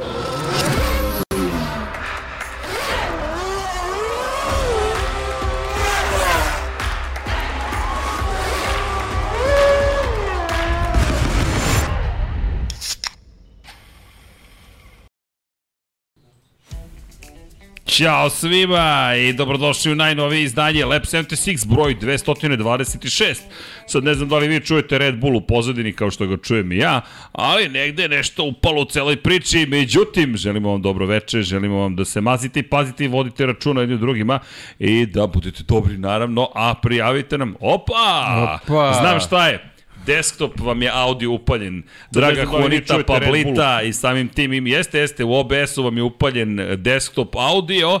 you Ćao svima i dobrodošli u najnovije izdanje Lab 76 broj 226. Sad ne znam da li vi čujete Red Bull u pozadini kao što ga čujem i ja, ali negde je nešto upalo u celoj priči. Međutim, želimo vam dobro veče, želimo vam da se mazite i pazite i vodite računa jednim drugima i da budete dobri naravno, a prijavite nam. Opa! Opa! Znam šta je desktop vam je audio upaljen. Draga da Juanita Pablita i samim tim im jeste, jeste, u OBS-u vam je upaljen desktop audio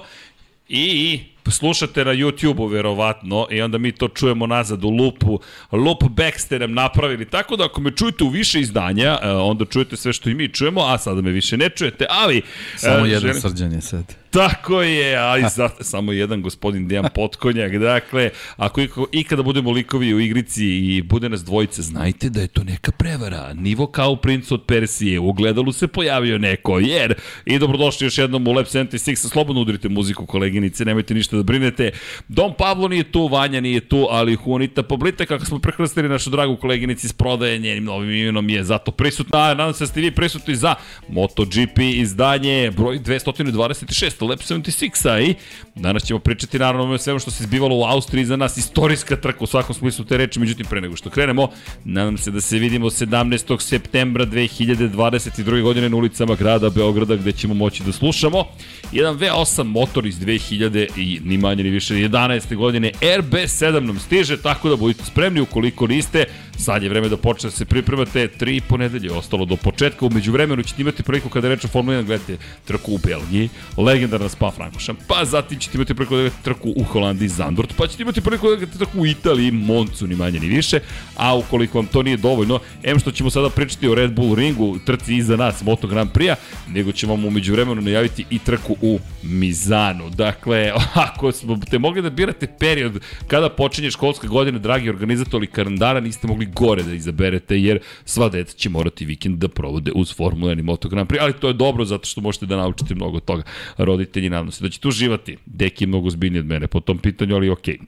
i slušate na YouTube-u verovatno i onda mi to čujemo nazad u lupu. Loop back ste nam napravili, tako da ako me čujete u više izdanja, e, onda čujete sve što i mi čujemo, a sada me više ne čujete, ali... Samo e, jedan želim- srđan je sad. Tako je, ali zato samo jedan gospodin Dejan Potkonjak. Dakle, ako ikada budemo likovi u igrici i bude nas dvojice, znajte da je to neka prevara. Nivo kao u princu od Persije. U ogledalu se pojavio neko, jer... I dobrodošli još jednom u Lab 76. Slobodno udrite muziku, koleginice, nemojte ništa da brinete. Dom Pavlo nije tu, Vanja nije tu, ali Juanita Poblita, kako smo prekrstili našu dragu koleginici iz prodaje, njenim novim imenom je zato prisutna. Nadam se da ste vi prisutni za MotoGP izdanje broj 226, Lab 76-a i danas ćemo pričati naravno o svemu što se zbivalo u Austriji za nas, istorijska trka u svakom smislu te reči, međutim pre nego što krenemo, nadam se da se vidimo 17. septembra 2022. godine na ulicama grada Beograda gde ćemo moći da slušamo jedan V8 motor iz 2000 i ni manje ni više 11. godine RB7 nam stiže, tako da budite spremni ukoliko niste, sad je vreme da počne da se pripremate, tri ponedelje je ostalo do početka, umeđu vremenu ćete imati priliku kada je reč o Formula 1 gledate trku u Belgiji, legendarna Spa Frankošan, pa zatim ćete imati priliku da gledate trku u Holandiji Zandort, pa ćete imati priliku da gledate trku u Italiji, Moncu, ni manje ni više, a ukoliko vam to nije dovoljno, em što ćemo sada pričati o Red Bull ringu, trci iza nas, Moto Grand Prix-a, nego ćemo vam umeđu vremenu najaviti i trku u Mizanu. Dakle, ako smo te mogli da birate period kada počinje školska godina, dragi organizatori kalendara, niste mogli gore da izaberete, jer sva deca će morati vikend da provode uz Formula 1 i Moto Grand Prix, ali to je dobro zato što možete da naučite mnogo toga. Roditelji nadam se da ćete uživati. Deki je mnogo zbiljniji od mene po tom pitanju, ali okej.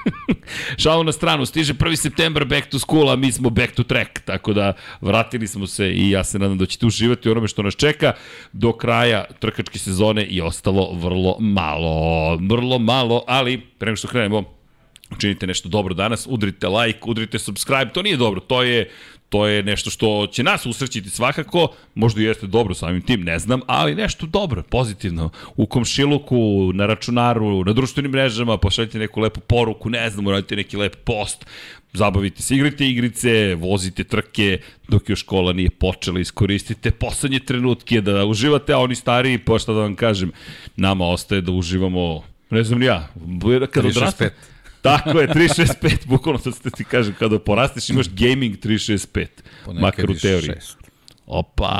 Šalu na stranu, stiže 1. september back to school, a mi smo back to track, tako da vratili smo se i ja se nadam da ćete uživati onome što nas čeka do kraja trkačke sezone i ostalo vrlo malo, vrlo malo, ali pre nego što krenemo, učinite nešto dobro danas, udrite like, udrite subscribe, to nije dobro, to je to je nešto što će nas usrećiti svakako, možda jeste dobro samim tim, ne znam, ali nešto dobro, pozitivno. U komšiluku, na računaru, na društvenim mrežama, pošaljite neku lepu poruku, ne znam, uradite neki lep post, zabavite se, igrajte igrice, vozite trke, dok još škola nije počela, iskoristite poslednje trenutke da uživate, a oni stariji, pa šta da vam kažem, nama ostaje da uživamo, ne znam ni ja, kada 365. Tako je, 365, bukvalno sad ste ti kažem, kada porasteš imaš gaming 365, Ponekad makar u teoriji. Opa,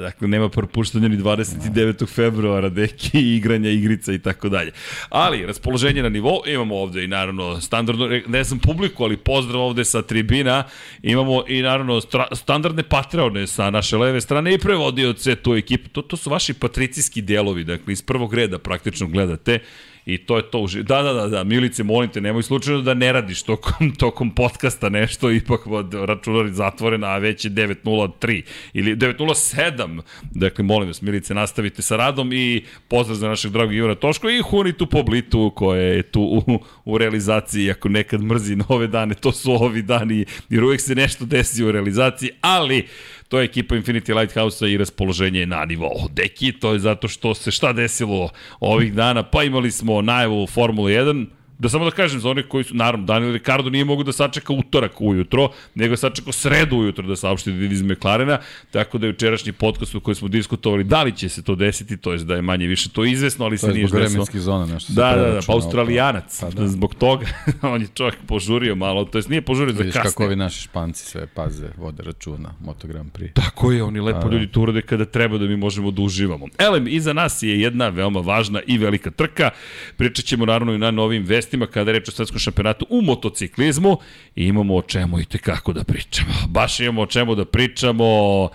dakle nema propuštanja ni 29. februara, deki, igranja, igrica i tako dalje. Ali, raspoloženje na nivou, imamo ovde i naravno standardno, ne znam publiku, ali pozdrav ovde sa tribina, imamo i naravno stra- standardne patreone sa naše leve strane i prevodioce tu ekipu, to, to su vaši patricijski delovi, dakle iz prvog reda praktično gledate I to je to. uži- Da, da, da, da, Milice, molim te, nemoj slučajno da ne radiš tokom, tokom podcasta nešto, ipak računar je zatvoren, a već je 9.03 ili 9.07. Dakle, molim vas, Milice, nastavite sa radom i pozdrav za našeg dragog Ivana Toško i Hunitu Poblitu koja je tu u, u realizaciji, ako nekad mrzi nove dane, to su ovi dani, jer uvek se nešto desi u realizaciji, ali To je ekipa Infinity Lighthouse-a i raspoloženje je na nivou. Deki, to je zato što se šta desilo ovih dana, pa imali smo najavu Formule 1, Da samo da kažem za one koji su, naravno, Daniel Ricardo nije mogu da sačeka utorak ujutro, nego je sačekao sredu ujutro da saopšti da ide iz McLarena, tako da je jučerašnji podcast u kojem smo diskutovali da li će se to desiti, to je da je manje više to izvesno, ali To se je nije zbog desilo. vremenskih zona nešto. Da, da, da, pa australijanac, Pa da. da. zbog toga, on je čovjek požurio malo, to jest nije požurio za Vidiš kako ovi naši španci sve paze, vode računa, Moto Grand Prix. Tako je, oni lepo ljudi to urade kada treba da mi možemo da uživamo. Elem, iza nas je jedna veoma važna i velika trka. Pričat ćemo naravno i na novim vestima kada je reč o svetskom šampionatu u motociklizmu i imamo o čemu i tekako da pričamo. Baš imamo o čemu da pričamo.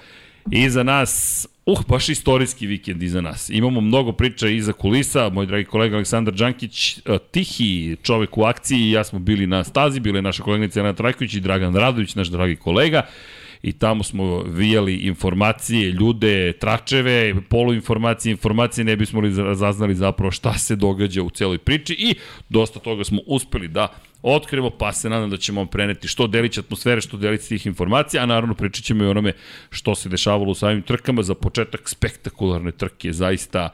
Iza nas Uh, baš istorijski vikend iza nas. Imamo mnogo priča iza kulisa. Moj dragi kolega Aleksandar Đankić, eh, tihi čovek u akciji i ja smo bili na stazi, bila je naša kolegnica Jana Trajković i Dragan Radović, naš dragi kolega i tamo smo vijali informacije, ljude, tračeve, poluinformacije, informacije, ne bismo li razaznali zapravo šta se događa u celoj priči i dosta toga smo uspeli da otkrijemo, pa se nadam da ćemo vam preneti što delić atmosfere, što delić tih informacija, a naravno pričat ćemo i onome što se dešavalo u samim trkama. Za početak spektakularne trke, zaista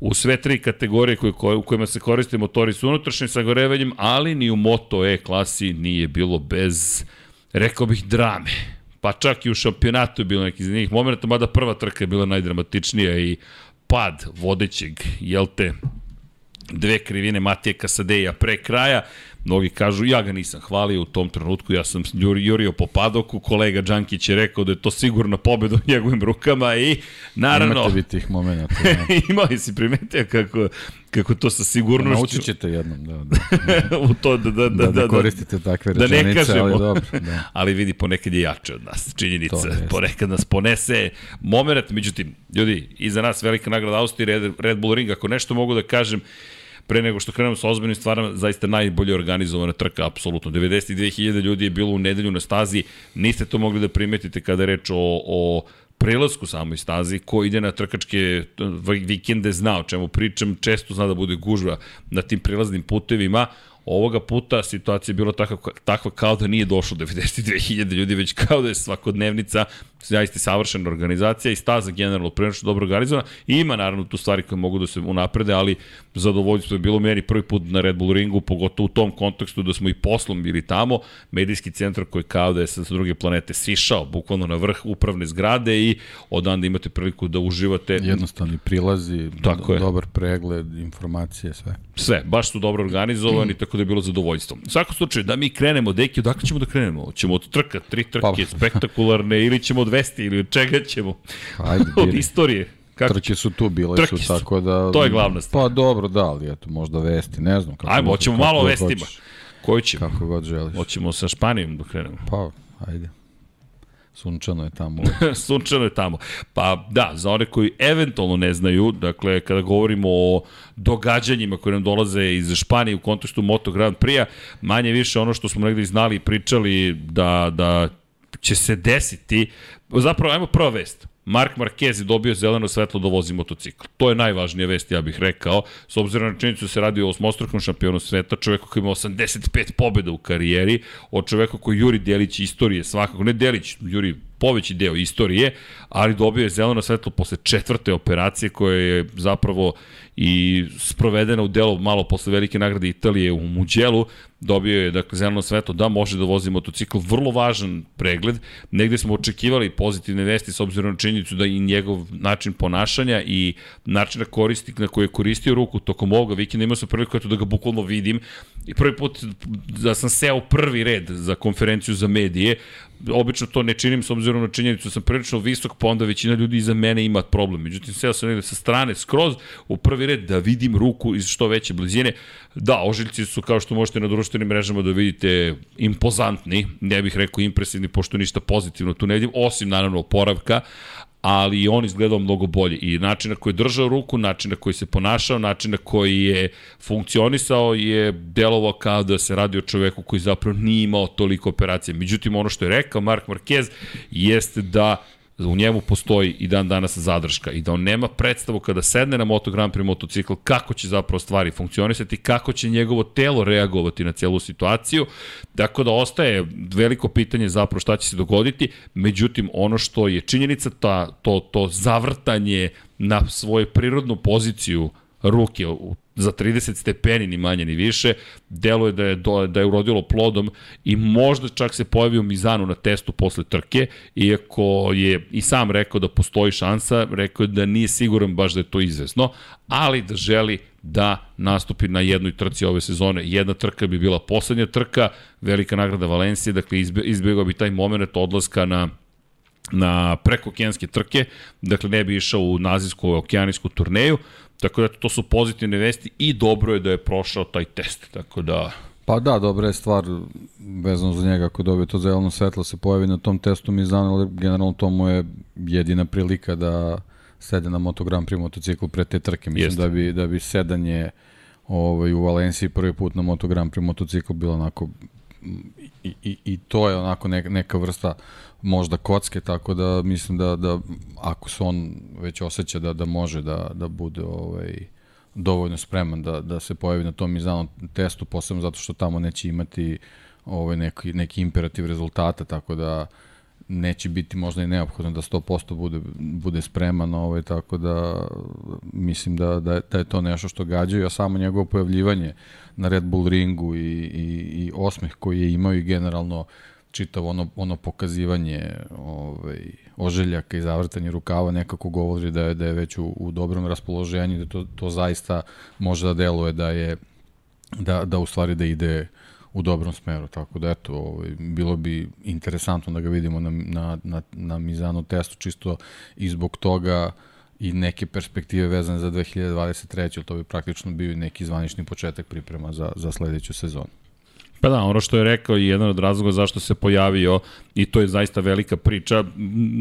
u sve tri kategorije koje, u kojima se koriste motori su unutrašnjim sagorevanjem, ali ni u Moto E klasi nije bilo bez, rekao bih, drame. Pa čak i u šampionatu je bilo nekih zanimljivih momenta, mada prva trka je bila najdramatičnija i pad vodećeg, jel te, dve krivine Matije Kasadeja pre kraja. Mnogi kažu, ja ga nisam hvalio u tom trenutku, ja sam jurio po padoku, kolega Đankić je rekao da je to sigurno pobeda u njegovim rukama i naravno... Imate bi tih momenta. Imao je si primetio kako, kako to sa sigurnošću... Naučit ćete jednom, da. da. u to da, da, da, da, da, koristite takve rečenice, da ne kažemo. ali dobro. Da. ali vidi, ponekad je jače od nas, činjenica. Ponekad nas ponese moment, međutim, ljudi, iza nas velika nagrada Austrije, Red, Red Bull Ring, ako nešto mogu da kažem, pre nego što krenemo sa ozbiljnim stvarama, zaista najbolje organizovana trka, apsolutno. 92.000 ljudi je bilo u nedelju na stazi, niste to mogli da primetite kada je reč o, o prelasku samoj stazi, ko ide na trkačke vikende zna o čemu pričam, često zna da bude gužva na tim prelaznim putevima, Ovoga puta situacija je bila takva, takva kao da nije došlo 92.000 ljudi, već kao da je svakodnevnica zaista savršena organizacija i staza generalno prenočno dobro organizovana. I ima naravno tu stvari koje mogu da se unaprede, ali zadovoljstvo je bilo meni prvi put na Red Bull ringu, pogotovo u tom kontekstu da smo i poslom bili tamo. Medijski centar koji kao da je sa druge planete sišao bukvalno na vrh upravne zgrade i odanda imate priliku da uživate. Jednostavni prilazi, Tako do, je. dobar pregled, informacije, sve. Sve, baš su dobro organizovani, mm. tako da je bilo zadovoljstvo. U svakom slučaju, da mi krenemo, deki, odakle ćemo da krenemo? Ćemo od trka, tri trke, pa. spektakularne, ili ćemo od 200 ili od čega ćemo? Ajde, od istorije. Kako? Trke su tu bile Trke su, tako da... To je glavna stvar. Pa dobro, da, ali eto, možda vesti, ne znam. Kako Ajmo, hoćemo malo o vestima. Koju ćemo? Kako god želiš. Hoćemo sa Španijom da krenemo. Pa, ajde. Sunčano je tamo. Sunčano je tamo. Pa da, za one koji eventualno ne znaju, dakle, kada govorimo o događanjima koje nam dolaze iz Španije u kontekstu Moto Grand Prix-a, manje više ono što smo negde znali i pričali da, da će se desiti, zapravo, ajmo prva vest. Mark Marquez je dobio zeleno svetlo da vozi motocikl. To je najvažnija vest, ja bih rekao. S obzirom na činjenicu da se radi o osmostrukom šampionu sveta, čoveku koji ima 85 pobjeda u karijeri, o čoveku koji Juri Delić istorije svakako, ne Delić, Juri poveći deo istorije, ali dobio je zeleno svetlo posle četvrte operacije koja je zapravo i sprovedena u delu malo posle velike nagrade Italije u Muđelu, dobio je dakle zeleno svetlo. Da može da vozi motocikl, vrlo važan pregled, negde smo očekivali pozitivne vesti s obzirom na činjenicu da i njegov način ponašanja i način na koristi na koji je koristio ruku tokom ovoga vikenda imao sam priliku da ga bukvalno vidim. I prvi put da sam seo prvi red za konferenciju za medije, obično to ne činim s obzirom na činjenicu da sam prilično visok, pa onda većina ljudi iza mene ima problem. Međutim, seo sam negde sa strane skroz u prvi red da vidim ruku iz što veće blizine. Da, ožiljci su kao što možete na društvenim mrežama da vidite impozantni, ne bih rekao impresivni, pošto ništa pozitivno tu ne vidim, osim naravno oporavka, ali on izgledao mnogo bolje. I način na koji je držao ruku, način na koji se ponašao, način na koji je funkcionisao je delovao kao da se radi o čoveku koji zapravo nije imao toliko operacije. Međutim, ono što je rekao Mark Marquez jeste da u njemu postoji i dan danas zadrška i da on nema predstavu kada sedne na Moto Grand Prix motocikl kako će zapravo stvari funkcionisati, kako će njegovo telo reagovati na celu situaciju. Dakle, da ostaje veliko pitanje zapravo šta će se dogoditi, međutim ono što je činjenica, ta, to, to zavrtanje na svoju prirodnu poziciju ruke u za 30 stepeni ni manje ni više, deluje da je, do, da je urodilo plodom i možda čak se pojavio Mizanu na testu posle trke, iako je i sam rekao da postoji šansa, rekao je da nije siguran baš da je to izvesno, ali da želi da nastupi na jednoj trci ove sezone. Jedna trka bi bila poslednja trka, velika nagrada Valencije, dakle izbjegao bi taj moment odlaska na na prekookeanske trke, dakle ne bi išao u nazivsku okeanijsku turneju, Tako da to su pozitivne vesti i dobro je da je prošao taj test. Tako da Pa da, dobra je stvar vezano za njega ako dobije to zeleno svetlo se pojavi na tom testu Mizana, ali generalno to mu je jedina prilika da sede na Moto Grand Prix motociklu pre te trke. Mislim Jeste. da bi, da bi sedanje ovaj, u Valenciji prvi put na Moto Grand Prix motociklu bilo onako i, i, i to je onako neka, neka vrsta možda kocke, tako da mislim da, da ako se on već osjeća da, da može da, da bude ovaj, dovoljno spreman da, da se pojavi na tom Mizano testu, posebno zato što tamo neće imati ovaj, neki, neki imperativ rezultata, tako da neće biti možda i neophodno da 100% bude, bude spreman, ovaj, tako da mislim da, da, da je to nešto što gađaju, a samo njegovo pojavljivanje na Red Bull ringu i, i, i osmeh koji je imao i generalno čitavo ono, ono pokazivanje ovaj, oželjaka i zavrtanje rukava nekako govori da je, da je već u, u dobrom raspoloženju, da to, to zaista može da deluje da je da, da u stvari da ide u dobrom smeru, tako da eto, ovaj, bilo bi interesantno da ga vidimo na, na, na, na Mizano testu, čisto i zbog toga i neke perspektive vezane za 2023. To bi praktično bio i neki zvanični početak priprema za, za sledeću sezonu. Pa da, ono što je rekao i jedan od razloga zašto se pojavio i to je zaista velika priča,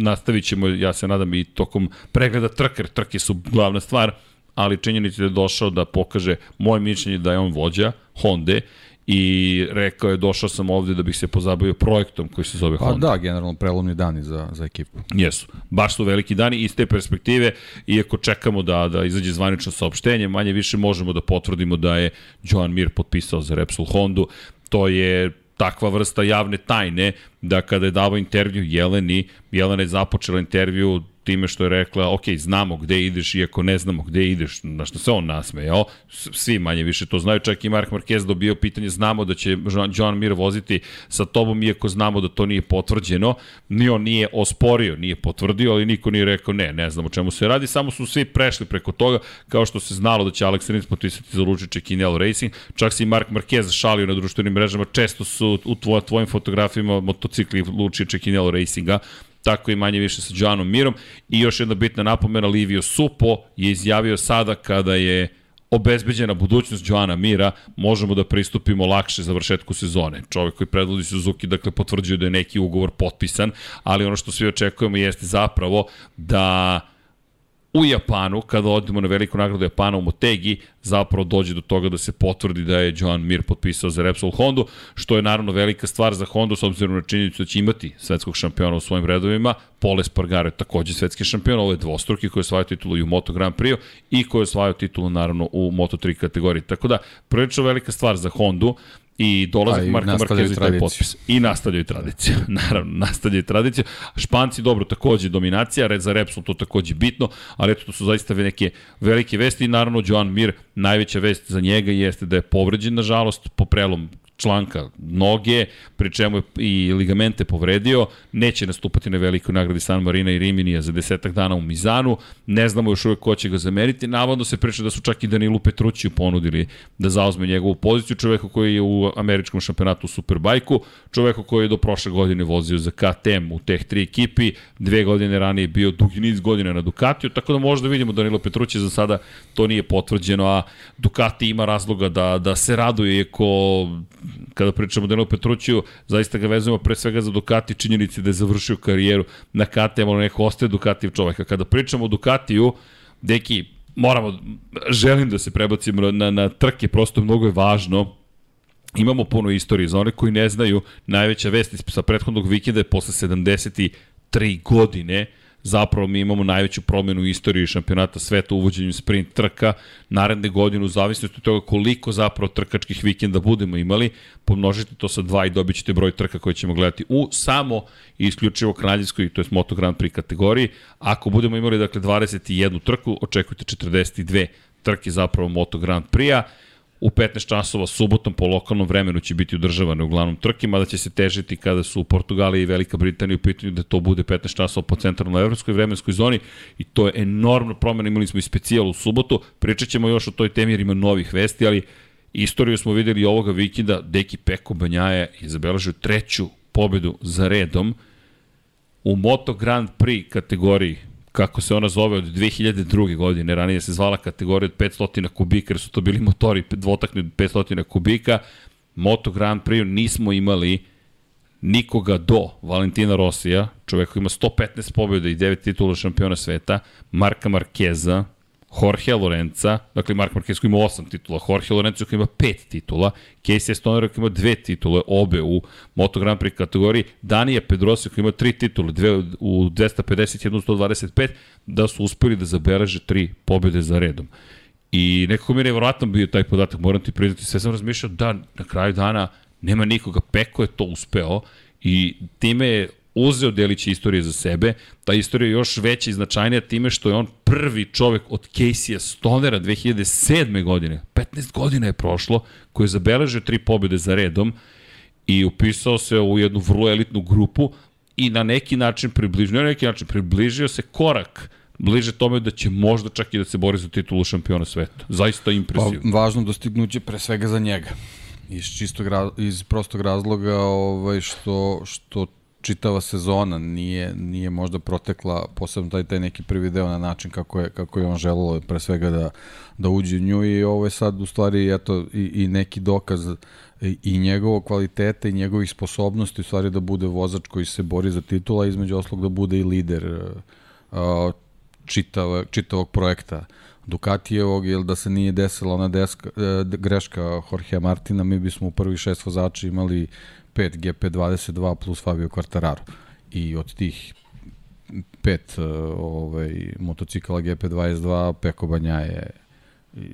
nastavit ćemo, ja se nadam, i tokom pregleda trker, trke su glavna stvar, ali činjenica je da je došao da pokaže moje mišljenje da je on vođa Honda i rekao je došao sam ovde da bih se pozabavio projektom koji se zove pa Honda. da, generalno prelomni dani za, za ekipu. Jesu. Baš su veliki dani iz te perspektive, iako čekamo da, da izađe zvanično saopštenje, manje više možemo da potvrdimo da je Joan Mir potpisao za Repsol Hondu. To je takva vrsta javne tajne da kada je davao intervju Jeleni, Jelena je započela intervju time što je rekla, ok, znamo gde ideš, iako ne znamo gde ideš, na što se on nasmejao, svi manje više to znaju, čak i Mark Marquez dobio pitanje, znamo da će John Mir voziti sa tobom, iako znamo da to nije potvrđeno, ni on nije osporio, nije potvrdio, ali niko nije rekao, ne, ne znamo čemu se radi, samo su svi prešli preko toga, kao što se znalo da će Alex Rins potpisati za Lučiće Kinel Racing, čak se i Mark Marquez šalio na društvenim mrežama, često su u tvoj, tvojim fotografijama motocikli Lučiće Kinel Racinga, tako i manje više sa Joanom Mirom. I još jedna bitna napomena, Livio Supo je izjavio sada kada je obezbeđena budućnost Joana Mira, možemo da pristupimo lakše završetku sezone. Čovjek koji predvodi Suzuki, dakle, potvrđuje da je neki ugovor potpisan, ali ono što svi očekujemo jeste zapravo da u Japanu, kada odemo na veliku nagradu Japana u Motegi, zapravo dođe do toga da se potvrdi da je Joan Mir potpisao za Repsol Hondu, što je naravno velika stvar za Hondu s obzirom na činjenicu da će imati svetskog šampiona u svojim redovima. Pole Spargaro je takođe svetski šampion, ovo je dvostruki koji je osvajao titulu i u Moto Grand Prix i koji je osvajao titulu naravno u Moto 3 kategoriji. Tako da, prilično velika stvar za Hondu i dolazak Marka Markeza i taj potpis. I nastavljaju tradiciju, naravno, nastavljaju tradiciju. Španci, dobro, takođe dominacija, red za Repsol to takođe bitno, ali eto, to su zaista neke velike vesti. I naravno Joan Mir, najveća vest za njega jeste da je povređen, nažalost, po prelom članka noge, pri čemu je i ligamente povredio, neće nastupati na velikoj nagradi San Marina i Riminija za desetak dana u Mizanu, ne znamo još uvek ko će ga zameriti, navodno se priča da su čak i Danilu Petrućiju ponudili da zauzme njegovu poziciju, čoveku koji je u američkom šampionatu u Superbajku, čoveku koji je do prošle godine vozio za KTM u teh tri ekipi, dve godine ranije bio dugi niz godina na Ducatiju, tako da možda vidimo Danilo Petrući za sada to nije potvrđeno, a Ducati ima razloga da, da se raduje, iako kada pričamo o Danilu Petrućiju, zaista ga vezujemo pre svega za Ducati, činjenici da je završio karijeru na KTM, ono neko ostaje Ducatijev čoveka. Kada pričamo o Ducatiju, deki, moramo, želim da se prebacimo na, na trke, prosto mnogo je važno, imamo puno istorije. Za one koji ne znaju, najveća vest sa prethodnog vikenda je posle 73 godine zapravo mi imamo najveću promenu u istoriji šampionata sveta uvođenjem sprint trka. Naredne godine, u zavisnosti od toga koliko zapravo trkačkih vikenda budemo imali, pomnožite to sa dva i dobit ćete broj trka koje ćemo gledati u samo i isključivo kraljevskoj, to je Moto Grand Prix kategoriji. Ako budemo imali dakle 21 trku, očekujte 42 trke zapravo Moto Grand Prix-a u 15 časova subotom po lokalnom vremenu će biti održavane uglavnom trke, mada će se težiti kada su u Portugaliji i Velika Britanija u pitanju da to bude 15 časova po centralnoj evropskoj vremenskoj zoni i to je enormno promena, imali smo i specijal u subotu, pričat ćemo još o toj temi jer ima novih vesti, ali istoriju smo videli ovoga vikenda, Deki Peko Banjaje je zabeležio treću pobedu za redom u Moto Grand Prix kategoriji kako se ona zove od 2002. godine, ranije se zvala kategorija od 500 kubika, jer su to bili motori dvotakni od 500 kubika, Moto Grand Prix nismo imali nikoga do Valentina Rosija, čoveka koji ima 115 pobjeda i 9 titula šampiona sveta, Marka Markeza, Jorge Lorenza, dakle Mark Marquez koji ima 8 titula, Jorge Lorenzo koji ima 5 titula, Casey Stoner koji ima 2 titule, obe u Moto Grand Prix kategoriji, Danija Pedrosa koji ima 3 titule, dve u 251 125, da su uspeli da zabeleže 3 pobjede za redom. I nekako mi je nevjerojatno bio taj podatak, moram ti priznati, sve sam razmišljao da na kraju dana nema nikoga, Peko je to uspeo i time je uzeo delić istorije za sebe. Ta istorija je još veća i značajnija time što je on prvi čovek od Casey Stonera 2007. godine. 15 godina je prošlo, koji je zabeležio tri pobjede za redom i upisao se u jednu vrlo elitnu grupu i na neki način približio, na neki način približio se korak bliže tome da će možda čak i da se bori za titulu šampiona sveta. Zaista impresivno. Pa, važno dostignuće pre svega za njega. Iz čistog iz prostog razloga ovaj što što čitava sezona nije nije možda protekla posebno taj taj neki prvi deo na način kako je kako je on želeo pre svega da da uđe u nju i ovo je sad u stvari eto i, i neki dokaz i, i njegovog kvaliteta i njegovih sposobnosti u stvari da bude vozač koji se bori za titula između oslog da bude i lider uh, čitav, čitavog projekta. Ducatijevog, jer da se nije desila ona deska, uh, greška Jorge Martina, mi bismo u prvi šest vozača imali 5 GP22 plus Fabio Quartararo. I od tih pet uh, ovaj, motocikala GP22 Peko Banja je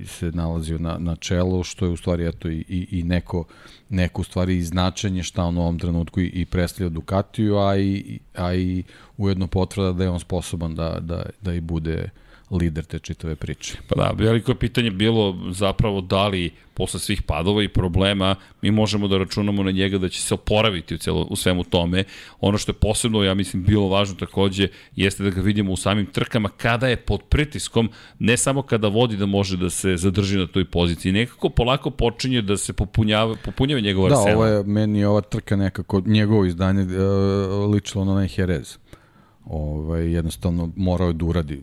se nalazio na, na čelu, što je u stvari eto, i, i, i neko, neko u stvari značenje šta on u ovom trenutku i, i predstavlja Ducatiju, a i, a i ujedno potvrda da je on sposoban da, da, da i bude uh, lider te čitave priče. Pa da, veliko je pitanje bilo zapravo da li posle svih padova i problema mi možemo da računamo na njega da će se oporaviti u, celo, u svemu tome. Ono što je posebno, ja mislim, bilo važno takođe jeste da ga vidimo u samim trkama kada je pod pritiskom, ne samo kada vodi da može da se zadrži na toj poziciji, nekako polako počinje da se popunjava, popunjava njegov arsena. Da, ovo je, meni ova trka nekako, njegovo izdanje uh, ličilo na onaj Jerez. Ovaj, jednostavno morao je da uradi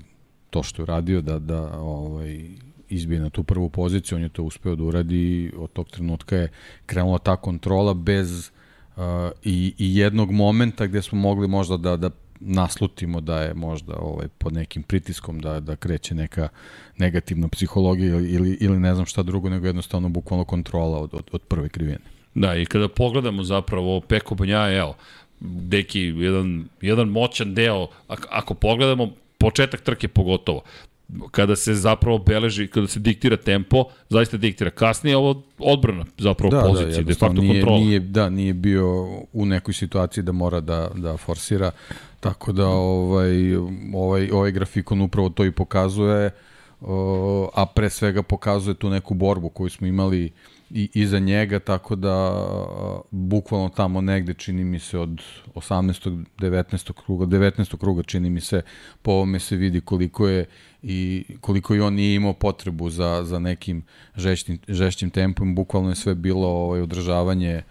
to što je uradio da, da ovaj, izbije na tu prvu poziciju, on je to uspeo da uradi i od tog trenutka je krenula ta kontrola bez uh, i, i jednog momenta gde smo mogli možda da, da naslutimo da je možda ovaj pod nekim pritiskom da da kreće neka negativna psihologija ili ili ne znam šta drugo nego jednostavno bukvalno kontrola od od, od prve krivine. Da, i kada pogledamo zapravo Peko Banja, evo, deki, jedan, jedan moćan deo, ako, ako pogledamo, početak trke pogotovo kada se zapravo beleži, kada se diktira tempo, zaista diktira. Kasnije ovo odbrana zapravo da, da pozicije, da, de facto nije, kontrola. Nije, da, nije bio u nekoj situaciji da mora da, da forsira, tako da ovaj, ovaj, ovaj grafikon upravo to i pokazuje, a pre svega pokazuje tu neku borbu koju smo imali uh, i iza njega, tako da bukvalno tamo negde čini mi se od 18. 19. kruga, 19. kruga čini mi se, po ovome se vidi koliko je i koliko i on nije imao potrebu za, za nekim žešćim, žešćim tempom, bukvalno je sve bilo ovaj, održavanje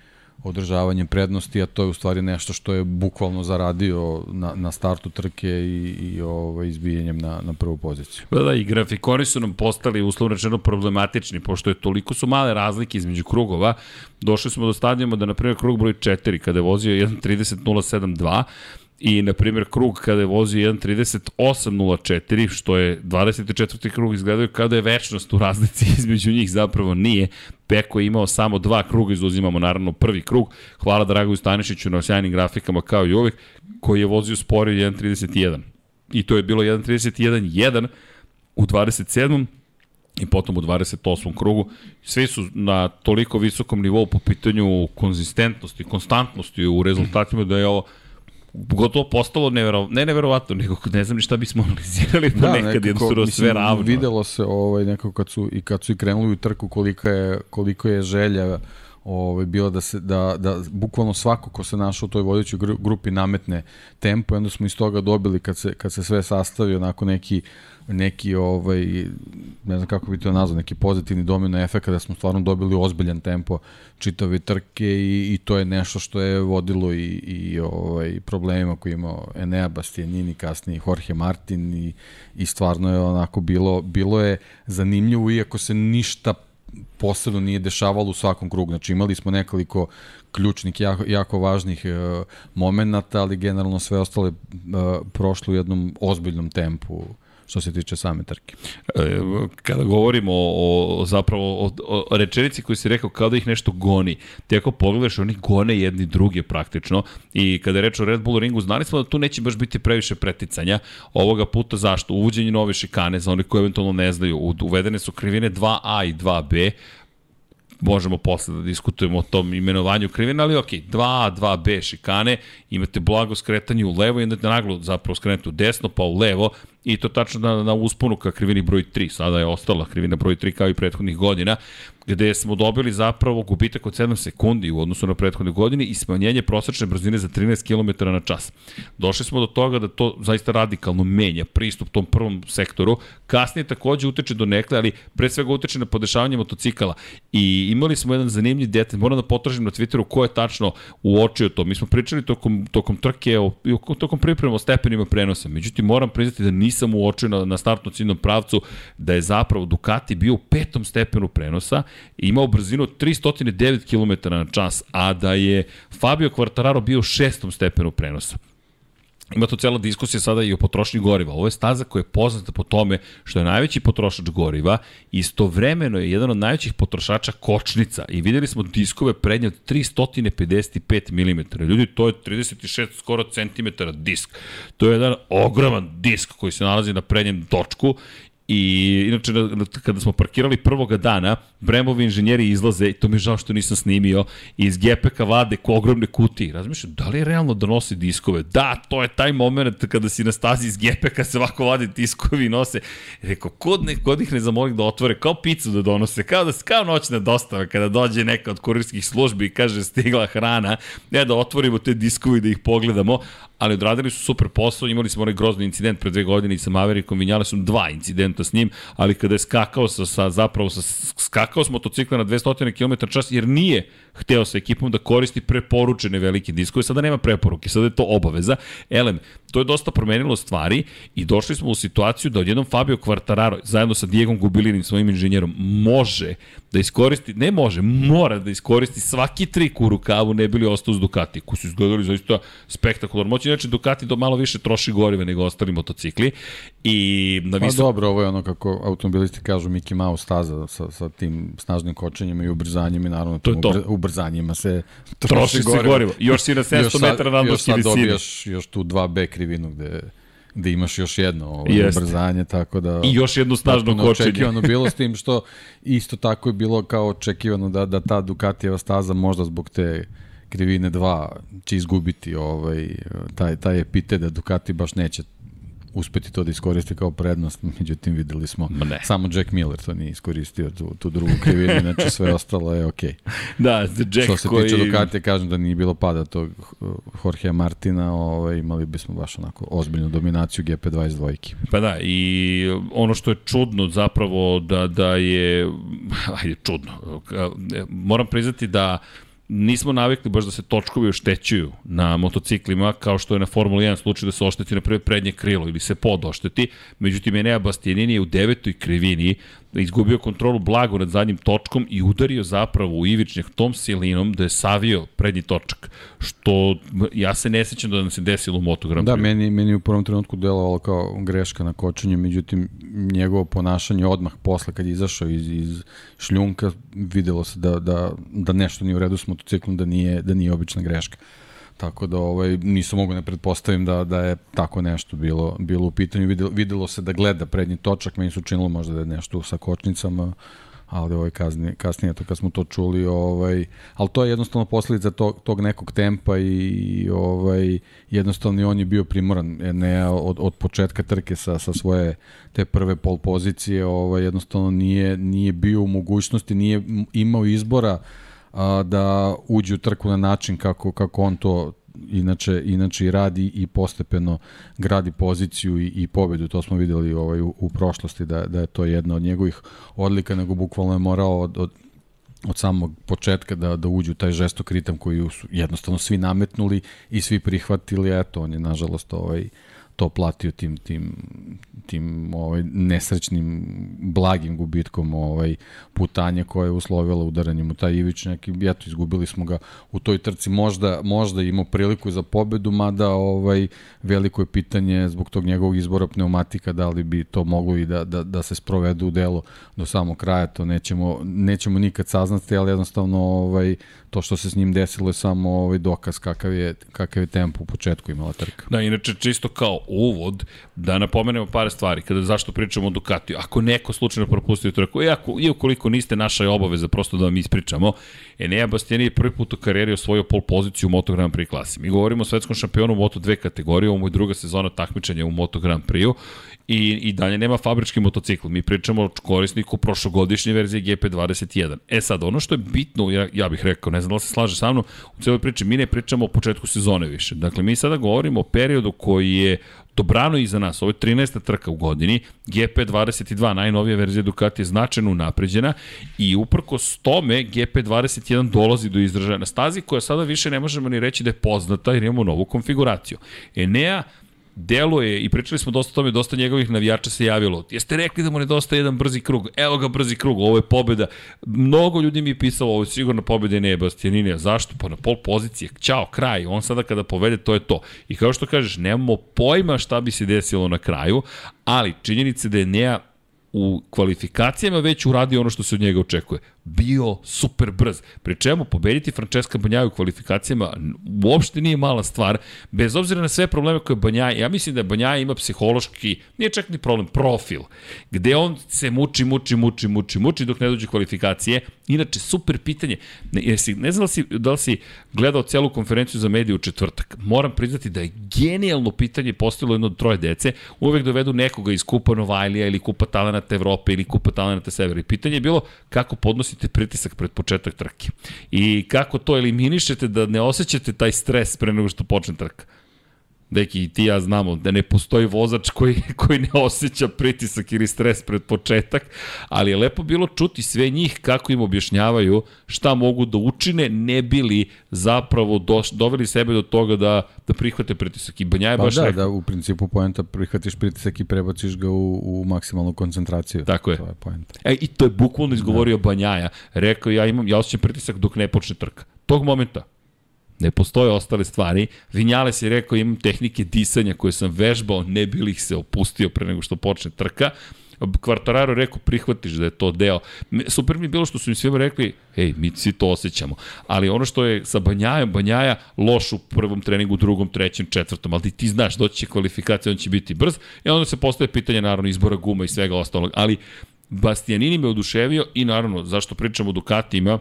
održavanjem prednosti, a to je u stvari nešto što je bukvalno zaradio na, na startu trke i, i ovaj, izbijenjem na, na prvu poziciju. Da, da, i grafikoni su nam postali uslovno rečeno problematični, pošto je toliko su male razlike između krugova. Došli smo do stadijuma da, na primjer, krug broj 4, kada je vozio 1.30.072, i, na primjer, krug kada je vozio 1.38.04, što je 24. krug izgledaju kada je večnost u razlici između njih, zapravo nije. Peko je imao samo dva kruga, izuzimamo naravno prvi krug. Hvala Dragoju Stanišiću na sjajnim grafikama kao i uvek, koji je vozio sporio 1.31. I to je bilo 1.31.1 u 27 i potom u 28. krugu. Svi su na toliko visokom nivou po pitanju konzistentnosti, konstantnosti u rezultatima da je ovo gotovo postalo nevero, ne neverovatno, nego ne znam ni šta bismo analizirali, pa da, nekad jednostavno sve ravno. Videlo se ovaj, nekako kad su, i kad su i krenuli u trku kolika je, koliko je želja ovaj, bilo da se da, da bukvalno svako ko se našao u toj vodećoj grupi nametne tempo i onda smo iz toga dobili kad se, kad se sve sastavi onako neki neki ovaj ne znam kako bi to nazvao neki pozitivni domino efekt da smo stvarno dobili ozbiljan tempo čitave trke i, i to je nešto što je vodilo i, i ovaj problemima koji imao Enea Bastianini kasnije Jorge Martin i, i stvarno je onako bilo bilo je zanimljivo iako se ništa posebno nije dešavalo u svakom krugu. Znači imali smo nekoliko ključnih, jako, jako važnih e, momenta, ali generalno sve ostale e, prošlo u jednom ozbiljnom tempu što se tiče same trke. E, kada govorimo o, o zapravo o, o rečenici koju si rekao kao da ih nešto goni, ti ako pogledaš, oni gone jedni druge praktično i kada je reč o Red Bull ringu, znali smo da tu neće baš biti previše preticanja. Ovoga puta zašto? Uvođenje nove šikane, za one koji eventualno ne znaju, uvedene su krivine 2A i 2B, možemo posle da diskutujemo o tom imenovanju krivina, ali ok, 2A, 2B šikane, imate blago skretanje u levo i onda naglo zapravo skrenete u desno, pa u levo, i to tačno na, na usponu ka krivini broj 3. Sada je ostala krivina broj 3 kao i prethodnih godina, gde smo dobili zapravo gubitak od 7 sekundi u odnosu na prethodne godine i smanjenje prosečne brzine za 13 km na čas. Došli smo do toga da to zaista radikalno menja pristup tom prvom sektoru. Kasnije takođe uteče do nekle, ali pre svega uteče na podešavanje motocikala. I imali smo jedan zanimljiv detalj, moram da potražim na Twitteru ko je tačno uočio to. Mi smo pričali tokom, tokom trke, o, tokom priprema o stepenima prenosa. Međutim, moram priznati da uočio na, na startno ciljnom pravcu da je zapravo Ducati bio u petom stepenu prenosa imao brzinu 309 km na čas, a da je Fabio Quartararo bio u šestom stepenu prenosa. Ima tu cela diskusija sada i o potrošnji goriva. Ovo je staza koja je poznata po tome što je najveći potrošač goriva istovremeno je jedan od najvećih potrošača kočnica i videli smo diskove prednje od 355 mm. Ljudi, to je 36 skoro centimetara disk. To je jedan ogroman disk koji se nalazi na prednjem točku I inače, kada smo parkirali prvoga dana, Bremovi inženjeri izlaze, i to mi je žao što nisam snimio, iz GPK vade ko ogromne kutije. Razmišljam, da li je realno da nosi diskove? Da, to je taj moment kada si na stazi iz GPK se ovako vade diskovi i nose. Rekao, kod, ne, kod ih ne zamolim da otvore, kao picu da donose, kao, da, kao noćna dostava, kada dođe neka od kurirskih službi i kaže stigla hrana, ne da otvorimo te diskovi da ih pogledamo, ali odradili su super posao, imali smo onaj grozni incident pre dve godine sa Maverickom, vinjali su dva incidenta s njim, ali kada je skakao sa, sa zapravo sa, skakao s motocikla na 200 km čas, jer nije hteo sa ekipom da koristi preporučene velike diskove, sada nema preporuke, sada je to obaveza. Elem, to je dosta promenilo stvari i došli smo u situaciju da odjednom Fabio Quartararo zajedno sa Diegom Gubilinim, svojim inženjerom, može da iskoristi, ne može, mora da iskoristi svaki trik u rukavu ne bili ostao uz Ducati, koji su izgledali zaista spektakularno. Moći inače Ducati do malo više troši gorive nego ostali motocikli i na pa visok... Pa dobro, ovo je ono kako automobilisti kažu Mickey Mouse staza sa, sa tim snažnim kočenjima i ubrzanjem i naravno to to. ubrzanjima se troši, troši gorivo. gorivo. Još si na 700 metara nadmorske visine. Još sad dobijaš još tu 2B krivinu gde gde imaš još jedno ovaj, ubrzanje, tako da... I još jednu snažnu kočenje. očekivano bilo s tim što isto tako je bilo kao očekivano da, da ta Ducatijeva staza možda zbog te krivine 2 će izgubiti ovaj, taj, taj epite da Ducati baš neće uspeti to da iskoristi kao prednost, međutim videli smo ne. samo Jack Miller to nije iskoristio tu, tu drugu krivinu, znači sve ostalo je okej. Okay. Da, Jack Što se koji... tiče Ducati, kažem da nije bilo pada tog Jorge Martina, ovaj, imali bismo baš onako ozbiljnu dominaciju GP22. Pa da, i ono što je čudno zapravo da, da je, ajde, čudno, moram priznati da nismo navikli baš da se točkovi oštećuju na motociklima, kao što je na Formula 1 slučaj da se ošteti na prve prednje krilo ili se pod ošteti. Međutim, Enea Bastianini je u devetoj krivini izgubio kontrolu blago nad zadnjim točkom i udario zapravo u ivičnjak tom silinom da je savio prednji točak. Što ja se ne sećam da nam se desilo u Moto Grand Da, meni, meni u prvom trenutku delovalo kao greška na kočenju, međutim njegovo ponašanje odmah posle kad je izašao iz, iz šljunka videlo se da, da, da nešto nije u redu s motociklom, da nije, da nije obična greška. Tako da ovaj, nisam mogu ne pretpostavim da, da je tako nešto bilo, bilo u pitanju. Videlo, videlo se da gleda prednji točak, meni su činilo možda da je nešto sa kočnicama, ali ovaj kasnije, kasnije to kad smo to čuli, ovaj, ali to je jednostavno posledica tog, tog nekog tempa i, i ovaj, jednostavno on je bio primoran ne, od, od početka trke sa, sa svoje te prve pol pozicije, ovaj, jednostavno nije, nije bio u mogućnosti, nije imao izbora a, da uđe u trku na način kako, kako on to inače, inače i radi i postepeno gradi poziciju i, i pobedu. To smo videli ovaj, u, u prošlosti da, da je to jedna od njegovih odlika, nego bukvalno je morao od, od od samog početka da, da uđu taj žestok ritam koji su jednostavno svi nametnuli i svi prihvatili, eto, on je nažalost ovaj, to platio tim, tim, tim ovaj, nesrećnim blagim gubitkom ovaj, putanje koje je uslovila udaranjem u taj Ivić neki, eto, izgubili smo ga u toj trci, možda, možda imao priliku za pobedu, mada ovaj, veliko je pitanje zbog tog njegovog izbora pneumatika, da li bi to moglo i da, da, da se sprovedu u delo do samog kraja, to nećemo, nećemo nikad saznati, ali jednostavno ovaj, to što se s njim desilo je samo ovaj dokaz kakav je, kakav je tempo u početku imala trka. Da, inače čisto kao uvod, da napomenemo par stvari, kada zašto pričamo o Ducatiju. Ako neko slučajno propustio trku, i, ako, i ukoliko niste naša je obaveza prosto da vam ispričamo, Enea Bastiani je prvi put u karijeri osvojio pol poziciju u Moto Grand Prix klasi. Mi govorimo o svetskom šampionu u Moto 2 kategorije, ovo je druga sezona takmičenja u Moto Grand Prix-u i, i dalje nema fabrički motocikl. Mi pričamo o korisniku prošlogodišnje verzije GP21. E sad, ono što je bitno, ja, ja bih rekao, ne znam da li se slaže sa mnom, u cijeloj priči mi ne pričamo o početku sezone više. Dakle, mi sada govorimo o periodu koji je dobrano iza nas, ovo je 13. trka u godini, GP22, najnovija verzija Ducati je značajno unapređena i uprko s tome GP21 dolazi do izražaja na stazi koja sada više ne možemo ni reći da je poznata jer imamo novu konfiguraciju. Enea deluje, i pričali smo dosta o tome, dosta njegovih navijača se javilo. Jeste rekli da mu nedostaje jedan brzi krug? Evo ga brzi krug, ovo je pobeda. Mnogo ljudi mi je pisalo, ovo je sigurno pobeda ne je Bastianinija. Zašto? Pa na pol pozicije. Ćao, kraj. On sada kada povede, to je to. I kao što kažeš, nemamo pojma šta bi se desilo na kraju, ali činjenica da je Nea u kvalifikacijama već uradio ono što se od njega očekuje. Bio super brz. Pri čemu pobediti Francesca Banjaja u kvalifikacijama uopšte nije mala stvar, bez obzira na sve probleme koje Banjaja, ja mislim da Banjaja ima psihološki, nije čak ni problem, profil, gde on se muči, muči, muči, muči, muči dok ne dođe kvalifikacije. Inače, super pitanje. Ne, jesi, ne znam da si, da li si gledao celu konferenciju za medije u četvrtak. Moram priznati da je genijalno pitanje postavilo jedno od troje dece. Uvek dovedu nekoga iz Kupa Novajlija ili Kupa Talenata Evrope ili Kupa Talenata Severa. I pitanje je bilo kako podnosite pritisak pred početak trke. I kako to eliminišete da ne osjećate taj stres pre nego što počne trka. Deki, i ti ja znamo da ne postoji vozač koji, koji ne osjeća pritisak ili stres pred početak, ali je lepo bilo čuti sve njih kako im objašnjavaju šta mogu da učine, ne bili zapravo doš, doveli sebe do toga da, da prihvate pritisak. I Banja je pa baš da, rekao. da, u principu poenta prihvatiš pritisak i prebaciš ga u, u maksimalnu koncentraciju. Tako je. To je poenta. E, I to je bukvalno izgovorio da. Banjaja. Rekao, ja imam, ja osjećam pritisak dok ne počne trka. Tog momenta Ne postoje ostale stvari. Vinjales je rekao imam tehnike disanja koje sam vežbao, ne bili ih se opustio pre nego što počne trka. Kvartararo rekao prihvatiš da je to deo. Super mi je bilo što su mi svima rekli, ej, mi svi to osjećamo. Ali ono što je sa Banjajom, Banjaja loš u prvom treningu, drugom, trećem, četvrtom, ali ti znaš, doći će kvalifikacija, on će biti brz. I onda se postaje pitanje, naravno, izbora guma i svega ostalog. Ali Bastianini me oduševio i naravno, zašto pričamo o Dukatima,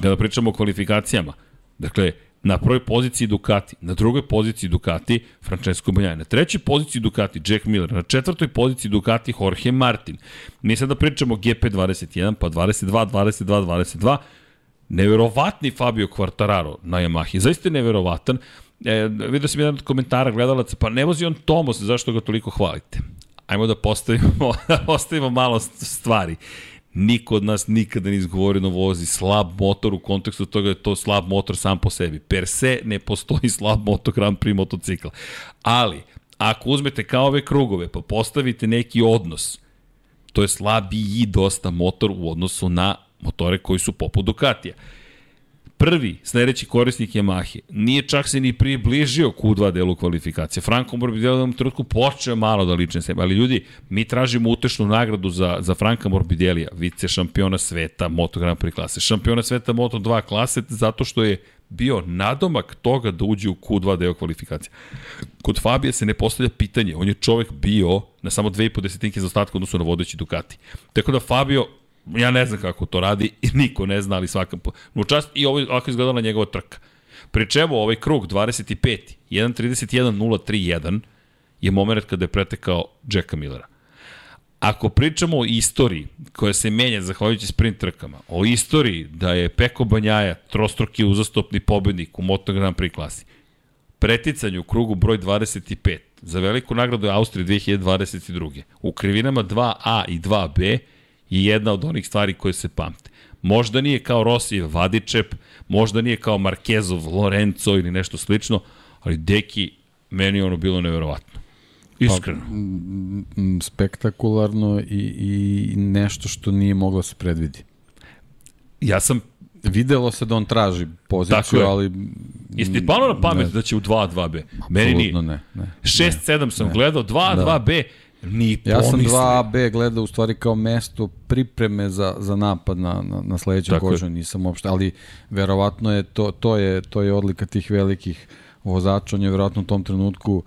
kada pričamo o kvalifikacijama, Dakle, na prvoj poziciji Ducati, na drugoj poziciji Ducati Francesco Bagnaia, na trećoj poziciji Ducati Jack Miller, na četvrtoj poziciji Ducati Jorge Martin. Mi sada pričamo GP21, pa 22, 22, 22, neverovatni Fabio Quartararo na Yamahi, zaista je neverovatan. E, vidio sam jedan od komentara gledalaca, pa ne vozi on Tomos, zašto ga toliko hvalite? Ajmo da postavimo, da postavimo malo stvari. Niko od nas nikada ne izgovorio vozi slab motor u kontekstu toga da je to slab motor sam po sebi. Per se ne postoji slab motor Grand Prix motocikl. Ali, ako uzmete kao ove krugove pa postavite neki odnos, to je slabiji dosta motor u odnosu na motore koji su poput Ducatija prvi sledeći korisnik Yamahe nije čak se ni približio Q2 delu kvalifikacije. Franko Morbidelli u trenutku počeo malo da liče sebe, ali ljudi, mi tražimo utešnu nagradu za, za Franka Morbidelija, vice šampiona sveta Moto Grand Prix klase, šampiona sveta Moto 2 klase, zato što je bio nadomak toga da uđe u Q2 deo kvalifikacije. Kod Fabija se ne postavlja pitanje, on je čovek bio na samo 2,5 desetinke za ostatku odnosu na vodeći Ducati. Tako da Fabio Ja ne znam kako to radi, niko ne zna, ali svakam mu čast i ovo ovako izgledala njegova trka. Pri čemu ovaj krug 25. 1.31.031 je moment kada je pretekao Jacka Millera. Ako pričamo o istoriji koja se menja zahvaljujući sprint trkama, o istoriji da je Peko Banjaja trostruki uzastopni pobednik u Moto Grand Prix klasi, preticanju u krugu broj 25 za veliku nagradu Austrije 2022. U krivinama 2A i 2B je jedna od onih stvari koje se pamte. Možda nije kao Rossi Vadičep, možda nije kao Markezov Lorenzo ili nešto slično, ali Deki, meni ono bilo neverovatno. Iskreno. Pa, m, m, spektakularno i, i nešto što nije moglo se predvidi. Ja sam Videlo se da on traži poziciju, ali... Jeste palo na pamet da će u 2-2B? Meni nije. Ne. ne. 6-7 sam gledao, 2-2B, ni Ja sam pomislio. 2B gledao u stvari kao mesto pripreme za, za napad na, na, na sledećem kožu, nisam uopšte, ali verovatno je to, to je, to je odlika tih velikih vozača, on je verovatno u tom trenutku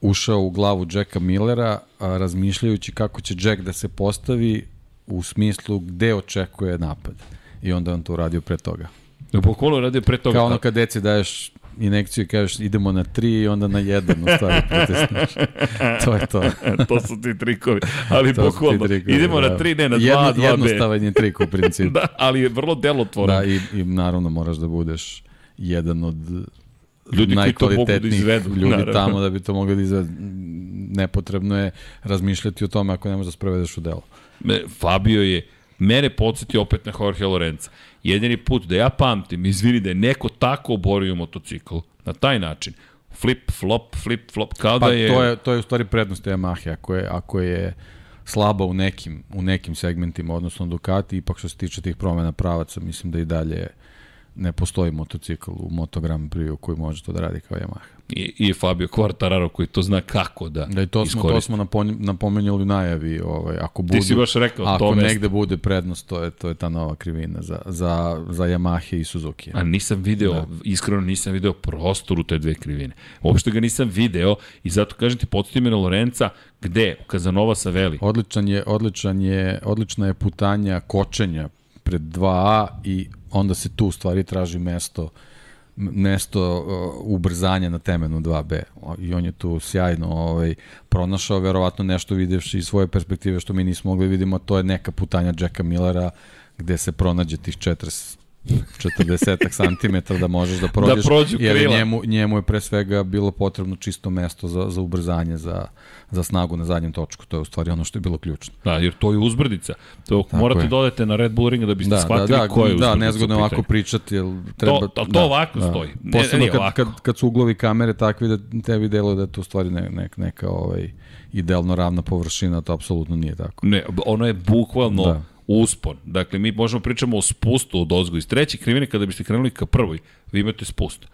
ušao u glavu Jacka Millera, a, razmišljajući kako će Jack da se postavi u smislu gde očekuje napad. I onda on to uradio pre toga. Bukvalno radio pre toga. Kao ono kad deci daješ inekciju i kažeš idemo na tri i onda na jedan u stvari pritisneš. to je to. to su ti trikovi. Ali To bukvalno, trikovi, idemo da. na 3, ne na 2, Jedno, 2B. Jednostavan je trik u principu. Da, ali je vrlo delotvoran. Da, i, i naravno moraš da budeš jedan od Ljudi koji to mogu da izvedu. ljudi naravno. tamo da bi to mogli da izvedu. Nepotrebno je razmišljati o tome ako ne možeš da sprovedeš u delo. Me, Fabio je mene podsjetio opet na Jorge Lorenza. Jedini put da ja pamtim, izvini da je neko tako oborio motocikl, na taj način, flip, flop, flip, flop, kao Pa da je... to je, to je u stvari prednost Yamaha, ako je, ako je slaba u nekim, u nekim segmentima, odnosno Ducati, ipak što se tiče tih promena pravaca, mislim da i dalje ne postoji motocikl u Moto Grand Prix koji može to da radi kao Yamaha. I, i Fabio Quartararo koji to zna kako da, Da i to smo, to smo napon- napomenjali u najavi, ovaj, ako budu, Ti si baš rekao, ako to mesto. negde bude prednost, to je, to je ta nova krivina za, za, za Yamaha i Suzuki. A nisam video, da. iskreno nisam video prostor u te dve krivine. Uopšte ga nisam video i zato kažem ti, podsjeti me na Lorenca, gde? U Kazanova Saveli. Odličan je, odličan je, odlična je putanja kočenja pred 2A i onda se tu u stvari traži mesto mesto uh, ubrzanja na temenu 2B. O, I on je tu sjajno ovaj, pronašao, verovatno nešto videvši iz svoje perspektive što mi nismo mogli vidimo, to je neka putanja Jacka Millera gde se pronađe tih 40 40 santimetara da možeš da prođeš, prođu jer krila. njemu, njemu je pre svega bilo potrebno čisto mesto za, za ubrzanje, za, za snagu na zadnjem točku. To je u stvari ono što je bilo ključno. Da, jer to je uzbrdica. To Tako morate je. dodati na Red Bull ringa da biste Da, da, shvatili da, ko je uzbrdica. da, nezgodno je ovako pričati, jer treba... To- to da, ovako stoji. Ne, Posebno kad, ovako. kad, kad su uglovi kamere takvi da tebi deluje da je to u stvari ne, ne, neka ovaj, idealno ravna površina, to apsolutno nije tako. Ne, ono je bukvalno da. Uspon. Dakle, mi možemo pričamo o spustu od ozgo. Iz treće krivine, kada biste krenuli ka prvoj, vi imate spust.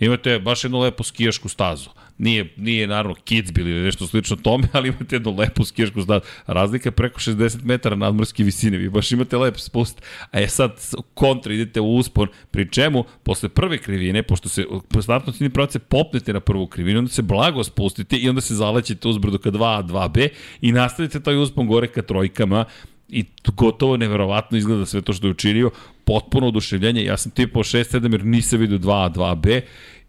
Imate baš jednu lepu skijašku stazu. Nije, nije naravno Kitzbühel ili nešto slično tome, ali imate jednu lepu skijašku stazu. Razlika je preko 60 metara nadmorske visine. Vi baš imate lep spust. A je sad kontra, idete u uspon. Pri čemu, posle prve krivine, pošto se po startnom ciljni pravac se popnete na prvu krivinu, onda se blago spustite i onda se zalećete uzbrdo ka 2A, 2B i nastavite taj uspon gore ka trojkama i to gotovo neverovatno izgleda sve to što je učinio, potpuno oduševljenje, ja sam tipao 6-7 jer nisam vidio 2A, 2B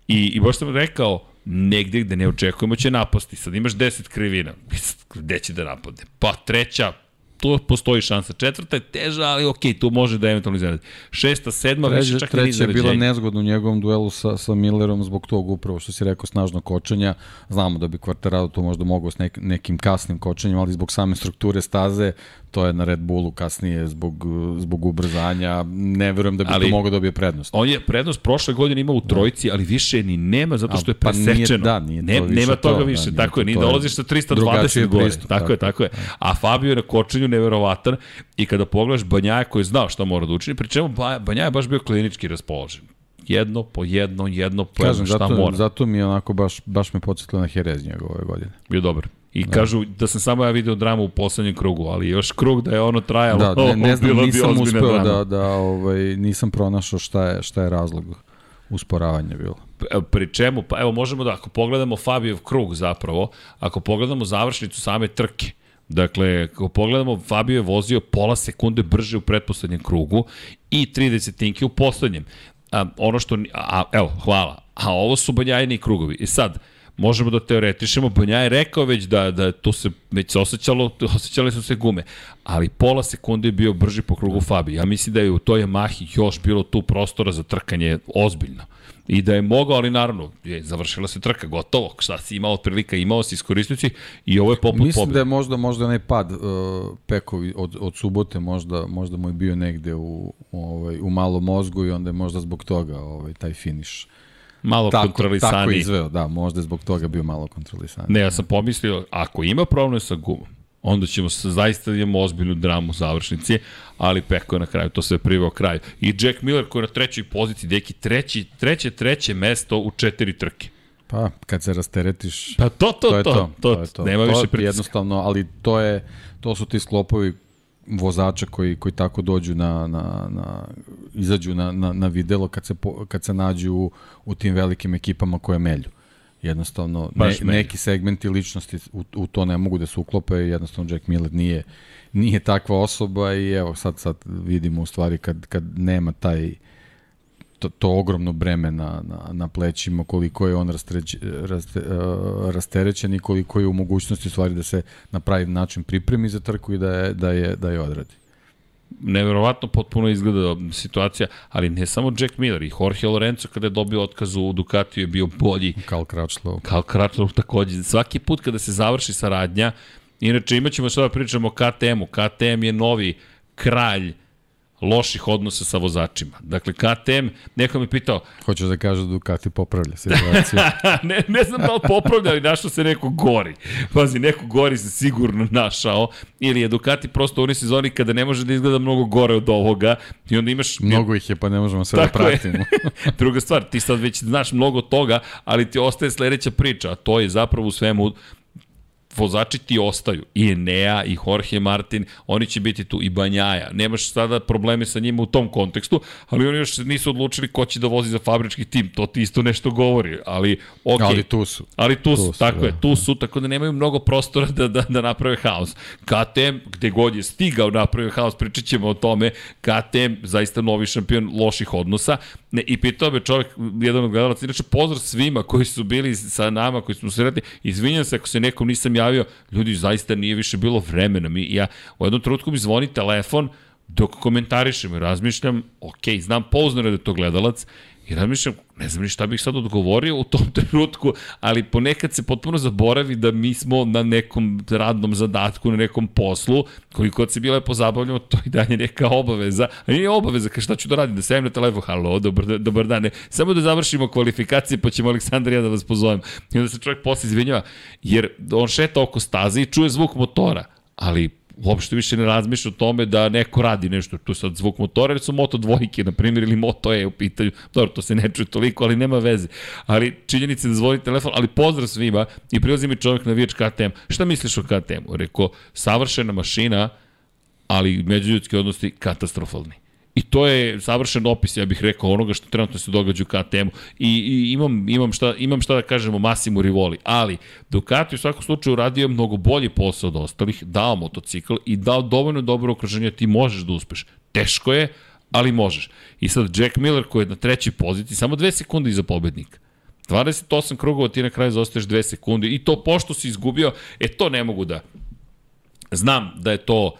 i, i baš sam rekao, negde gde ne očekujemo će napasti, sad imaš 10 krivina, gde će da napade? Pa treća, tu postoji šansa. Četvrta je teža, ali okej, tu može da eventualno iznenadi. Šesta, sedma, više Treća, čak i niz treća je bila nezgodna u njegovom duelu sa, sa Millerom zbog tog upravo što si rekao snažno kočenja. Znamo da bi Quartararo to možda mogao s nek, nekim kasnim kočenjem, ali zbog same strukture staze to je na Red Bullu kasnije zbog, zbog ubrzanja. Ne verujem da bi Ali- to mogao da dobije prednost. On je prednost prošle godine imao u trojici, ali više ni nema zato što je Pa nije- presečeno. da, nije to ne, više nema toga to, više, da, tako je, ni dolaziš sa 320 drugačiji gore. pristup, tako, tako je, tako je. A Fabio je na kočenju neverovatan i kada pogledaš Banjaja koji je znao šta mora da učini, pri čemu Ba- Banjaja je baš bio klinički raspoložen. Jedno po jedno, jedno po jedno, Kažem, šta zato, mora. zato mi je onako baš, baš me podsjetilo na Jerez njegove ove godine. Bio dobar. I da. kažu da sam samo ja video dramu u poslednjem krugu, ali još krug da je ono trajalo. Da, ne, ne znam, nisam uspeo drama. da, da ovaj, nisam pronašao šta je, šta je razlog usporavanja bilo. Pri čemu, pa evo možemo da, ako pogledamo Fabijev krug zapravo, ako pogledamo završnicu same trke, Dakle, ako pogledamo, Fabio je vozio pola sekunde brže u pretposlednjem krugu i 30 tinke u poslednjem. A, ono što, a, evo, hvala. A ovo su banjajni krugovi. I sad, možemo da teoretišemo, Banja je rekao već da, da to se već se osjećalo, osjećale su se gume, ali pola sekunde je bio brži po krugu Fabi. Ja mislim da je u toj Yamahi još bilo tu prostora za trkanje ozbiljno. I da je mogao, ali naravno, je, završila se trka, gotovo, šta si imao od prilika, imao si, iskoristio si i ovo je poput Mislim pobjede. da je možda možda onaj pad uh, Pekovi od, od subote možda možda mu je bio negde u, u ovaj u malom mozgu i onda je možda zbog toga ovaj taj finiš Malo tako, kontrolisani. tako izveo, da, možda je zbog toga bio malo kontrolisan. Ne, ja sam pomislio, ako ima problem sa gumom, onda ćemo se zaista imamo ozbiljnu dramu završnici, ali Peko je na kraju to sve privao kraj. I Jack Miller koji je na trećoj poziciji, deki treći, treće, treće mesto u četiri trke. Pa, kad se rasteretiš, Pa to, to, to je to, to. to, to, je to. nema to više je pritiska. Jednostavno, ali to je to su ti sklopovi vozača koji koji tako dođu na na na izađu na na na videlo kad se po, kad se nađu u, u tim velikim ekipama koje melju. Jednostavno ne, melju. neki segmenti ličnosti u, u to ne mogu da se uklope, jednostavno Jack Miller nije nije takva osoba i evo sad sad vidimo u stvari kad kad nema taj to, to ogromno breme na, na, na plećima, koliko je on rastreć, raste, uh, rasterećen i koliko je u mogućnosti u stvari da se na pravi način pripremi za trku i da je, da je, da je odradi. Neverovatno potpuno izgleda situacija, ali ne samo Jack Miller, i Jorge Lorenzo kada je dobio otkaz u Ducatiju je bio bolji, Karl Kračlov. Kao Kratlov takođe. Svaki put kada se završi saradnja, inače imaćemo sada da pričamo o KTM-u. KTM je novi kralj loših odnosa sa vozačima. Dakle, KTM, neko me pitao, Hoćeš da kažeš da Ducati popravlja situaciju. ne, ne znam da li popravlja, ali našao se neko gori. Pazi, neko gori se sigurno našao, ili je Ducati prosto u onoj sezoni kada ne može da izgleda mnogo gore od ovoga, i onda imaš... Mnogo ih je, pa ne možemo sve da Tako je. pratimo. Druga stvar, ti sad već znaš mnogo toga, ali ti ostaje sledeća priča, a to je zapravo u svemu vozači ti ostaju. I Enea, i Jorge Martin, oni će biti tu, i Banjaja. Nemaš sada probleme sa njima u tom kontekstu, ali oni još nisu odlučili ko će da vozi za fabrički tim. To ti isto nešto govori, ali ok. Ali tu su. Ali tu Tu su, tako da. je, tu su, tako da nemaju mnogo prostora da, da, da naprave haos. KTM, gde god je stigao napravio haos, pričat ćemo o tome, KTM, zaista novi šampion loših odnosa. Ne, I pitao me čovjek, jedan od gledalaca, inače pozdrav svima koji su bili sa nama, koji smo sretni, izvinjam se ako se nekom nisam javio, ljudi, zaista nije više bilo vremena. Mi, ja, u jednom trenutku mi zvoni telefon, dok komentarišem i razmišljam, ok, znam pouzdano da je to gledalac, I razmišljam, ne znam ni šta bih sad odgovorio u tom trenutku, ali ponekad se potpuno zaboravi da mi smo na nekom radnom zadatku, na nekom poslu, koliko god se bilo je pozabavljamo, to i dalje neka obaveza. A nije obaveza, kao šta ću da radim, da sevim na telefon, halo, dobar, dobar dan, ne. samo da završimo kvalifikacije, pa ćemo Aleksandar ja da vas pozovem. I onda se čovjek posle izvinjava, jer on šeta oko staze i čuje zvuk motora, ali uopšte više ne razmišlja o tome da neko radi nešto, tu sad zvuk motora, ili su moto dvojke, na primjer, ili moto E u pitanju, dobro, to se ne čuje toliko, ali nema veze. Ali činjenica je da zvoni telefon, ali pozdrav svima i prilazi mi čovjek na vijač KTM. Šta misliš o KTM-u? Rekao, savršena mašina, ali međuljudski odnosi katastrofalni. I to je savršen opis, ja bih rekao, onoga što trenutno se događa u KTM-u. I, I, imam, imam, šta, imam šta da kažem o Massimu Rivoli, ali Ducati u svakom slučaju uradio mnogo bolji posao od ostalih, dao motocikl i dao dovoljno dobro okruženje, ti možeš da uspeš. Teško je, ali možeš. I sad Jack Miller koji je na trećoj poziciji, samo dve sekunde iza pobednika. 28 krugova ti na kraju zostaješ 2 sekunde i to pošto si izgubio, e to ne mogu da. Znam da je to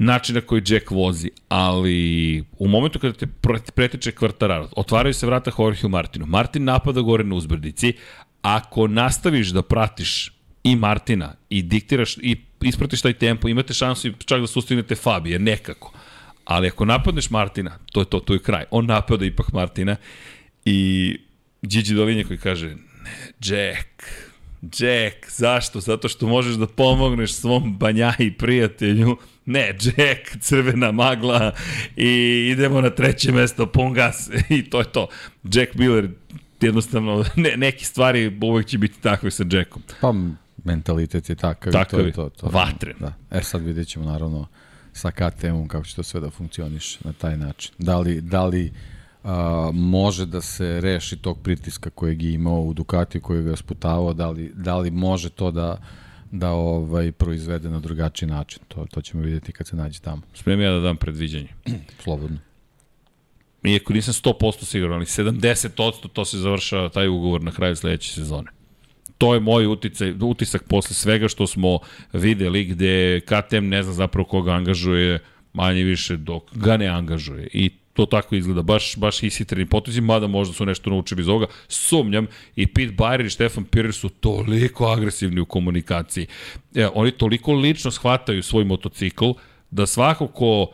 način na koji Jack vozi, ali u momentu kada te pretiče kvartararo, otvaraju se vrata Jorge Martinu. Martin napada gore na uzbrdici, ako nastaviš da pratiš i Martina i diktiraš i ispratiš taj tempo, imate šansu čak da sustignete Fabije, nekako. Ali ako napadneš Martina, to je to, to je kraj. On napada ipak Martina i Gigi Dolinje koji kaže, ne, Jack, Jack, zašto? Zato što možeš da pomogneš svom banjaji prijatelju. Ne, Jack, crvena magla i idemo na treće mesto, pun gas i to je to. Jack Miller, jednostavno, ne, neke stvari uvek će biti takve sa Jackom. Pa mentalitet je takav. Takav i je, to, to, to, vatren. Da. E sad vidjet ćemo naravno sa KTM-om kako će to sve da funkcioniše na taj način. Da li, da li a, može da se reši tog pritiska kojeg je imao u Ducati koji ga je sputavao, da li, da li može to da da ovaj proizvede na drugačiji način. To, to ćemo vidjeti kad se nađe tamo. Spremim ja da dam predviđanje. Slobodno. Iako nisam 100% siguran, ali 70% to se završava taj ugovor na kraju sledeće sezone. To je moj uticaj, utisak posle svega što smo videli gde KTM ne zna zapravo koga angažuje manje više dok ga ne angažuje. I to tako izgleda, baš, baš isitreni potezi, mada možda su nešto naučili iz ovoga. Sumnjam i Pete Bayer i Stefan Pirer su toliko agresivni u komunikaciji. E, oni toliko lično shvataju svoj motocikl da svako ko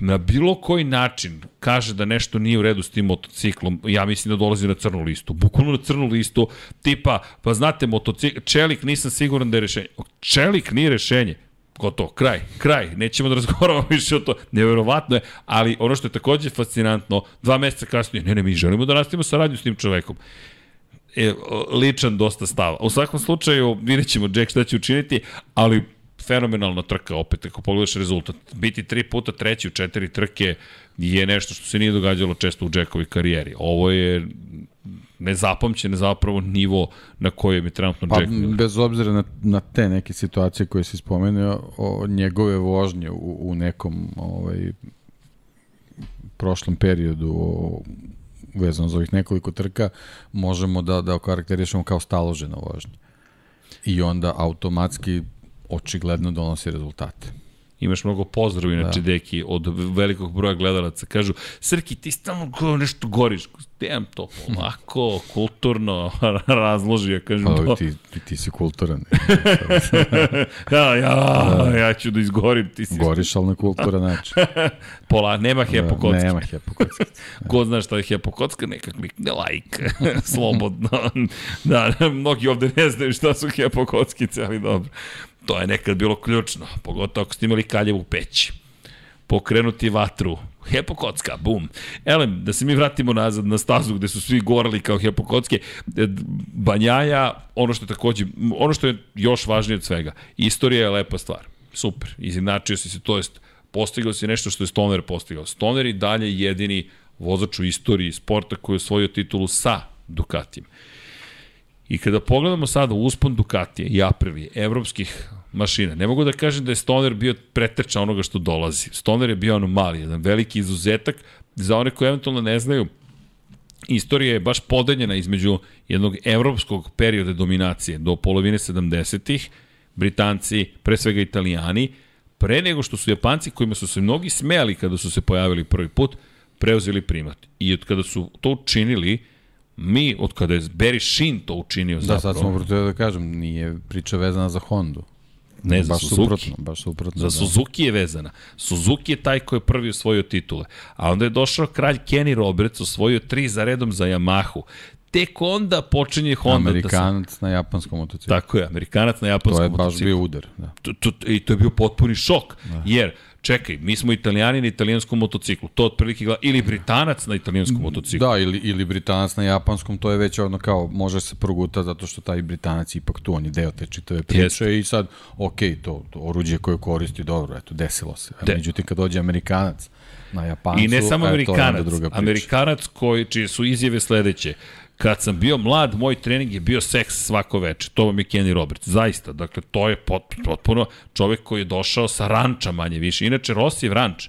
na bilo koji način kaže da nešto nije u redu s tim motociklom, ja mislim da dolazi na crnu listu. Bukvalno na crnu listu, tipa, pa znate, motocikl, čelik nisam siguran da je rešenje. Čelik nije rešenje. Gotovo, kraj, kraj. Nećemo da razgovaramo više o to. Neverovatno je, ali ono što je takođe fascinantno, dva meseca kasnije, ne, ne, mi želimo da nastavimo saradnju s tim čovekom e, ličan dosta stava. U svakom slučaju, vidjet ćemo Jack šta će učiniti, ali fenomenalna trka opet, ako pogledaš rezultat. Biti tri puta treći u četiri trke je nešto što se nije događalo često u Jackovi karijeri. Ovo je nezapamćen zapravo nivo na kojem je trenutno pa, Jack Miller. Bez obzira na, na te neke situacije koje si spomenuo, o njegove vožnje u, u nekom ovaj, prošlom periodu o, vezano za ovih nekoliko trka, možemo da, da okarakterišemo kao staložena vožnja. I onda automatski očigledno donosi rezultate. Imaš mnogo pozdrav, inače, da. deki, od velikog broja gledalaca. Kažu, Srki, ti stalno nešto goriš. Demam to polako, kulturno razloži. Ja kažem, pa, ti, ti, ti si kulturan. ja, ja, da. ja ću da izgorim. Ti si... Goriš, ali na kulturan način. Pola, nema hepokocka. Da, nema hepokocka. Ko zna šta je hepokocka, nekak mi ne like. Slobodno. da, mnogi ovde ne znaju šta su hepokockice, ali dobro. To je nekad bilo ključno, pogotovo ako ste imali kaljevu peć. Pokrenuti vatru, hepokocka, bum. Elem, da se mi vratimo nazad na stazu gde su svi gorali kao hepokocke, e, Banjaja, ono što je takođe, ono što je još važnije od svega, istorija je lepa stvar. Super, izinačio si se, to jest postigao si nešto što je Stoner postigao. Stoner i dalje jedini vozač u istoriji sporta koji je osvojio titulu sa Ducatijem. I kada pogledamo sada uspon Ducatije i Aprilije, evropskih mašina, ne mogu da kažem da je Stoner bio preteča onoga što dolazi. Stoner je bio anomalija, jedan veliki izuzetak. Za one koji eventualno ne znaju, istorija je baš podeljena između jednog evropskog perioda dominacije do polovine 70-ih, Britanci, pre svega Italijani, pre nego što su Japanci, kojima su se mnogi smejali kada su se pojavili prvi put, preuzeli primat. I od kada su to učinili, mi, od kada je Barry Shin to učinio da, zapravo... Da, sad smo vrtio da kažem, nije priča vezana za Hondu. Ne, za baš Suzuki. Suprotno, baš suprotno. Za da. Suzuki je vezana. Suzuki je taj koji je prvi osvojio titule. A onda je došao kralj Kenny Roberts, osvojio tri za redom za Yamahu. Tek onda počinje Honda Amerikanac da se... na japanskom motociklu. Tako je, Amerikanac na japanskom motociklu. To je baš bio udar. Da. To, to, I to je bio potpuni šok. Da. Jer čekaj, mi smo italijani na italijanskom motociklu, to otprilike gleda, ili britanac na italijanskom motociklu. Da, ili, ili britanac na japanskom, to je već ono kao, može se proguta zato što taj britanac ipak tu, on je deo te čitave priče Jeste. i sad, ok, to, to oruđe koje koristi, dobro, eto, desilo se. De. Međutim, kad dođe amerikanac na japancu, I ne samo amerikanac, amerikanac koji, čije su izjave sledeće, Kad sam bio mlad, moj trening je bio seks svako veče. To vam je Kenny Roberts. Zaista. Dakle, to je potpuno čovek koji je došao sa ranča manje više. Inače, Rosijev ranč,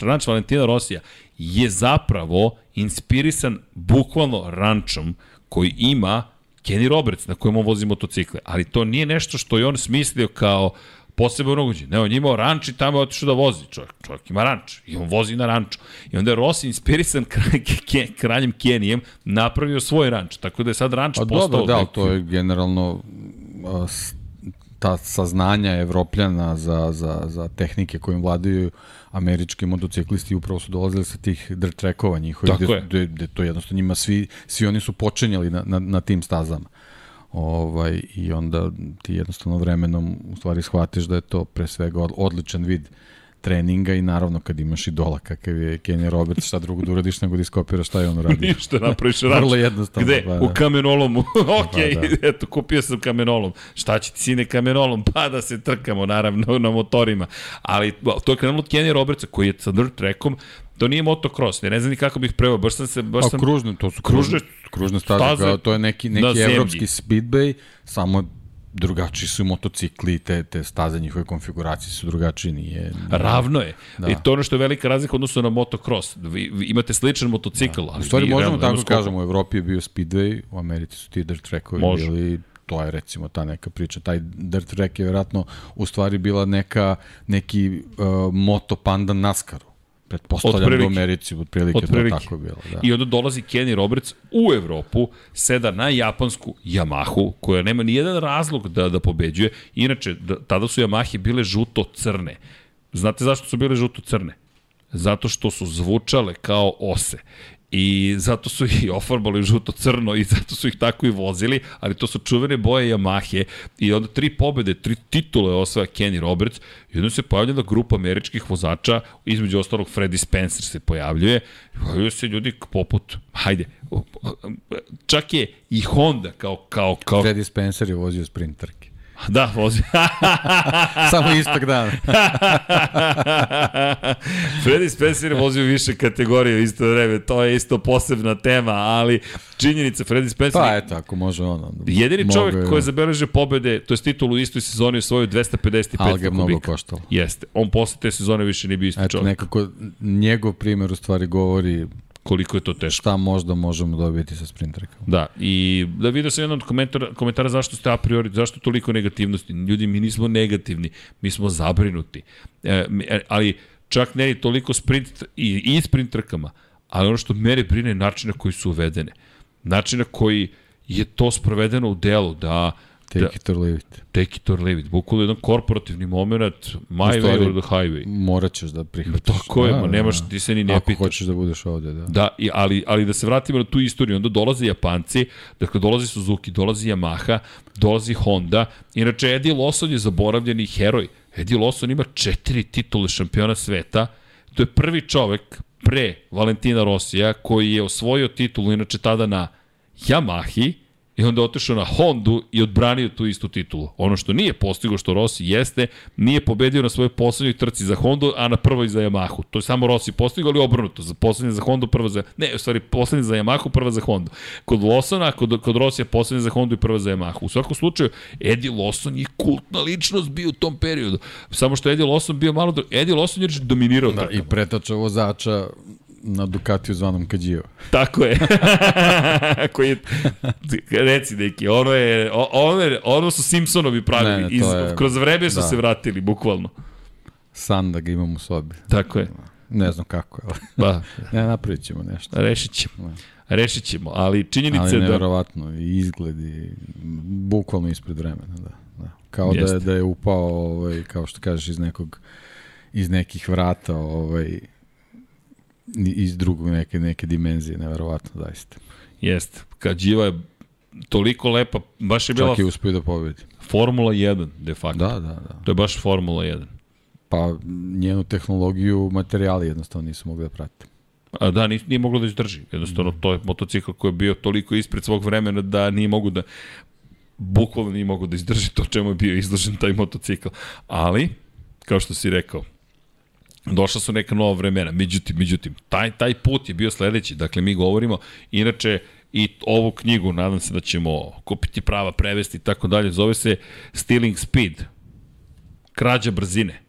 ranč Valentina Rosija, je zapravo inspirisan bukvalno rančom koji ima Kenny Roberts na kojem on vozi motocikle. Ali to nije nešto što je on smislio kao posebno unoguđe. Ne, on je imao ranč i tamo je otišao da vozi. Čovjek, čovjek ima ranč i on vozi na ranču. I onda je Rossi inspirisan kraljem Kenijem napravio svoj ranč. Tako da je sad ranč pa, postao... Dobro, da, to je generalno ta saznanja evropljana za, za, za tehnike kojim vladaju američki motociklisti upravo su dolazili sa tih dirt trackova njihovih, gde, gde, gde, to jednostavno njima svi, svi oni su počinjali na, na, na tim stazama ovaj, i onda ti jednostavno vremenom u stvari shvatiš da je to pre svega odličan vid treninga i naravno kad imaš idola kakav je Kenny Roberts, šta drugo da uradiš nego da iskopiraš šta je on uradi. Ništa, napraviš ranč. Vrlo jednostavno. Gde? Pa, da. U kamenolomu. ok, pa, da. eto, kupio sam kamenolom. Šta će ti sine kamenolom? Pa da se trkamo, naravno, na motorima. Ali to je krenulo od Kenny Robertsa koji je sa dirt trackom To nije motocross, ne, ne znam ni kako bih prevao, baš sam se... Baš A sam... kružne, to su kružne, kružne staze, staze kao, to je neki, neki evropski speedway, samo drugačiji su motocikli, te, te staze njihove konfiguracije su drugačije, nije... nije... Ravno je. Da. I to ono što je velika razlika odnosno na motocross. Vi, vi imate sličan motocikl, da. ali... U stvari možemo tako da kažemo, u Evropi je bio speedway, u Americi su ti dirt trackovi Može. bili to je recimo ta neka priča. Taj dirt track je vjerojatno u stvari bila neka, neki uh, moto panda NASCAR Pretpostavljam da u Americi, otprilike, otprilike. to tako je bilo. Da. I onda dolazi Kenny Roberts u Evropu, seda na japansku Yamahu, koja nema ni jedan razlog da, da pobeđuje. Inače, da, tada su Yamahe bile žuto-crne. Znate zašto su bile žuto-crne? zato što su zvučale kao ose. I zato su ih ofarbali žuto-crno i zato su ih tako i vozili, ali to su čuvene boje Yamahe i onda tri pobede, tri titule osvaja Kenny Roberts i onda se pojavljena grupa američkih vozača, između ostalog Freddy Spencer se pojavljuje, pojavljaju se ljudi poput, hajde, čak je i Honda kao... kao, kao... Freddy Spencer je vozio sprinterke. Da, vozi. Samo istog dana. Freddy Spencer je vozio više kategorije u isto vreme, to je isto posebna tema, ali činjenica Freddy Spencer... Pa eto, ako može ono. Jedini čovjek je... koji zabeleže pobede, to je titulu u istoj sezoni osvojio 255 kubika. Ali ga mnogo koštalo. Jeste. On posle te sezone više nije bio isti eto, čovjek. nekako njegov primer u stvari govori koliko je to teško. Šta možda možemo dobiti sa sprinterkama. Da, i da vidio sam jedan od komentara, komentara zašto ste a priori, zašto toliko negativnosti. Ljudi, mi nismo negativni, mi smo zabrinuti. E, e ali čak ne ni toliko sprint i, i sprint trkama, ali ono što mene brine je načina koji su uvedene. Načina koji je to sprovedeno u delu, da Take da, it or leave it. Take it or leave it. Bukvalo jedan korporativni moment, my way or the highway. Morat ćeš da prihvatiš. Tako je, da, ma nemaš, ti se ni ne Ako pitaš. Ako hoćeš da budeš ovde, da. Da, i, ali, ali da se vratimo na tu istoriju, onda dolaze Japanci, dakle dolazi Suzuki, dolazi Yamaha, dolazi Honda, inače Eddie Lawson je zaboravljeni heroj. Eddie Lawson ima četiri titule šampiona sveta, to je prvi čovek pre Valentina Rosija koji je osvojio titulu, inače tada na Yamahi, I onda otišao na Hondu i odbranio tu istu titulu. Ono što nije postigo što Rossi jeste, nije pobedio na svojoj poslednjoj trci za Hondu, a na prvoj za Yamahu. To je samo Rossi postigao, ali obrnuto. Za poslednje za Hondu, prva za... Ne, u stvari, poslednje za Yamahu, prva za Hondu. Kod Lawsona, kod, kod Rossi je poslednje za Hondu i prva za Yamahu. U svakom slučaju, Eddie Lawson je kultna ličnost bio u tom periodu. Samo što Eddie Lawson bio malo... Eddie Lawson je dominirao. Da, i pretača vozača na Ducatiju zvanom Kađio. Tako je. Koji je, reci neki, ono je, ono, je, ono su Simpsonovi pravili, ne, ne, Iz, je, kroz vreme su da. se vratili, bukvalno. San da ga imam u sobi. Tako je. Ne znam kako, ali ba. ne, napravit ćemo nešto. Rešit ćemo. Ne. Rešit ćemo, ali činjenica ali je da... Ali nevjerovatno, i izgled, i bukvalno ispred vremena, da. da. Kao Jeste. da je, da je upao, ovaj, kao što kažeš, iz nekog iz nekih vrata, ovaj, iz drugog neke, neke dimenzije, neverovatno, zaista. Jeste. Kađiva je toliko lepa, baš je bila... Čak je uspio da pobedi. Formula 1, de facto. Da, da, da. To je baš Formula 1. Pa njenu tehnologiju, materijali jednostavno nisu mogli da prate. A da, nije, nije moglo da izdrži. Jednostavno, to je motocikl koji je bio toliko ispred svog vremena da nije mogu da bukvalno nije mogu da izdrži to čemu je bio izložen taj motocikl. Ali, kao što si rekao, došla su neka nova vremena. Međutim, međutim, taj, taj put je bio sledeći. Dakle, mi govorimo, inače, i ovu knjigu, nadam se da ćemo kupiti prava, prevesti i tako dalje, zove se Stealing Speed, krađa brzine.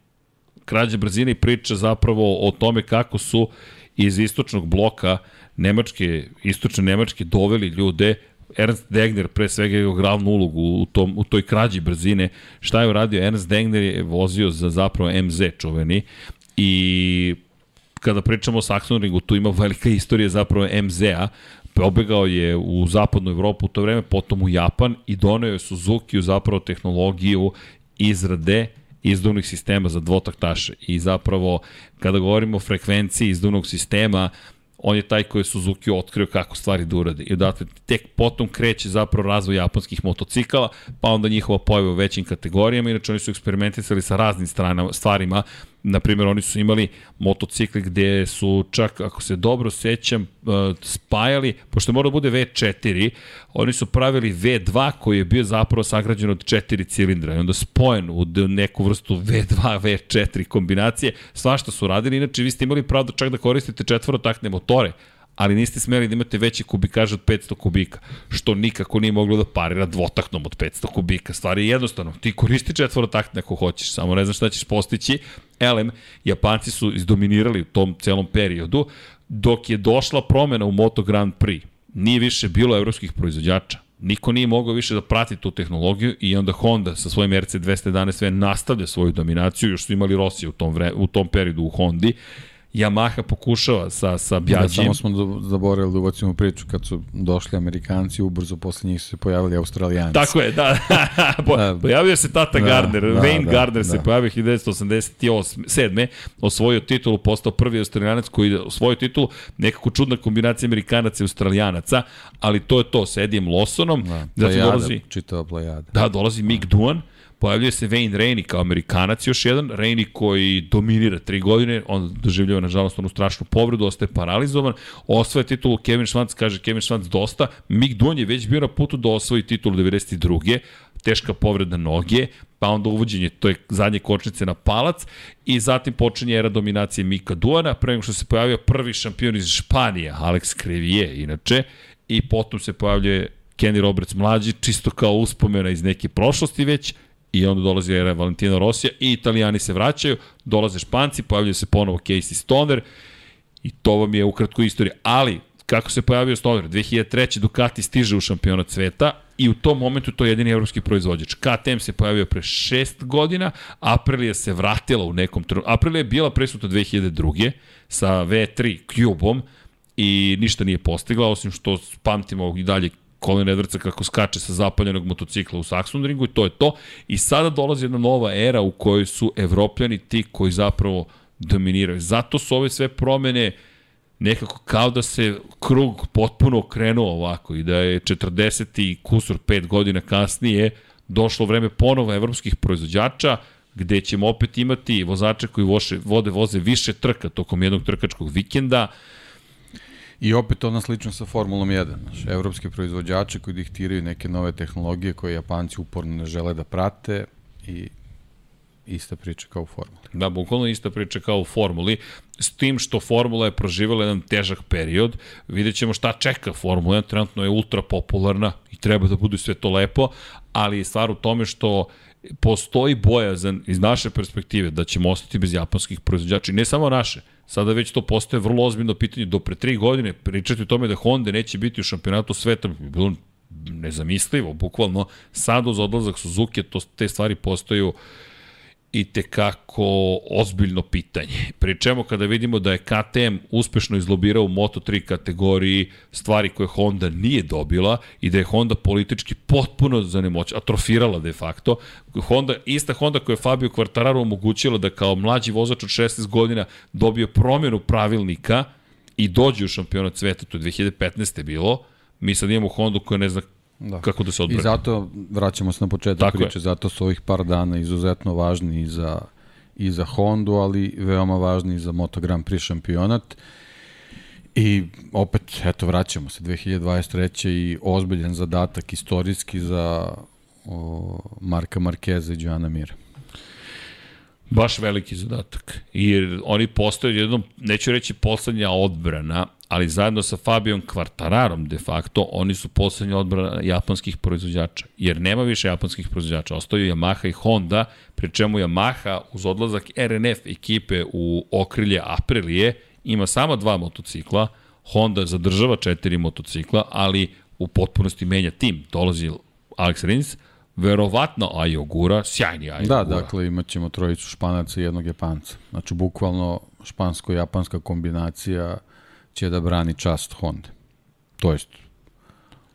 Krađa brzine i priča zapravo o tome kako su iz istočnog bloka Nemačke, istočne Nemačke doveli ljude Ernst Degner pre svega je glavnu ulogu u, tom, u toj krađi brzine. Šta je uradio? Ernst Degner je vozio za zapravo MZ čuveni I kada pričamo o Saxon tu ima velika istorija zapravo MZ-a, obegao je u zapadnu Evropu u to vreme, potom u Japan i doneo je Suzuki u zapravo tehnologiju izrade izduvnih sistema za dvotaktaše. I zapravo, kada govorimo o frekvenciji izduvnog sistema, on je taj koji je Suzuki otkrio kako stvari da urade. I odatle tek potom kreće zapravo razvoj japanskih motocikala, pa onda njihova pojava u većim kategorijama, inače oni su eksperimentisali sa raznim stranama, stvarima, na primjer oni su imali motocikli gde su čak, ako se dobro sećam, uh, spajali, pošto mora da bude V4, oni su pravili V2 koji je bio zapravo sagrađen od četiri cilindra i onda spojen u neku vrstu V2, V4 kombinacije, svašta su radili, inače vi ste imali pravo da čak da koristite četvorotakne motore, ali niste smeli da imate veći kubikaž od 500 kubika, što nikako nije moglo da parira dvotaknom od 500 kubika. Stvari je jednostavno, ti koristi četvorotakne ako hoćeš, samo ne znaš šta ćeš postići. Elem, Japanci su izdominirali u tom celom periodu, dok je došla promena u Moto Grand Prix. Nije više bilo evropskih proizvođača. Niko nije mogao više da prati tu tehnologiju i onda Honda sa svojim RC211 sve nastavlja svoju dominaciju, još su imali Rossi u tom, vre, u tom periodu u Hondi Yamaha pokušava sa, sa Da, Bjađim. samo smo zaboravili da ubacimo priču kad su došli Amerikanci, ubrzo posle njih su se pojavili Australijanci. Tako je, da. Da. pojavio se tata Da, Gardner, da, Wayne da, Gardner se da. pojavio 1987. osvojio titulu, postao prvi australijanac koji je osvojio titulu, nekako čudna kombinacija amerikanaca i australijanaca, ali to je to, sa Edijem Lawsonom, Da, zatim plejada, dolazi, čitava plejada. da, dolazi Mick Duan, pojavljuje se Wayne Rainey kao Amerikanac još jedan, Rainey koji dominira tri godine, on doživljava nažalost onu strašnu povredu, ostaje paralizovan, osvaja titulu Kevin Schwantz, kaže Kevin Schwantz dosta, Mick Duan je već bio na putu da osvoji titulu 92. teška povreda noge, pa onda uvođenje to je zadnje kočnice na palac i zatim počinje era dominacije Mika Duana, pre što se pojavio prvi šampion iz Španije, Alex Crevije, inače, i potom se pojavljuje Kenny Roberts mlađi, čisto kao uspomena iz neke prošlosti već, i onda dolazi era Valentina Rosija i italijani se vraćaju, dolaze španci, pojavljaju se ponovo Casey Stoner i to vam je ukratko istorija. Ali, kako se pojavio Stoner? 2003. Ducati stiže u šampionat sveta i u tom momentu to je jedini evropski proizvođač. KTM se pojavio pre šest godina, Aprilia se vratila u nekom trenutku. Aprilia je bila presuta 2002. sa V3 Cube-om i ništa nije postigla, osim što pamtimo i dalje Colin Edwardsa kako skače sa zapaljenog motocikla u Saxonringu i to je to. I sada dolazi jedna nova era u kojoj su evropljani ti koji zapravo dominiraju. Zato su ove sve promene nekako kao da se krug potpuno okrenuo ovako i da je 40 i kusur 5 godina kasnije došlo vreme ponovo evropskih proizvođača gde ćemo opet imati vozače koji voše, vode voze više trka tokom jednog trkačkog vikenda, I opet ona slično sa Formulom 1. Znaš, evropski proizvođači koji diktiraju neke nove tehnologije koje Japanci uporno ne žele da prate i ista priča kao u Formuli. Da, bukvalno ista priča kao u Formuli, s tim što Formula je proživala jedan težak period, vidjet ćemo šta čeka Formula 1, trenutno je ultra popularna i treba da bude sve to lepo, ali je stvar u tome što postoji bojazan iz naše perspektive da ćemo ostati bez japanskih proizvođača i ne samo naše, sada već to postoje vrlo ozbiljno pitanje, do pre tri godine pričati o tome da Honda neće biti u šampionatu sveta bi bilo nezamislivo, bukvalno. Sad uz odlazak Suzuki to, te stvari postaju i tekako ozbiljno pitanje. Pri čemu kada vidimo da je KTM uspešno izlobirao u Moto3 kategoriji stvari koje Honda nije dobila i da je Honda politički potpuno zanemoć, atrofirala de facto. Honda, ista Honda koja je Fabio Quartararo omogućila da kao mlađi vozač od 16 godina dobio promjenu pravilnika i dođe u šampionat sveta, to je 2015. bilo, mi sad imamo Hondu koja ne zna Da. kako da se I odbrani. zato, vraćamo se na početak Tako je. priče, zato su ovih par dana izuzetno važni i za, i za Hondu, ali veoma važni i za Moto Grand Prix šampionat. I opet, eto, vraćamo se 2023. i ozbiljan zadatak istorijski za o, Marka Markeza i Joana Mira. Baš veliki zadatak. Jer oni postaju jednom, neću reći poslednja odbrana, ali zajedno sa Fabijom Kvartararom de facto, oni su poslednja odbrana japanskih proizvođača. Jer nema više japanskih proizvođača. Ostaju Yamaha i Honda, pri čemu Yamaha uz odlazak RNF ekipe u okrilje Aprilije ima samo dva motocikla, Honda zadržava četiri motocikla, ali u potpunosti menja tim. Dolazi Alex Rins, verovatno Ayogura, sjajni Ayogura. Da, dakle, imat ćemo trojicu španaca i jednog japanca. Znači, bukvalno špansko-japanska kombinacija će da brani čast Honda. To jest,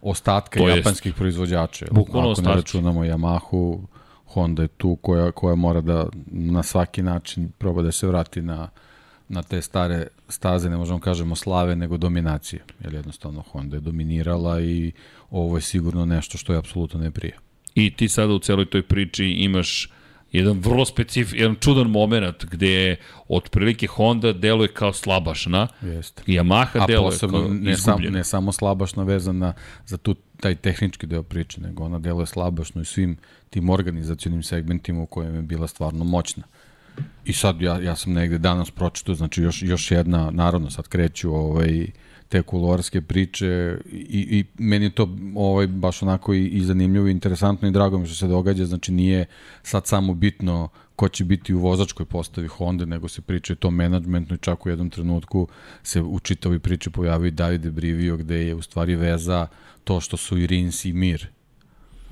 ostatka To jest. japanskih proizvođača. jel? Bukvalno Ako ne računamo Yamahu, Honda je tu koja, koja mora da na svaki način proba da se vrati na, na te stare staze, ne možemo kažemo slave, nego dominacije. Jer jednostavno Honda je dominirala i ovo je sigurno nešto što je apsolutno ne prije. I ti sada u celoj toj priči imaš jedan vrlo specif, jedan čudan moment gde je otprilike Honda deluje kao slabašna, Jeste. i Yamaha A deluje posebno kao ne, sam, ne samo slabašna vezana za tu, taj tehnički deo priče, nego ona deluje slabašno i svim tim organizacionim segmentima u kojem je bila stvarno moćna. I sad ja, ja sam negde danas pročitao, znači još, još jedna, naravno sad kreću ovaj, te kuloarske priče i, i meni je to ovaj, baš onako i, i zanimljivo i interesantno i drago mi što se događa, znači nije sad samo bitno ko će biti u vozačkoj postavi Honda, nego se priča i o tom menadžmentu i čak u jednom trenutku se u čitavi priči pojavio i Davide Brivio gde je u stvari veza to što su i Rins i Mir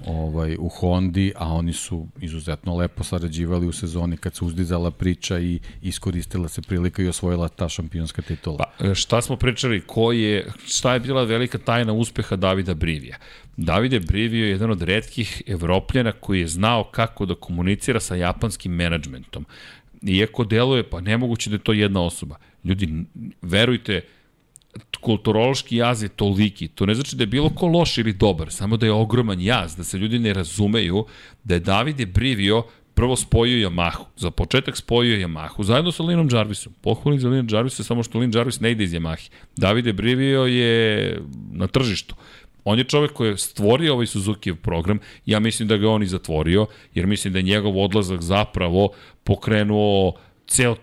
ovaj, u Hondi, a oni su izuzetno lepo sarađivali u sezoni kad se uzdizala priča i iskoristila se prilika i osvojila ta šampionska titula. Pa, šta smo pričali, ko je, šta je bila velika tajna uspeha Davida Brivija? Davide Brivio je jedan od redkih evropljana koji je znao kako da komunicira sa japanskim menadžmentom. Iako deluje, pa nemoguće da je to jedna osoba. Ljudi, verujte, kulturološki jaz je toliki. To ne znači da je bilo ko loš ili dobar, samo da je ogroman jaz, da se ljudi ne razumeju da je Davide Brivio prvo spojio Yamahu. Za početak spojio Yamahu zajedno sa Linom Jarvisom. Pohvali za Lina Jarvisa, samo što Lin Jarvis ne ide iz Yamahe. Davide Brivio je na tržištu. On je čovek koji je stvorio ovaj Suzuki program, ja mislim da ga on i zatvorio, jer mislim da je njegov odlazak zapravo pokrenuo ceo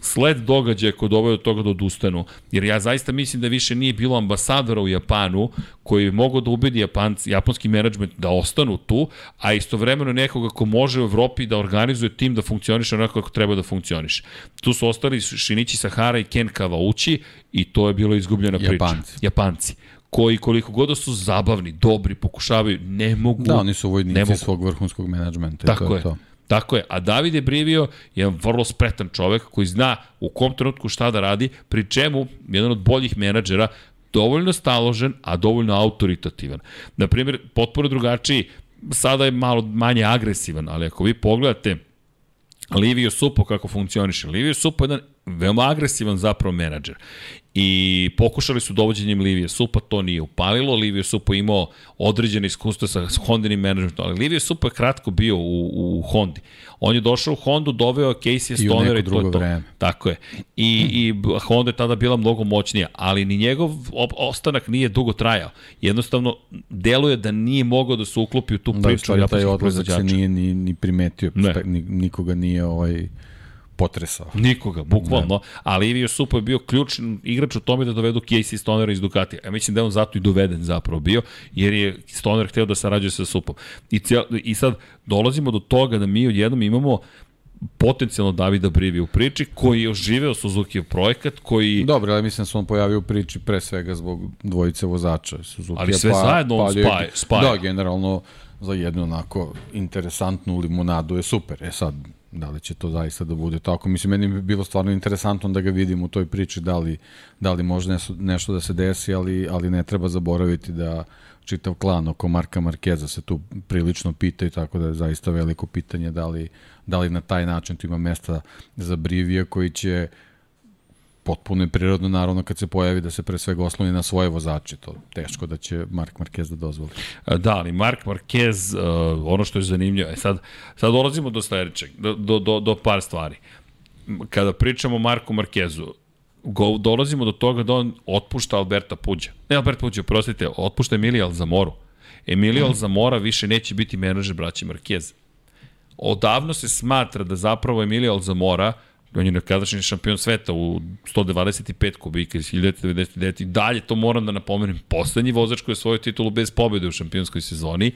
sled događaja kod doveo do toga da odustanu. Jer ja zaista mislim da više nije bilo ambasadora u Japanu koji bi mogao da ubedi Japanci, japanski menadžment da ostanu tu, a istovremeno nekoga ko može u Evropi da organizuje tim da funkcioniše onako kako treba da funkcioniše. Tu su ostali Shinichi Sahara i Ken Kawauchi i to je bilo izgubljena priča. Japanci. Japanci koji koliko god da su zabavni, dobri, pokušavaju, ne mogu... Da, oni su vojnici svog vrhunskog menadžmenta. Tako to je. je to. Tako je, a David je Brivio jedan vrlo spretan čovek koji zna u kom trenutku šta da radi, pri čemu jedan od boljih menadžera dovoljno staložen, a dovoljno autoritativan. Naprimjer, potpuno drugačiji, sada je malo manje agresivan, ali ako vi pogledate Livio Supo kako funkcioniše, Livio Supo je jedan veoma agresivan zapravo menadžer i pokušali su dovođenjem Livije Supa, to nije upalilo, Livije Supa imao određene iskustva sa Hondinim menadžmentom, ali Livije Supa je kratko bio u, u Hondi. On je došao u Hondu, doveo Casey Stoner i, to je to. Vreme. Tako je. I, I Honda je tada bila mnogo moćnija, ali ni njegov ostanak nije dugo trajao. Jednostavno, deluje da nije mogao da se uklopi u tu da, priču. Da, taj odlazak se nije ni, ni primetio, ne. nikoga nije ovaj potresao. Nikoga, bukvalno. Ne. Ali Ivio Supo je bio ključni igrač u tome da dovedu Casey Stonera iz Ducatija. Ja mislim da je on zato i doveden zapravo bio, jer je Stoner hteo da sarađuje sa Supom. I, cijel, I sad dolazimo do toga da mi odjednom imamo potencijalno Davida Brivi u priči, koji je oživeo Suzuki projekat, koji... Dobro, ali mislim da se on pojavio u priči pre svega zbog dvojice vozača Suzuki. Ali sve pa, zajedno on pa, spaja, spaja. Da, generalno za jednu onako interesantnu limunadu je super. E sad, da li će to zaista da bude tako. Mislim, meni bi bilo stvarno interesantno da ga vidim u toj priči, da li, da li može nešto, da se desi, ali, ali ne treba zaboraviti da čitav klan oko Marka Markeza se tu prilično pita i tako da je zaista veliko pitanje da li, da li na taj način tu ima mesta za Brivija koji će potpuno je prirodno naravno kad se pojavi da se pre svega osloni na svoje vozače, to teško da će Mark Marquez da dozvoli. Da, ali Mark Marquez, uh, ono što je zanimljivo, je sad, sad dolazimo do sledećeg, do, do, do, do par stvari. Kada pričamo o Marku Marquezu, go, dolazimo do toga da on otpušta Alberta Puđa. Ne Alberta Puđa, prostite, otpušta Emilija Alzamoru. Emilio Alzamora više neće biti menadžer braći Marquez. Odavno se smatra da zapravo Emilio Alzamora uh, on je nekadašnji šampion sveta u 125 kubika iz 1999. I dalje, to moram da napomenem, poslednji vozač koji je svoju titulu bez pobjede u šampionskoj sezoni,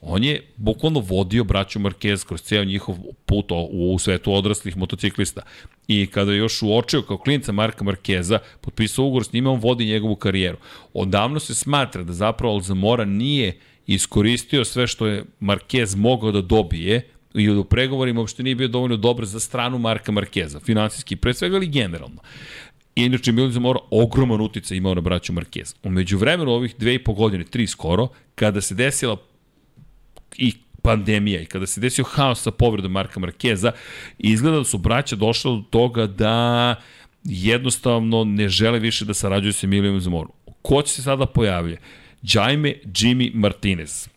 on je bukvalno vodio braću Marquez kroz ceo njihov put u svetu odraslih motociklista. I kada je još uočio kao klinica Marka Markeza, potpisao ugovor s njima, on vodi njegovu karijeru. Odavno se smatra da zapravo Alzamora nije iskoristio sve što je Marquez mogao da dobije i u pregovorima uopšte nije bio dovoljno dobar za stranu Marka Markeza, finansijski, pre svega ali generalno. I inače Milan Zamora ogroman utica imao na braću Markeza. Umeđu vremenu ovih dve i po godine, tri skoro, kada se desila i pandemija i kada se desio haos sa povredom Marka Markeza, izgleda da su braća došla do toga da jednostavno ne žele više da sarađuju sa Emilijom Zamorom. Ko će se sada pojavlja? Jaime Jimmy Martinez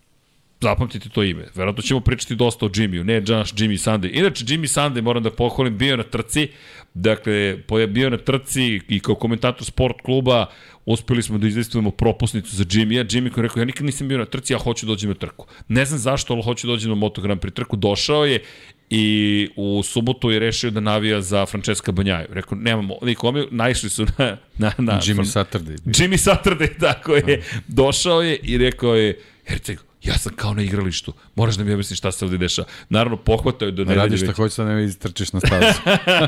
zapamtite to ime. Verovatno ćemo pričati dosta o Jimmyu, ne Josh Jimmy Sunday. Inače, Jimmy Sunday, moram da pohvalim, bio na trci, dakle, bio na trci i kao komentator sport kluba uspeli smo da izvestujemo propusnicu za Jimmy-a. Jimmy koji je rekao, ja nikad nisam bio na trci, ja hoću da dođem na trku. Ne znam zašto, ali hoću da dođem na Moto Grand Prix trku. Došao je i u subotu je rešio da navija za Francesca Banjaju. Rekao, nemamo, nikome, naišli su na... na, na Jimmy Saturday. Jimmy Saturday, tako je. Došao je i rekao je, Herceg, ja sam kao na igralištu, moraš da mi objasniš šta se ovde dešava. Naravno, pohvatao je do nedelje Radiš šta hoćeš da ne istrčiš na stazu.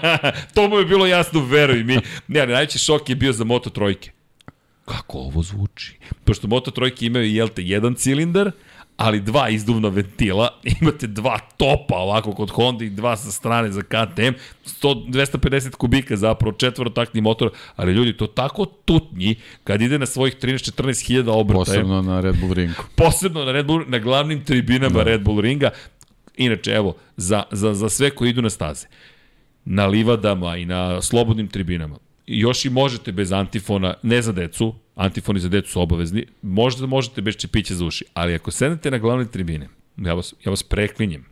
to mu je bilo jasno, veruj mi. Ne, ali najveći šok je bio za Moto trojke. Kako ovo zvuči? Pošto Moto trojke imaju, jel te, jedan cilindar, ali dva izduvna ventila, imate dva topa ovako kod Honda i dva sa strane za KTM, 100, 250 kubika zapravo, četvorotakni motor, ali ljudi, to tako tutnji kad ide na svojih 13-14 hiljada obrtaja. Posebno na Red Bull ringu. Posebno na Red Bull, na glavnim tribinama da. Red Bull ringa. Inače, evo, za, za, za sve koji idu na staze, na livadama i na slobodnim tribinama, još i možete bez antifona, ne za decu, antifoni za decu su obavezni, možda možete bez čepića za uši, ali ako sednete na glavne tribine, ja vas, ja vas preklinjem,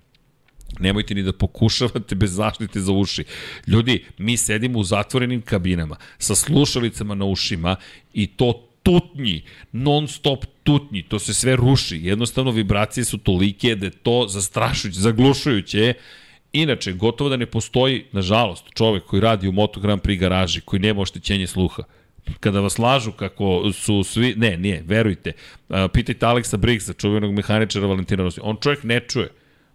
Nemojte ni da pokušavate bez zaštite za uši. Ljudi, mi sedimo u zatvorenim kabinama sa slušalicama na ušima i to tutnji, non stop tutnji, to se sve ruši. Jednostavno vibracije su tolike da je to zastrašujuće, zaglušujuće. Inače, gotovo da ne postoji, nažalost, čovek koji radi u Moto Grand Prix garaži, koji nema oštećenje sluha kada vas lažu kako su svi, ne, nije, verujte, pitajte Aleksa Briggsa, čuvenog mehaničara Valentina Rossi, on čovjek ne čuje,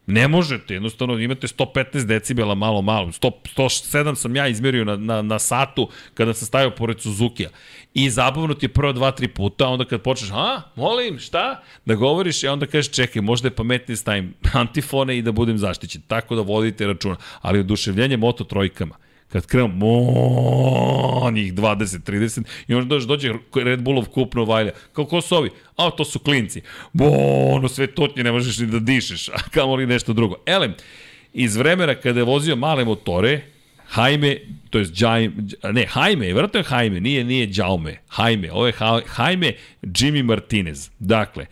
Ne možete, jednostavno imate 115 decibela malo malo, 100, 107 sam ja izmerio na, na, na satu kada sam stavio pored Suzuki-a. I zabavno ti je prvo dva, tri puta, onda kad počneš, a, molim, šta? Da govoriš i onda kažeš, čekaj, možda je pametnije da stavim antifone i da budem zaštićen. Tako da vodite računa. Ali oduševljenje moto trojkama kad krenu mo, njih 20, 30 i onda dođe, dođe Red Bullov kup Novajlja. Kao ko su ovi? A, to su klinci. Bo, ono sve totnje, ne možeš ni da dišeš, a kamo li nešto drugo. Elem, iz vremena kada je vozio male motore, Jaime, to je Jaime, ne, Jaime, vratno je Jaime, nije, nije Jaume, Jaime, ovo je Jaime Jimmy Martinez. Dakle,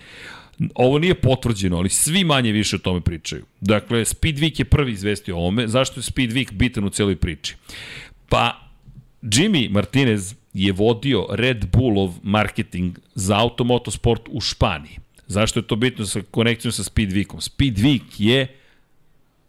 Ovo nije potvrđeno, ali svi manje više o tome pričaju. Dakle, Speedweek je prvi izvestio o ovome. Zašto je Speedweek bitan u celoj priči? Pa, Jimmy Martinez je vodio Red Bullov marketing za automotosport u Španiji. Zašto je to bitno sa konekcijom sa Speedweekom? Speedweek je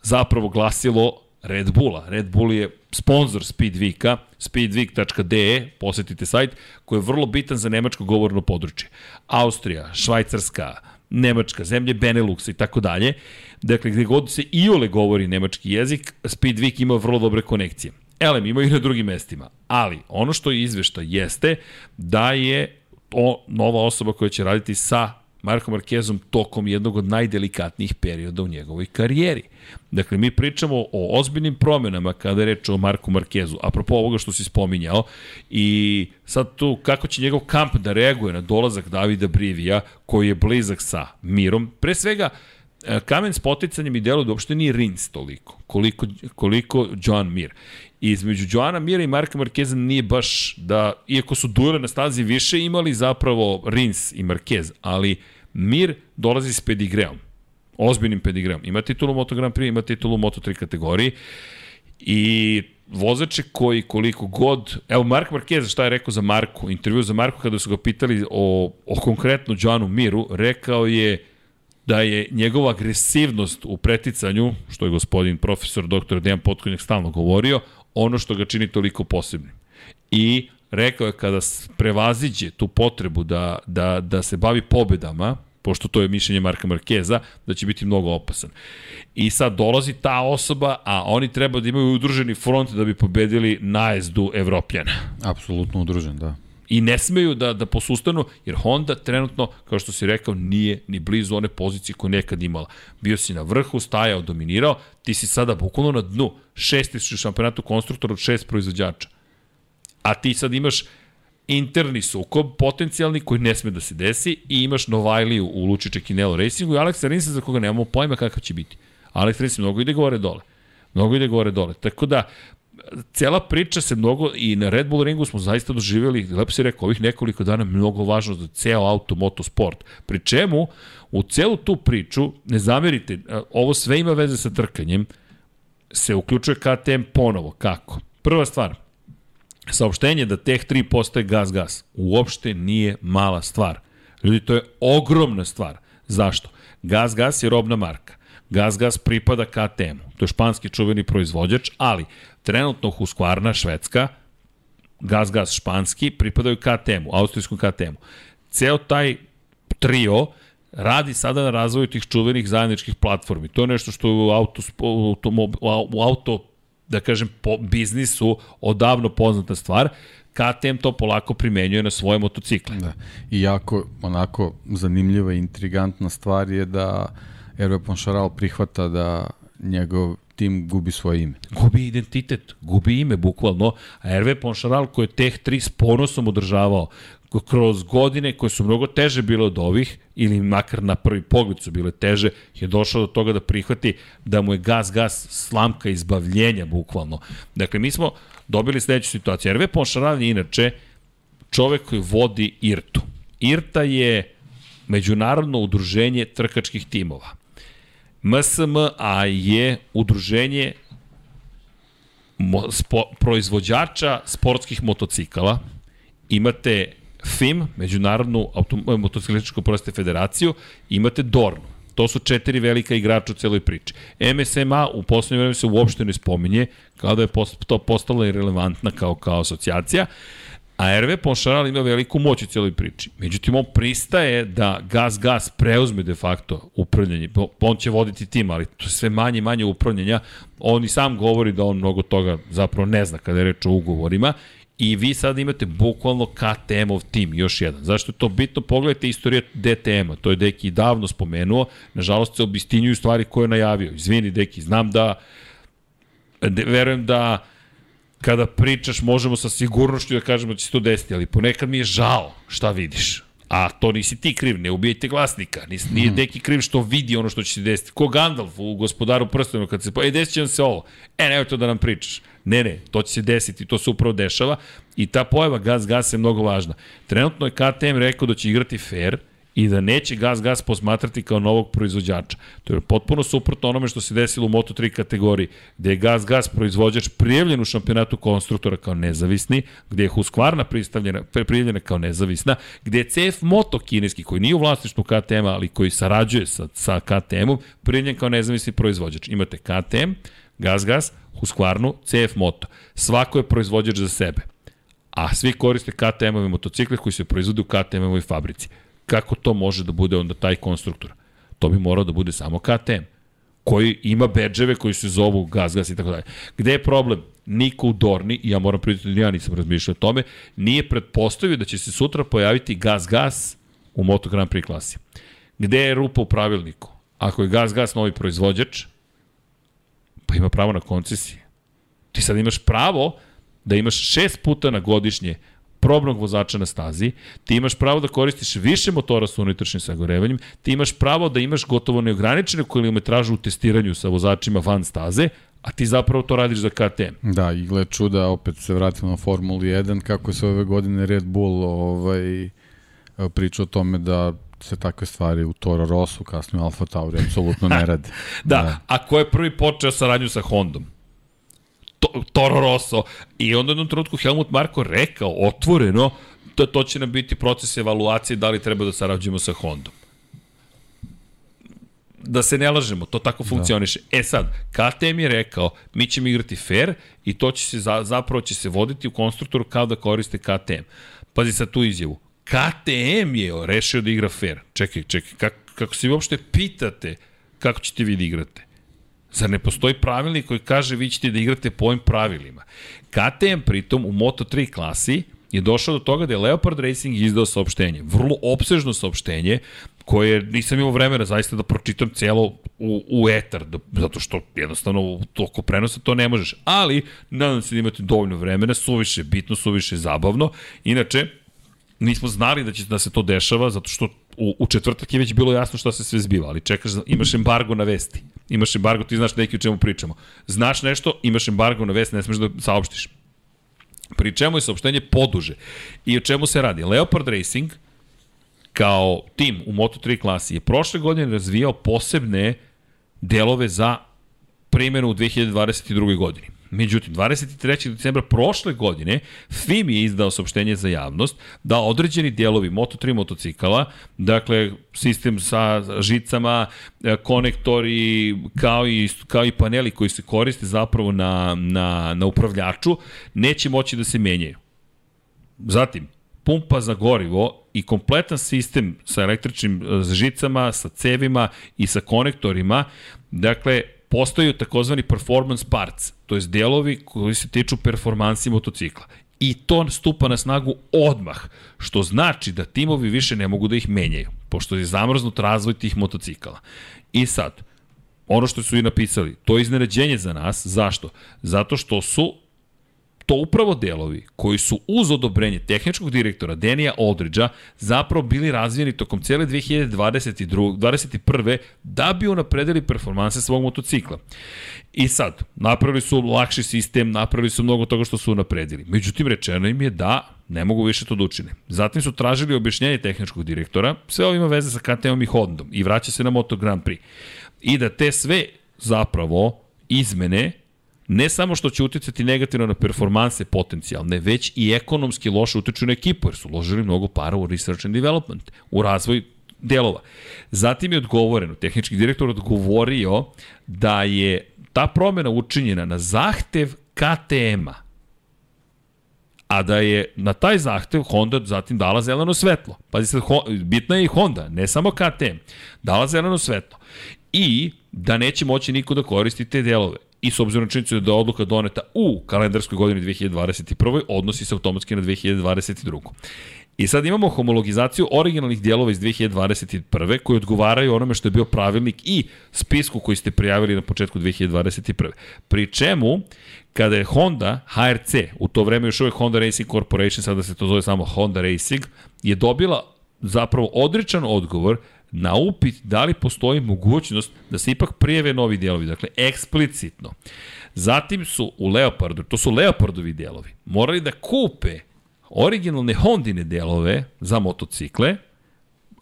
zapravo glasilo Red Bulla. Red Bull je sponsor Speedweeka, speedweek.de, posetite sajt, koji je vrlo bitan za nemačko govorno područje. Austrija, Švajcarska, Nemačka, zemlje Beneluxa i tako dalje. Dakle, gde god se iole govori nemački jezik, Speedweek ima vrlo dobre konekcije. Elem, ima i na drugim mestima. Ali, ono što je izvešta jeste da je to nova osoba koja će raditi sa Marko Markezom tokom jednog od najdelikatnijih perioda u njegovoj karijeri. Dakle, mi pričamo o ozbiljnim promenama kada je reč o Marku Markezu, apropo ovoga što si spominjao, i sad tu kako će njegov kamp da reaguje na dolazak Davida Brivija, koji je blizak sa Mirom. Pre svega, e, kamen s poticanjem i delo da uopšte nije Rins toliko, koliko, koliko John Mir. I između Joana Mira i Marka Markeza nije baš da, iako su duele na stazi više, imali zapravo Rins i Marquez, ali Mir dolazi s pedigreom ozbiljnim pedigreom. Ima titulu Moto Grand Prix, ima titulu Moto 3 kategoriji i vozače koji koliko god, evo Mark Marquez šta je rekao za Marku, intervju za Marku kada su ga pitali o, o konkretno Joanu Miru, rekao je da je njegova agresivnost u preticanju, što je gospodin profesor dr. Dejan Potkonjak stalno govorio, ono što ga čini toliko posebnim. I rekao je kada prevaziđe tu potrebu da, da, da se bavi pobedama, pošto to je mišljenje Marka Markeza, da će biti mnogo opasan. I sad dolazi ta osoba, a oni treba da imaju udruženi front da bi pobedili najezdu Evropljana. Apsolutno udružen, da. I ne smeju da, da posustanu, jer Honda trenutno, kao što si rekao, nije ni blizu one pozicije koje nekad imala. Bio si na vrhu, stajao, dominirao, ti si sada bukvalno na dnu. Šesti u šampionatu konstruktora od šest proizvođača. A ti sad imaš interni sukob, potencijalni koji ne sme da se desi i imaš Novajliju u Luči Čekinelo Racingu i Aleksa Rinsa za koga nemamo pojma kakav će biti. Alex Rins mnogo ide gore dole. Mnogo ide gore dole. Tako da, cela priča se mnogo i na Red Bull ringu smo zaista doživjeli, lepo si rekao, ovih nekoliko dana mnogo važno za ceo auto motosport. Pri čemu, u celu tu priču, ne zamerite, ovo sve ima veze sa trkanjem, se uključuje KTM ponovo. Kako? Prva stvar, saopštenje da Teh 3 postaje gas-gas uopšte nije mala stvar. Ljudi, to je ogromna stvar. Zašto? Gas-gas je robna marka. Gas-gas pripada KTM-u. To je španski čuveni proizvođač, ali trenutno Husqvarna, švedska, Gas-gas španski, pripadaju KTM-u, austrijskom KTM-u. Ceo taj trio radi sada na razvoju tih čuvenih zajedničkih platformi. To je nešto što u auto, u auto da kažem, po biznisu odavno poznata stvar, KTM to polako primenjuje na svoje motocikle. Da. I jako onako zanimljiva i intrigantna stvar je da Hervé Poncharal prihvata da njegov tim gubi svoje ime. Gubi identitet, gubi ime bukvalno. A Hervé Poncharal koji je Teh 3 s ponosom održavao kroz godine koje su mnogo teže bile od ovih, ili makar na prvi pogled su bile teže, je došao do toga da prihvati da mu je gas, gas slamka izbavljenja bukvalno. Dakle, mi smo dobili sledeću situaciju. Hervé Poncharal je inače čovek koji vodi IRTU. IRTA je Međunarodno udruženje trkačkih timova. MSMA je udruženje spo, proizvođača sportskih motocikala. Imate FIM, Međunarodnu motociklističku proste federaciju, imate Dornu. To su četiri velika igrača u celoj priči. MSMA u poslednje vreme se uopšte ne spominje, kao da je to postala irrelevantna kao, kao asocijacija. A RV Ponšaral ima veliku moć u cijeloj priči. Međutim, on pristaje da Gas Gas preuzme de facto upravljanje. On će voditi tim, ali to sve manje i manje upravljanja. On i sam govori da on mnogo toga zapravo ne zna kada je reč o ugovorima I vi sad imate bukvalno KTM-ov tim, još jedan. Zašto je to bitno? Pogledajte istoriju DTM-a, to je Deki davno spomenuo, nažalost se obistinjuju stvari koje je najavio. Izvini Deki, znam da, de, verujem da kada pričaš možemo sa sigurnošću da kažemo da će se to desiti, ali ponekad mi je žao šta vidiš. A to nisi ti kriv, ne ubijajte glasnika. Nis, nije mm. Deki kriv što vidi ono što će se desiti. Ko Gandalf u gospodaru prstenu kad se... E, desit će nam se ovo. E, nemoj to da nam pričaš. Ne, ne, to će se desiti, to se upravo dešava. I ta pojava gas-gas je mnogo važna. Trenutno je KTM rekao da će igrati fair, i da neće Gas Gas posmatrati kao novog proizvođača. To je potpuno suprotno onome što se desilo u Moto3 kategoriji, gde je Gas Gas proizvođač prijavljen u šampionatu konstruktora kao nezavisni, gde je Husqvarna prijavljena kao nezavisna, gde je CF Moto kineski, koji nije u vlasništvu KTM-a, ali koji sarađuje sa, sa KTM-om, prijavljen kao nezavisni proizvođač. Imate KTM, Gas Gas, Husqvarnu, CF Moto. Svako je proizvođač za sebe. A svi koriste KTM-ove motocikle koji se proizvode u KTM-ovoj fabrici kako to može da bude onda taj konstruktor? To bi morao da bude samo KTM koji ima bedževe koji se zovu gas, gas i tako dalje. Gde je problem? Niko u Dorni, ja moram pridati da ja nisam razmišljao o tome, nije pretpostavio da će se sutra pojaviti gas, gas u Moto Grand Prix klasi. Gde je rupa u pravilniku? Ako je gas, gas novi proizvođač, pa ima pravo na koncesije. Ti sad imaš pravo da imaš šest puta na godišnje probnog vozača na stazi, ti imaš pravo da koristiš više motora sa unutrašnjim sagorevanjem, ti imaš pravo da imaš gotovo neograničenu kilometražu u testiranju sa vozačima van staze, a ti zapravo to radiš za KTM. Da, i gled čuda, opet se vratimo na Formulu 1, kako se ove godine Red Bull ovaj, priča o tome da se takve stvari u Toro Rosso, kasnije u Alfa Tauri, apsolutno ne rade. da, da, a ko je prvi počeo saradnju sa Hondom? to, Toro Rosso. I onda u jednom trenutku Helmut Marko rekao otvoreno to, to će nam biti proces evaluacije da li treba da sarađujemo sa Hondom da se ne lažemo, to tako da. funkcioniše. Da. E sad, KTM je rekao, mi ćemo igrati fair i to će se, zapravo će se voditi u konstruktoru kao da koriste KTM. Pazi sad tu izjavu. KTM je rešio da igra fair. Čekaj, čekaj, kako, kako se vi uopšte pitate kako ćete vi da igrate? Zar ne postoji pravilnik koji kaže vi ćete da igrate po ovim pravilima? KTM pritom u Moto3 klasi je došao do toga da je Leopard Racing izdao saopštenje. Vrlo opsežno saopštenje koje nisam imao vremena zaista da pročitam celo u, u etar, da, zato što jednostavno u toku prenosa to ne možeš. Ali, nadam se da imate dovoljno vremena, suviše bitno, suviše zabavno. Inače, nismo znali da će da se to dešava, zato što u, u četvrtak je već bilo jasno šta se sve zbiva, ali čekaš, imaš embargo na vesti. Imaš embargo, ti znaš neki o čemu pričamo. Znaš nešto, imaš embargo na vesti, ne smeš da saopštiš. Pri čemu je saopštenje poduže. I o čemu se radi? Leopard Racing, kao tim u Moto3 klasi, je prošle godine razvijao posebne delove za primjenu u 2022. godini. Međutim, 23. decembra prošle godine FIM je izdao saopštenje za javnost da određeni dijelovi Moto3 motocikala, dakle sistem sa žicama, e, konektori, kao i, kao i paneli koji se koriste zapravo na, na, na upravljaču, neće moći da se menjaju. Zatim, pumpa za gorivo i kompletan sistem sa električnim e, žicama, sa cevima i sa konektorima, dakle, postaju takozvani performance parts, to je delovi koji se tiču performansi motocikla. I to stupa na snagu odmah, što znači da timovi više ne mogu da ih menjaju, pošto je zamrznut razvoj tih motocikala. I sad, ono što su i napisali, to je iznenađenje za nas. Zašto? Zato što su to upravo delovi koji su uz odobrenje tehničkog direktora Denija Oldridgea zapravo bili razvijeni tokom cele 2022, 2021. da bi unapredili performanse svog motocikla. I sad, napravili su lakši sistem, napravili su mnogo toga što su unapredili. Međutim, rečeno im je da ne mogu više to da učine. Zatim su tražili objašnjenje tehničkog direktora, sve ovo ima veze sa KTM i Hondom i vraća se na Moto Grand Prix. I da te sve zapravo izmene ne samo što će uticati negativno na performanse potencijalne, već i ekonomski loše utiču na ekipu, jer su uložili mnogo para u research and development, u razvoj delova. Zatim je odgovoreno, tehnički direktor odgovorio da je ta promena učinjena na zahtev KTM-a, a da je na taj zahtev Honda zatim dala zeleno svetlo. Pazi sad, bitna je i Honda, ne samo KTM, dala zeleno svetlo. I da neće moći niko da koristi te delove i s obzirom činjenicu da je odluka doneta u kalendarskoj godini 2021. odnosi se automatski na 2022. I sad imamo homologizaciju originalnih dijelova iz 2021. koji odgovaraju onome što je bio pravilnik i spisku koji ste prijavili na početku 2021. Pri čemu, kada je Honda, HRC, u to vreme još uvek Honda Racing Corporation, sada se to zove samo Honda Racing, je dobila zapravo odričan odgovor na upit da li postoji mogućnost da se ipak prijeve novi delovi, dakle eksplicitno. Zatim su u Leopardu, to su Leopardovi delovi, morali da kupe originalne Hondine delove za motocikle,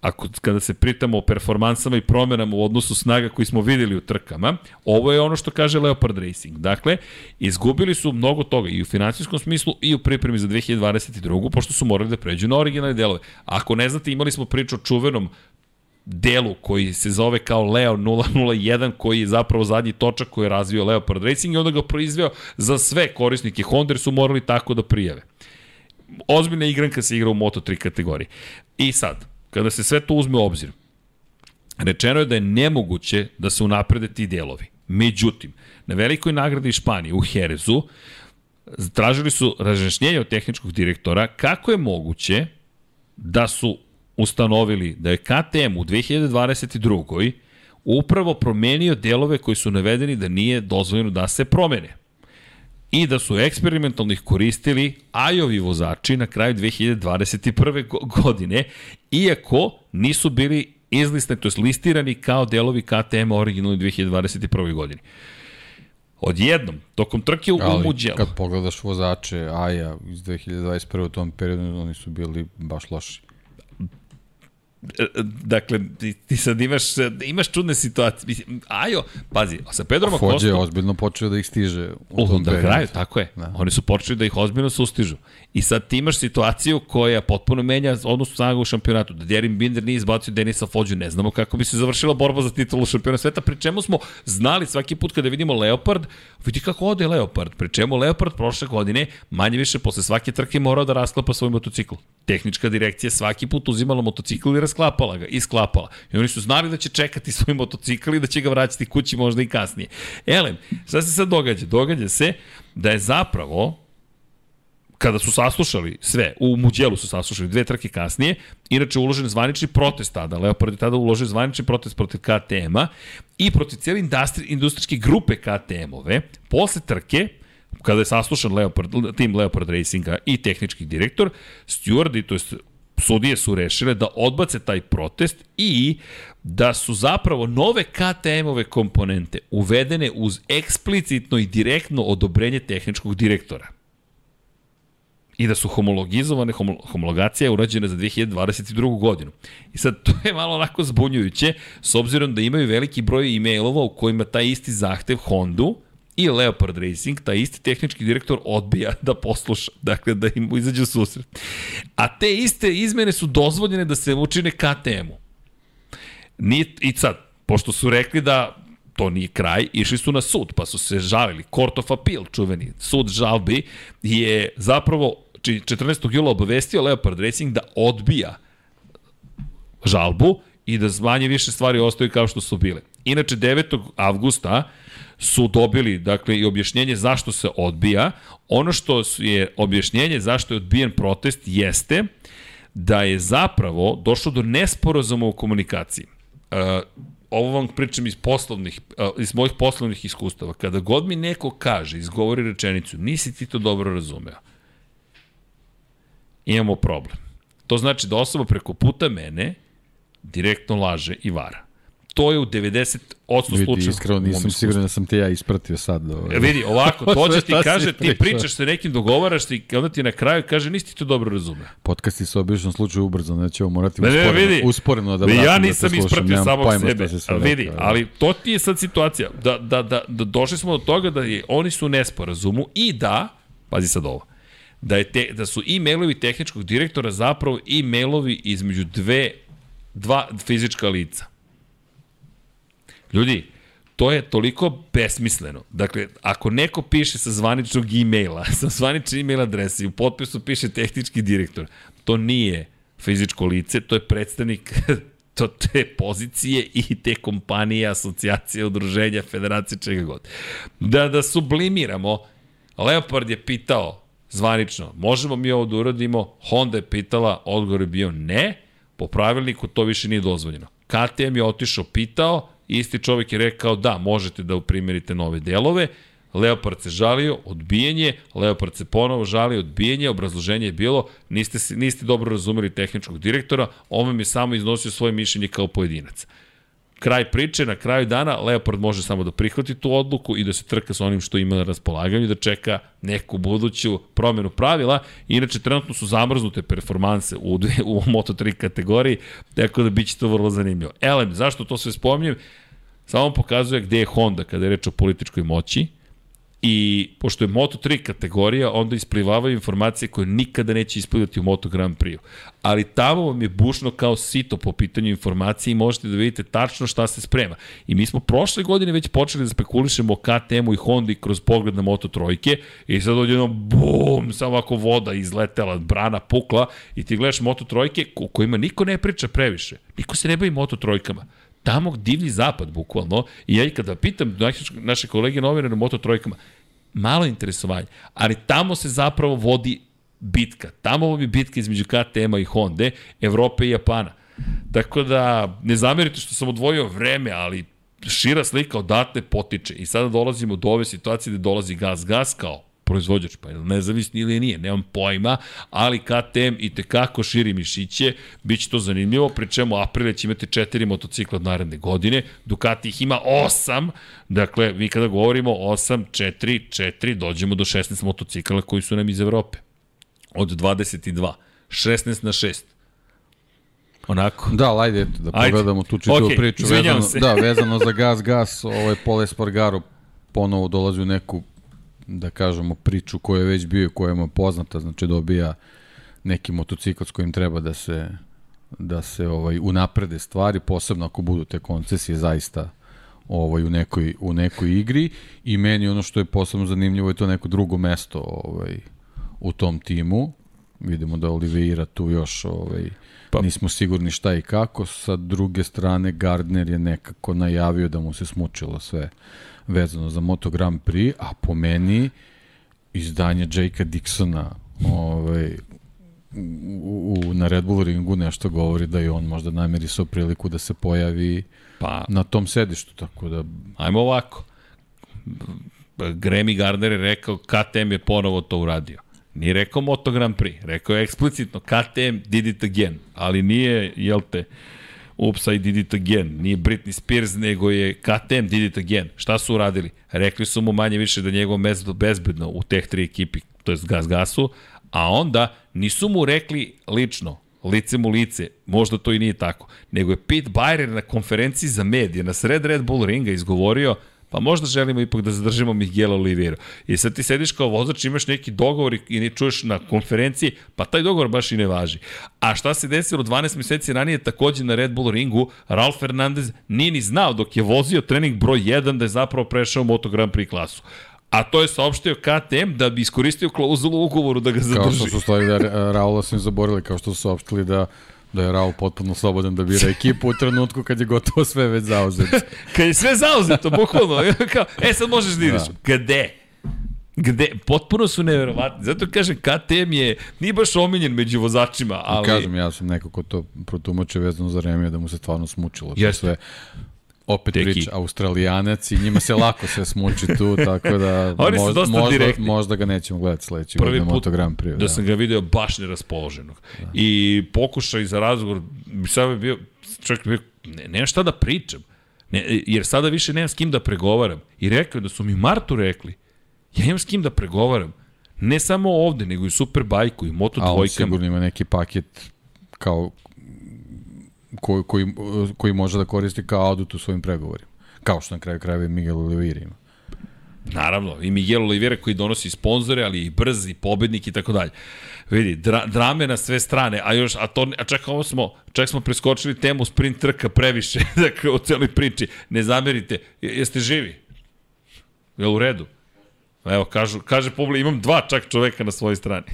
ako, kada se pritamo o performansama i promenama u odnosu snaga koji smo videli u trkama, ovo je ono što kaže Leopard Racing. Dakle, izgubili su mnogo toga i u financijskom smislu i u pripremi za 2022. pošto su morali da pređu na originalne delove. Ako ne znate, imali smo priču o čuvenom delu koji se zove kao Leo 001 koji je zapravo zadnji točak koji je razvio Leopard Racing i onda ga proizveo za sve korisnike Honda su morali tako da prijave. Ozbiljna igranka se igra u Moto3 kategoriji. I sad, kada se sve to uzme u obzir, rečeno je da je nemoguće da se unaprede ti delovi. Međutim, na velikoj nagradi Španije u Herezu tražili su razrešnjenje od tehničkog direktora kako je moguće da su ustanovili da je KTM u 2022. upravo promenio delove koji su navedeni da nije dozvoljeno da se promene. I da su eksperimentalnih koristili Ajovi vozači na kraju 2021. godine, iako nisu bili izlistani, to je listirani kao delovi KTM originalni 2021. godini. Odjednom, tokom trke u Ali, Muđelu. kad pogledaš vozače Aja iz 2021. u tom periodu, oni su bili baš loši dakle, ti, ti sad imaš, imaš čudne situacije. Ajo, pazi, sa Pedrom Akostom... Fođe je ozbiljno počeo da ih stiže u, u da kraju, tako je. Da. Oni su počeli da ih ozbiljno sustižu. I sad ti imaš situaciju koja potpuno menja odnos snaga u šampionatu. Da Derin Binder nije izbacio Denisa Fođu, ne znamo kako bi se završila borba za titulu šampiona sveta, pri čemu smo znali svaki put kada vidimo Leopard, vidi kako ode Leopard, pri čemu Leopard prošle godine manje više posle svake trke morao da rasklapa svoj motocikl. Tehnička direkcija svaki put uzimala motocikl i rasklapala ga, i sklapala. I oni su znali da će čekati svoj motocikl i da će ga vraćati kući možda i kasnije. Elem, šta se sad događa? Događa se da je zapravo kada su saslušali sve, u Muđelu su saslušali dve trke kasnije, inače uložen zvanični protest tada, Leopard je tada uložio zvanični protest protiv KTM-a i protiv cijeli industri, industrijske grupe KTM-ove, posle trke, kada je saslušan Leopard, tim Leopard Racinga i tehnički direktor, stewardi, to jest sudije su rešile da odbace taj protest i da su zapravo nove KTM-ove komponente uvedene uz eksplicitno i direktno odobrenje tehničkog direktora i da su homologizovane, homologacija je urađena za 2022. godinu. I sad, to je malo onako zbunjujuće, s obzirom da imaju veliki broj e-mailova u kojima taj isti zahtev Hondu i Leopard Racing, taj isti tehnički direktor odbija da posluša, dakle da im izađe u susret. A te iste izmene su dozvoljene da se učine KTM-u. I sad, pošto su rekli da to nije kraj, išli su na sud, pa su se žalili. Court of Appeal, čuveni sud žalbi, je zapravo 14. jula obavestio Leopard Racing da odbija žalbu i da zmanje više stvari ostaju kao što su bile. Inače, 9. avgusta su dobili dakle i objašnjenje zašto se odbija. Ono što je objašnjenje zašto je odbijen protest jeste da je zapravo došlo do nesporazuma u komunikaciji. Uh, ovo vam pričam iz poslovnih, uh, iz mojih poslovnih iskustava. Kada god mi neko kaže, izgovori rečenicu, nisi ti to dobro razumeo, imamo problem. To znači da osoba preko puta mene direktno laže i vara. To je u 90% slučajeva. Vidi, iskreno nisam siguran da sam te ja ispratio sad. Ovaj. Vidi, ovako, dođe ti kaže, ti pričaš sa nekim, dogovaraš ti, onda ti na kraju kaže, nisi ti to dobro razumeo. Podcasti su obično slučaju ubrzo, nećemo morati ne, usporeno, vidi, usporeno da vratim Ja da nisam da ispratio samog sebe, se vidi, rekao, ali to ti je sad situacija, da, da, da, da došli smo do toga da je, oni su u nesporazumu i da, pazi sad ovo, da, je te, da su e-mailovi tehničkog direktora zapravo e-mailovi između dve, dva fizička lica. Ljudi, to je toliko besmisleno. Dakle, ako neko piše sa zvaničnog e-maila, sa zvanične e-mail adrese i u potpisu piše tehnički direktor, to nije fizičko lice, to je predstavnik to te pozicije i te kompanije, asocijacije, udruženja, federacije, čega god. Da, da sublimiramo, Leopard je pitao zvanično, možemo mi ovo da uradimo? Honda je pitala, odgovor je bio ne, po pravilniku to više nije dozvoljeno. KTM je otišao, pitao, isti čovjek je rekao da, možete da uprimerite nove delove, Leopard se žalio, odbijenje, Leopard se ponovo žalio, odbijenje, obrazloženje je bilo, niste, niste dobro razumeli tehničkog direktora, on je samo iznosio svoje mišljenje kao pojedinac kraj priče, na kraju dana Leopard može samo da prihvati tu odluku i da se trka sa onim što ima na raspolaganju, da čeka neku buduću promenu pravila. Inače, trenutno su zamrznute performanse u, u Moto3 kategoriji, tako da biće to vrlo zanimljivo. Elem, zašto to sve spominjem? Samo pokazuje gde je Honda kada je reč o političkoj moći I pošto je Moto3 kategorija, onda isplivavaju informacije koje nikada neće isplivati u Moto Grand Prix. Ali tamo vam je bušno kao sito po pitanju informacije i možete da vidite tačno šta se sprema. I mi smo prošle godine već počeli da spekulišemo o KTM-u i Hondi kroz pogled na Moto trojke i sad jedno bum, samo ovako voda izletela, brana pukla i ti gledaš Moto trojke u kojima niko ne priča previše. Niko se ne bavi Moto trojkama tamo divlji zapad, bukvalno. I ja i kada pitam naše kolege novinare na Moto trojkama, malo interesovanje, ali tamo se zapravo vodi bitka. Tamo vam je bitka između KTM-a i Honda, Evrope i Japana. Tako da, ne zamerite što sam odvojio vreme, ali šira slika odatle potiče. I sada dolazimo do ove situacije gde dolazi gas gas kao proizvođač, pa je nezavisni ili nije, nemam pojma, ali KTM i tekako širi mišiće, bit će to zanimljivo, pri čemu Aprilia će imati četiri motocikla od naredne godine, Ducati ih ima osam, dakle, mi kada govorimo 8, 4, 4, dođemo do 16 motocikla koji su nam iz Evrope. Od 22. 16 na 6. Onako. Da, ajde, eto, da ajde. pogledamo tu čitavu okay, priču. Vezano, se. da, vezano za gas, gas, ovaj Pole Spargaro ponovo dolazi u neku da kažemo, priču koja je već bio i koja je poznata, znači dobija neki motocikl s kojim treba da se da se ovaj unaprede stvari, posebno ako budu te koncesije zaista ovaj u nekoj u nekoj igri i meni ono što je posebno zanimljivo je to neko drugo mesto ovaj u tom timu. Vidimo da Oliveira tu još ovaj pa. nismo sigurni šta i kako. Sa druge strane Gardner je nekako najavio da mu se smučilo sve vezano za Moto Grand Prix, a po meni izdanje Jakea Dixona ovaj, u, u, na Red Bull ringu nešto govori da je on možda nameri sa priliku da se pojavi pa, na tom sedištu, tako da... Ajmo ovako. Grammy Gardner je rekao KTM je ponovo to uradio. Nije rekao Moto Grand Prix, rekao je eksplicitno KTM did it again, ali nije, jel te, Oops, I did it again. Nije Britney Spears, nego je KTM did it again. Šta su uradili? Rekli su mu manje više da njegovo mesto bezbedno u teh tri ekipi, to je Gas Gasu, a onda nisu mu rekli lično, lice mu lice, možda to i nije tako, nego je Pete Byrer na konferenciji za medije, na sred Red Bull ringa izgovorio – pa možda želimo ipak da zadržimo Miguel Oliveira. I sad ti sediš kao vozač, imaš neki dogovor i ne čuješ na konferenciji, pa taj dogovor baš i ne važi. A šta se desilo 12 meseci ranije takođe na Red Bull ringu, Ralf Fernandez nije ni znao dok je vozio trening broj 1 da je zapravo prešao Moto Grand Prix klasu. A to je saopštio KTM da bi iskoristio klauzulu u ugovoru da ga zadrži. Kao što su stvari da Raula su im zaborili, kao što su saopštili da da je Raul potpuno slobodan da bira ekipu u trenutku kad je gotovo sve već zauzeto. kad je sve zauzeto, bukvalno. Kao, e, sad možeš da ideš. Da. Gde? Gde? Potpuno su neverovatni. Zato kažem, KTM je, nije baš omiljen među vozačima, ali... Kažem, ja sam neko ko to protumače vezano za Remija, da mu se stvarno smučilo. Jeste. Sve opet Teki. priča australijanac i njima se lako sve smuči tu, tako da Oni možda, možda, direktni. možda ga nećemo gledati sledeći Prvi godine Moto Grand Prix. Da, da sam ga video baš neraspoloženog. Da. I pokušaj za razgovor, bi sad bio, čovjek bio, ne, nema šta da pričam. Ne, jer sada više nemam s kim da pregovaram. I rekao da su mi Martu rekli, ja imam s kim da pregovaram. Ne samo ovde, nego i Superbajku i Moto dvojkama. A on sigurno ima neki paket kao koji, koji, koji može da koristi kao adut u svojim pregovorima. Kao što na kraju krajeva Miguel Oliveira ima. Naravno, i Miguel Oliveira koji donosi sponzore, ali i brz, i pobednik i tako dalje. Vidi, dra, drame na sve strane, a još, a to, a čak ovo smo, čak smo preskočili temu sprint trka previše, dakle, o celoj priči. Ne zamerite, jeste živi? Je u redu? Evo, kažu, kaže publika, imam dva čak čoveka na svojoj strani.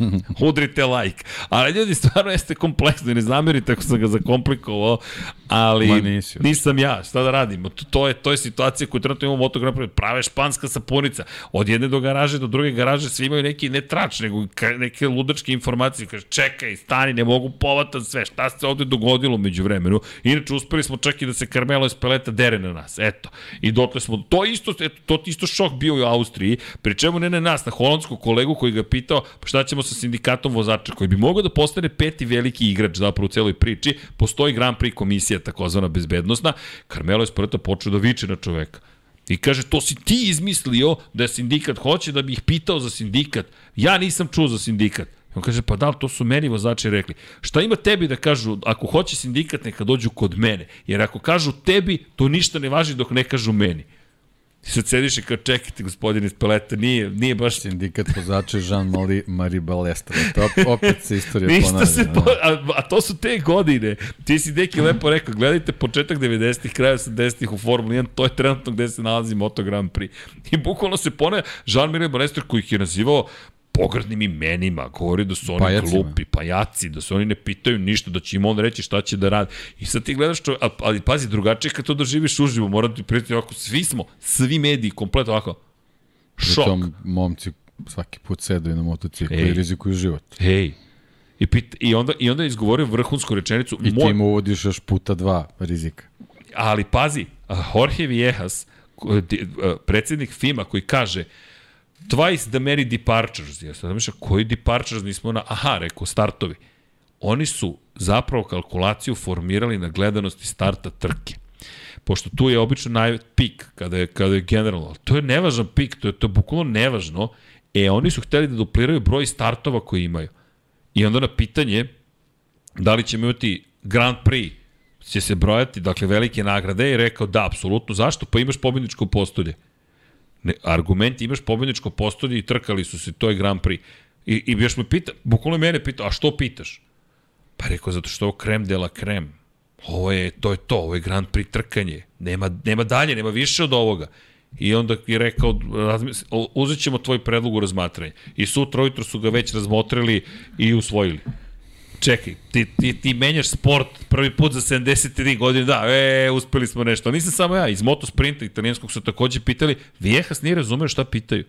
Udrite like. Ali ljudi, stvarno jeste kompleksno i ne zamerite ako sam ga zakomplikovao, ali nisi, nisam ja, šta da radim? To, to, je, to je situacija koju trenutno imamo u Moto Grand Prix, prave španska sapunica. Od jedne do garaže do druge garaže svi imaju neki ne trač, nego neke ludačke informacije. Kaže, čekaj, stani, ne mogu povatan sve. Šta se ovde dogodilo među vremenu? Inače, uspeli smo čak i da se Carmelo iz peleta dere na nas. Eto. I dotle smo, to isto, eto, to isto šok bio u Austriji, pri čemu ne na nas, na holandskog kolegu koji ga pitao pa šta ćemo sa sindikatom vozača, koji bi mogao da postane peti veliki igrač zapravo u celoj priči, postoji Grand Prix komisija takozvana bezbednostna, Carmelo je sprota počeo da viče na čoveka. I kaže, to si ti izmislio da sindikat hoće da bi ih pitao za sindikat. Ja nisam čuo za sindikat. On kaže, pa da, to su meni vozači rekli. Šta ima tebi da kažu, ako hoće sindikat, neka dođu kod mene. Jer ako kažu tebi, to ništa ne važi dok ne kažu meni. Ti sad sediš i kao čekajte gospodine iz Peleta, nije, nije baš... Sindikat vozača Jean-Marie Marie Balestra. To opet se istorija Ništa ponavlja. Se po, a, a, to su te godine. Ti si deki lepo rekao, gledajte početak 90-ih, kraj 80-ih u Formuli 1, to je trenutno gde se nalazi Moto Grand Prix. I bukvalno se ponavlja Jean-Marie Balestra koji ih je nazivao pogrdnim imenima, govori da su oni Pajacima. glupi, pajaci, da se oni ne pitaju ništa, da će im on reći šta će da radi. I sad ti gledaš to, ali pazi, drugačije kad to doživiš uživo, moram ti prijeti ovako, svi smo, svi mediji, kompletno ovako, šok. Pritom momci svaki put sedaju na motociklu i rizikuju život. Hej, I, pit, i, onda, I onda je izgovorio vrhunsku rečenicu. I ti im uvodiš još puta dva rizika. Ali pazi, Jorge Viejas, predsednik FIMA koji kaže twice the many departures. Ja sam mišljao, koji departures nismo na... Aha, rekao, startovi. Oni su zapravo kalkulaciju formirali na gledanosti starta trke. Pošto tu je obično naj pik kada je, kada je generalno. To je nevažan pik, to je, to je bukvalno nevažno. E, oni su hteli da dupliraju broj startova koji imaju. I onda na pitanje da li ćemo imati Grand Prix će se brojati, dakle, velike nagrade i rekao da, apsolutno. Zašto? Pa imaš pobjedničko postolje. Ne, argument, imaš pobedničko postolje i trkali su se, to je Grand Prix. I, i još me pita, bukvalno mene pita, a što pitaš? Pa rekao, zato što je ovo krem de la krem. Ovo je, to je to, ovo je Grand Prix trkanje. Nema, nema dalje, nema više od ovoga. I onda je rekao, uzet ćemo tvoj predlog u razmatranje. I sutra ujutro su ga već razmotrili i usvojili čekaj, ti, ti, ti menjaš sport prvi put za 73 godine, da, e, uspeli smo nešto. Nisam samo ja, iz motosprinta italijanskog su takođe pitali, Viejas nije razumeo šta pitaju.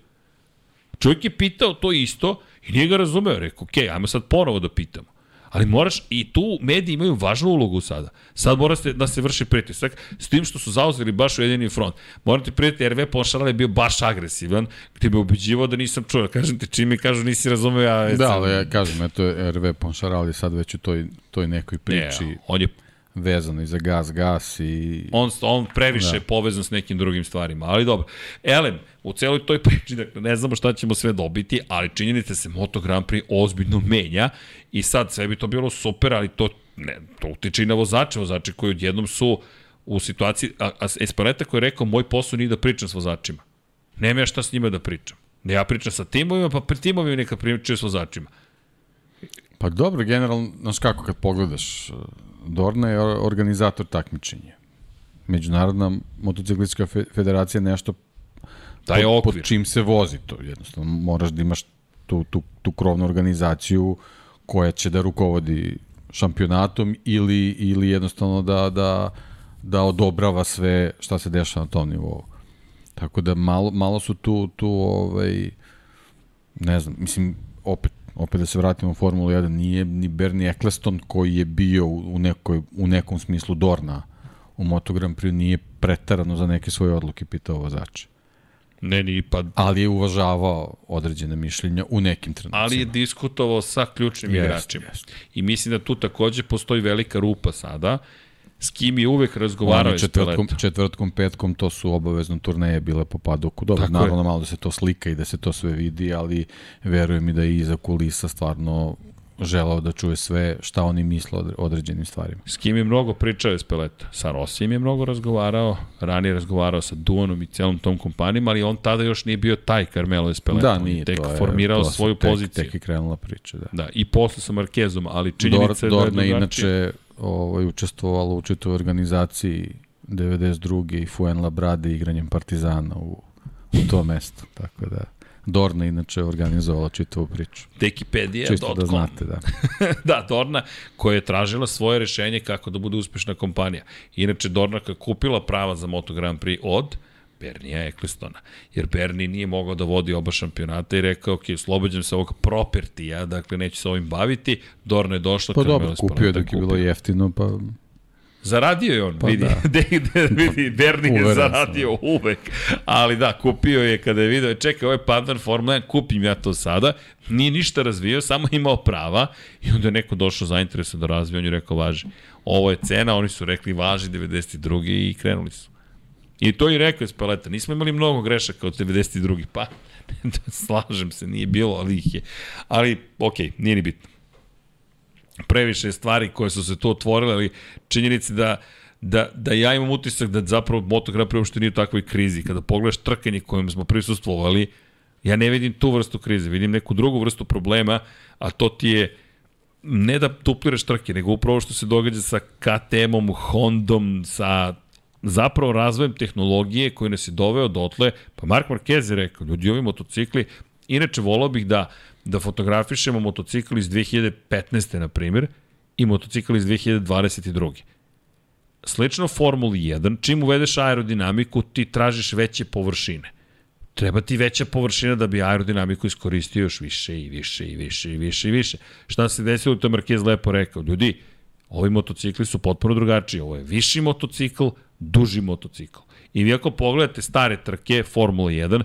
Čovjek je pitao to isto i nije ga razumeo. Rekao, okej, okay, ajmo sad ponovo da pitamo. Ali moraš, i tu mediji imaju važnu ulogu sada. Sad mora se, da se vrši pritisak, s tim što su zauzeli baš ujedini front. Moram ti prijeti, RV Ponšaral je bio baš agresivan, gde me ubeđivao da nisam čuo. Kažem ti, čim mi kažu nisi razumeo, ja... Da, ali ja kažem, eto, RV Ponšaral je sad već u toj, toj nekoj priči. Ne, on je vezano i za gas, gas i... On, on previše da. povezan s nekim drugim stvarima, ali dobro. Elem, u celoj toj priči, dakle, ne znamo šta ćemo sve dobiti, ali činjenica se Moto Grand Prix ozbiljno menja i sad sve bi to bilo super, ali to, ne, to utiče i na vozače, vozače koji odjednom su u situaciji, a, a Espaleta koji je rekao, moj posao nije da pričam s vozačima. Nema ja šta s njima da pričam. Ne ja pričam sa timovima, pa pri timovima neka pričaju s vozačima. Pa dobro, generalno, znaš kako kad pogledaš, Dorna je organizator takmičenja. Međunarodna motociklistička federacija nešto Taj pod, okvir. pod čim se vozi to. Jednostavno moraš da imaš tu, tu, tu krovnu organizaciju koja će da rukovodi šampionatom ili, ili jednostavno da, da, da odobrava sve šta se dešava na tom nivou. Tako da malo, malo su tu, tu ovaj, ne znam, mislim, opet, opet da se vratimo u Formulu 1, nije ni Bernie Eccleston koji je bio u, nekoj, u nekom smislu Dorna u Moto Grand Prix, nije pretarano za neke svoje odluke pitao vozača. Ne, ni pa... Ali je uvažavao određene mišljenja u nekim trenucima. Ali je diskutovao sa ključnim jest, igračima. Jest. I mislim da tu takođe postoji velika rupa sada, s kim je uvek razgovarao iz četvrtkom, četvrtkom, petkom, to su obavezno turneje bile po padoku. Dobro, Tako naravno je. malo da se to slika i da se to sve vidi, ali verujem i da je iza kulisa stvarno želao da čuje sve šta oni misle o određenim stvarima. S kim je mnogo pričao iz Peleta? Sa Rosijem je mnogo razgovarao, ranije razgovarao sa Duanom i celom tom kompanijom, ali on tada još nije bio taj Carmelo iz Peleta. Da, nije. tek to je, formirao to svoju tek, poziciju. Tek je krenula priča, da. Da, i posle sa Markezom, ali činjenica Dor, je da je inače ovaj, učestvovalo u čitoj organizaciji 92. i Fuen Brade igranjem Partizana u, u to mesto, tako da... Dorna inače organizovala čitavu priču. Tekipedija.com. Čisto da znate, da. da, Dorna koja je tražila svoje rešenje kako da bude uspešna kompanija. Inače, Dorna koja kupila prava za Moto Grand Prix od Bernija Ecclestona. Jer Berni nije mogao da vodi oba šampionata i rekao, ok, slobođam se ovog propertija, dakle neću se ovim baviti. Dorna je došla. Pa dobro, kupio je dok je bilo jeftino, pa Zaradio je on, pa vidi, da. de, de, vidi, Bernie je zaradio sam. uvek, ali da, kupio je kada je video, čekaj, ovo je partner Formula 1, kupim ja to sada, nije ništa razvio, samo imao prava i onda je neko došao zainteresan da razvije, on je rekao, važi, ovo je cena, oni su rekli, važi 92. i krenuli su. I to i rekao je Spaleta, nismo imali mnogo grešaka od 92. pa, slažem se, nije bilo, ali ih je. Ali, okej, okay, nije ni bitno previše stvari koje su se tu otvorile, ali činjenici da da, da ja imam utisak da zapravo Moto Grand Prix uopšte nije u takvoj krizi. Kada pogledaš trkanje kojim smo prisustvovali, ja ne vidim tu vrstu krize, vidim neku drugu vrstu problema, a to ti je ne da dupliraš trke, nego upravo što se događa sa KTM-om, Hondom, sa zapravo razvojem tehnologije koji nas je doveo dotle, pa Mark Marquez je rekao, ljudi ovi motocikli, inače volao bih da da fotografišemo motocikl iz 2015. na primjer i motocikl iz 2022. Slično Formuli 1, čim uvedeš aerodinamiku, ti tražiš veće površine. Treba ti veća površina da bi aerodinamiku iskoristio još više i više i više i više i više. Šta se desilo, to je Marquez lepo rekao. Ljudi, ovi motocikli su potpuno drugačiji. Ovo je viši motocikl, duži motocikl. I vi ako pogledate stare trke Formula 1,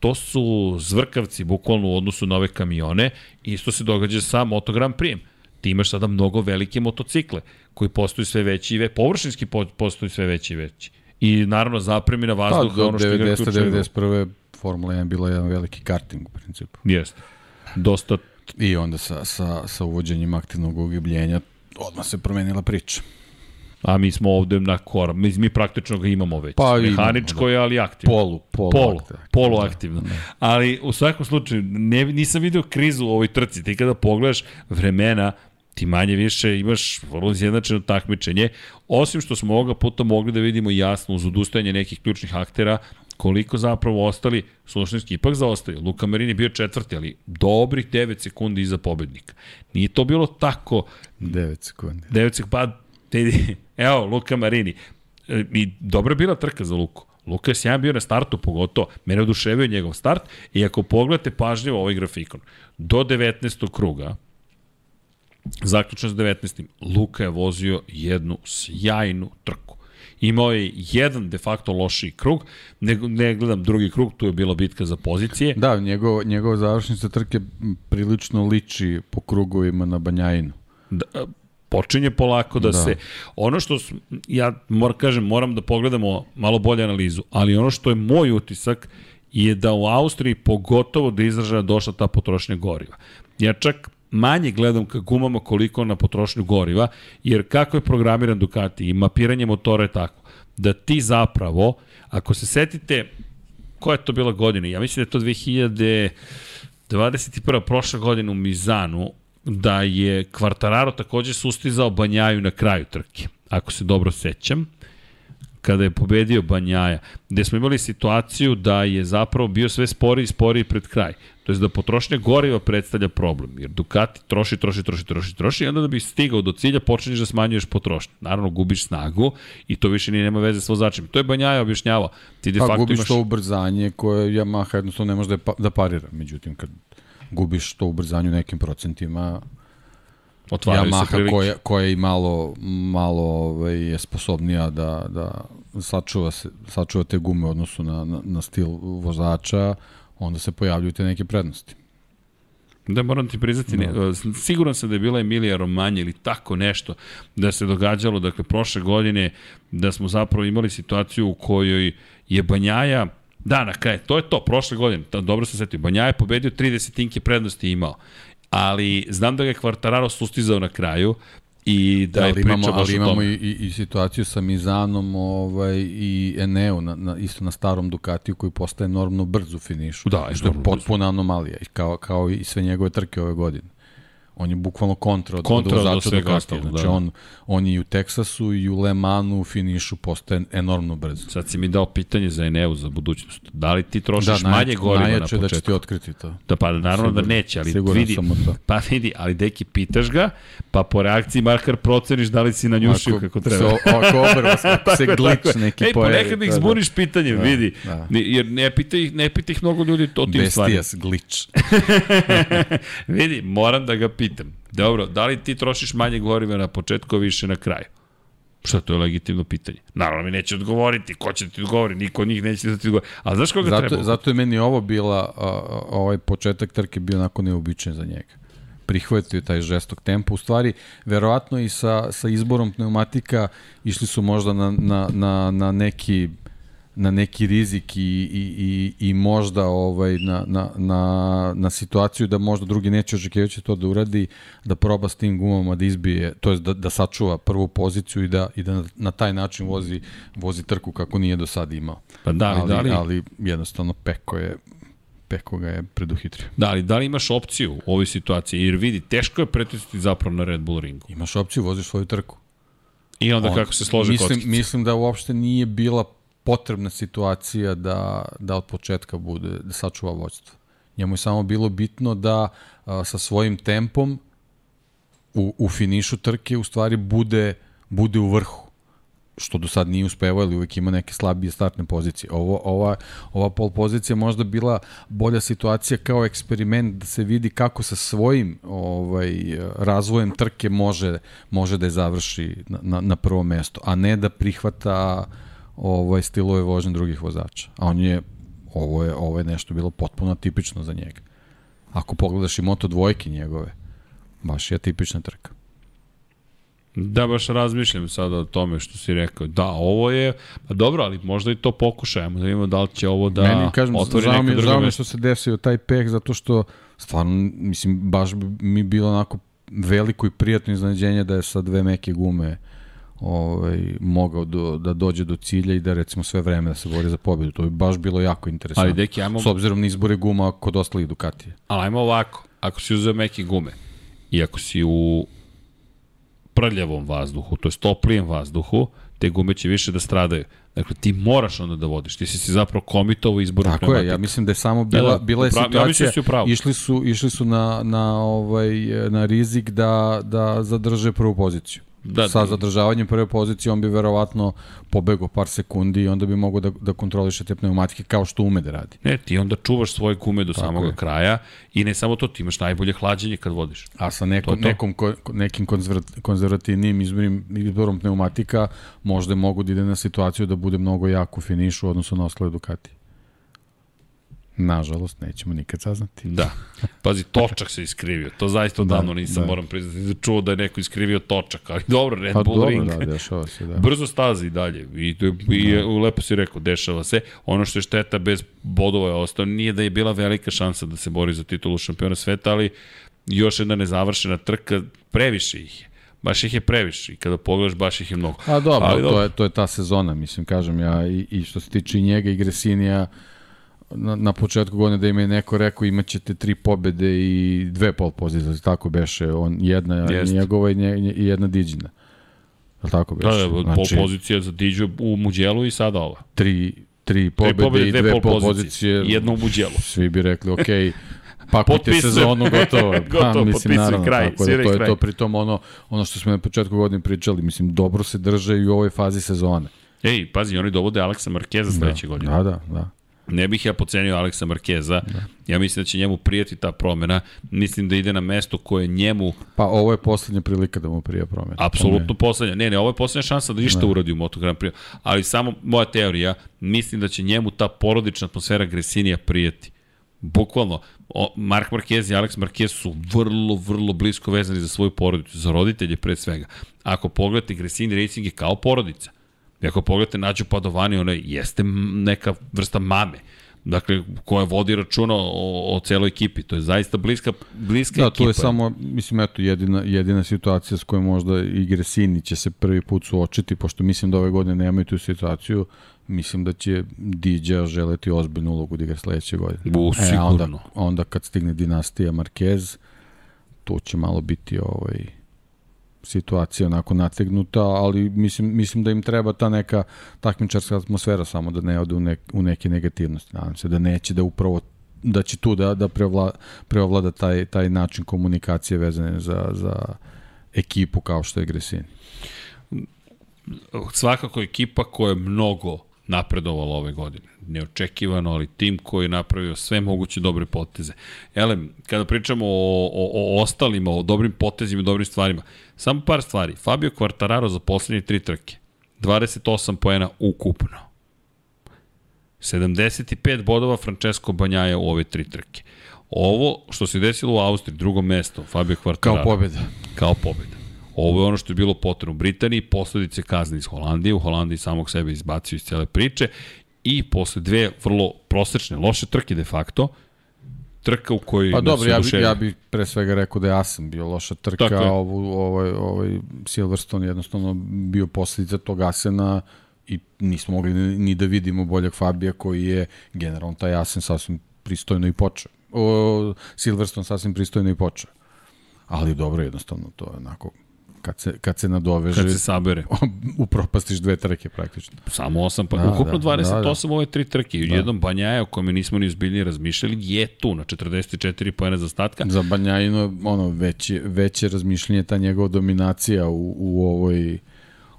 to su zvrkavci bukvalno u odnosu na ove kamione. Isto se događa sa Moto Grand Prix. Ti imaš sada mnogo velike motocikle koji postaju sve veći i veći, površinski postaju sve veći i veći. I naravno zapremina vazduha, pa, ono što 90, 91. Formula 1 bila jedan veliki karting u principu. Jeste. Dosta I onda sa, sa, sa uvođenjem aktivnog ugibljenja odmah se promenila priča. A mi smo ovde na kor, mi, mi praktično ga imamo već. Pa, Mehaničko imamo, da. je, ali aktivno. Polu, polu, polu, polu aktivno. Da. Ali u svakom slučaju, ne, nisam video krizu u ovoj trci. Ti kada pogledaš vremena, ti manje više imaš vrlo izjednačeno takmičenje, osim što smo ovoga puta mogli da vidimo jasno uz odustajanje nekih ključnih aktera koliko zapravo ostali slušnički ipak zaostaju. Luka Marini bio četvrti, ali dobrih 9 sekundi iza pobednika. Nije to bilo tako... 9 sekundi. 9 sekundi, pa Vidi, evo, Luka Marini. E, I dobra bila trka za Luku. Luka je sjajan bio na startu pogotovo. Mene oduševio njegov start i ako pogledate pažljivo ovaj grafikon, do 19. kruga, zaključno s 19. Luka je vozio jednu sjajnu trku. Imao je jedan de facto lošiji krug, ne, ne gledam drugi krug, tu je bila bitka za pozicije. Da, njegov, njegov završnica trke prilično liči po krugovima na Banjajinu. Da, počinje polako da, da. se ono što ja moram kažem moram da pogledamo malo bolje analizu, ali ono što je moj utisak je da u Austriji pogotovo da izražaja došla ta potrošnja goriva. Ja čak manje gledam ka gumama koliko na potrošnju goriva, jer kako je programiran Ducati i mapiranje motora je tako, da ti zapravo, ako se setite, koja je to bila godina? Ja mislim da je to 2021. prošle godine u Mizanu, da je Kvartararo takođe sustizao Banjaju na kraju trke, ako se dobro sećam. kada je pobedio Banjaja, gde smo imali situaciju da je zapravo bio sve spori i spori pred kraj. To je da potrošnja goriva predstavlja problem, jer Ducati troši, troši, troši, troši, troši i onda da bi stigao do cilja počinješ da smanjuješ potrošnju. Naravno, gubiš snagu i to više nije nema veze s vozačem. To je Banjaja objašnjavao. Ti de pa facto gubiš imaš... to ubrzanje koje Yamaha jednostavno ne može da, pa, da parira. Međutim, kad gubiš to ubrzanje u nekim procentima, Otvaraju Yamaha koja, koja je malo, malo ovaj, je sposobnija da, da sačuva, se, sačuva te gume u odnosu na, na, na stil vozača, onda se pojavljuju te neke prednosti. Da, moram ti priznati, ne, da. siguran sam da je bila Emilija Romanja ili tako nešto da se događalo, dakle, prošle godine, da smo zapravo imali situaciju u kojoj je Banjaja, da, na kraju, to je to, prošle godine, dobro sam setio, Banjaja je pobedio 30 tinke prednosti imao, ali znam da ga je Kvartararo sustizao na kraju i da, da imamo, ali imamo i, i, i situaciju sa Mizanom ovaj, i Eneo na, na, isto na starom Ducatiju koji postaje normno brz u finišu. Da, što je potpuna anomalija, kao, kao i sve njegove trke ove godine on je bukvalno kontra od, kontra od vozača do Ducatija. Znači da. on, on je i u Teksasu i u Le Manu u finišu postaje enormno brzo. Sad si mi dao pitanje za Eneu za budućnost. Da li ti trošiš da, manje goriva na početku? da će ti otkriti to. Da, pa naravno Sigur, da neće, ali vidi, sam to. pa vidi, ali deki pitaš ga, pa po reakciji markar proceniš da li si na njušio kako treba. So, ako obrva se glič neki Ej, pojavi. Ej, ponekad ih da, da. zbuniš pitanjem, da, vidi. Da. Jer ne pita ih, ne pita ih mnogo ljudi to tim stvarima. Bestijas glič. vidi, moram da ga pitam pitam. Dobro, da li ti trošiš manje goriva na početku, više na kraju? Šta, to je legitimno pitanje. Naravno mi neće odgovoriti, ko će da ti odgovori, niko od njih neće da ti odgovori. A znaš koga zato, treba? Zato je meni ovo bila, ovaj početak trke bio onako neobičan za njega. Prihvatio taj žestok tempo. U stvari, verovatno i sa, sa izborom pneumatika išli su možda na, na, na, na neki na neki rizik i, i, i, i možda ovaj, na, na, na, na situaciju da možda drugi neće očekivajući to da uradi, da proba s tim gumama da izbije, to je da, da sačuva prvu poziciju i da, i da na, taj način vozi, vozi trku kako nije do sada imao. Pa da li, ali, da li... ali jednostavno Peko je Peko ga je preduhitrio. Da, ali da li imaš opciju u ovoj situaciji? Jer vidi, teško je pretisati zapravo na Red Bull ringu. Imaš opciju, voziš svoju trku. I onda On, kako se slože mislim, kockice. Mislim da uopšte nije bila potrebna situacija da, da od početka bude, da sačuva vođstvo. Njemu je samo bilo bitno da a, sa svojim tempom u, u finišu trke u stvari bude, bude u vrhu što do sad nije uspevao, ali uvek ima neke slabije startne pozicije. Ovo, ova, ova pol pozicija možda bila bolja situacija kao eksperiment da se vidi kako sa svojim ovaj, razvojem trke može, može da je završi na, na, na prvo mesto, a ne da prihvata uh, ovaj, stilove vožnje drugih vozača. A on je, ovo je, ovo je nešto bilo potpuno tipično za njega. Ako pogledaš i moto dvojke njegove, baš je tipična trka. Da, baš razmišljam sada o tome što si rekao. Da, ovo je, pa dobro, ali možda i to pokušajemo, da vidimo da li će ovo da Meni, kažem, otvori neka druga Žao mi što se desio taj peh, zato što stvarno, mislim, baš bi mi bilo onako veliko i prijatno iznenađenje da je sa dve meke gume uh, ovaj, mogao do, da dođe do cilja i da recimo sve vreme da se bori za pobedu. To bi baš bilo jako interesantno. Ali deki, ajmo... S obzirom na izbore guma kod ostalih Ducatija. Ali ajmo ovako, ako si uzeo meke gume i ako si u prljavom vazduhu, to je toplijem vazduhu, te gume će više da stradaju. Dakle, ti moraš onda da vodiš. Ti si se zapravo komitovo izborom Tako je, ja mislim da je samo bila, da, da, bila je upravo, situacija, ja da išli su, išli su na, na, ovaj, na rizik da, da zadrže prvu poziciju da, sa zadržavanjem prve pozicije on bi verovatno pobegao par sekundi i onda bi mogao da, da kontroliše te pneumatike kao što ume da radi. Ne, ti onda čuvaš svoje gume do Tako samog je. kraja i ne samo to, ti imaš najbolje hlađenje kad vodiš. A sa nekom, to nekom ko, nekim konzervativnim izborom, izborom pneumatika možda mogu da ide na situaciju da bude mnogo jak u finišu odnosno na ostale Ducati. Nažalost, nećemo nikad saznati. Da. Pazi, točak se iskrivio. To zaista da, odavno nisam, da. moram priznati, da čuo da je neko iskrivio točak, ali dobro, Red pa, Bull dobro, ring. Da, dešava se, da. Brzo stazi i dalje. I, i da. lepo si rekao, dešava se. Ono što je šteta bez bodova je ostao, nije da je bila velika šansa da se bori za titulu šampiona sveta, ali još jedna nezavršena trka, previše ih je baš ih je previše i kada pogledaš baš ih je mnogo. A dobro, Ali, dobro. to je to je ta sezona, mislim kažem ja i, i što se tiče njega i Gresinija, na, na početku godine da im je neko rekao imaćete tri pobede i dve pol pozicije, tako beše, on jedna Jest. njegova i, nje, jedna Diđina. Je tako Da, biš? da, znači, pol pozicija za Diđu u Muđelu i sada ova. tri, tri pobede, Tri pobede, i dve, dve pol pol pozicije. jedna u Muđelu. Svi bi rekli, ok, pakujte Potpisujem. sezonu, gotovo. Gotovo, potpisujem, kraj, tako da to je kraj. to, pritom ono, ono što smo na početku godine pričali, mislim, dobro se drže i u ovoj fazi sezone. Ej, pazi, oni dovode Aleksa Markeza sledeće godine. Da, da, da. Ne bih ja pocenio Aleksa Markeza. Da. Ja mislim da će njemu prijeti ta promena. Mislim da ide na mesto koje njemu Pa ovo je poslednja prilika da mu prije promene. apsolutno poslednja. Ne, ne, ovo je poslednja šansa da ništa uradi u Moto Grand Prix. Ali samo moja teorija, mislim da će njemu ta porodična atmosfera Gresinija prijeti. Bukvalno, o, Mark Marquez i Alex Marquez su vrlo, vrlo blisko vezani za svoju porodicu, za roditelje pre svega. Ako pogledate, Gresini Racing je kao porodica. I ako pogledate Nađu Padovani, ona jeste neka vrsta mame. Dakle, koja vodi računa o, o celoj ekipi. To je zaista bliska, bliska Da, ekipa. to je samo, mislim, eto, jedina, jedina situacija s kojom možda i Gresini će se prvi put suočiti, pošto mislim da ove godine nemaju tu situaciju, mislim da će Diđa želeti ozbiljnu ulogu da igra sledeće godine. Bu, E, a onda, sigurno. onda kad stigne dinastija Marquez, tu će malo biti ovaj, situacija onako nategnuta, ali mislim, mislim da im treba ta neka takmičarska atmosfera samo da ne ode u, nek, u neke negativnosti. Nadam se da neće da upravo da će tu da, da preovla, preovlada taj, taj način komunikacije vezane za, za ekipu kao što je Gresini. svakako ekipa koja je mnogo napredovala ove godine. Neočekivano, ali tim koji je napravio sve moguće dobre poteze. Elem, kada pričamo o, o, o ostalima, o dobrim potezima i dobrim stvarima, samo par stvari. Fabio Quartararo za poslednje tri trke. 28 poena ukupno. 75 bodova Francesco Banjaja u ove tri trke. Ovo što se desilo u Austriji, drugo mesto, Fabio Quartararo. Kao pobjeda. Kao pobjeda. Ovo je ono što je bilo potrebno u Britaniji, posledice kazne iz Holandije, u Holandiji samog sebe izbacio iz cele priče i posle dve vrlo prosečne, loše trke de facto, trka u kojoj Pa dobro, ja, bi, oduševio. ja bih pre svega rekao da ja sam bio loša trka, Tako je. a ovu, ovaj, ovaj Silverstone jednostavno bio posledica tog Asena i nismo mogli ni, ni da vidimo boljeg Fabija koji je generalno taj Asen sasvim pristojno i počeo. O, Silverstone sasvim pristojno i počeo. Ali dobro, jednostavno to je onako kad se, kad se nadoveže kad se sabere. upropastiš dve trke praktično. Samo 8, pa Da, ukupno da, 28 da, da. ove tri trke. Da. Jednom Banjaja o kome nismo ni uzbiljnije razmišljali je tu na 44 pojene za statka. Za Banjajino ono veće veće razmišljanje ta njegova dominacija u, u ovoj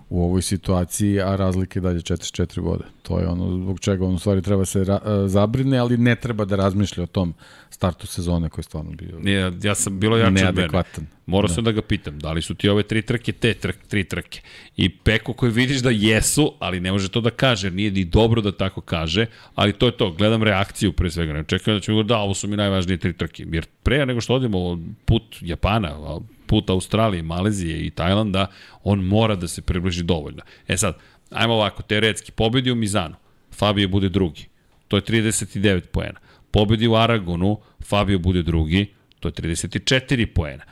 u ovoj situaciji, a razlike dalje 44 boda. To je ono zbog čega on u stvari treba se e, zabrine, ali ne treba da razmišlja o tom startu sezone koji je stvarno bio Ja, ja sam bilo jače od mene. neadekvatan. Morao da. sam da ga pitam, da li su ti ove tri trke te trk, tri trke? I Peko koji vidiš da jesu, ali ne može to da kaže, nije ni dobro da tako kaže, ali to je to, gledam reakciju pre svega, ne čekam da ću govoriti da ovo su mi najvažnije tri trke, jer pre nego što odemo put Japana, a put Australije, Malezije i Tajlanda, on mora da se približi dovoljno. E sad, ajmo ovako, teoretski, pobedi u Mizanu, Fabio bude drugi, to je 39 poena. Pobedi u Aragonu, Fabio bude drugi, to je 34 poena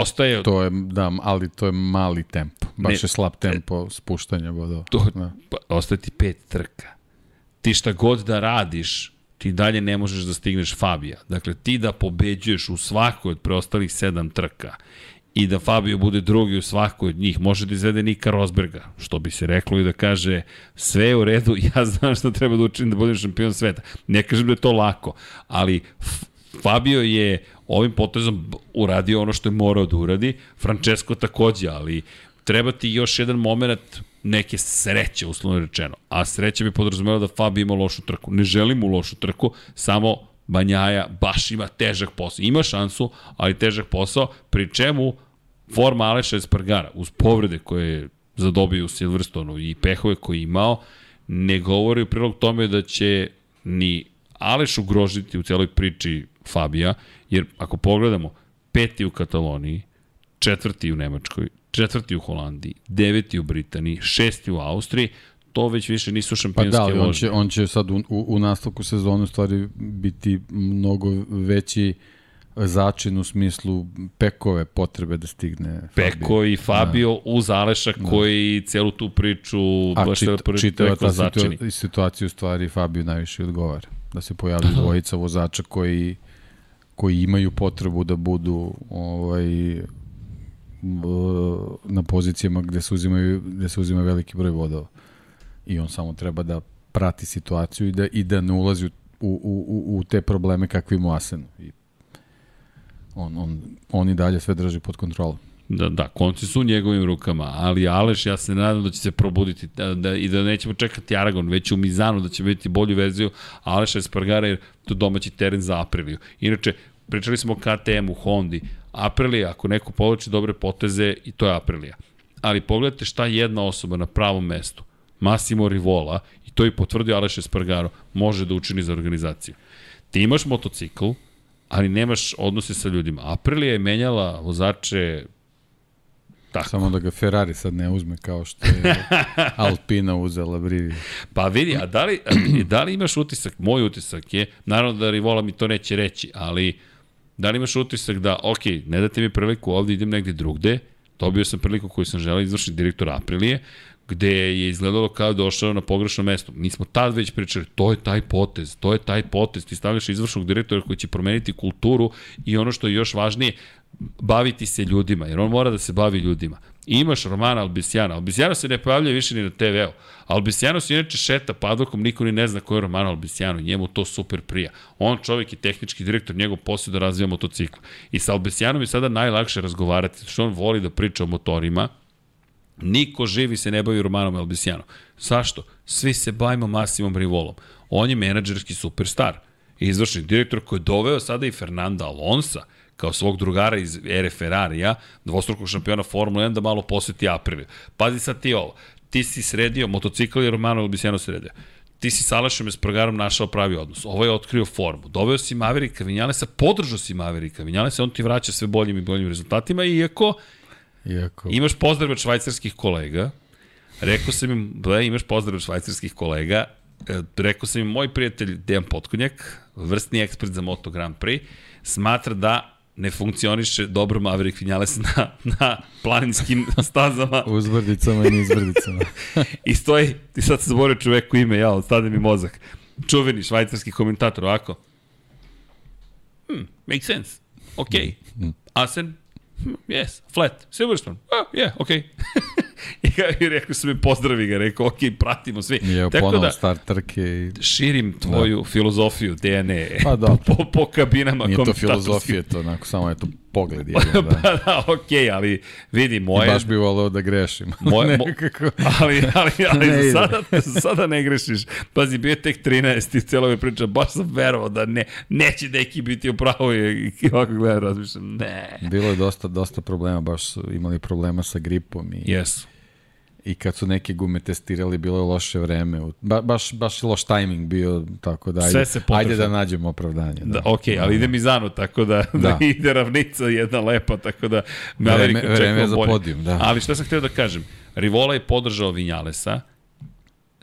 ostaje To je, da, ali to je mali tempo. Baš Ne. je slab tempo spuštanja bodova. to, Da. pa, ostaje ti pet trka. Ti šta god da radiš, ti dalje ne možeš da stigneš Fabija. Dakle, ti da pobeđuješ u svakoj od preostalih sedam trka i da Fabio bude drugi u svakoj od njih, može da izvede Nika Rosberga, što bi se reklo i da kaže sve je u redu, ja znam šta treba da učinim da budem šampion sveta. Ne kažem da je to lako, ali Fabio je ovim potezom uradio ono što je morao da uradi, Francesco takođe, ali treba ti još jedan moment neke sreće, uslovno rečeno. A sreća bi podrazumela da Fabio ima lošu trku. Ne želim mu lošu trku, samo Banjaja baš ima težak posao. Ima šansu, ali težak posao, pri čemu forma Aleša Espargara, uz povrede koje je zadobio u Silverstonu i pehove koje je imao, ne govori u prilog tome da će ni Aleš ugrožiti u celoj priči Fabija, jer ako pogledamo, peti u Kataloniji, četvrti u Nemačkoj, četvrti u Holandiji, deveti u Britaniji, šesti u Austriji, to već više nisu Pa šampionske da, ali on vožnje. će, on će sad u, u, u nastavku sezone u stvari biti mnogo veći začin u smislu pekove potrebe da stigne Fabio. Peko i Fabio da. uz Aleša koji celu tu priču A baš čit, čita, čitava ta začini. situa situacija u stvari Fabio najviše odgovara. Da se pojavljaju dvojica vozača koji koji imaju potrebu da budu ovaj na pozicijama gde se uzimaju, gde se uzima veliki broj vodova. I on samo treba da prati situaciju i da, i da ne ulazi u, u, u, u te probleme kakvi ima Asenu. I on, on, on i dalje sve drži pod kontrolom. Da, da, konci su u njegovim rukama, ali Aleš, ja se nadam da će se probuditi da, da, i da nećemo čekati Aragon, već u Mizanu da će biti bolju verziju Aleša Espargara, jer to domaći teren za Apriliju. Inače, pričali smo o KTM-u, Hondi, Aprilija, ako neko povlači dobre poteze, i to je Aprilija. Ali pogledajte šta jedna osoba na pravom mestu, Massimo Rivola, i to je potvrdio Aleš Espargaro, može da učini za organizaciju. Ti imaš motocikl, ali nemaš odnose sa ljudima. Aprilija je menjala vozače Tako. Samo da ga Ferrari sad ne uzme kao što je Alpina uzela Brivi. Pa vidi, a da li, da li imaš utisak, moj utisak je, naravno da Rivola mi to neće reći, ali da li imaš utisak da, ok, ne date mi priliku, ovde idem negde drugde, dobio sam priliku koju sam želeo izvršiti direktor Aprilije, gde je izgledalo kao došao na pogrešno mesto. Mi smo tad već pričali, to je taj potez, to je taj potez, ti stavljaš izvršnog direktora koji će promeniti kulturu i ono što je još važnije, baviti se ljudima, jer on mora da se bavi ljudima. I imaš Romana Albisjana. Albisjano se ne pojavlja više ni na TV-u. Albisjano se inače šeta padlokom, niko ni ne zna ko je Romano Albisjano. Njemu to super prija. On čovjek je tehnički direktor, njegov posao da razvija motocikl. I sa Albisjanom je sada najlakše razgovarati, što on voli da priča o motorima. Niko živi se ne bavi Romanom Albisjanom. Zašto? Svi se bavimo Masimom Rivolom. On je menadžerski superstar. Izvršni direktor koji je doveo sada i Fernanda Alonsa kao svog drugara iz ere Ferrarija, dvostrukog šampiona Formula 1, da malo poseti Apriliju. Pazi sad ti ovo, ti si sredio, motocikl je Romano Albisjano sredio ti si sa Alašem Espargarom našao pravi odnos. Ovo je otkrio formu. Doveo si Maverika Vinjalesa, podržao si Maverika Vinjalesa, on ti vraća sve boljim i boljim rezultatima, iako, iako... imaš pozdrav od švajcarskih kolega, rekao sam im, da imaš pozdrav od švajcarskih kolega, e, rekao sam im, moj prijatelj Dejan Potkonjak, vrstni ekspert za Moto Grand Prix, smatra da ne funkcioniše dobro Maverick Vinales na, na planinskim stazama. Uzvrdicama i nizvrdicama. I stoji, ti sad se zaborio čoveku ime, ja, stade mi mozak. Čuveni švajcarski komentator, ovako. Hmm, make sense. Ok. Mm. Asen, hmm, Hmm, yes, flat. Silverstone, oh, yeah, ok. I, I rekao sam mi pozdravi ga, rekao, ok, pratimo svi. Je Tako ponovo da, star trke. I... Širim tvoju da. filozofiju, DNA. Pa da. Po, po kabinama Nije to filozofija, to onako, samo je to pogled jedan, da. pa da, okej, okay, ali vidi, moje... I baš bi voleo da grešim. Moje, mo... ali, ali, ali ne za, sada, za sada ne grešiš. Pazi, bio je tek 13 i celo mi priča, baš sam verovao da ne, neće neki biti u pravu i, i ovako gledam, razmišljam, ne. Bilo je dosta, dosta problema, baš su imali problema sa gripom i... Jesu i kad su neke gume testirali bilo je loše vreme. Ba, baš, baš loš tajming bio, tako da ajde, ajde da nađemo opravdanje. Da, da ok, ali ide Mizano, tako da, da. da ide ravnica jedna lepa, tako da me vreme, vreme za podijum, da. Ali šta sam htio da kažem, Rivola je podržao Vinjalesa,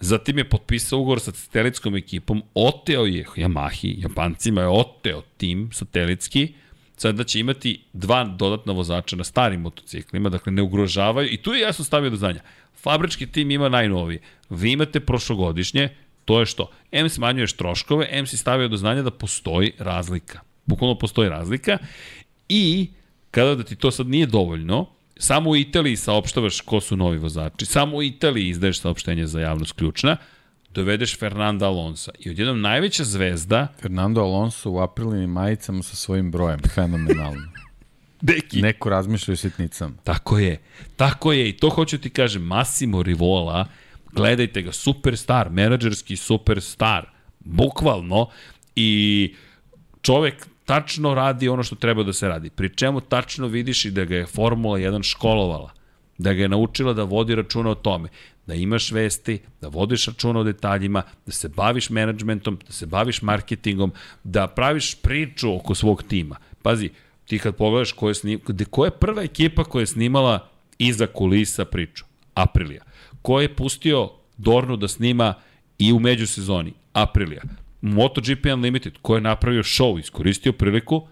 Zatim je potpisao ugovor sa satelitskom ekipom, oteo je Yamahi, Japancima je oteo tim satelitski, sada će imati dva dodatna vozača na starim motociklima, dakle ne ugrožavaju, i tu je jasno stavio do znanja. Fabrički tim ima najnoviji. Vi imate prošlogodišnje, to je što? M smanjuješ troškove, M si stavio do znanja da postoji razlika. Bukvalno postoji razlika i kada da ti to sad nije dovoljno, samo u Italiji saopštavaš ko su novi vozači, samo u Italiji izdaješ saopštenje za javnost ključna, dovedeš Fernanda Alonso i odjednom najveća zvezda... Fernando Alonso u aprilnim majicama sa svojim brojem, fenomenalno. Deki. Neko razmišlja o sitnicama. Tako je. Tako je. I to hoću ti kažem. Massimo Rivola, gledajte ga, superstar, menadžerski superstar. Bukvalno. I čovek tačno radi ono što treba da se radi. Pri čemu tačno vidiš i da ga je Formula 1 školovala. Da ga je naučila da vodi računa o tome da imaš vesti, da vodiš računa o detaljima, da se baviš menadžmentom, da se baviš marketingom, da praviš priču oko svog tima. Pazi, ti kad pogledaš ko je, snim, ko je prva ekipa koja je snimala iza kulisa priču? Aprilija. Ko je pustio Dornu da snima i u međusezoni? Aprilija. MotoGP Unlimited, ko je napravio show, iskoristio priliku?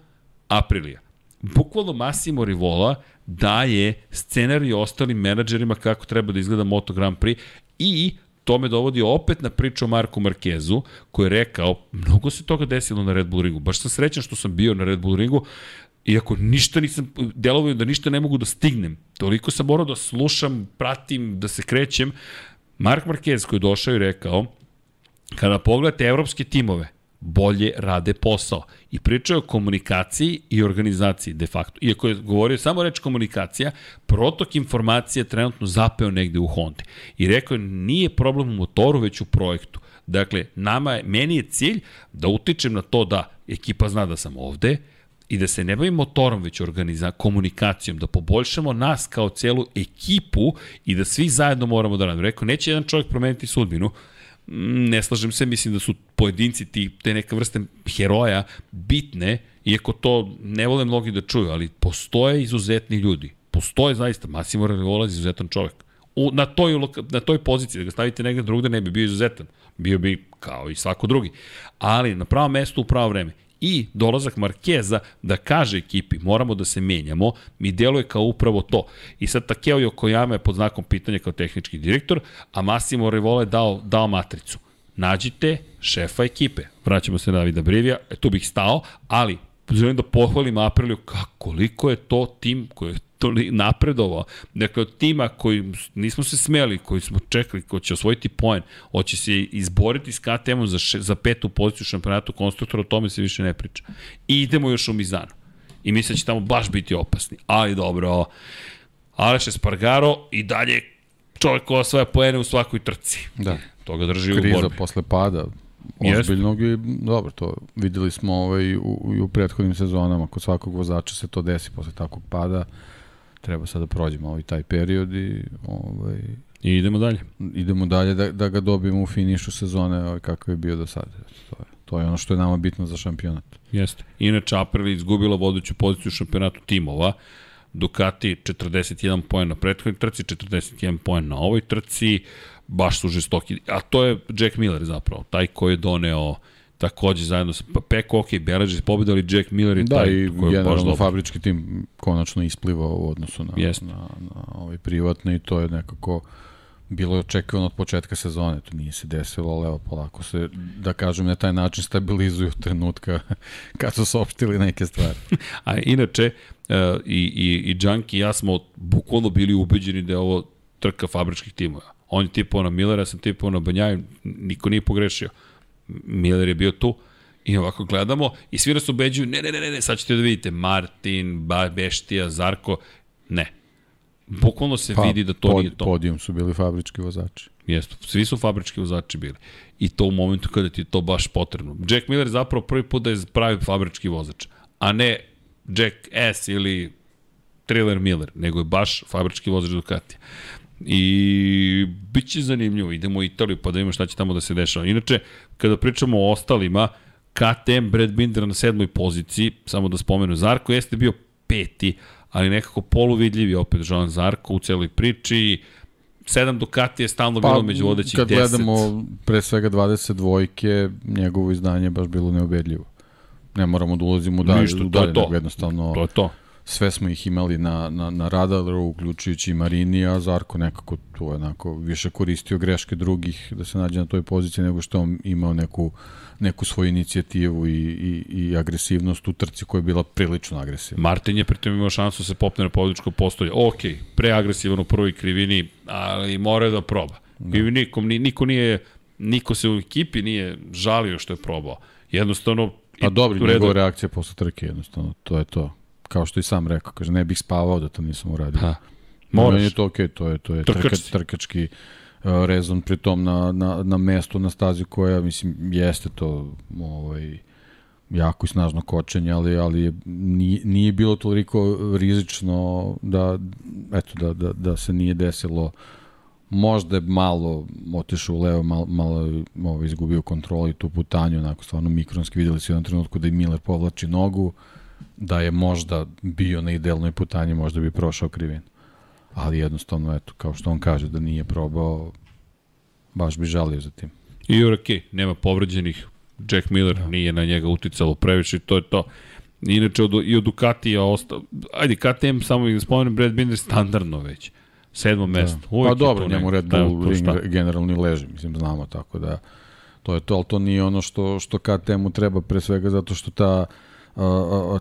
Aprilija. Bukvalno Massimo Rivola daje scenarij ostalim menadžerima kako treba da izgleda Moto Grand Prix i to me dovodi opet na priču o Marku Markezu, koji je rekao, mnogo se toga desilo na Red Bull ringu. Baš sam srećan što sam bio na Red Bull ringu Iako ništa nisam, delovio da ništa ne mogu da stignem. Toliko sam morao da slušam, pratim, da se krećem. Mark Marquez koji je došao i rekao, kada pogledate evropske timove, bolje rade posao. I pričao o komunikaciji i organizaciji, de facto. Iako je govorio samo reč komunikacija, protok informacija trenutno zapeo negde u Honda. I rekao je, nije problem u motoru, već u projektu. Dakle, nama je, meni je cilj da utičem na to da ekipa zna da sam ovde, i da se ne bavim motorom, već organiza, komunikacijom, da poboljšamo nas kao celu ekipu i da svi zajedno moramo da radimo. Rekao, neće jedan čovjek promeniti sudbinu, ne slažem se, mislim da su pojedinci ti, te neka vrste heroja bitne, iako to ne vole mnogi da čuju, ali postoje izuzetni ljudi. Postoje zaista, Massimo Ravivola je izuzetan čovjek. U, na, toj, na toj poziciji, da ga stavite negde drugde, ne bi bio izuzetan. Bio bi kao i svako drugi. Ali na pravo mesto u pravo vreme i dolazak Markeza da kaže ekipi moramo da se menjamo, mi deluje kao upravo to. I sad Takeo Yokoyama je pod znakom pitanja kao tehnički direktor, a Massimo Rivola je dao, dao matricu. Nađite šefa ekipe. Vraćamo se na Davida Brivija, e, tu bih stao, ali želim da pohvalim Apriliju kako koliko je to tim koji je toli napredovao. Dakle, od tima koji nismo se smeli, koji smo čekali, ko će osvojiti poen, hoće se izboriti s KTM-om za, še, za petu poziciju šampionatu konstruktora, o tome se više ne priča. I idemo još u Mizanu. I mislim da će tamo baš biti opasni. Ali dobro, Aleš Espargaro i dalje čovjek ko osvaja poene u svakoj trci. Da. To ga drži Kriza u borbi. posle pada, ozbiljnog i dobro, to videli smo ovaj, u, u prethodnim sezonama, kod svakog vozača se to desi posle takvog pada treba sad da prođemo ovaj taj period i ovaj, I idemo dalje. idemo dalje da, da ga dobijemo u finišu sezone ovaj, kakav je bio do sada. To je, to je ono što je nama bitno za šampionat. Jeste. Inače, Aprilia izgubila vodeću poziciju u šampionatu timova. Ducati 41 poen na prethodnoj trci, 41 poen na ovoj trci, baš su žestoki. A to je Jack Miller zapravo, taj koji je doneo takođe zajedno sa Peko, ok, Belađe pobjeda, ali Jack Miller je da, taj i koji je baš generalno dobar. fabrički tim konačno isplivao u odnosu na, Jeste. na, na ovaj privatni i to je nekako bilo je očekivano od početka sezone, to nije se desilo, ali evo polako se, da kažem, na taj način stabilizuju trenutka kad su saopštili neke stvari. A inače, uh, i, i, i Junkie i ja smo bukvalno bili ubeđeni da je ovo trka fabričkih timova. On je tipao na Millera, ja sam tipao na Banjaju, niko nije pogrešio. Miller je bio tu, I ovako gledamo i svi nas ubeđuju, ne, ne, ne, ne, sad ćete da vidite, Martin, ba, Beštija, Zarko, ne. Bukvalno se pa, vidi da to pod, nije to. Podijum su bili fabrički vozači. Jeste, svi su fabrički vozači bili. I to u momentu kada ti je to baš potrebno. Jack Miller je zapravo prvi put da je pravi fabrički vozač, a ne Jack S ili Trailer Miller, nego je baš fabrički vozač Ducati. I bit će zanimljivo, idemo u Italiju pa da vidimo šta će tamo da se dešava. Inače, kada pričamo o ostalima, KTM Brad Binder na sedmoj poziciji, samo da spomenu, Zarko jeste bio peti, ali nekako poluvidljiv je opet Joan Zarko u celoj priči, 7 Ducati je stalno bilo među vodećih 10. Kad gledamo pre svega 20 dvojke, njegovo izdanje je baš bilo neubedljivo. Ne moramo da ulazimo dalje, Ništa, to dalje, je to. jednostavno To je to. Sve smo ih imali na, na, na radaru, uključujući i Marini, a Zarko nekako tu onako više koristio greške drugih da se nađe na toj poziciji nego što on imao neku, neku svoju inicijativu i, i, i agresivnost u trci koja je bila prilično agresivna. Martin je pritom imao šansu da se popne na pobjedičko postolje. Ok, preagresivan u prvoj krivini, ali mora da proba. Da. I nikom, ni, niko nije, niko se u ekipi nije žalio što je probao. Jednostavno, A dobro, njegova reakcija posle trke, jednostavno, to je to. Kao što i sam rekao, kaže, ne bih spavao da to nisam uradio. Ha, moraš. Meni je to okej, okay, to je, to je Trkač. trkač, trkački uh, rezon pritom na, na, na mesto, na stazi koja, mislim, jeste to ovaj, jako i snažno kočenje, ali, ali je, nije, nije bilo toliko rizično da, eto, da, da, da se nije desilo možda je malo otišao u levo, malo, malo ovaj, izgubio kontrolu i tu putanju, onako stvarno mikronski videli su u jednom trenutku da i Miller povlači nogu, da je možda bio na idealnoj putanji, možda bi prošao krivinu. Ali jednostavno, eto, kao što on kaže da nije probao, baš bi žalio za tim. I ok, nema povređenih, Jack Miller da. nije na njega uticalo previše, to je to. Inače, od, i od Ducatija ostao, ajde, KTM, samo ih da spomenem, Brad Binder standardno već. Sedmo mesto. Da. Pa dobro, njemu Red Bull da, ring generalni leži, mislim, znamo, tako da to je to, ali to nije ono što, što KTM-u treba pre svega zato što ta a,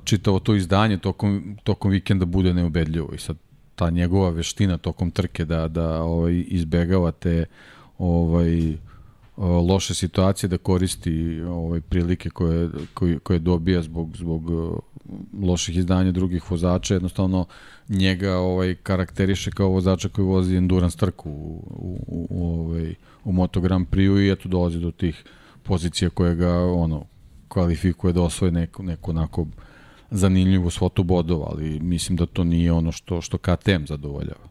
čitavo to izdanje tokom, tokom vikenda bude neubedljivo i sad ta njegova veština tokom trke da, da ovaj, izbegava te ovaj, loše situacije da koristi ovaj prilike koje koje koje dobija zbog zbog loših izdanja drugih vozača. Jednostavno njega ovaj karakteriše kao vozača koji vozi endurance trku u, u, u ovaj u Moto Grand Prix i eto dolazi do tih pozicija koje ga ono kvalifikuje da osvoje neku, neku onako zanimljivu svotu bodova, ali mislim da to nije ono što, što KTM zadovoljava.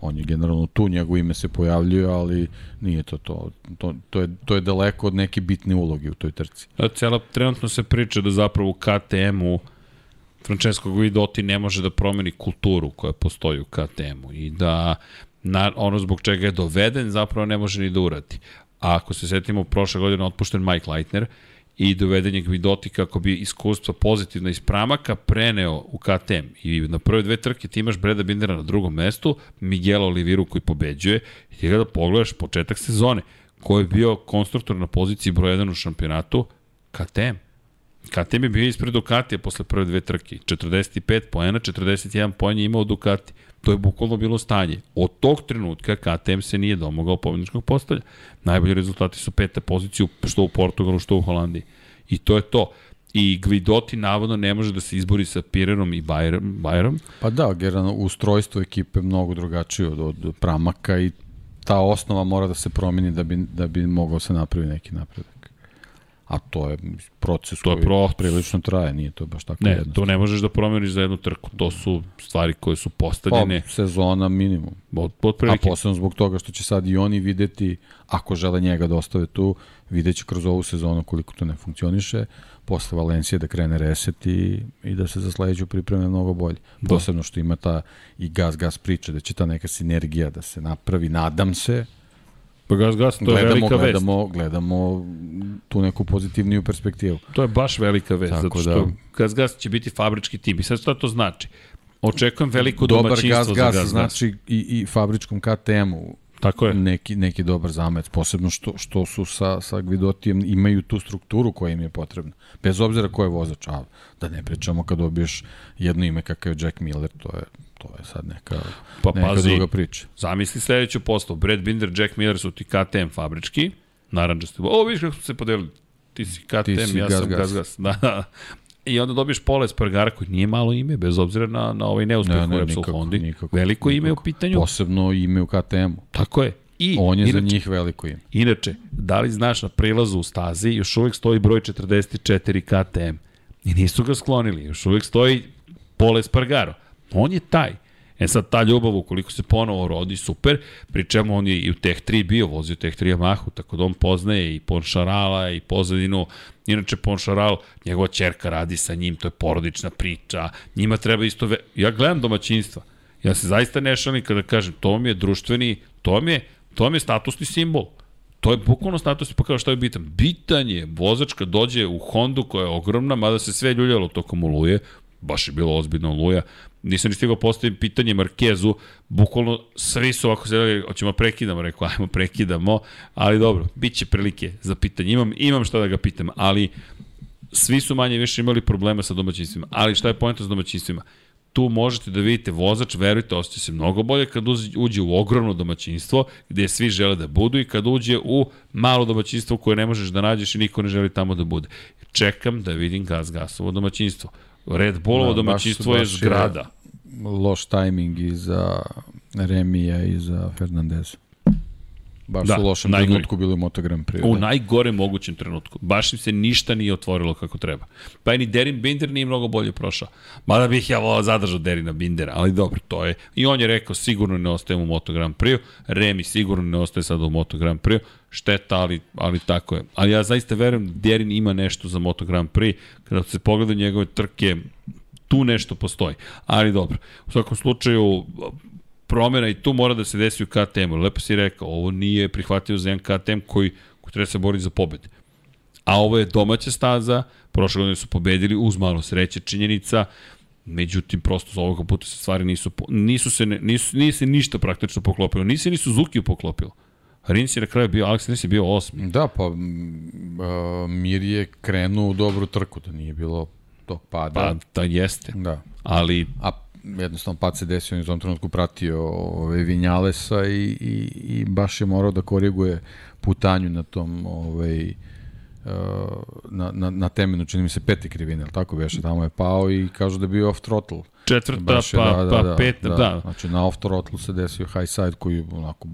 On je generalno tu, njegov ime se pojavljuje, ali nije to to. To, to, je, to je daleko od neke bitne uloge u toj trci. Da, cijela, trenutno se priča da zapravo KTM-u Francesco Guidotti ne može da promeni kulturu koja postoji u KTM-u i da na, ono zbog čega je doveden zapravo ne može ni da uradi. A ako se setimo, prošle godine otpušten Mike Leitner i doveden je Gvidoti kako bi iskustva pozitivna iz pramaka preneo u KTM. I na prve dve trke ti imaš Breda Bindera na drugom mestu, Miguel Oliviru koji pobeđuje i ti da pogledaš početak sezone ko je bio konstruktor na poziciji broj 1 u šampionatu, KTM. KTM je bio ispred Ducatija posle prve dve trke. 45 poena, 41 poena je imao Ducati. To je bukvalno bilo stanje. Od tog trenutka KTM se nije domogao pobjedničkog postolja. Najbolji rezultati su peta poziciju, što u Portugalu, što u Holandiji. I to je to. I Gvidoti navodno ne može da se izbori sa Pirerom i Bajerom. Pa da, generalno ustrojstvo ekipe mnogo drugačije od, od Pramaka i ta osnova mora da se promeni da bi, da bi mogao se napravi neki napredak. A to je proces to je koji proces. prilično traje, nije to baš tako Ne, jedno. to ne možeš da promeniš za jednu trku, to su stvari koje su postavljene. Pa, sezona minimum. Od, od A posebno zbog toga što će sad i oni videti, ako žele njega da ostave tu, videće kroz ovu sezonu koliko to ne funkcioniše, posle Valencije da krene reset i, i da se za sledeću pripreme mnogo bolje. Da. Posebno što ima ta i gas-gas priča, da će ta neka sinergija da se napravi, nadam se, Pa gas, gas, to gledamo, je velika gledamo, vest. Gledamo tu neku pozitivniju perspektivu. To je baš velika vest, Tako zato što da, gas, gas će biti fabrički tim. I sad šta to znači? Očekujem veliko dobar domaćinstvo gas, gas, za gas. znači i, i fabričkom KTM-u Tako je. Neki, neki dobar zamec, posebno što, što su sa, sa Gvidotijem, imaju tu strukturu koja im je potrebna. Bez obzira ko je vozač, a da ne pričamo kad dobiješ jedno ime kakav je Jack Miller, to je to je sad neka, pa, neka pazi, druga priča. Zamisli sledeću postavu. Brad Binder, Jack Miller su ti KTM fabrički, naranđasti. O, vidiš kako su se podelili. Ti si KTM, ti si ja gas, sam gas, gas. Da, da. I onda dobiješ Pola Espargara koji nije malo ime, bez obzira na, na ovaj neuspeh ne, ne, u Repsol Hondi. Nikako, veliko nikako. ime u pitanju. Posebno ime u KTM-u. Tako je. I, On je inače, za njih veliko ime. Inače, da li znaš na prilazu u stazi, još uvek stoji broj 44 KTM. I nisu ga sklonili, još uvek stoji Pola Espargaro. On je taj. E sad, ta ljubav, ukoliko se ponovo rodi, super, pri čemu on je i u Tech 3 bio, vozio Tech 3 Yamahu, tako da on poznaje i Ponšarala i pozadinu. Inače, Ponšaral, njegova čerka radi sa njim, to je porodična priča, njima treba isto... Ve... Ja gledam domaćinstva, ja se zaista ne šalim kada kažem, to mi je društveni, to mi je, to mi je statusni simbol. To je bukvalno status, pa kao šta je bitan? Bitan je, vozač kad dođe u Hondu koja je ogromna, mada se sve ljuljalo tokom oluje, baš je bilo ozbiljno oluja, nisam ni stigao postaviti pitanje Markezu, bukvalno svi su ovako sedeli, hoćemo prekidamo, rekao, ajmo prekidamo, ali dobro, bit će prilike za pitanje, imam, imam šta da ga pitam, ali svi su manje više imali problema sa domaćinstvima, ali šta je pojenta sa domaćinstvima? tu možete da vidite vozač, verujte, osjeća se mnogo bolje kad uđe u ogromno domaćinstvo, gde svi žele da budu i kad uđe u malo domaćinstvo koje ne možeš da nađeš i niko ne želi tamo da bude. Čekam da vidim gas gasovo domaćinstvo. Red Bullovo da, domaćinstvo baš, je zgrada. Je loš tajming i za Remija i za Fernandeza. Baš da, u lošem najgori. trenutku bili u Moto Grand Prix. U da. najgore mogućem trenutku. Baš im se ništa nije otvorilo kako treba. Pa i ni Derin Binder nije mnogo bolje prošao. Mada bih ja volao zadržao Derina Bindera, ali dobro, to je. I on je rekao sigurno ne ostajem u Moto Grand Prix. Remi sigurno ne ostaje sad u Moto Grand Prix. Šteta, ali, ali tako je. Ali ja zaista verujem da Derin ima nešto za Moto Grand Prix. Kada se pogleda njegove trke, tu nešto postoji. Ali dobro, u svakom slučaju, promena i tu mora da se desi u KTM-u. Lepo si rekao, ovo nije prihvatio za jedan KTM koji, koji treba se boriti za pobed. A ovo je domaća staza, prošle godine su pobedili uz malo sreće činjenica, međutim prosto za ovoga puta se stvari nisu nisu se nisu nije se ništa praktično poklopilo. Nisi ni Suzuki poklopilo. Rins je na kraju bio, Alex Rins je bio osmi. Da, pa uh, Mir je krenuo u dobru trku, da nije bilo tog pada. Pa, da jeste. Da. Ali A jednostavno pad se desio, on je u tom trenutku pratio ove, Vinjalesa i, i, i baš je morao da koriguje putanju na tom ovaj, e, na, na, na temenu, čini mi se peti krivine, ali tako beše, tamo je pao i kažu da je bio off throttle. četvrta, Baš je, pa, pa peta, da. da. Znači na off throttle se desio high side koji je onako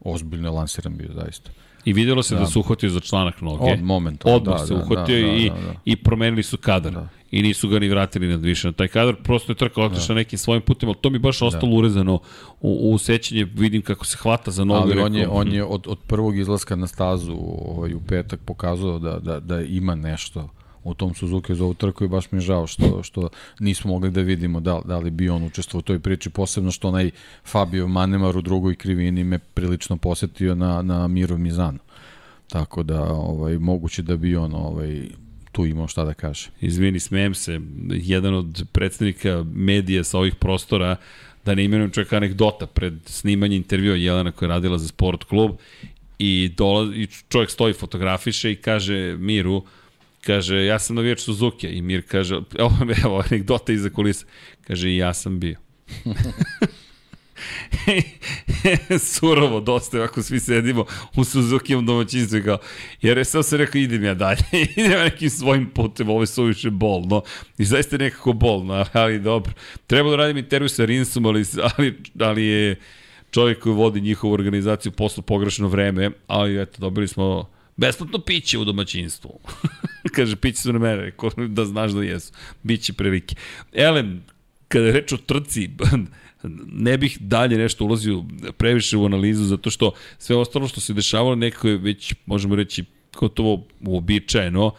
ozbiljno lansiran bio zaista. I videlo se da, Da. su uhvatio za članak noge. Od momenta. Odmah da, se da, uhvatio da, da, i, da, da. i promenili su kadar. Da. I nisu ga ni vratili na više na taj kadar, prosto je trka otišla nekim svojim putem, ali to mi baš ostalo urezano u, u sećanje, vidim kako se hvata za nogu. Ali on je, on je od, od prvog izlaska na stazu ovaj, u petak pokazao da, da, da ima nešto u tom Suzuki za ovu trku i baš mi je žao što, što nismo mogli da vidimo da, da li bi on učestvovao u toj priči, posebno što onaj Fabio Manemar u drugoj krivini me prilično posetio na, na Miro Mizanu. Tako da ovaj, moguće da bi on ovaj, tu imao šta da kaže. Izvini, smijem se, jedan od predstavnika medija sa ovih prostora, da ne imenujem čak anegdota, pred snimanje intervjua Jelena koja je radila za sport klub i, dolaz, i čovjek stoji fotografiše i kaže Miru, kaže, ja sam navijač Suzuki i Mir kaže, evo, evo anegdota iza kulisa, kaže, i ja sam bio. Surovo, dosta ako svi sedimo u Suzukijem domaćinstvu kao, jer je sam se rekao idem ja dalje, idem ja nekim svojim putem, ovo je suviše bolno i zaista je nekako bolno, ali dobro. Treba da radim intervju sa Rinsom, ali, ali, ali je čovjek koji vodi njihovu organizaciju poslu pogrešno vreme, ali eto, dobili smo besplatno piće u domaćinstvu. Kaže, piće su na mene, da znaš da jesu. Biće previke. Elem, kada je reč o trci, ne bih dalje nešto ulazio previše u analizu, zato što sve ostalo što se dešavalo nekako je već, možemo reći, gotovo uobičajeno.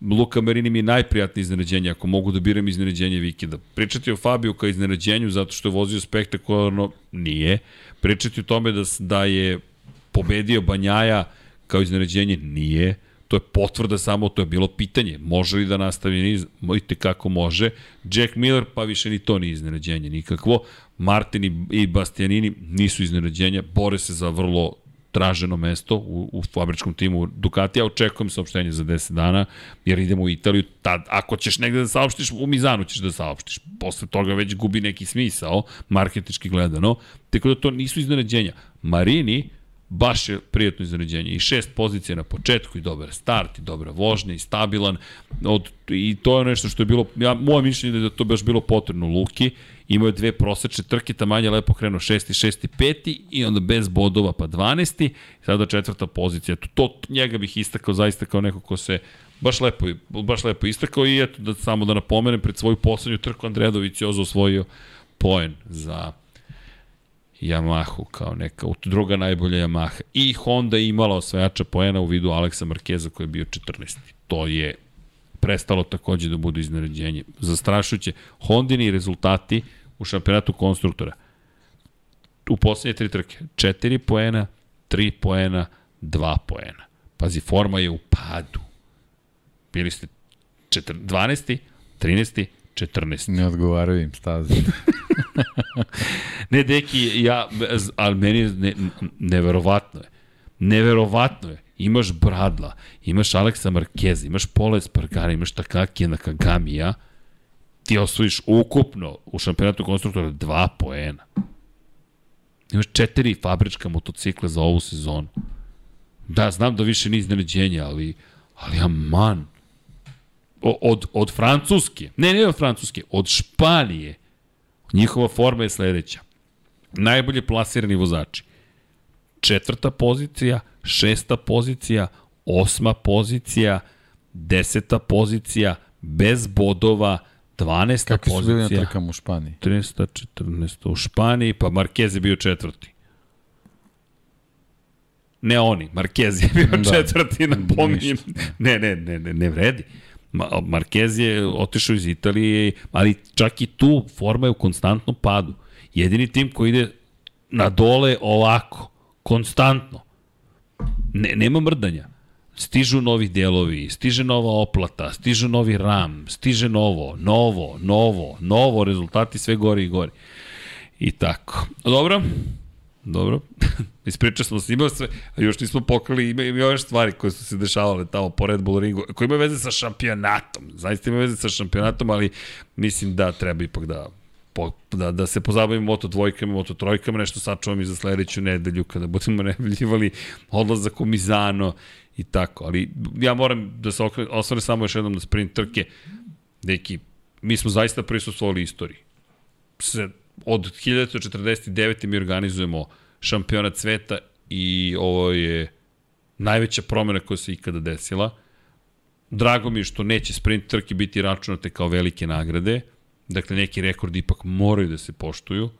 Luka Marini mi je najprijatnije iznenađenje, ako mogu da biram iznenađenje vikenda. Pričati o Fabiju kao iznenađenju zato što je vozio spektakularno, nije. Pričati o tome da, da je pobedio Banjaja kao iznenađenje, nije. To je potvrda samo, to je bilo pitanje. Može li da nastavi niz? Mojte kako može. Jack Miller, pa više ni to nije iznenađenje nikakvo. Martin i, Bastianini nisu iznenađenja, bore se za vrlo traženo mesto u, u fabričkom timu Ducatija. Očekujem saopštenje za 10 dana, jer idemo u Italiju. Tad, ako ćeš negde da saopštiš, u Mizanu ćeš da saopštiš. Posle toga već gubi neki smisao, marketički gledano. Tako da to nisu iznenađenja. Marini, baš je prijatno iznenađenje. I šest pozicija na početku i dobar start i dobra vožnja i stabilan. Od, I to je nešto što je bilo, ja, moje mišljenje je da je to baš bilo potrebno Luki. Imao je dve prosečne trke, tamanje lepo krenuo šesti, šesti, peti i onda bez bodova pa 12. Sada četvrta pozicija. To, to njega bih istakao zaista kao neko ko se baš lepo, baš lepo istakao i eto da samo da napomenem pred svoju poslednju trku Andredović je osvojio poen za Yamahu kao neka druga najbolja Yamaha. I Honda je imala osvajača poena u vidu Aleksa Markeza koji je bio 14. To je prestalo takođe da bude iznenađenje. Zastrašujuće. Hondini rezultati u šampionatu konstruktora. U poslednje tri trke. 4 poena, 3 poena, 2 poena. Pazi, forma je u padu. Bili ste 4, 12. 13. 14. Ne odgovaraju im staze. Ne, deki, ja, ali meni je ne, neverovatno je. Neverovatno je. Imaš Bradla, imaš Aleksa Markeza, imaš Pola Espargara, imaš Takakija Nakagamija, ti osvojiš ukupno u šampionatu konstruktora dva poena. Imaš četiri fabrička motocikla za ovu sezonu. Da, znam da više nije iznenađenja, ali, ali aman. O, od, od Francuske, ne, ne od Francuske, od Španije, Njihova forma je sledeća. Najbolje plasirani vozači. Četvrta pozicija, šesta pozicija, osma pozicija, deseta pozicija, bez bodova, 12. Kakvi su bili na pozicija. trkama u Španiji? 13. 14. u Španiji, pa Marquez je bio četvrti. Ne oni, Marquez je bio da. Četvrti, napominjem. Ne, ne, ne, ne, ne vredi. Ma, Marquez je otišao iz Italije, ali čak i tu forma je u konstantnom padu. Jedini tim koji ide na dole ovako, konstantno. Ne, nema mrdanja. Stižu novi delovi, stiže nova oplata, stiže novi RAM, stiže novo, novo, novo, novo, rezultati sve gore i gore. I tako. Dobro, dobro. Ispričao smo se, imao sve, a još nismo pokrili, ima, ima još stvari koje su se dešavale tamo po Red Bull ringu, koje imaju veze sa šampionatom. Zaista imaju veze sa šampionatom, ali mislim da treba ipak da da, da se pozabavimo moto dvojkama, moto trojkama, nešto sačuvam i za sledeću nedelju kada budemo najavljivali odlazak u Mizano i tako. Ali ja moram da se osvore samo još jednom na sprint trke. Deki, mi smo zaista prisustvovali istoriji. Se, od 1949. mi organizujemo šampionat sveta i ovo je najveća promjena koja se ikada desila. Drago mi je što neće sprint trke biti računate kao velike nagrade. Dakle, neki rekordi ipak moraju da se poštuju.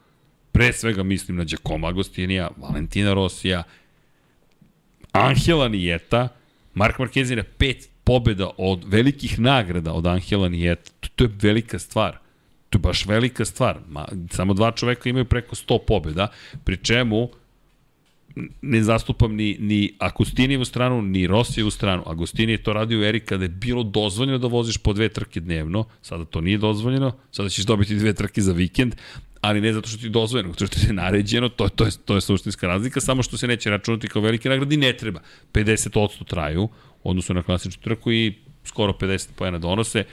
Pre svega mislim na Giacomo Agostinija, Valentina Rosija, Angela Nijeta, Mark Marquez je pet pobjeda od velikih nagrada od Angela Nijeta. To, to je velika stvar. To je baš velika stvar. Ma, samo dva čoveka imaju preko 100 pobjeda, pri čemu ne zastupam ni, ni Agustinijevu stranu, ni Rosijevu stranu. Agustini je to radio u eri kada je bilo dozvoljeno da voziš po dve trke dnevno, sada to nije dozvoljeno, sada ćeš dobiti dve trke za vikend, ali ne zato što ti je dozvoljeno, zato što ti je naređeno, to, to, je, to je suštinska razlika, samo što se neće računati kao velike nagrade i ne treba. 50% traju, odnosno na klasičnu trku i skoro 50 pojena donose.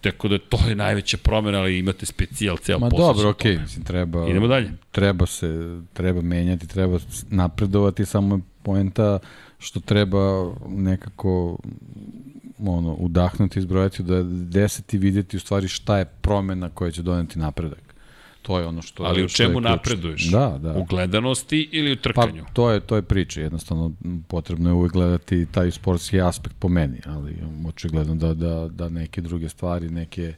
Tako da to je najveća promjena, ali imate specijal ceo Ma dobro, okej, okay, mislim, treba... Idemo dalje. Treba se, treba menjati, treba napredovati, samo je poenta što treba nekako ono, udahnuti, izbrojati, da deseti vidjeti u stvari šta je promjena koja će doneti napredak. To je ono što Ali u čemu napreduješ? Da, da. U gledanosti ili u trkanju? Pa to je to je priča, jednostavno potrebno je uvek gledati taj sportski aspekt po meni, ali očigledno da da da neke druge stvari, neke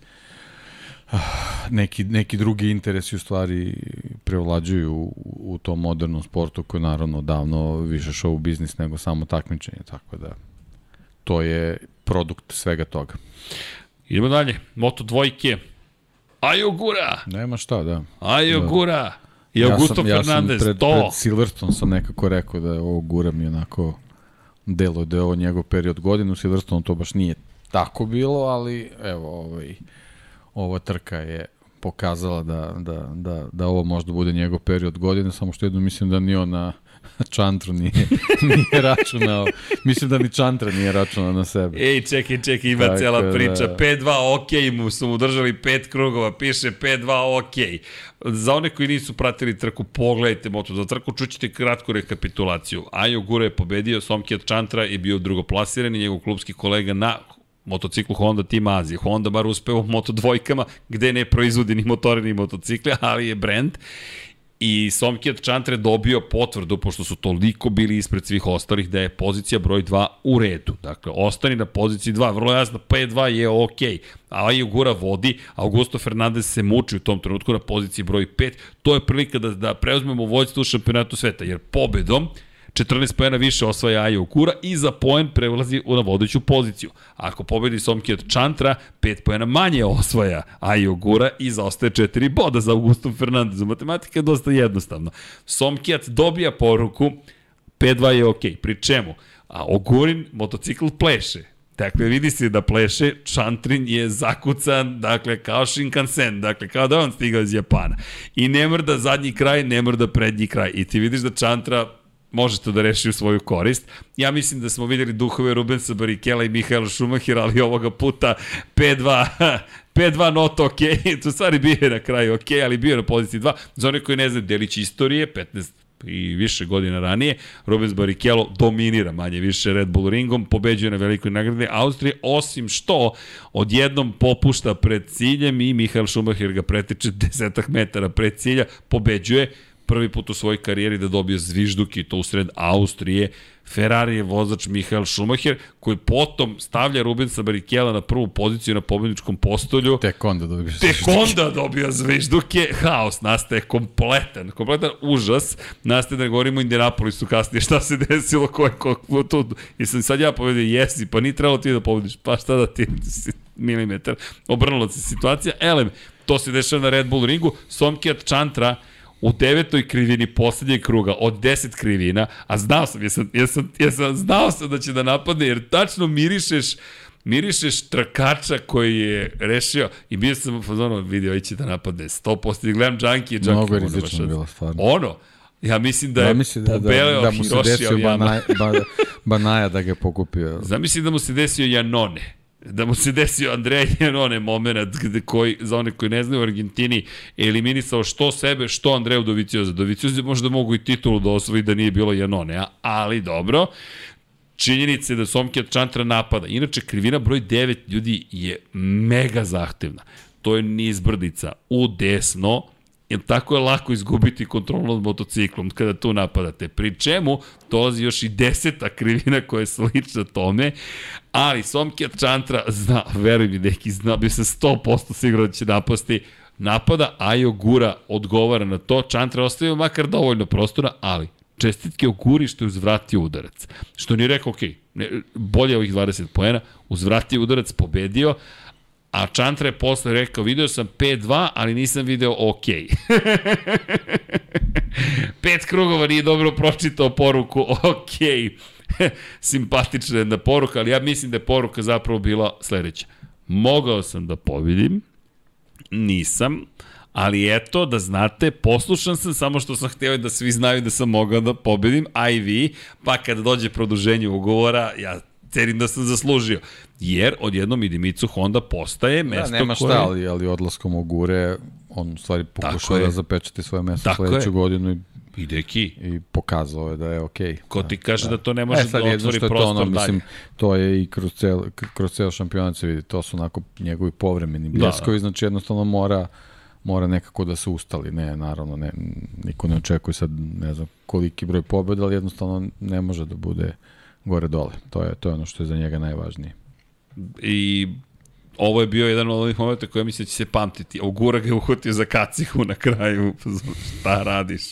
neki, neki drugi interesi u stvari prevlađuju u, u tom modernom sportu koji je naravno davno više show biznis nego samo takmičenje, tako da to je produkt svega toga. Idemo dalje. Moto dvojke, Ajo Gura! Nema šta, da. Ajo da. Gura! I Augusto ja sam, Fernandez, ja sam pred, to. Pred Silverstone sam nekako rekao da je ovo Gura mi onako delo da je ovo njegov period godinu. Silverstone to baš nije tako bilo, ali evo, ovaj, ova trka je pokazala da, da, da, da ovo možda bude njegov period godine, samo što jedno mislim da ni on na Čantru nije, nije računao. Mislim da ni Čantra nije računao na sebe. Ej, čekaj, čekaj, ima Tako cela priča. Da. 5-2 ok, mu su mu držali pet krugova, piše 5-2 ok. Za one koji nisu pratili trku, pogledajte moto za trku, čućete kratku rekapitulaciju. Ajo Gura je pobedio, Somkijat Čantra je bio drugoplasiran i njegov klubski kolega na motociklu Honda Team Azije. Honda bar uspeo u moto dvojkama, gde ne proizvodi ni motore ni motocikle, ali je brand. I Somkijat Čantre dobio potvrdu, pošto su toliko bili ispred svih ostalih, da je pozicija broj 2 u redu. Dakle, ostani na poziciji 2, vrlo jasno, P2 je ok. A Gura vodi, Augusto Fernandez se muči u tom trenutku na poziciji broj 5. To je prilika da, da preuzmemo vojstvo u šampionatu sveta, jer pobedom 14 pojena više osvaja Ajo Kura i za poen prelazi na vodeću poziciju. Ako pobedi Somki od Čantra, 5 pojena manje osvaja Ajo Gura i zaostaje 4 boda za Augustom Fernandezu. Matematika je dosta jednostavna. Somkijat dobija poruku, P2 je ok. Pri čemu? A Ogurin motocikl pleše. Dakle, vidi se da pleše, Čantrin je zakucan, dakle, kao Shinkansen, dakle, kao da on stigao iz Japana. I ne mrda zadnji kraj, ne mrda prednji kraj. I ti vidiš da Čantra može to da reši u svoju korist. Ja mislim da smo videli duhove Rubensa Barikela i Mihaela Šumahira, ali ovoga puta 5-2 5-2 not ok, to stvari bio je na kraju ok, ali bio je na poziciji 2. Za one koji ne znaju delić istorije, 15 i više godina ranije, Rubens Barrichello dominira manje više Red Bull ringom, pobeđuje na velikoj nagradi Austrije, osim što odjednom popušta pred ciljem i Mihael Schumacher ga preteče desetak metara pred cilja, pobeđuje, prvi put u svojoj karijeri da dobije zvižduk i to usred Austrije. Ferrari je vozač Mihael Schumacher, koji potom stavlja Rubensa Barikela na prvu poziciju na pobedničkom postolju. Tek onda dobio zvižduke. Tek onda dobio zvižduke. Haos nastaje kompletan, kompletan užas. Nastaje da govorimo o Indianapolisu kasnije šta se desilo, ko je ko, tu. I sam sad ja povedio, jesi, pa nije trebalo ti da pobediš, pa šta da ti milimetar. Obrnula se situacija. Elem, to se dešava na Red Bull ringu. Somkijat Chantra, u devetoj krivini poslednjeg kruga od 10 krivina, a znao sam, jesam, jesam, jesam, znao sam da će da napadne, jer tačno mirišeš mirišeš trkača koji je rešio i bio sam u fazonu, vidio, ići da napadne 100%, i gledam Junkie, Junkie Mnogo je rizično bilo, stvarno. Ono, Ja mislim da je Zamisli da, da, pobeleo da mu se desio. Banaja, ba, Banaja da ga je pokupio. Zamisli da mu se desio Janone. Da mu se desio Andreja Janone moment gde koji, za one koji ne znaju u Argentini, eliminisao što sebe, što Andreju Dovicioza. Dovicioza možda mogu i titulu da osvoji da nije bilo Janone, ali dobro. Činjenica je da od Čantra napada. Inače, krivina broj 9 ljudi je mega zahtevna. To je niz brdica u desno, jer tako je lako izgubiti kontrolu nad motociklom kada tu napadate. Pri čemu dolazi još i deseta krivina koja je slična tome, ali Somkijat Čantra zna, veruj mi, neki zna, bio sam 100% siguran da će napasti, napada, Ajo Gura odgovara na to, Čantra ostavio makar dovoljno prostora, ali čestitke Oguri što je uzvratio udarac. Što nije rekao, ok, ne, bolje ovih 20 poena, uzvratio udarac, pobedio, A Čantra je posle rekao, video sam 5-2, ali nisam video ok. Pet krugova nije dobro pročitao poruku ok. Simpatična jedna poruka, ali ja mislim da je poruka zapravo bila sledeća. Mogao sam da pobedim, nisam, ali eto, da znate, poslušan sam samo što sam hteo da svi znaju da sam mogao da pobedim, a i vi, pa kada dođe produženje ugovora, ja cenim da sam zaslužio. Jer odjednom i Dimicu Honda postaje mesto Da, nema šta, koje... ali, ali odlaskom u gure, on u stvari pokušao da zapečati svoje mesto Tako sledeću je. godinu i, I deki, i pokazao je da je okej. ko ti kaže da, da. da to ne može e, da sad jedno otvori je to prostor ono, dalje. mislim, to je i kroz cel, k- kroz ceo šampionat se vidi, to su onako njegovi povremeni Da, bljeskovi, znači jednostavno mora mora nekako da se ustali, ne, naravno, ne, niko ne očekuje sad, ne znam koliki broj pobjeda, ali jednostavno ne može da bude gore dole. To je, to je ono što je za njega najvažnije. I ovo je bio jedan od onih momenta koja mislim da će se pamtiti. Ogura ga je uhvatio za kacihu na kraju. Šta radiš?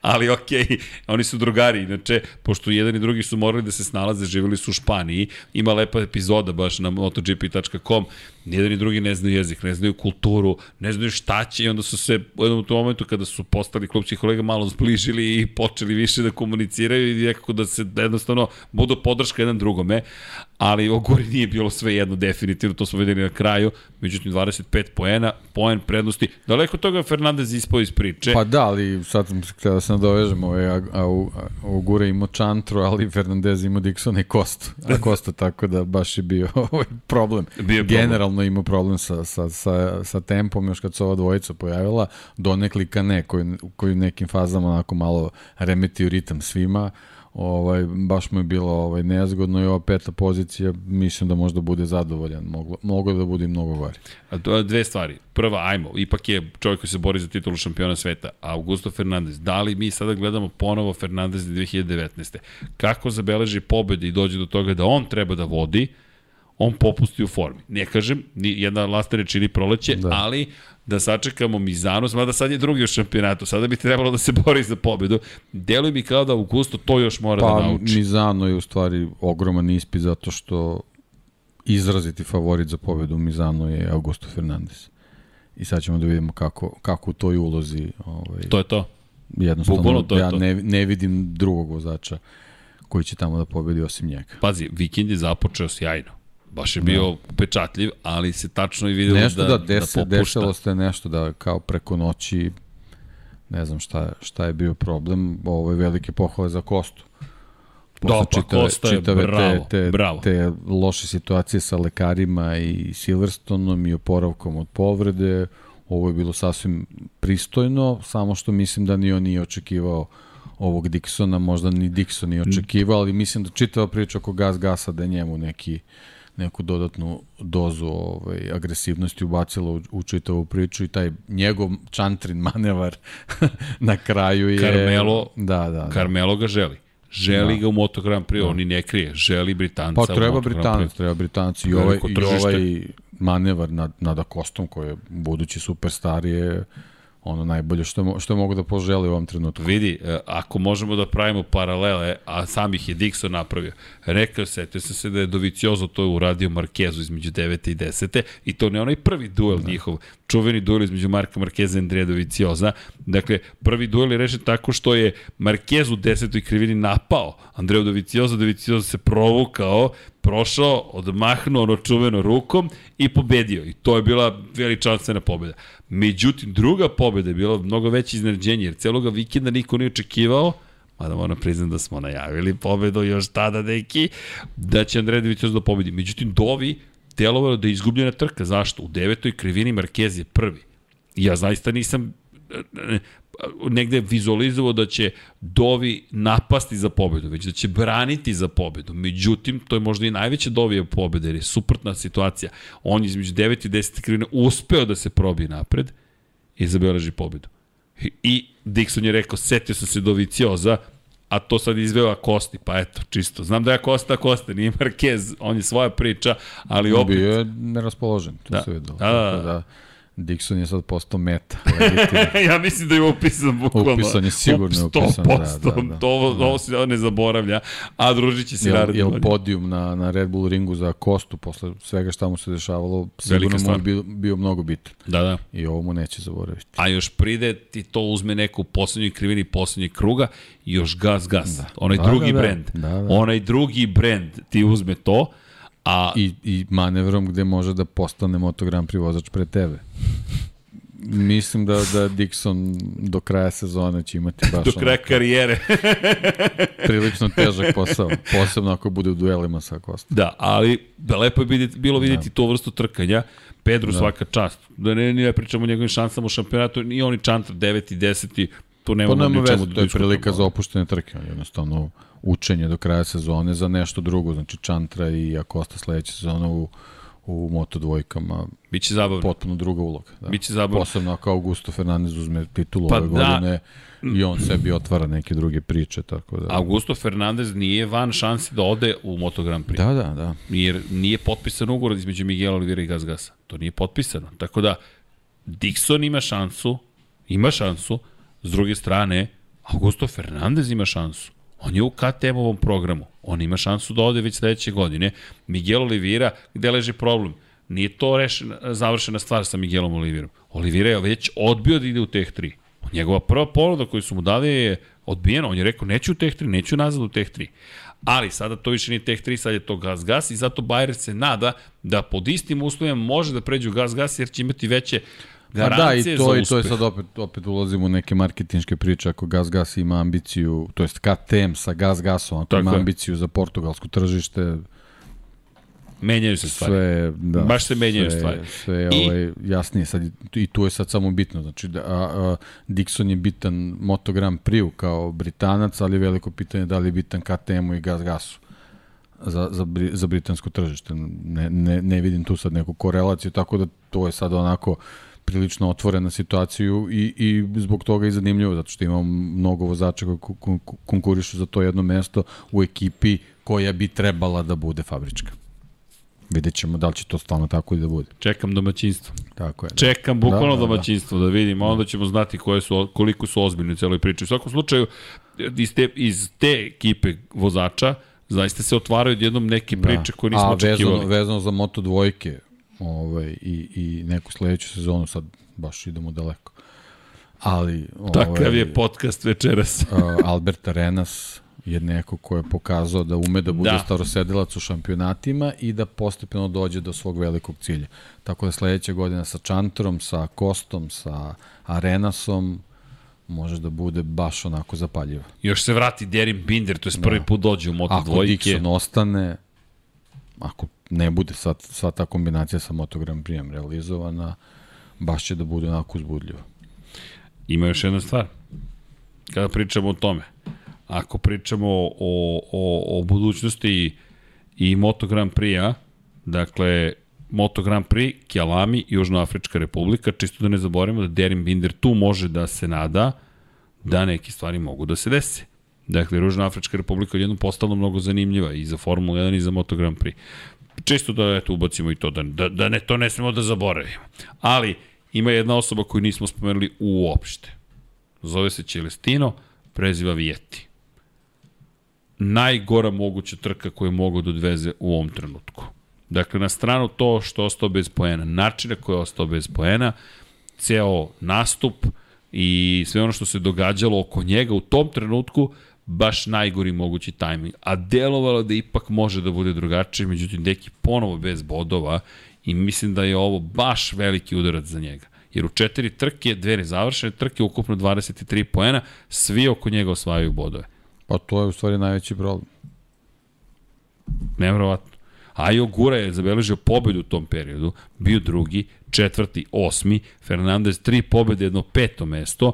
Ali okej, okay, oni su drugari. Inače, pošto jedan i drugi su morali da se snalaze, živjeli su u Španiji. Ima lepa epizoda baš na motogp.com. Nijedan i drugi ne znaju jezik, ne znaju kulturu, ne znaju šta će i onda su se u jednom tom momentu kada su postali klubski kolega malo zbližili i počeli više da komuniciraju i nekako da se jednostavno budu podrška jedan drugome, ali o Gori nije bilo sve jedno definitivno, to smo videli na kraju, međutim 25 poena, poen prednosti, daleko toga Fernandez ispao iz priče. Pa da, ali sad sam se htio da se nadovežem, ovaj, a, a, a, a Gure imao Čantru, ali Fernandez imao Dixona i Kostu. A Kosta tako da baš je bio ovaj problem. Bio problem. Generalno imao problem sa, sa, sa, sa tempom, još kad se ova dvojica pojavila, donekli Kane, koji, koji u nekim fazama onako malo remetio ritam svima, ovaj, baš mu je bilo ovaj, nezgodno i ova peta pozicija, mislim da možda bude zadovoljan, moglo, moglo da bude mnogo gore. A to dve stvari. Prva, ajmo, ipak je čovjek koji se bori za titulu šampiona sveta, Augusto Fernandez. Da li mi sada gledamo ponovo Fernandez 2019. Kako zabeleži pobede i dođe do toga da on treba da vodi, on popusti u formi. Ne kažem, ni jedna lasta čini proleće. Da. ali da sačekamo Mizanu, mada sad je drugi u šampionatu, sada bi trebalo da se bori za pobedu. Deluje mi kao da Augusto to još mora Pa, da nauči. Mizano je u stvari ogroman ispit zato što izraziti favorit za pobedu Mizano je Augusto Fernandez. I sad ćemo da vidimo kako, kako u toj ulozi ovaj, To je to. jednostavno bukvalno to je ja to. Ne, ne vidim drugog vozača koji će tamo da pobedi osim njega. Pazi, vikend je započeo sjajno. Baš je bio upečatljiv, ali se tačno i videlo Nešto da, da, desi, da popušta. desilo se nešto da kao preko noći ne znam šta, šta je bio problem, ovo je velike pohvale za Kostu. Da, pa Kosta je bravo, te, te, bravo. te loše situacije sa lekarima i Silverstonom i oporavkom od povrede, ovo je bilo sasvim pristojno, samo što mislim da ni on nije očekivao ovog Dixona, možda ni Dixon nije očekivao, ali mislim da čitava priča oko Gas Gasa da je njemu neki neku dodatnu dozu ovaj, agresivnosti ubacila u, u čitavu priču i taj njegov čantrin manevar na kraju je... Carmelo- da, da, da. Carmelo ga želi. Želi Da. ga u Moto Grand Prix, on i ne krije. Želi Britanca Pa treba Britanac, treba Britanac i ovaj, i ovaj manevar nad, nad Akostom koji je budući superstar je ono najbolje što, što mogu da poželi u ovom trenutku. Vidi, e, ako možemo da pravimo paralele, a sam ih je Dixon napravio, rekao se, sam se da je Doviciozo to uradio Markezu između 9. i 10. i to ne onaj prvi duel da. njihov, čuveni duel između Marka Markeza i Andreja Dovicioza. Dakle, prvi duel je rešen tako što je Markez u 10. krivini napao Andreju Dovicioza, Dovicioza se provukao prošao, odmahnuo ono čuveno rukom i pobedio. I to je bila veličanstvena pobeda. Međutim, druga pobeda je bila mnogo veće iznenađenje, jer celoga vikenda niko nije očekivao, mada moram priznam da smo najavili pobedu još tada, neki, da će Andredović još da pobedi. Međutim, Dovi delovalo da je izgubljena trka. Zašto? U devetoj krivini Marquez je prvi. Ja zaista nisam negde vizualizovao da će Dovi napasti za pobedu, već da će braniti za pobedu. Međutim, to je možda i najveća Dovija pobeda, jer je suprotna situacija. On između 9 i 10 krivine uspeo da se probije napred i zabeleži pobedu. I Dixon je rekao, setio sam se Dovicioza, a to sad izveo Akosti, pa eto, čisto. Znam da je Akosta Akosta, nije Marquez, on je svoja priča, ali opet... Bio je neraspoložen, to da. se videlo. Da, da, da. da Dixon je sad postao meta. ja mislim da je upisan bukvalno. Upisan je sigurno upisan. 100%, da, da, da. To, ovo, da. ovo se ne zaboravlja, a družit će se jel, naredno. Jel podijum na, na Red Bull ringu za Kostu posle svega šta mu se dešavalo, sigurno mu je bio, bio mnogo bitan. Da, da. I ovo mu neće zaboraviti. A još pride ti to uzme neku poslednjoj krivini poslednjeg kruga i još gas, gas. Da. Onaj da, drugi da, da. brend. Da, da. Onaj drugi brend ti uzme to, a... I, I manevrom gde može da postane motogram privozač pre tebe. Mislim da, da Dixon do kraja sezone će imati baš... do kraja karijere. prilično težak posao, posebno ako bude u duelima sa Kostom. Da, ali da lepo je vidjeti, bilo vidjeti da. to vrstu trkanja. Pedro da. svaka čast. Da ne, ne pričamo o njegovim šansama u šampionatu, ni oni Čantar 9 i 10 to nema pa nema veze, to je prilika za opuštene trke, jednostavno učenje do kraja sezone za nešto drugo, znači Čantra i Akosta sledeće sezone u u Moto dvojkama. Biće zabavno. Potpuno druga uloga. Da. Biće zabavno. Posebno ako Augusto Fernandez uzme titulu pa ove da. godine i on sebi otvara neke druge priče. Tako da... Augusto Fernandez nije van šansi da ode u Moto Grand Prix. Da, da, da. Jer nije potpisan ugovor između Miguel Oliveira i Gas Gasa. To nije potpisano. Tako da, Dixon ima šansu, ima šansu, s druge strane, Augusto Fernandez ima šansu. On je u KTM-ovom programu. On ima šansu da ode već sledeće godine. Miguel Oliveira, gde leži problem? Nije to rešena, završena stvar sa Miguelom Olivirom. Oliveira je već odbio da ide u Teh 3. Njegova prva ponuda koju su mu dali je odbijena. On je rekao, neću u Teh 3, neću nazad u Teh 3. Ali sada to više nije Teh 3, sad je to Gas Gas i zato Bayer se nada da pod istim uslovima može da pređe u Gas Gas jer će imati veće da, i to, i to je sad opet, opet ulazimo u neke marketinške priče, ako Gas Gas ima ambiciju, to jest KTM sa Gas Gasom, ako ima ambiciju za portugalsko tržište, Menjaju se stvari. Sve, da, Baš se menjaju sve, stvari. Sve I... ovaj, jasnije sad i tu je sad samo bitno. Znači, da, a, a, Dixon je bitan Moto Grand Prix kao Britanac, ali veliko pitanje da li je bitan KTM-u i Gas Gasu za, za, za britansko tržište. Ne, ne, ne vidim tu sad neku korelaciju, tako da to je sad onako prilično otvorena situaciju i, i zbog toga i zanimljivo, zato što imamo mnogo vozača koji konkurišu za to jedno mesto u ekipi koja bi trebala da bude fabrička. Vidjet ćemo da li će to stalno tako i da bude. Čekam domaćinstvo. Tako je. Da. Čekam bukvalno da, da, da. domaćinstvo da, da vidim, onda ćemo znati koje su, koliko su ozbiljni u celoj priči. U svakom slučaju, iz te, iz te ekipe vozača, zaista se otvaraju jednom neke da. priče da. koje nismo A, očekivali. Vezano, vezano za Moto dvojke ovaj, i, i neku sledeću sezonu, sad baš idemo daleko. Ali... Ovaj, Takav je podcast večeras. Albert Arenas je neko ko je pokazao da ume da bude da. starosedilac u šampionatima i da postepeno dođe do svog velikog cilja. Tako da sledeća godina sa Čantorom, sa Kostom, sa Arenasom, može da bude baš onako zapaljivo. Još se vrati Derin Binder, to je da. prvi put dođe u Moto Ako dvojke. Dixon ostane, ako ne bude sva, sva ta kombinacija sa Moto Grand Prix realizovana, baš će da bude onako uzbudljivo. Ima još jedna stvar. Kada pričamo o tome, ako pričamo o, o, o budućnosti i Moto Grand Prix-a, dakle, Moto Grand Prix, Kjalami, Južnoafrička republika, čisto da ne zaboravimo da Derin Binder tu može da se nada da neke stvari mogu da se dese. Dakle, Južnoafrička republika je jednom postala mnogo zanimljiva i za Formula 1 i za Moto Grand Prix. Čisto da eto, ubacimo i to, da, da, da ne, to ne smemo da zaboravimo. Ali, ima jedna osoba koju nismo spomenuli uopšte. Zove se Celestino, preziva Vijeti najgora moguća trka koju je mogao da odveze u ovom trenutku. Dakle, na stranu to što je ostao bez poena, načina koji je ostao bez poena, ceo nastup i sve ono što se događalo oko njega u tom trenutku, baš najgori mogući tajming. A delovalo da ipak može da bude drugačije, međutim, Deki ponovo bez bodova i mislim da je ovo baš veliki udarac za njega. Jer u četiri trke, dve nezavršene trke, ukupno 23 poena, svi oko njega osvajaju bodove. Pa to je u stvari najveći problem. Nevrovatno. Ajo Gura je zabeležio pobedu u tom periodu, bio drugi, četvrti, osmi, Fernandez tri pobede, jedno peto mesto,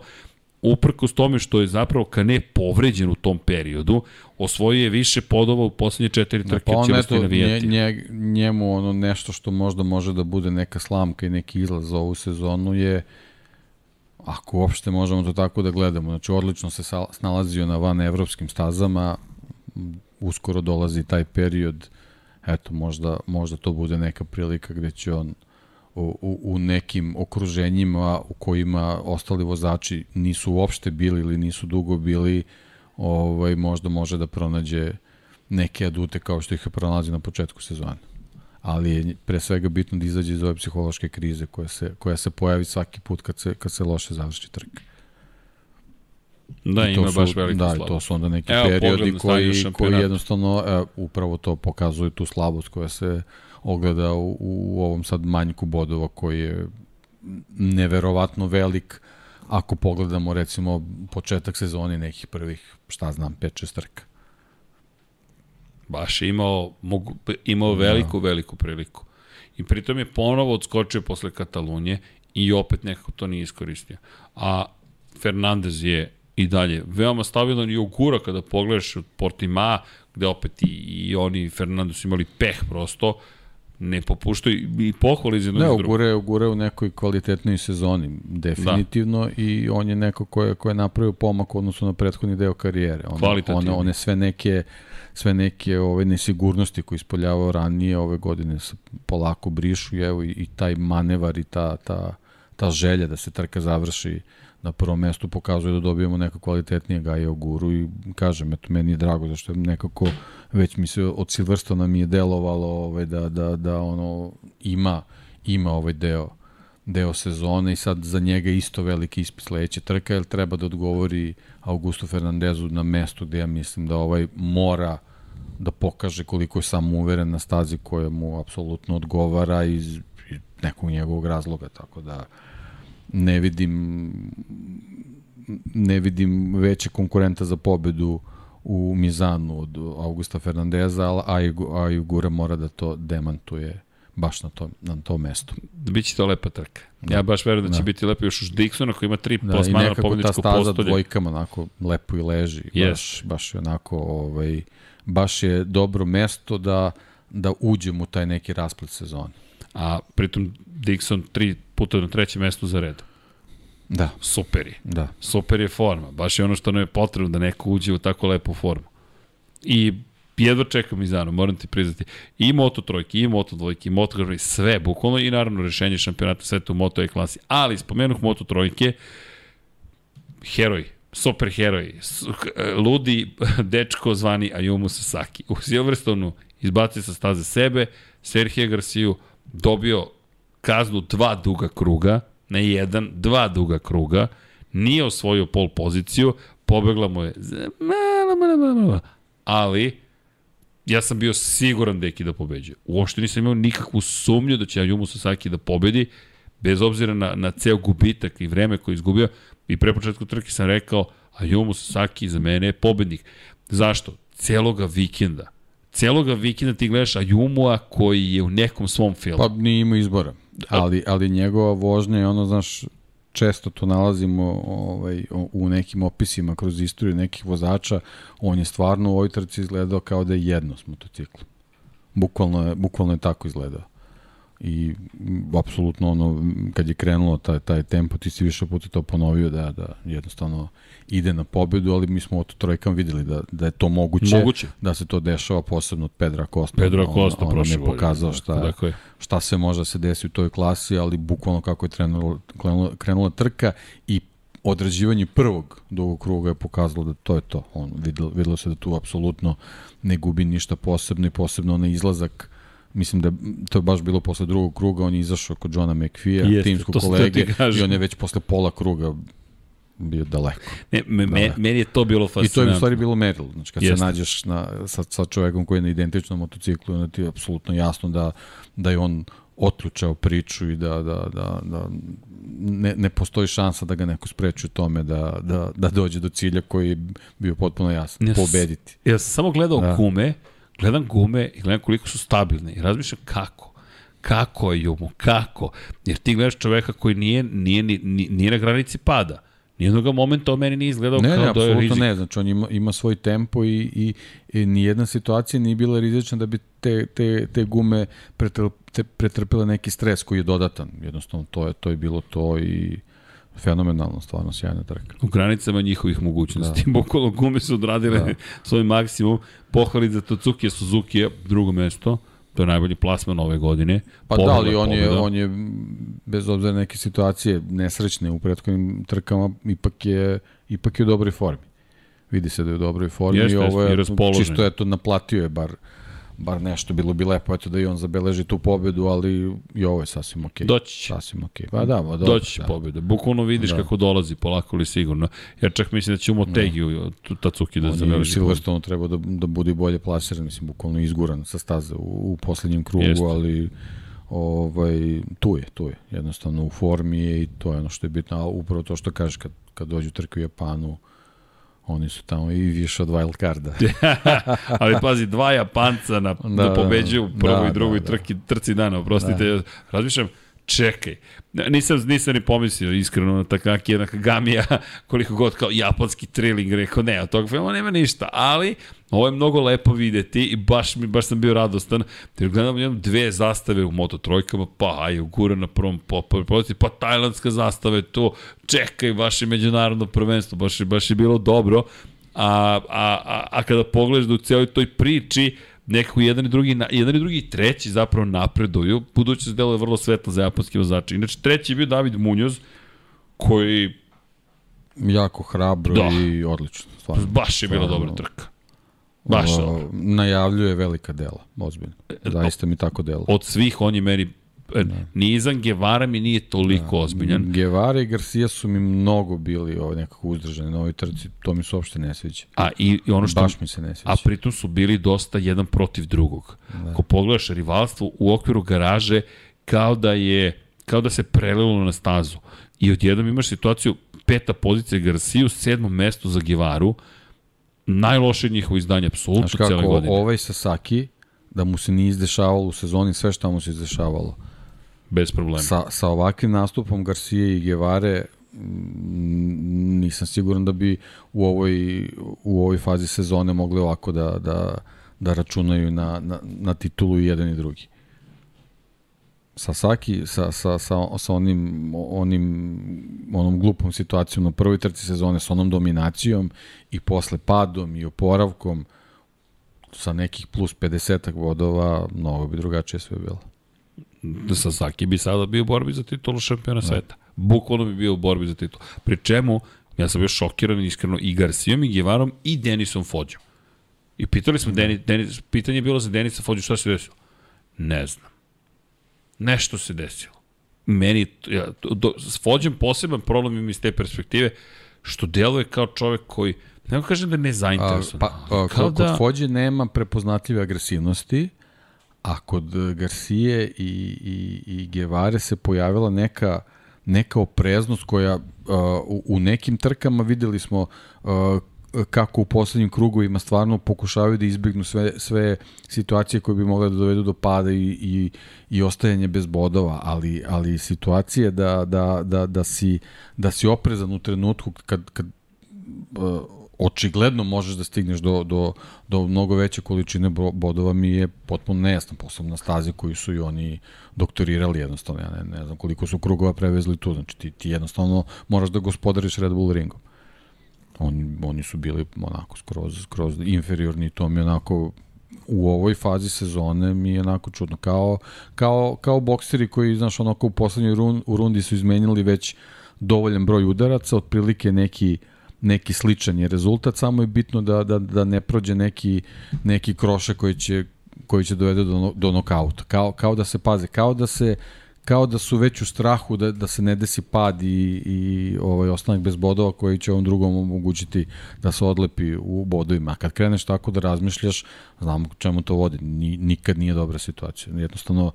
uprkos tome što je zapravo Kane povređen u tom periodu, osvojio je više podova u poslednje četiri trke, pa on eto, nje, nje, njemu ono nešto što možda može da bude neka slamka i neki izlaz za ovu sezonu je ako uopšte možemo to tako da gledamo. Znači, odlično se snalazio na van evropskim stazama, uskoro dolazi taj period, eto, možda, možda to bude neka prilika gde će on u, u nekim okruženjima u kojima ostali vozači nisu uopšte bili ili nisu dugo bili, ovaj, možda može da pronađe neke adute kao što ih je pronalazi na početku sezone. Ali je pre svega bitno da izađe iz ove psihološke krize koja se, koja se pojavi svaki put kad se, kad se loše završi trka. Da, ima su, baš veliku da, slabost. to su onda neki Evo, periodi koji, koji jednostavno e, upravo to pokazuju tu slabost koja se ogleda u, u ovom sad manjku bodova koji je neverovatno velik ako pogledamo recimo početak sezone nekih prvih, šta znam, 5-6 trka. Baš je imao, mogu, imao da. veliku, da. veliku priliku. I pritom je ponovo odskočio posle Katalunje i opet nekako to nije iskoristio. A Fernandez je i dalje veoma stabilan i ugura kada pogledaš od Portima, gde opet i, i oni Fernando su imali peh prosto, ne popuštaju i pohvali za jednog ne, ugure, ugure u nekoj kvalitetnoj sezoni, definitivno, da. i on je neko ko je, ko je napravio pomak odnosno na prethodni deo karijere. On, one, one sve neke sve neke ove nesigurnosti koje ispoljavao ranije ove godine se polako brišu i evo i, i taj manevar i ta, ta, ta želja da se trka završi na prvom mestu pokazuje da dobijemo neka kvalitetnija Gaja Guru i kažem, eto, meni je drago zašto je nekako već mi se od Silverstona mi je delovalo ovaj, da, da, da ono ima, ima ovaj deo deo sezone i sad za njega isto veliki ispit sledeće trka, jer treba da odgovori Augusto Fernandezu na mestu gde ja mislim da ovaj mora da pokaže koliko je sam uveren na stazi koja mu apsolutno odgovara iz nekog njegovog razloga, tako da ne vidim ne vidim veće konkurenta za pobedu u Mizanu od Augusta Fernandeza, a i Gura mora da to demantuje baš na tom, na tom mestu. Biće to lepa trka. Da. Ja baš verujem da će da. biti lepo još uz Dixona koji ima tri da, plasmana na pobedničko postolje. I nekako ta staza dvojkama onako lepo i leži. Yes. Baš, baš je onako, ovaj, baš je dobro mesto da, da uđem u taj neki rasplet sezone. A pritom Dixon tri puta na trećem mestu za red. Da. Super je. Da. Super je forma. Baš je ono što nam je potrebno da neko uđe u tako lepu formu. I jedva čekam Mizano, moram ti priznati. I Moto trojke, i Moto dvojke, i Moto Grand sve bukvalno i naravno rešenje šampionata sveta u Moto E klasi. Ali spomenuh Moto trojke, heroj, super heroj, ludi dečko zvani Ayumu Sasaki. U Silverstonu izbacio sa staze sebe, Serhije Garciju, dobio kaznu dva duga kruga, ne jedan, dva duga kruga, nije osvojio pol poziciju, pobegla mu je ali ja sam bio siguran da Eki da pobeđuje. Uopšte nisam imao nikakvu sumnju da će Ayumu Sasaki da pobedi, bez obzira na, na ceo gubitak i vreme koje je izgubio. I pre početku trke sam rekao, Ayumu Sasaki za mene je pobednik. Zašto? Celoga vikenda. Celoga vikenda ti gledaš Ayumua koji je u nekom svom filmu. Pa nije imao izbora. Ali, ali njegova vožnja je ono, znaš, često to nalazimo ovaj, u nekim opisima kroz istoriju nekih vozača, on je stvarno u ovoj trci izgledao kao da je jedno s motociklom. Bukvalno je, bukvalno je tako izgledao i apsolutno ono kad je krenulo taj taj tempo ti si više puta to ponovio da da jednostavno ide na pobedu ali mi smo od trojkam videli da da je to moguće, moguće. da se to dešava posebno od Pedra Costa Pedro Costa on, on je pokazao šta dakle. šta se može da se desi u toj klasi ali bukvalno kako je krenula krenula, krenula trka i odrađivanje prvog dugog kruga je pokazalo da to je to. On videlo, videlo se da tu apsolutno ne gubi ništa posebno i posebno onaj izlazak mislim da to je baš bilo posle drugog kruga, on je izašao kod Johna McPhee, timskog kolege, i on je već posle pola kruga bio daleko. Ne, me, me, meni je to bilo fascinantno. I to je u stvari bilo merilo. Znači, kad Jeste. se nađeš na, sa, sa čovekom koji je na identičnom motociklu, onda ti je apsolutno jasno da, da je on otključao priču i da, da, da, da ne, ne postoji šansa da ga neko spreči u tome da, da, da dođe do cilja koji je bio potpuno jasan, Ja pobediti. Ja sam samo gledao da. Gume, gledam gume i gledam koliko su stabilne i razmišljam kako. Kako je Jumo, kako? Jer ti gledaš čoveka koji nije, nije, nije, nije na granici pada. Nijednog momenta o meni nije izgledao Ne, kao ne, da je rizik. ne. Znači, on ima, ima svoj tempo i, i, i nijedna situacija nije bila rizična da bi te, te, te gume pretrpile neki stres koji je dodatan. Jednostavno, to je, to je bilo to i fenomenalno, stvarno sjajna trka. u granicama njihovih mogućnosti. Da. Bukvalno gume su odradile da. Svoj maksimum. Pohvali za Tocuki Suzuki, drugo mesto. To je najbolji plasman ove godine. Pa da, ali on je, on je, bez obzira na neke situacije nesrećne u prethodnim trkama, ipak je, ipak je u dobroj formi. Vidi se da je u dobroj formi Jeste, i ovo je raspoložen. čisto eto naplatio je bar bar nešto bilo bi lepo eto da i on zabeleži tu pobedu, ali i ovo je sasvim okej. Doći će. Sasvim okej. Pa da, dobro. Doći će da. pobjeda. Bukvalno vidiš da. Kako dolazi, polako li sigurno. Ja čak mislim da će u Motegiju da. Tacuki da On je u zabeleži. Silverstone trebao da, da bude bolje plasiran, mislim, bukvalno izguran sa staze u, u poslednjem krugu, Jeste. ali ovaj, tu je, tu je. Jednostavno u formi je i to je ono što je bitno. A upravo to što kažeš kad, kad dođu trke u Japanu, oni su tamo i više od wild carda. Ali pazi, dva Japanca na, da, da Da, pobeđuju u prvoj da, i drugoj da, da. trki, trci dana, oprostite. Da. Razmišljam, čekaj, nisam, nisam ni pomislio iskreno na Takaki Gamija, koliko god kao japanski triling, rekao ne, od tog filma nema ništa, ali ovo je mnogo lepo videti i baš, mi, baš sam bio radostan, jer gledam jednom dve zastave u Moto trojkama, pa aj, Gura na prvom popovi, pa tajlandska zastava je tu, čekaj, baš je međunarodno prvenstvo, baš baš je bilo dobro, a, a, a, a kada pogledaš da u cijeloj toj priči nekako jedan i drugi, jedan i drugi i treći zapravo napreduju, budućnost deluje vrlo svetla za japanski vozače. Inače, treći je bio David Munoz, koji jako hrabro Da. i odlično. Stvarno. baš je bila Stvarno. dobra trka. Baš O, dobro. Najavljuje velika dela, ozbiljno. Zaista mi tako dela. Od svih on je meni, e, Nizan Guevara mi nije toliko Da. ozbiljan. Guevara i Garcia su mi mnogo bili ovaj, nekako uzdržani na ovoj trci, to mi se uopšte ne sviđa. A i, i ono što Baš mi se ne sviđa. a pritom su bili dosta jedan protiv drugog. Da. Ako pogledaš rivalstvo u okviru garaže, kao da je kao da se prelilo na stazu. I odjednom imaš situaciju peta pozicija Garcia, sedmo mesto za Givaru, najloše njihovo izdanje, apsolutno Znaš cijele kako, godine. ovaj Sasaki, da mu se nije izdešavalo u sezoni sve što mu se izdešavalo. Bez problema. Sa, sa ovakvim nastupom Garcia i Guevare nisam siguran da bi u ovoj, u ovoj fazi sezone mogli ovako da, da, da računaju na, na, na titulu i jedan i drugi. Sasaki sa, sa, sa, sa onim, onim, onom glupom situacijom na prvoj trci sezone, sa onom dominacijom i posle padom i oporavkom sa nekih plus 50 bodova, mnogo bi drugačije sve bilo. Sasaki bi sada bio u borbi za titulu šampiona sveta. Bukvalno bi bio u borbi za titulu. Pri čemu, ja sam bio šokiran iskreno i Garcijom i Givarom i Denisom Fođom. I pitali smo, Denis, Denis, pitanje je bilo za Denisa Fođu šta se desilo. Ne znam. Nešto se desilo. Meni, ja, do, s Fođem poseban problem imam iz te perspektive, što deluje kao čovek koji, ne kažem da je A, nezainteresovan, pa, a, kao kod, da... Fođe nema prepoznatljive agresivnosti, a kod Garcije i, i, i Gevare se pojavila neka neka opreznost koja uh, u, u nekim trkama videli smo uh, kako u poslednjim krugovima stvarno pokušavaju da izbjegnu sve, sve situacije koje bi mogle da dovedu do pada i, i, i ostajanje bez bodova, ali, ali situacije da, da, da, da, si, da si oprezan u trenutku kad, kad uh, očigledno možeš da stigneš do, do, do mnogo veće količine bodova mi je potpuno nejasno, posebno na stazi koju su i oni doktorirali jednostavno, ja ne, ne znam koliko su krugova prevezli tu, znači ti, ti jednostavno moraš da gospodariš Red Bull ringom. On, oni su bili onako skroz, skroz inferiorni, to mi onako u ovoj fazi sezone mi je onako čudno. Kao, kao, kao bokseri koji, znaš, onako u poslednjoj run, u rundi su izmenili već dovoljan broj udaraca, otprilike neki neki sličan je rezultat, samo je bitno da, da, da ne prođe neki, neki kroše koji će, koji će dovede do, do nokauta. Kao, kao da se paze, kao da se kao da su već u strahu da, da se ne desi pad i, i ovaj ostanak bez bodova koji će ovom drugom omogućiti da se odlepi u bodovima. Kad kreneš tako da razmišljaš, znamo čemu to vodi. Ni, nikad nije dobra situacija. Jednostavno,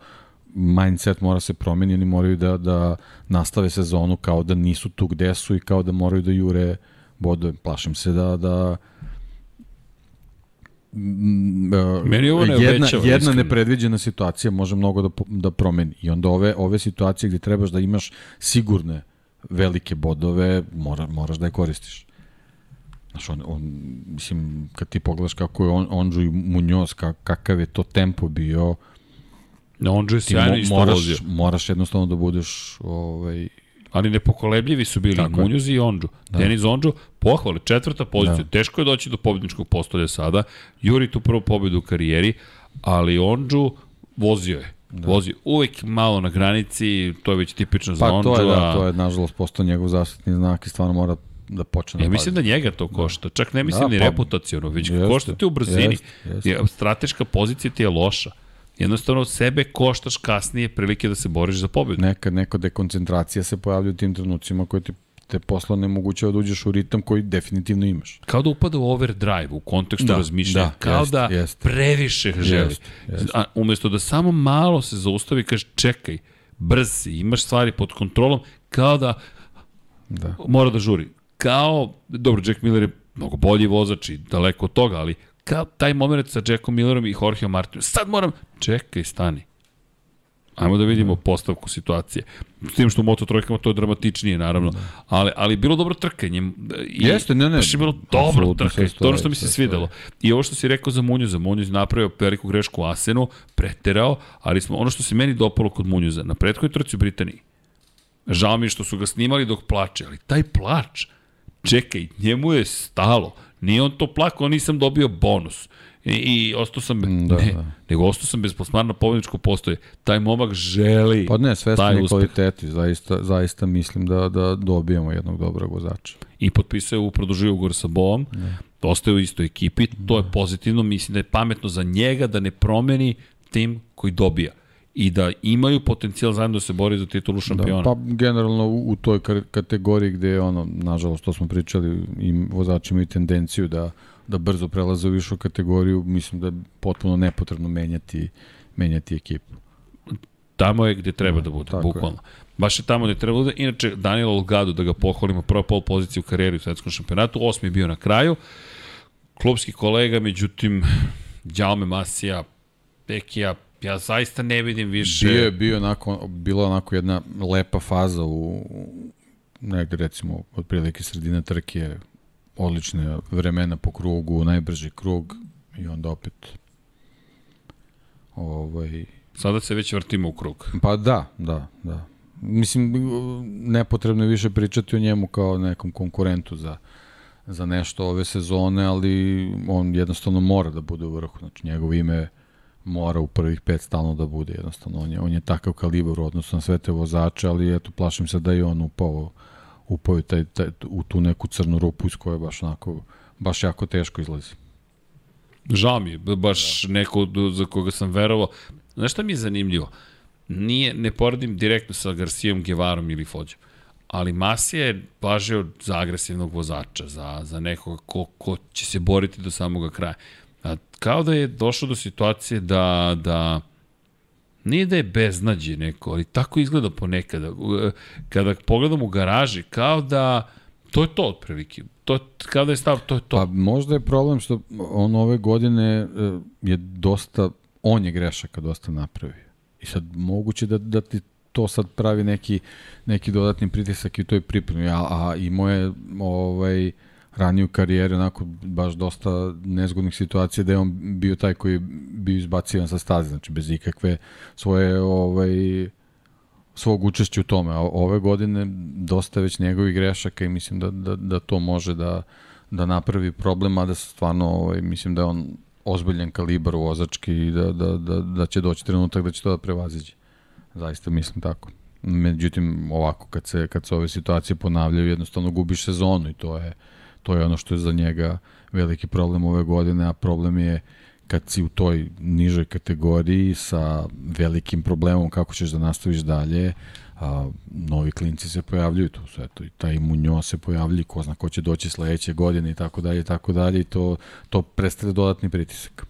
mindset mora se promeni, oni moraju da, da nastave sezonu kao da nisu tu gde su i kao da moraju da jure bodove. Plašim se da, da Meni ovo ne jedna, obećava, jedna iskreno. nepredviđena situacija može mnogo da, da promeni. I onda ove, ove situacije gde trebaš da imaš sigurne velike bodove, mora, moraš da je koristiš. Znaš, on, on, mislim, kad ti pogledaš kako je on, Onđu i Munoz, ka, kakav je to tempo bio, Na Ondžu je sjajno mo, isto moraš, vozio. moraš jednostavno da budeš ovaj, Ali nepokolebljivi su bili Tako je. Munjuzi i Ondžu. Da. Denis Ondžu, pohvale, četvrta pozicija. Da. Teško je doći do pobedničkog postolja sada. Juri tu prvu pobedu u karijeri, ali Ondžu vozio je. Da. Vozio uvek malo na granici, to je već tipično za Pa Ondžu. to je, da, to je nažalost postao njegov zaštitni znak i stvarno mora da počne Ja da mislim da njega to košta. Čak ne mislim Da, ni pa- reputacijono, već Jeste, košta te u brzini. jeste, jeste. Je, strateška pozicija ti je loša. Jednostavno sebe koštaš kasnije prilike da se boriš za pobedu. neka, neka dekoncentracija se pojavlja u tim trenucima koje ti te posla nemogućava da uđeš u ritam koji definitivno imaš. Kao da upada u overdrive u kontekstu Da, razmišljanja. da, kao jeste, da jeste. previše želi. Jeste, jeste. A umesto da samo malo se zaustavi i kaže čekaj, brz si, imaš stvari pod kontrolom, kao da Da. mora da žuri. Kao, dobro, Jack Miller je mnogo bolji vozač i daleko od toga, ali kao taj moment sa Jackom Millerom i Jorgeom Martinom, sad moram, čekaj, stani. Ajmo da vidimo postavku situacije. S tim što u Moto trojkama to je dramatičnije, naravno. Ali, ali bilo dobro trkanje. I, Jeste, ne, ne, Baš je bilo dobro trkanje. To je ono što mi se svidelo. I ovo što si rekao za Munjuza, Munjuz je napravio veliku grešku u Asenu, preterao, ali smo, ono što se meni dopalo kod Munjuza, na prethodnoj trci u Britaniji, žao mi što su ga snimali dok plače, ali taj plač, čekaj, njemu je stalo. Nije on to plakao, nisam dobio bonus. I, i ostao sam, da, ne, da. nego ostao sam bez posmarna pobedničko postoje. Taj momak želi Pa ne, uspeh. kvaliteti, zaista, zaista mislim da, da dobijemo jednog dobrog vozača. i potpisao je u produžio ugovor sa Boom, ne. ostaje u istoj ekipi, to je pozitivno, mislim da je pametno za njega da ne promeni tim koji dobija i da imaju potencijal zajedno da se bori za titulu šampiona. Da, pa generalno u, u toj kategoriji gde je ono, nažalost, to smo pričali, i vozači imaju tendenciju da, da brzo prelaze u višu kategoriju, mislim da je potpuno nepotrebno menjati, menjati ekipu. Tamo je gde treba da bude, tako je. bukvalno. Baš je tamo gde treba da bude. Inače, Daniel Olgado, da ga pohvalimo, prva pol pozicija u karijeri u svetskom šampionatu, osmi je bio na kraju. Klubski kolega, međutim, Đaume Masija, Pekija, ja zaista ne vidim više... Bio je bio onako, bila onako jedna lepa faza u negde recimo otprilike sredina trke odlične vremena po krugu, najbrži krug i onda opet ovaj, Sada se već vrtimo u krug. pa da, da, da. Mislim, nepotrebno je više pričati o njemu kao nekom konkurentu za, za nešto ove sezone, ali on jednostavno mora da bude u vrhu. Znači, njegovo ime mora u prvih pet stalno da bude. Jednostavno, on je, on je takav kalibar u odnosu na sve te vozače, ali eto, plašim se da je on upao, upao taj, taj, u tu neku crnu rupu iz koje baš onako, baš jako teško izlazi. Žao mi baš da. neko za koga sam verovao. Znaš šta mi je zanimljivo? Nije, ne poredim direktno sa Garcijom, Gevarom ili Fođom. Ali Masija je važio za agresivnog vozača, za, za nekoga ko, ko će se boriti do samoga kraja. Kao da je došlo do situacije da, da nije da je beznađe neko, ali tako izgleda ponekada. U- Kada pogledam u garaži, kao da to je to otprilike. To, kao da je stav, to je to. Pa možda je problem što on ove godine e, je dosta, on je grešaka dosta napravio. I sad moguće da, da ti to sad pravi neki, neki dodatni pritisak i u toj pripremi, a, a imao je ovaj, raniju karijeru onako baš dosta nezgodnih situacija da je on bio taj koji je bio izbacivan sa staze, znači bez ikakve svoje ovaj, svog učešća u tome. A ove godine dosta već njegovih grešaka i mislim da, da, da to može da, da napravi problem, a da se stvarno ovaj, mislim da je on ozbiljan kalibar vozački i da, da, da, da će doći trenutak da će to da prevaziđe. Zaista mislim tako. Međutim, ovako, kad se, kad se ove situacije ponavljaju, jednostavno gubiš sezonu i to je, to je ono što je za njega veliki problem ove godine, a problem je kad si u toj nižoj kategoriji sa velikim problemom kako ćeš da nastaviš dalje, a, novi klinci se pojavljuju tu sve to i taj Munjo se pojavlja ko zna ko će doći sledeće godine i tako dalje i tako dalje i to, to predstavlja dodatni pritisak.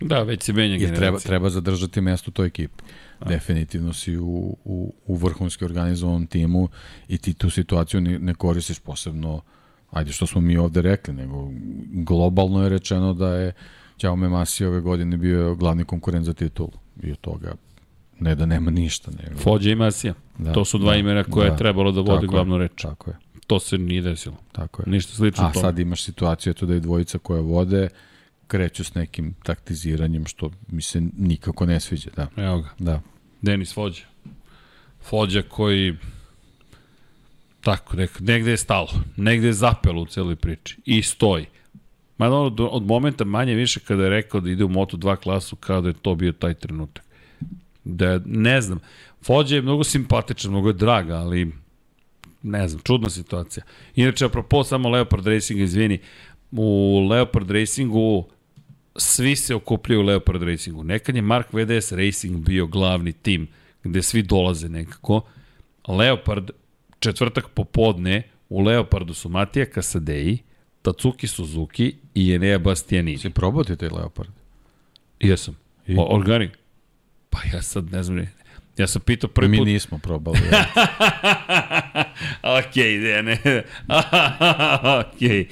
Da, već se menja generacija. Treba, treba zadržati mesto toj ekipi. A. Definitivno si u, u, u vrhunski organizovanom timu i ti tu situaciju ne, ne koristiš posebno ajde što smo mi ovde rekli, nego globalno je rečeno da je Ćao Masi ove godine bio glavni konkurent za titulu. I od toga ne da nema ništa. Nego... Fođa i Masija. Da, to su dva da, imena koje da, je trebalo da vode glavnu reč. Tako je. To se nije desilo. Tako je. Ništa slično A sad imaš situaciju eto da je dvojica koja vode kreću s nekim taktiziranjem što mi se nikako ne sviđa. Da. Evo ga. Da. Denis Fođa. Fođa koji tako, nek, negde je stalo, negde je zapelo u celoj priči i stoji. Ma od, od momenta manje više kada je rekao da ide u Moto2 klasu kao da je to bio taj trenutak. Da, ne znam, Fođa je mnogo simpatičan, mnogo je drag, ali ne znam, čudna situacija. Inače, apropo samo Leopard Racinga, izvini, u Leopard Racingu svi se okupljaju u Leopard Racingu. Nekad je Mark VDS Racing bio glavni tim gde svi dolaze nekako. Leopard četvrtak popodne u Leopardu su Matija Kasadeji, Tatsuki Suzuki i Enea Bastianini. Si probao ti taj Leopard? Jesam. I? O, organik. Pa ja sad ne znam, Ja sam pitao prvi Mi put... Mi nismo probali. Ja. ok, ne, ne. ok.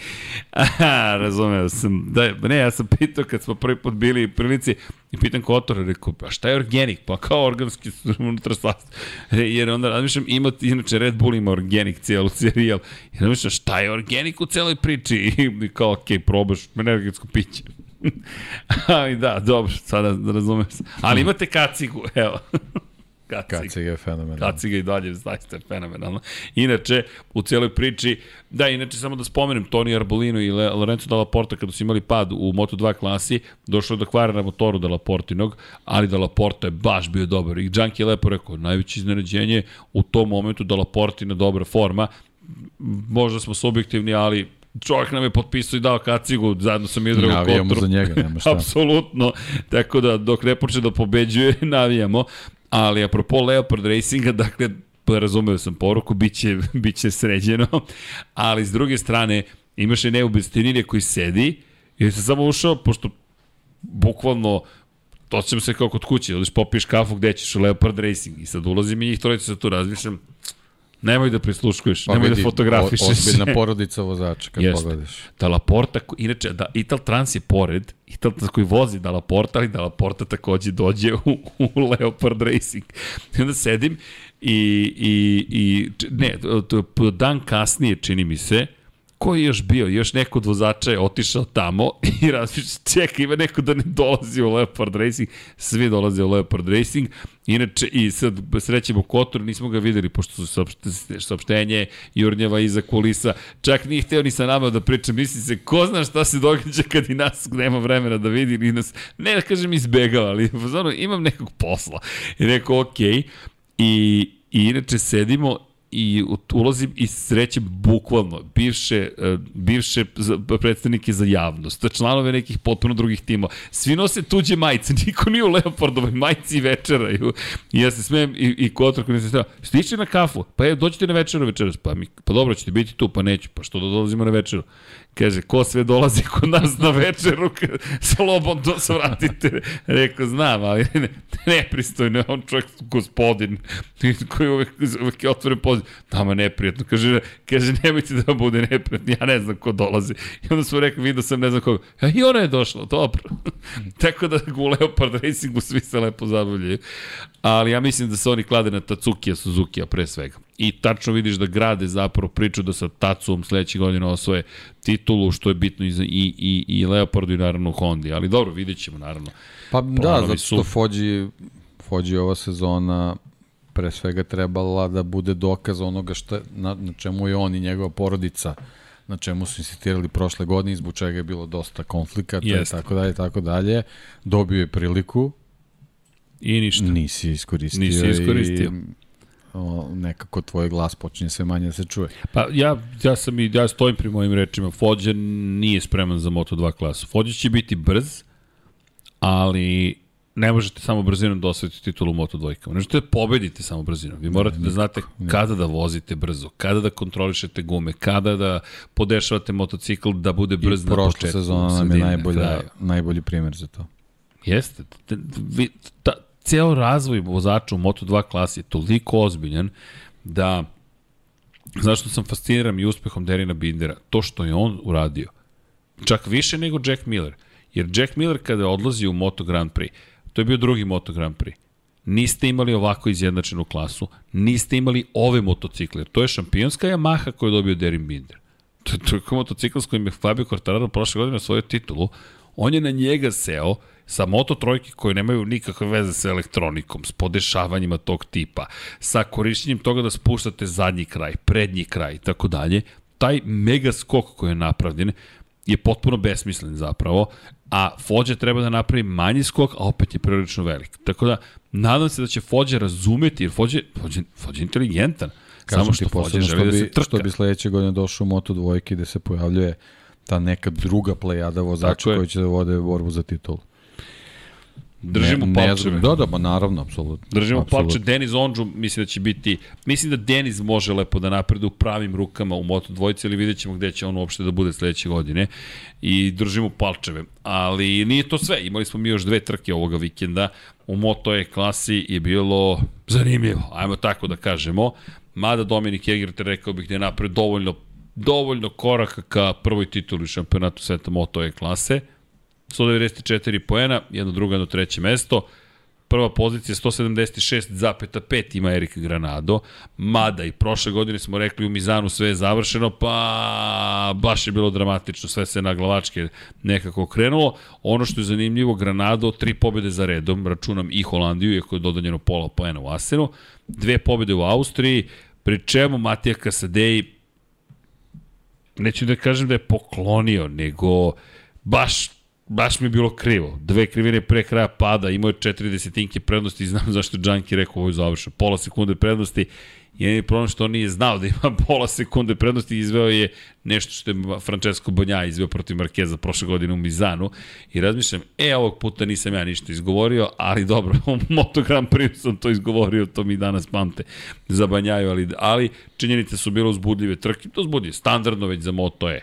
razumeo sam. Da, ne, ja sam pitao kad smo prvi put bili u prilici i pitan Kotora, rekao, pa šta je organik? Pa kao organski unutra sastav. Jer onda razmišljam, ima, inače Red Bull ima organik cijelu serijal. I razmišljam, šta je organik u celoj priči? I kao, ok, probaš energetsko piće. Ali da, dobro, sada razumem se. Ali imate kacigu, evo. Kaciga. Kaciga je fenomenalno. Kaciga i dalje zaista je fenomenalno. Inače, u cijeloj priči, da, inače samo da spomenem, Toni Arbolino i Lorenzo Dalla Porta kada su imali pad u Moto2 klasi, došlo do kvara na motoru Dalla Portinog, ali Dalla Porta je baš bio dobar. I Džanki je lepo rekao, najveće iznenađenje u tom momentu Dalla Portina dobra forma, možda smo subjektivni, ali čovjek nam je potpisao i dao kacigu zajedno sa Midragom Kotrom. Navijamo za njega, nema šta. Apsolutno. Tako da dok ne počne da pobeđuje, navijamo. Ali apropo Leopard Racinga, dakle, razumeo sam poruku, bit će, bit će sređeno, ali s druge strane imaš i neubestinine koji sedi i se samo ušao, pošto bukvalno to ćemo se kao kod kuće, odeš popiješ kafu gde ćeš u Leopard Racing. I sad ulazim i njih trojica se tu razmišljam, Nemoj da prisluškuješ, pa nemoj da vidi, da fotografišeš. Ozbiljna porodica vozača kad Jeste. pogledaš. Da Laporta, inače, da Ital Trans je pored, Ital koji vozi da Laporta, ali da Laporta takođe dođe u, u Leopard Racing. I onda sedim i, i, i ne, dan kasnije čini mi se, ko je još bio? Još neko od vozača je otišao tamo i razmišlja, čeka, ima neko da ne dolazi u Leopard Racing. Svi dolaze u Leopard Racing. Inače, i sad srećemo Kotor, nismo ga videli, pošto su saopštenje Jurnjeva iza kulisa. Čak nije hteo ni sa nama da priča, misli se, ko zna šta se događa kad i nas nema vremena da vidi, ni nas, ne da kažem izbegava, ali znači, imam nekog posla. I rekao, okej. Okay. I, I inače sedimo i ulazim i srećem bukvalno bivše, e, bivše predstavnike za javnost, članove nekih potpuno drugih timova. Svi nose tuđe majice, niko nije u Leopardovoj majici i večeraju. I ja se smijem i, i Kotor koji se treba, stiče na kafu, pa je, dođite na večeru večeras, pa, mi, pa dobro ćete biti tu, pa neću, pa što da dolazimo na večeru. Kaže, ko sve dolazi kod nas na večeru, slobodno se vratite. Rekao, znam, ali ne, nepristojno, on čovjek gospodin, koji uvek, uvek je otvoren poziv. Tamo je neprijatno. Kaže, kaže, nemojte da bude neprijatno, ja ne znam ko dolazi. I onda smo rekli, vidio sam ne znam koga. Ja, I ona je došla, dobro. Tako da u Leopard Racingu svi se lepo zabavljaju. Ali ja mislim da se oni klade na Tatsukija Suzuki-a pre svega i tačno vidiš da grade zapravo priču da sa Tacom sledeće godine osvoje titulu, što je bitno i, za, i, i, i Leopardu i naravno Hondi. Ali dobro, vidjet ćemo naravno. Pa da, zato što Fođi, Fođi ova sezona pre svega trebala da bude dokaz onoga šta, na, na čemu je on i njegova porodica na čemu su insistirali prošle godine, izbog čega je bilo dosta konflikata i tako dalje, tako dalje. Dobio je priliku. I ništa. Nisi iskoristio. Nisi iskoristio. I o, nekako tvoj glas počinje sve manje da se čuje. Pa ja, ja sam i ja stojim pri mojim rečima. Fođa nije spreman za Moto2 klasu. Fođa će biti brz, ali ne možete samo brzinom da osvojite titulu u Moto dvojkama. Ne možete da pobedite samo brzinom. Vi morate da znate kada da vozite brzo, kada da kontrolišete gume, kada da podešavate motocikl da bude brz I na početku. prošla sezona nam je najbolja, najbolji primjer za to. Jeste. Vi, ta, ceo razvoj vozača u Moto2 klasi je toliko ozbiljan da zašto sam fasciniran i uspehom Derina Bindera, to što je on uradio, čak više nego Jack Miller. Jer Jack Miller kada je odlazio u Moto Grand Prix, to je bio drugi Moto Grand Prix, niste imali ovako izjednačenu klasu, niste imali ove motocikle, to je šampionska Yamaha koju je dobio Derin Binder. To je, to je motocikl s kojim je Fabio Quartararo prošle godine osvojio titulu, on je na njega seo, sa Moto trojke koje nemaju nikakve veze sa elektronikom, s podešavanjima tog tipa, sa korišćenjem toga da spuštate zadnji kraj, prednji kraj i tako dalje, taj mega skok koji je napravljen je potpuno besmislen zapravo, a Fođa treba da napravi manji skok, a opet je prilično velik. Tako da, nadam se da će Fođa razumeti, jer Fođa, Fođa, Fođa je inteligentan. Kažem Samo što Fođa želi da se trka. Što bi sledeće godine došao u Moto dvojke gde se pojavljuje ta neka druga plejada vozača koji će da vode borbu za titulu. Držimo ne, palčeve. Da, da, ba, naravno, apsolutno. Držimo apsolutno. palče. Denis Ondžu, mislim da će biti, mislim da Denis može lepo da napreduje u pravim rukama u Moto dvojice, ali vidjet ćemo gde će on uopšte da bude sledeće godine. I držimo palčeve. Ali nije to sve. Imali smo mi još dve trke ovoga vikenda. U Moto E klasi je bilo zanimljivo, ajmo tako da kažemo. Mada Dominik Egerter rekao bih da je napred dovoljno dovoljno koraka ka prvoj tituli šampionatu sveta Moto E klase 194 poena, jedno drugo, jedno treće mesto. Prva pozicija 176,5 ima Erik Granado, mada i prošle godine smo rekli u Mizanu sve je završeno, pa baš je bilo dramatično, sve se na glavačke nekako krenulo. Ono što je zanimljivo, Granado, tri pobjede za redom, računam i Holandiju, iako je dodanjeno pola poena u Asenu, dve pobjede u Austriji, pri čemu Matija Kasadeji, neću da kažem da je poklonio, nego baš baš mi je bilo krivo. Dve krivine pre kraja pada, imao je četiri desetinke prednosti i znam zašto Džanki rekao ovo je završeno. Pola sekunde prednosti. Jedini problem što on nije znao da ima pola sekunde prednosti i izveo je nešto što je Francesco Bonja izveo protiv Markeza prošle godine u Mizanu i razmišljam, e, ovog puta nisam ja ništa izgovorio, ali dobro, u Moto Grand sam to izgovorio, to mi danas pamte za Banjaju, ali, ali činjenice su bilo uzbudljive trke, to uzbudljive, standardno već za Moto je.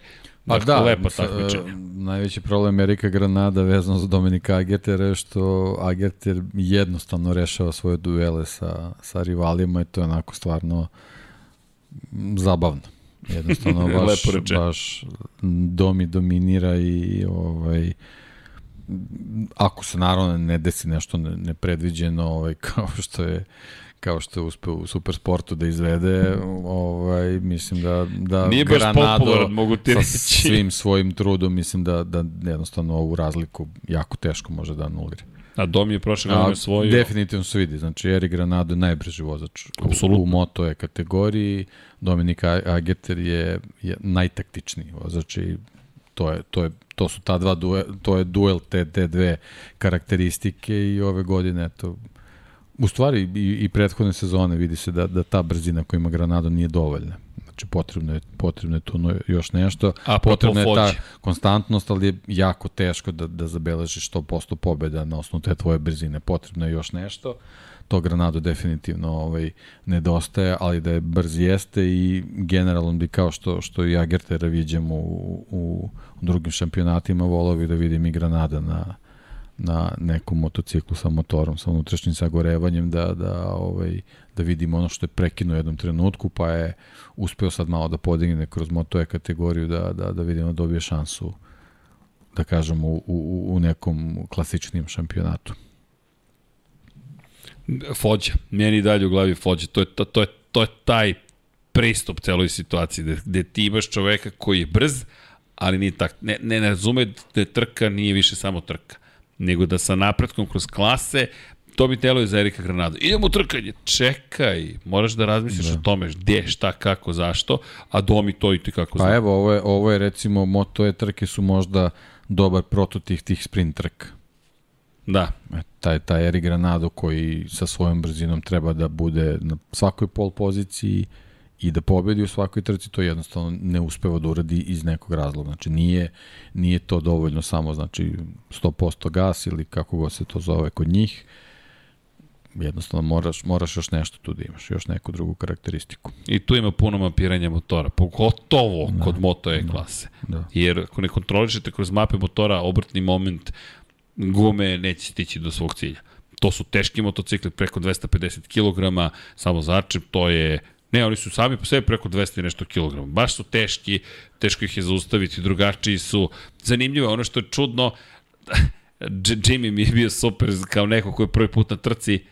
Pa da, lepo takmičenje. Najveći problem Erika Granada vezano za Dominika Agetera je što Ageter jednostavno rešava svoje duele sa, sa rivalima i to je onako stvarno zabavno. Jednostavno baš, baš Domi dominira i ovaj, ako se naravno ne desi nešto nepredviđeno ovaj, kao što je kao što je uspeo u supersportu da izvede, ovaj, mislim da, da Nije Granado mogu ti sa svim svojim trudom, mislim da, da jednostavno ovu razliku jako teško može da anulira. A Dom je prošle godine svoj... Definitivno se vidi, znači Eri Granado je najbrži vozač Absolutno. u, u moto je kategoriji, Dominik Ageter je, je najtaktičniji vozač i to je, to je to su ta dva duel, to je duel te, te dve karakteristike i ove godine eto U stvari i, i prethodne sezone vidi se da, da ta brzina koju ima Granado nije dovoljna. Znači potrebno je, potrebno je tu još nešto. A potrebna je ta konstantnost, ali je jako teško da, da zabeležiš 100% pobjeda na osnovu te tvoje brzine. Potrebno je još nešto. To Granado definitivno ovaj, nedostaje, ali da je brz jeste i generalno bi kao što, što i Agertera viđemo u, u, u drugim šampionatima, volao bi da vidim i Granada na, na nekom motociklu sa motorom, sa unutrašnjim sagorevanjem, da, da, ovaj, da vidimo ono što je prekinuo u jednom trenutku, pa je uspeo sad malo da podigne kroz Moto E kategoriju, da, da, da vidimo da dobije šansu, da kažemo, u, u, u nekom klasičnijem šampionatu. Fođa, meni dalje u glavi Fođa, to je, to, to je, to je taj pristup celoj situaciji, gde, gde ti imaš čoveka koji je brz, ali nije tak, ne, ne, ne razume da trka nije više samo trka nego da sa napretkom kroz klase to bi telo za Erika Granado. Idemo u trkanje, čekaj, moraš da razmisliš da. o tome gde, šta, kako, zašto, a domi to i ti kako zna. Pa evo, ovo je, ovo je recimo, moto je trke su možda dobar prototip tih sprint trka. Da. E, taj, taj Erik Granado koji sa svojom brzinom treba da bude na svakoj pol poziciji i da pobedi u svakoj trci, to jednostavno ne uspeva da uradi iz nekog razloga. Znači nije, nije to dovoljno samo znači 100% gas ili kako god se to zove kod njih. Jednostavno moraš, moraš još nešto tu da imaš, još neku drugu karakteristiku. I tu ima puno mapiranja motora, pogotovo da, kod Moto E klase. Da, da. Jer ako ne kontrolišete kroz mape motora obrtni moment, gume neće stići do svog cilja. To su teški motocikli preko 250 kg, samo začep, to je Ne, oni su sami po sebi preko 200 i nešto kilograma. Baš su teški, teško ih je zaustaviti, drugačiji su. Zanimljivo je ono što je čudno, Jimmy mi je bio super kao neko koji je prvi put na trci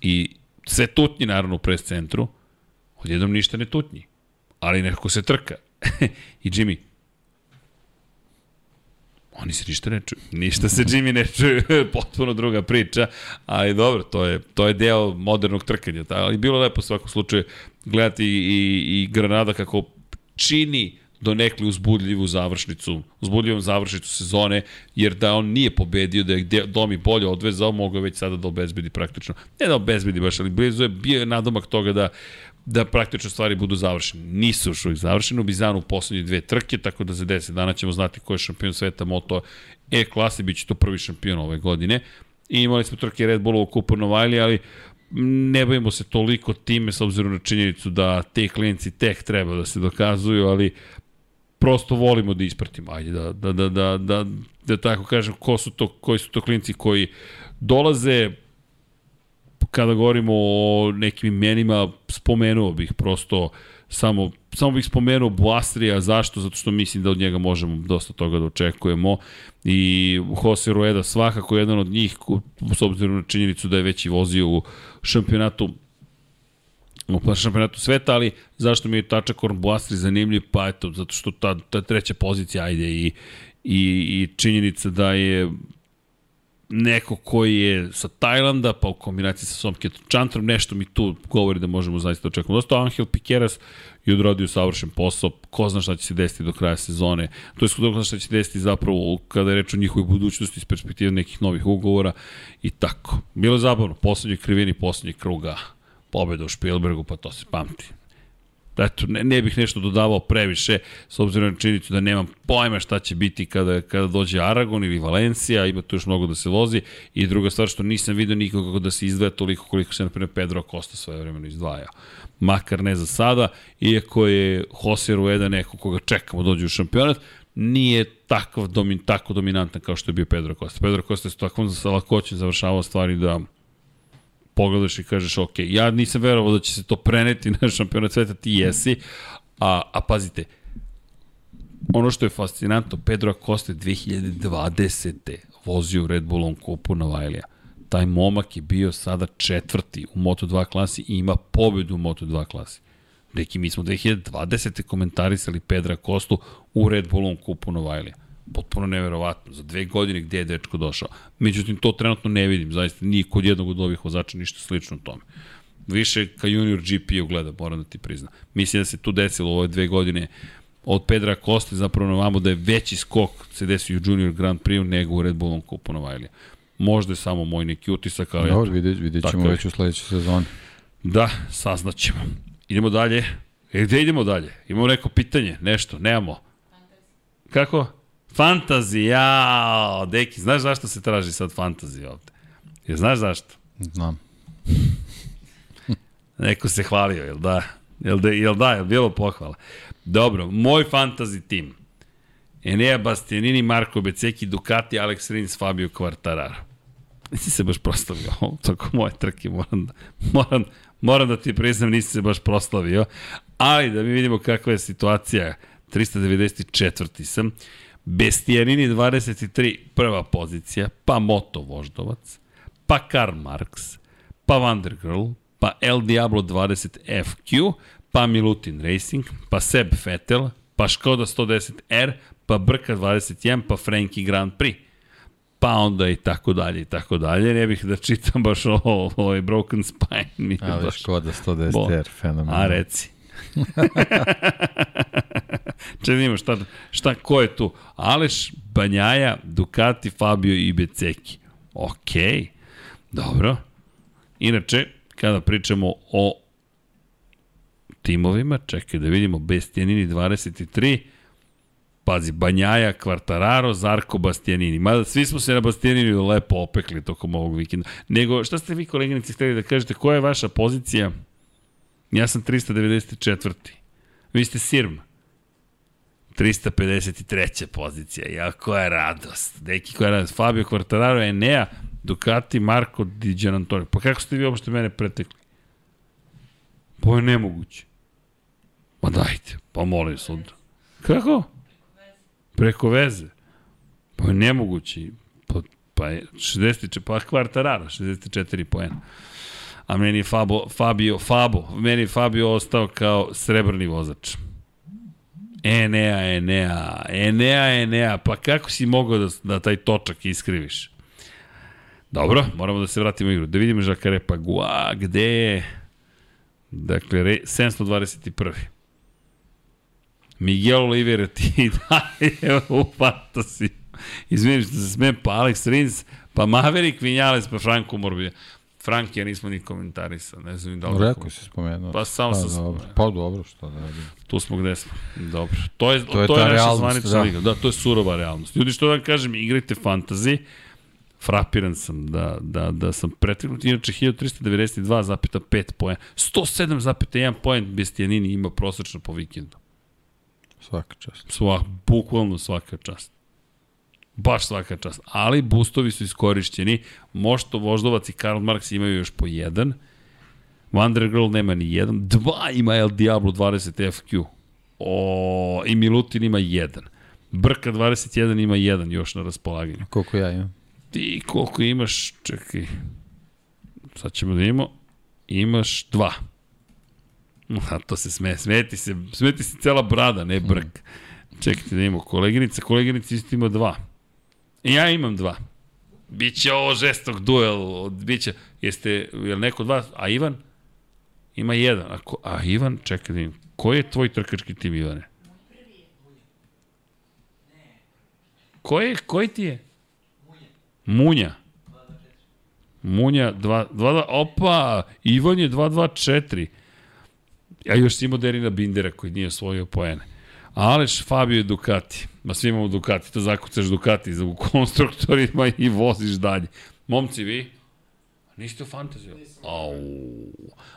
i sve tutnji naravno u pres centru, odjednom ništa ne tutnji, ali nekako se trka. I Jimmy, Oni se ništa ne čuju. Ništa se Jimmy ne čuje, potpuno druga priča, ali dobro, to je, to je deo modernog trkanja. Ali bilo lepo u svakom slučaju gledati i, i Granada kako čini do nekli uzbudljivu završnicu, uzbudljivu završnicu sezone, jer da on nije pobedio, da je Domi bolje odvezao, mogao već sada da obezbedi praktično. Ne da obezbedi baš, ali blizu je bio nadomak toga da da praktično stvari budu završene. Nisu još uvijek završene, u Bizanu u poslednje dve trke, tako da za 10 dana ćemo znati ko je šampion sveta Moto E klase, bit će to prvi šampion ove godine. I imali smo trke Red Bulla u Kupu Novajli, ali ne bavimo se toliko time s obzirom na činjenicu da te klinci tek treba da se dokazuju, ali prosto volimo da ispratimo. Ajde da, da, da, da, da, da tako kažem, ko su to, koji su to klinci koji dolaze, kada govorimo o nekim imenima, spomenuo bih prosto samo, samo bih spomenuo Buastrija, zašto? Zato što mislim da od njega možemo dosta toga da očekujemo i Jose Rueda svakako jedan od njih, s obzirom na činjenicu da je već i vozio u šampionatu u šampionatu sveta, ali zašto mi je Tačakorn Buastri zanimljiv? Pa eto, zato što ta, ta treća pozicija, ajde, i, i, i činjenica da je neko koji je sa Tajlanda, pa u kombinaciji sa Somketom Čantrom, nešto mi tu govori da možemo zaista očekati. Dosta Angel Piqueras je odradio savršen posao, ko zna šta će se desiti do kraja sezone, to je ko zna šta će se desiti zapravo kada je reč o njihovoj budućnosti iz perspektive nekih novih ugovora i tako. Bilo je zabavno, poslednji krivini, poslednji kruga, pobeda u Spielbergu, pa to se pamti eto, ne, ne bih nešto dodavao previše, s obzirom na činjenicu da nemam pojma šta će biti kada, kada dođe Aragon ili Valencija, ima tu još mnogo da se vozi, i druga stvar što nisam vidio nikoga da se izdvaja toliko koliko se, na primjer, Pedro Costa svoje vremeno izdvaja. Makar ne za sada, iako je Jose Rueda neko koga čekamo da dođe u šampionat, nije takav domin, tako dominantan kao što je bio Pedro Costa. Pedro Costa je s takvom lakoćem završavao stvari da pogledaš i kažeš, ok, ja nisam verovao da će se to preneti na šampionat sveta, ti jesi, a, a pazite, ono što je fascinantno, Pedro Acosta 2020. vozio u Red Bullom kupu na Vajlija. Taj momak je bio sada četvrti u Moto2 klasi i ima pobedu u Moto2 klasi. Neki, mi smo 2020. komentarisali Pedra Kostu u Red Bullom kupu Novajlija potpuno neverovatno. Za dve godine gde je dečko došao. Međutim, to trenutno ne vidim. Zaista nije kod jednog od ovih vozača ništa slično tome. Više ka junior GP-u gleda, moram da ti priznam. Mislim da se tu desilo ove dve godine od Pedra Koste zapravo na vamo da je veći skok se desio u Junior Grand Prix nego u Red Bullom kupu Novajlija. Možda je samo moj neki utisak, ali... Dobro, vidjet, vidjet ćemo već u sledećoj sezoni. Da, saznaćemo. Idemo dalje. E, gde idemo dalje? Imamo neko pitanje, nešto, nemamo. Kako? Fantazi, jao, deki, znaš zašto se traži sad fantazi ovde? Jer znaš zašto? Znam. Neko se hvalio, jel da? Jel da, jel da, jel bilo pohvala? Dobro, moj fantasy tim. Enea Bastianini, Marko Beceki, Ducati, Alex Rins, Fabio Quartararo. Nisi se baš proslavio, toko moje trke, moram da, moram, moram da ti priznam, nisi se baš proslavio, ali da mi vidimo kakva je situacija. 394. sam. Bestijanini 23, prva pozicija, pa Moto Voždovac, pa Karl Marx, pa Vandergirl, pa El Diablo 20 FQ, pa Milutin Racing, pa Seb Vettel, pa Škoda 110R, pa Brka 21, pa Frankie Grand Prix pa onda i tako dalje i tako dalje. Ne bih da čitam baš ovo, ovo je Broken Spine. Mi Ali baš... Škoda 110R, fenomenalno. A reci. Čedimo šta, šta, ko je tu? Aleš, Banjaja, Ducati, Fabio i Beceki. Okej, dobro. Inače, kada pričamo o timovima, čekaj da vidimo, Bestianini 23, pazi, Banjaja, Kvartararo, Zarko, Bastianini. Mada svi smo se na Bastianini lepo opekli tokom ovog vikenda. Nego, šta ste vi koleginici hteli da kažete, koja je vaša pozicija? Ja sam 394. Vi ste Sirma. 353. pozicija. Ja, koja radost. Deki, koja radost. Fabio Quartararo, Enea, Ducati, Marko Di Gianantonio. Pa kako ste vi uopšte mene pretekli? Pa je nemoguće. Ma dajte, pa molim sud. Kako? Preko veze. Pa je nemoguće. Pa, pa je 60, pa Quartararo, 64 poena. A meni je Fabo, Fabio, Fabo, meni je Fabio ostao kao srebrni vozač. Enea, Enea, Enea, Enea, pa kako si mogao da, da taj točak iskriviš? Dobro, moramo da se vratimo u igru. Da vidimo Žakare Pagua, gde je... Dakle, re, 721. Miguel Oliveira ti daje u fantasi. Izvinim što se smem, pa Alex Rins, pa Maverick Vinales, pa Franco Morbija. Frank, ja nismo ni komentarisao, ne znam da li... Rekao si spomenuo. Pa samo pa, sam... Dobro. Pa dobro, što da radim. Tu smo gde smo. Dobro. To je, To je to je naša realnost, zvanična da. liga. Da, to je surova realnost. Ljudi, što da vam kažem, igrajte fantasy, frapiran sam da, da, da sam preteknut. Inače, 1392,5 poen. 107,1 poen Bestijanini ima prosečno po vikendu. Svaka čast. Svak, bukvalno svaka čast. Baš svaka čast. Ali boostovi su iskorišćeni. Mošto, Voždovac i Karl Marx imaju još po jedan. Wonder Girl nema ni jedan. Dva ima El Diablo 20 FQ. O, I Milutin ima jedan. Brka 21 ima jedan još na raspolaganju. Koliko ja imam? Ti koliko imaš, čekaj, sad ćemo da imamo, imaš dva. A to se sme, smeti se, smeti se cela brada, ne brk. Čekajte da imamo koleginica, koleginica isto ima dva. Ja imam dva. Biće ovo žestok duel, biće, jeste, je li neko od vas, a Ivan? Ima jedan. A, ko, a Ivan, čekaj da imam, koji je tvoj trkački tim, Ivane? Koji, koji ti je? Munja. Munja 2 2 opa, Ivan je 224. Ja još imao Derina Bindera koji nije osvojio poene. Aleš Fabio Ducati. Ma svi imamo Ducati, to zakucaš Ducati za u konstruktorima i voziš dalje. Momci, vi? Niste u fantaziju? Au.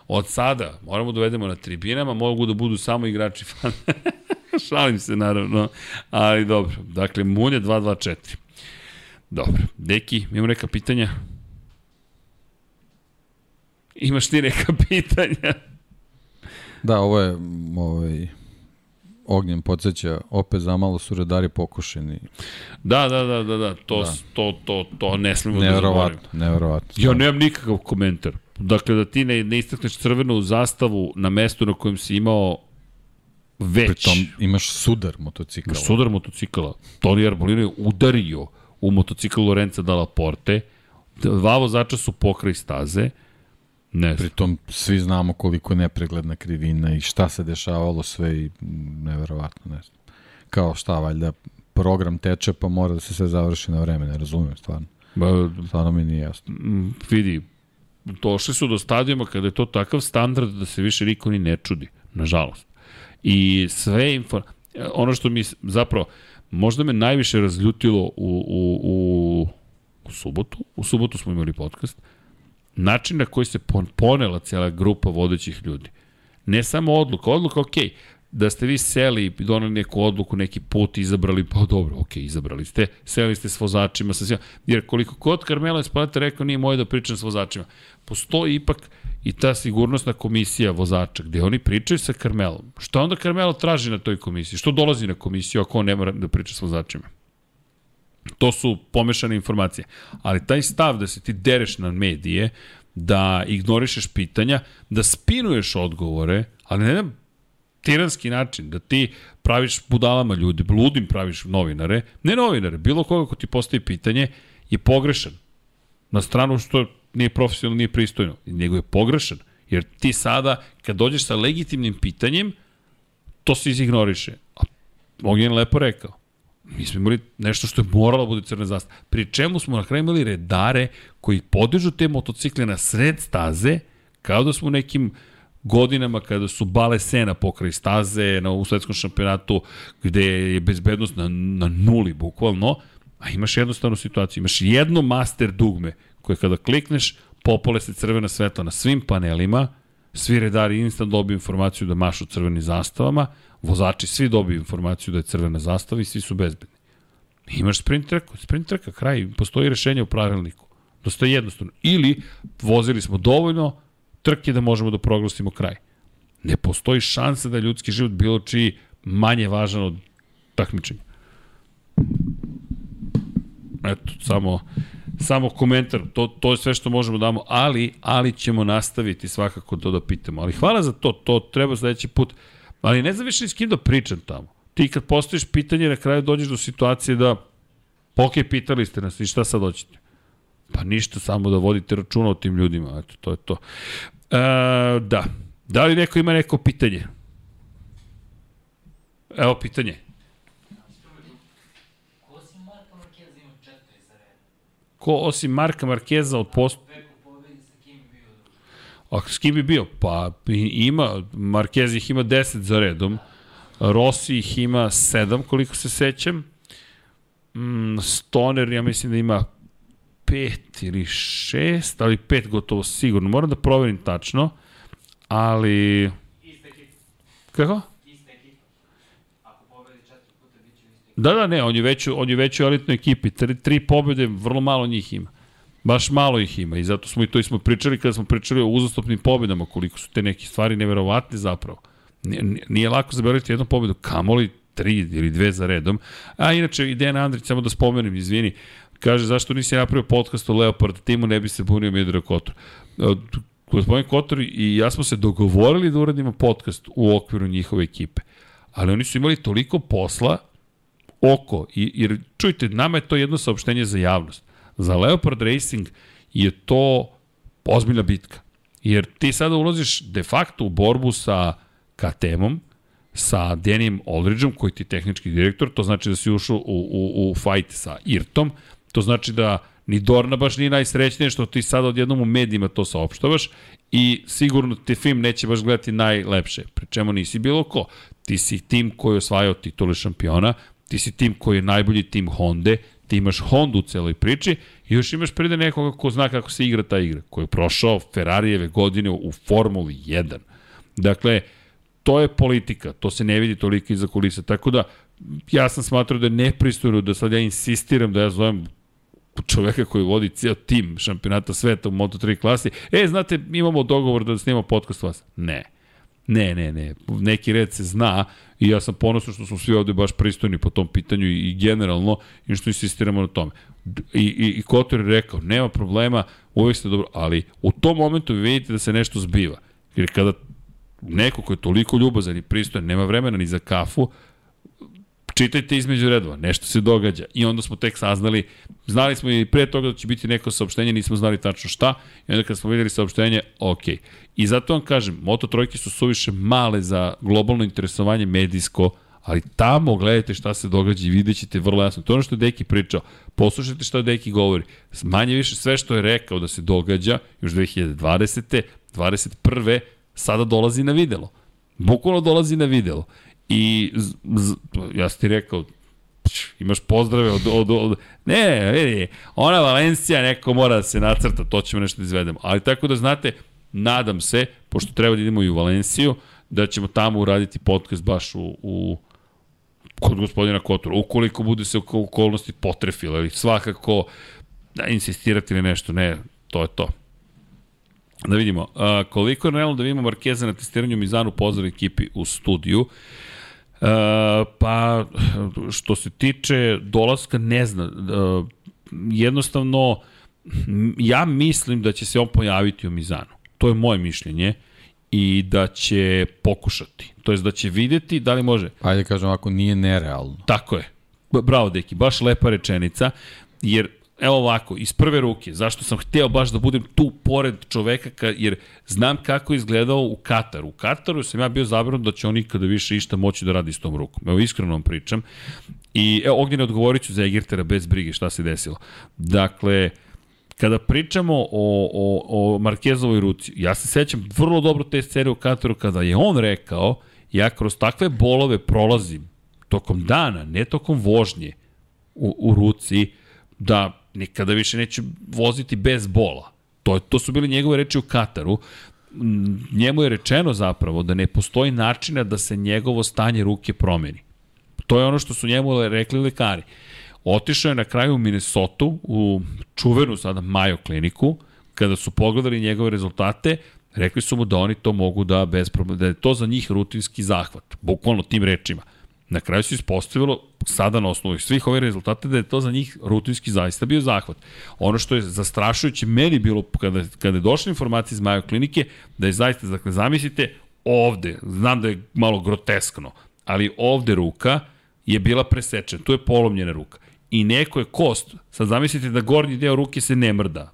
Od sada moramo da uvedemo na tribinama, mogu da budu samo igrači fan. Šalim se naravno, ali dobro. Dakle, Munja 224. Dobro. Deki, imamo neka pitanja? Imaš ti neka pitanja? Da, ovo je ovaj, ognjem podsjeća, opet zamalo su redari pokušeni. Da, da, da, da, da, to, Da. to, to, to ne smemo da zaboravimo. Neverovatno. Ja nemam nikakav komentar. Dakle, da ti ne, ne istakneš crvenu zastavu na mestu na kojem si imao već Pritom imaš sudar motocikala. sudar motocikala. Toni Arbolino je udario u motocikl Lorenza Dalla Porte. Dva vozača su pokraj staze. Ne znam. Pritom svi znamo koliko je nepregledna krivina i šta se dešavalo sve i mm, neverovatno, ne znam. Kao šta, valjda program teče pa mora da se sve završi na vreme, ne razumijem stvarno. Ba, Stvarno mi nije jasno. vidi, došli su do stadijuma kada je to takav standard da se više niko ni ne čudi, nažalost. I sve info, ono što mi zapravo, možda me najviše razljutilo u, u, u, u subotu, u subotu smo imali podcast, način na koji se pon- ponela cijela grupa vodećih ljudi. Ne samo odluka, odluka, ok, da ste vi seli i doneli neku odluku, neki put izabrali, pa dobro, ok, izabrali ste, seli ste s vozačima, sa svima, jer koliko kod Carmelo Espaleta rekao, nije moje da pričam s vozačima, postoji ipak i ta sigurnosna komisija vozača, gde oni pričaju sa Carmelom. Šta onda Carmelo traži na toj komisiji? Što dolazi na komisiju ako on ne mora da priča s vozačima? To su pomešane informacije. Ali taj stav da se ti dereš na medije, da ignorišeš pitanja, da spinuješ odgovore, ali ne na tiranski način, da ti praviš budalama ljudi, bludim praviš novinare, ne novinare, bilo koga ko ti postavi pitanje, je pogrešan. Na stranu što nije profesionalno, nije pristojno, nego je pogrešan. Jer ti sada, kad dođeš sa legitimnim pitanjem, to se izignoriše. A Ognjen je lepo rekao. Mi smo imali nešto što je moralo da bude crna zastava. Pri čemu smo na kraju imali redare koji podižu te motocikle na sred staze, kao da smo u nekim godinama kada su bale sena pokraj staze na, u svetskom šampionatu gde je bezbednost na, na nuli bukvalno, a imaš jednostavnu situaciju, imaš jedno master dugme koje kada klikneš popole se crvena svetla na svim panelima, svi redari instant dobiju informaciju da mašu crvenim zastavama, vozači svi dobiju informaciju da je crvena zastava i svi su bezbedni. Imaš sprint trku, sprint trka, kraj, postoji rešenje u pravilniku. Dosta jednostavno. Ili vozili smo dovoljno trke da možemo da proglasimo kraj. Ne postoji šansa da ljudski život bilo čiji manje važan od takmičenja. Eto, samo samo komentar, to, to je sve što možemo da damo, ali, ali ćemo nastaviti svakako to da pitamo. Ali hvala za to, to treba sledeći put. Ali ne znam više s kim da pričam tamo. Ti kad postojiš pitanje, na kraju dođeš do situacije da, ok, pitali ste nas i šta sad hoćete? Pa ništa, samo da vodite računa o tim ljudima, eto, to je to. E, da, da li neko ima neko pitanje? Evo pitanje. Ko osim Marka Markeza od post... A s kim bi bio? Pa ima, Marquez ih ima 10 za redom, Rossi ih ima 7 koliko se sećam, mm, Stoner ja mislim da ima 5 ili 6, ali 5 gotovo sigurno, moram da proverim tačno, ali... Kako? Da, da, ne, on je već, on je već u elitnoj ekipi. Tri, tri pobjede, vrlo malo njih ima. Baš malo ih ima i zato smo i to i smo pričali kada smo pričali o uzastopnim pobjedama, koliko su te neke stvari neverovatne zapravo. Nije, nije lako zaboraviti jednu pobjedu, kamoli tri ili dve za redom. A inače, i Dejan Andrić, samo da spomenem, izvini, kaže zašto nisi napravio podcast o Leopard timu, ne bi se bunio Medra Kotor. Gospodin Kotor i ja smo se dogovorili da uradimo podcast u okviru njihove ekipe. Ali oni su imali toliko posla oko, jer čujte, nama je to jedno saopštenje za javnost. Za Leopard Racing je to ozbiljna bitka. Jer ti sada ulaziš de facto u borbu sa KTM-om, sa Denijem Olridgeom, koji ti je tehnički direktor, to znači da si ušao u, u, u fight sa Irtom, to znači da ni Dorna baš nije najsrećnije što ti sada odjednom u medijima to saopštavaš i sigurno te film neće baš gledati najlepše, pri čemu nisi bilo ko. Ti si tim koji je osvajao titule šampiona, Ti si tim koji je najbolji tim Honda, ti imaš Honda u celoj priči i još imaš pride nekoga ko zna kako se igra ta igra, koji je prošao Ferrarijeve godine u Formuli 1. Dakle, to je politika, to se ne vidi toliko iza kulisa, tako da ja sam smatrao da je nepristojno da sad ja insistiram da ja zovem čoveka koji vodi cijel tim šampionata sveta u Moto3 klasi, e, znate, imamo dogovor da snimamo podcast vas. Ne. Ne, ne, ne. Neki red se zna i ja sam ponosan što smo svi ovde baš pristojni po tom pitanju i, generalno i što insistiramo na tome. I, i, i Kotor je rekao, nema problema, uvek ste dobro, ali u tom momentu vi vidite da se nešto zbiva. Jer kada neko ko je toliko ljubazan i pristojan, nema vremena ni za kafu, čitajte između redova, nešto se događa. I onda smo tek saznali, znali smo i pre toga da će biti neko saopštenje, nismo znali tačno šta, i onda kad smo videli saopštenje, ok. I zato vam kažem, Moto trojke su suviše male za globalno interesovanje medijsko, ali tamo gledajte šta se događa i vidjet ćete vrlo jasno. To je ono što je Deki pričao. Poslušajte šta Deki govori. Manje više sve što je rekao da se događa još 2020. 21. sada dolazi na videlo. Bukvalno dolazi na videlo. I z, z, ja sam ti rekao, imaš pozdrave od, od, od ne, vidi, ona Valencija neko mora da se nacrta, to ćemo nešto da izvedemo. Ali tako da znate, nadam se, pošto treba da idemo i u Valenciju, da ćemo tamo uraditi podcast baš u, u kod gospodina Kotora. Ukoliko bude se okolnosti potrefile, ili svakako da insistirati na nešto, ne, to je to. Da vidimo, uh, koliko je realno da vidimo Markeza na testiranju Mizanu pozdrav ekipi u studiju. Uh, Uh, pa, što se tiče dolaska, ne znam, uh, jednostavno, ja mislim da će se on pojaviti u Mizanu. To je moje mišljenje i da će pokušati. To jest da će videti da li može. Ajde kažem ovako, nije nerealno. Tako je. Bravo, deki, baš lepa rečenica, jer evo ovako, iz prve ruke, zašto sam hteo baš da budem tu pored čoveka, ka, jer znam kako je izgledao u Kataru. U Kataru sam ja bio zabran da će on nikada više išta moći da radi s tom rukom. Evo, iskreno vam pričam. I evo, Ognjene odgovorit ću za Egirtera bez brige šta se desilo. Dakle, kada pričamo o, o, o Markezovoj ruci, ja se sećam vrlo dobro te scene u Kataru kada je on rekao, ja kroz takve bolove prolazim tokom dana, ne tokom vožnje u, u ruci, da nikada više neću voziti bez bola. To, to su bili njegove reči u Kataru. Njemu je rečeno zapravo da ne postoji načina da se njegovo stanje ruke promeni. To je ono što su njemu rekli lekari. Otišao je na kraju u Minnesota, u čuvenu sada Mayo kliniku, kada su pogledali njegove rezultate, rekli su mu da oni to mogu da bez problema, da je to za njih rutinski zahvat, bukvalno tim rečima. Na kraju se ispostavilo, sada na osnovu svih ovih rezultata, da je to za njih rutinski zaista bio zahvat. Ono što je zastrašujuće meni bilo kada, kada je došla informacija iz Mayo klinike, da je zaista, dakle, zamislite ovde, znam da je malo groteskno, ali ovde ruka je bila presečena, tu je polomljena ruka. I neko je kost, sad zamislite da gornji deo ruke se ne mrda,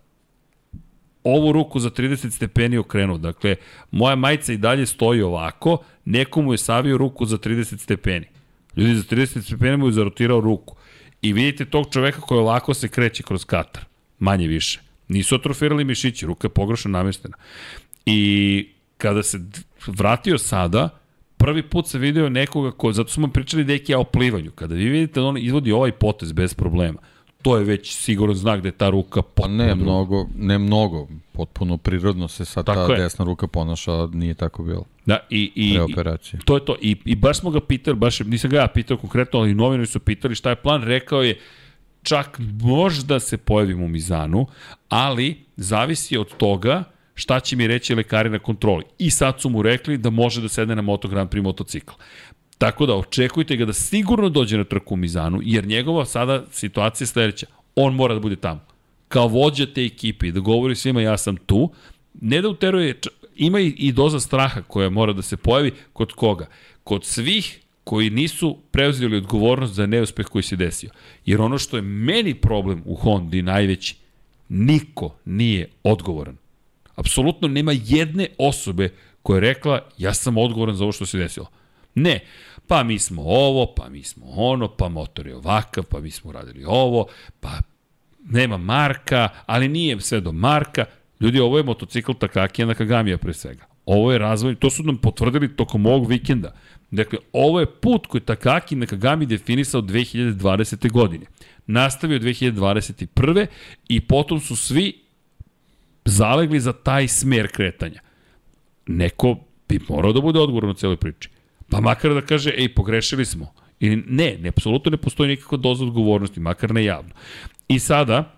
ovu ruku za 30 stepeni okrenuo. Dakle, moja majica i dalje stoji ovako, nekomu je savio ruku za 30 stepeni. Ljudi za 30 stepeni mu je zarotirao ruku. I vidite tog čoveka koji ovako se kreće kroz Katar. Manje više. Nisu atrofirali mišići, ruka je pogrešno namestena. I kada se vratio sada, prvi put se video nekoga ko, zato smo pričali deki ja o plivanju. Kada vi vidite da on izvodi ovaj potez bez problema, to je već sigurno znak da je ta ruka potpuno... Pa ne mnogo, ne mnogo, potpuno prirodno se sad tako ta je. desna ruka ponaša, nije tako bilo. Da, i, i, operacije. to je to. I, I baš smo ga pitali, baš nisam ga ja pitao konkretno, ali novinari su pitali šta je plan, rekao je čak možda se pojavim u Mizanu, ali zavisi od toga šta će mi reći lekari na kontroli. I sad su mu rekli da može da sedne na Moto Grand Prix motocikl. Tako da očekujte ga da sigurno dođe na trku u Mizanu, jer njegova sada situacija je sledeća. On mora da bude tamo. Kao vođa te ekipe da govori svima ja sam tu, ne da uteruje, ima i, i doza straha koja mora da se pojavi kod koga? Kod svih koji nisu preuzeli odgovornost za neuspeh koji se desio. Jer ono što je meni problem u Hondi najveći, niko nije odgovoran. Apsolutno nema jedne osobe koja je rekla ja sam odgovoran za ovo što se desilo. Ne, pa mi smo ovo, pa mi smo ono, pa motor je ovakav, pa mi smo radili ovo, pa nema marka, ali nije sve do marka. Ljudi, ovo je motocikl Takakija Nakagamija pre svega. Ovo je razvoj, to su nam potvrdili tokom ovog vikenda. Dakle, ovo je put koji Takaki Nakagami definisao 2020. godine. Nastavio 2021. i potom su svi zalegli za taj smer kretanja. Neko bi morao da bude odgovoran u celoj priči. Pa makar da kaže, ej, pogrešili smo. I ne, ne, apsolutno ne postoji nikakva doza odgovornosti, makar ne javno. I sada,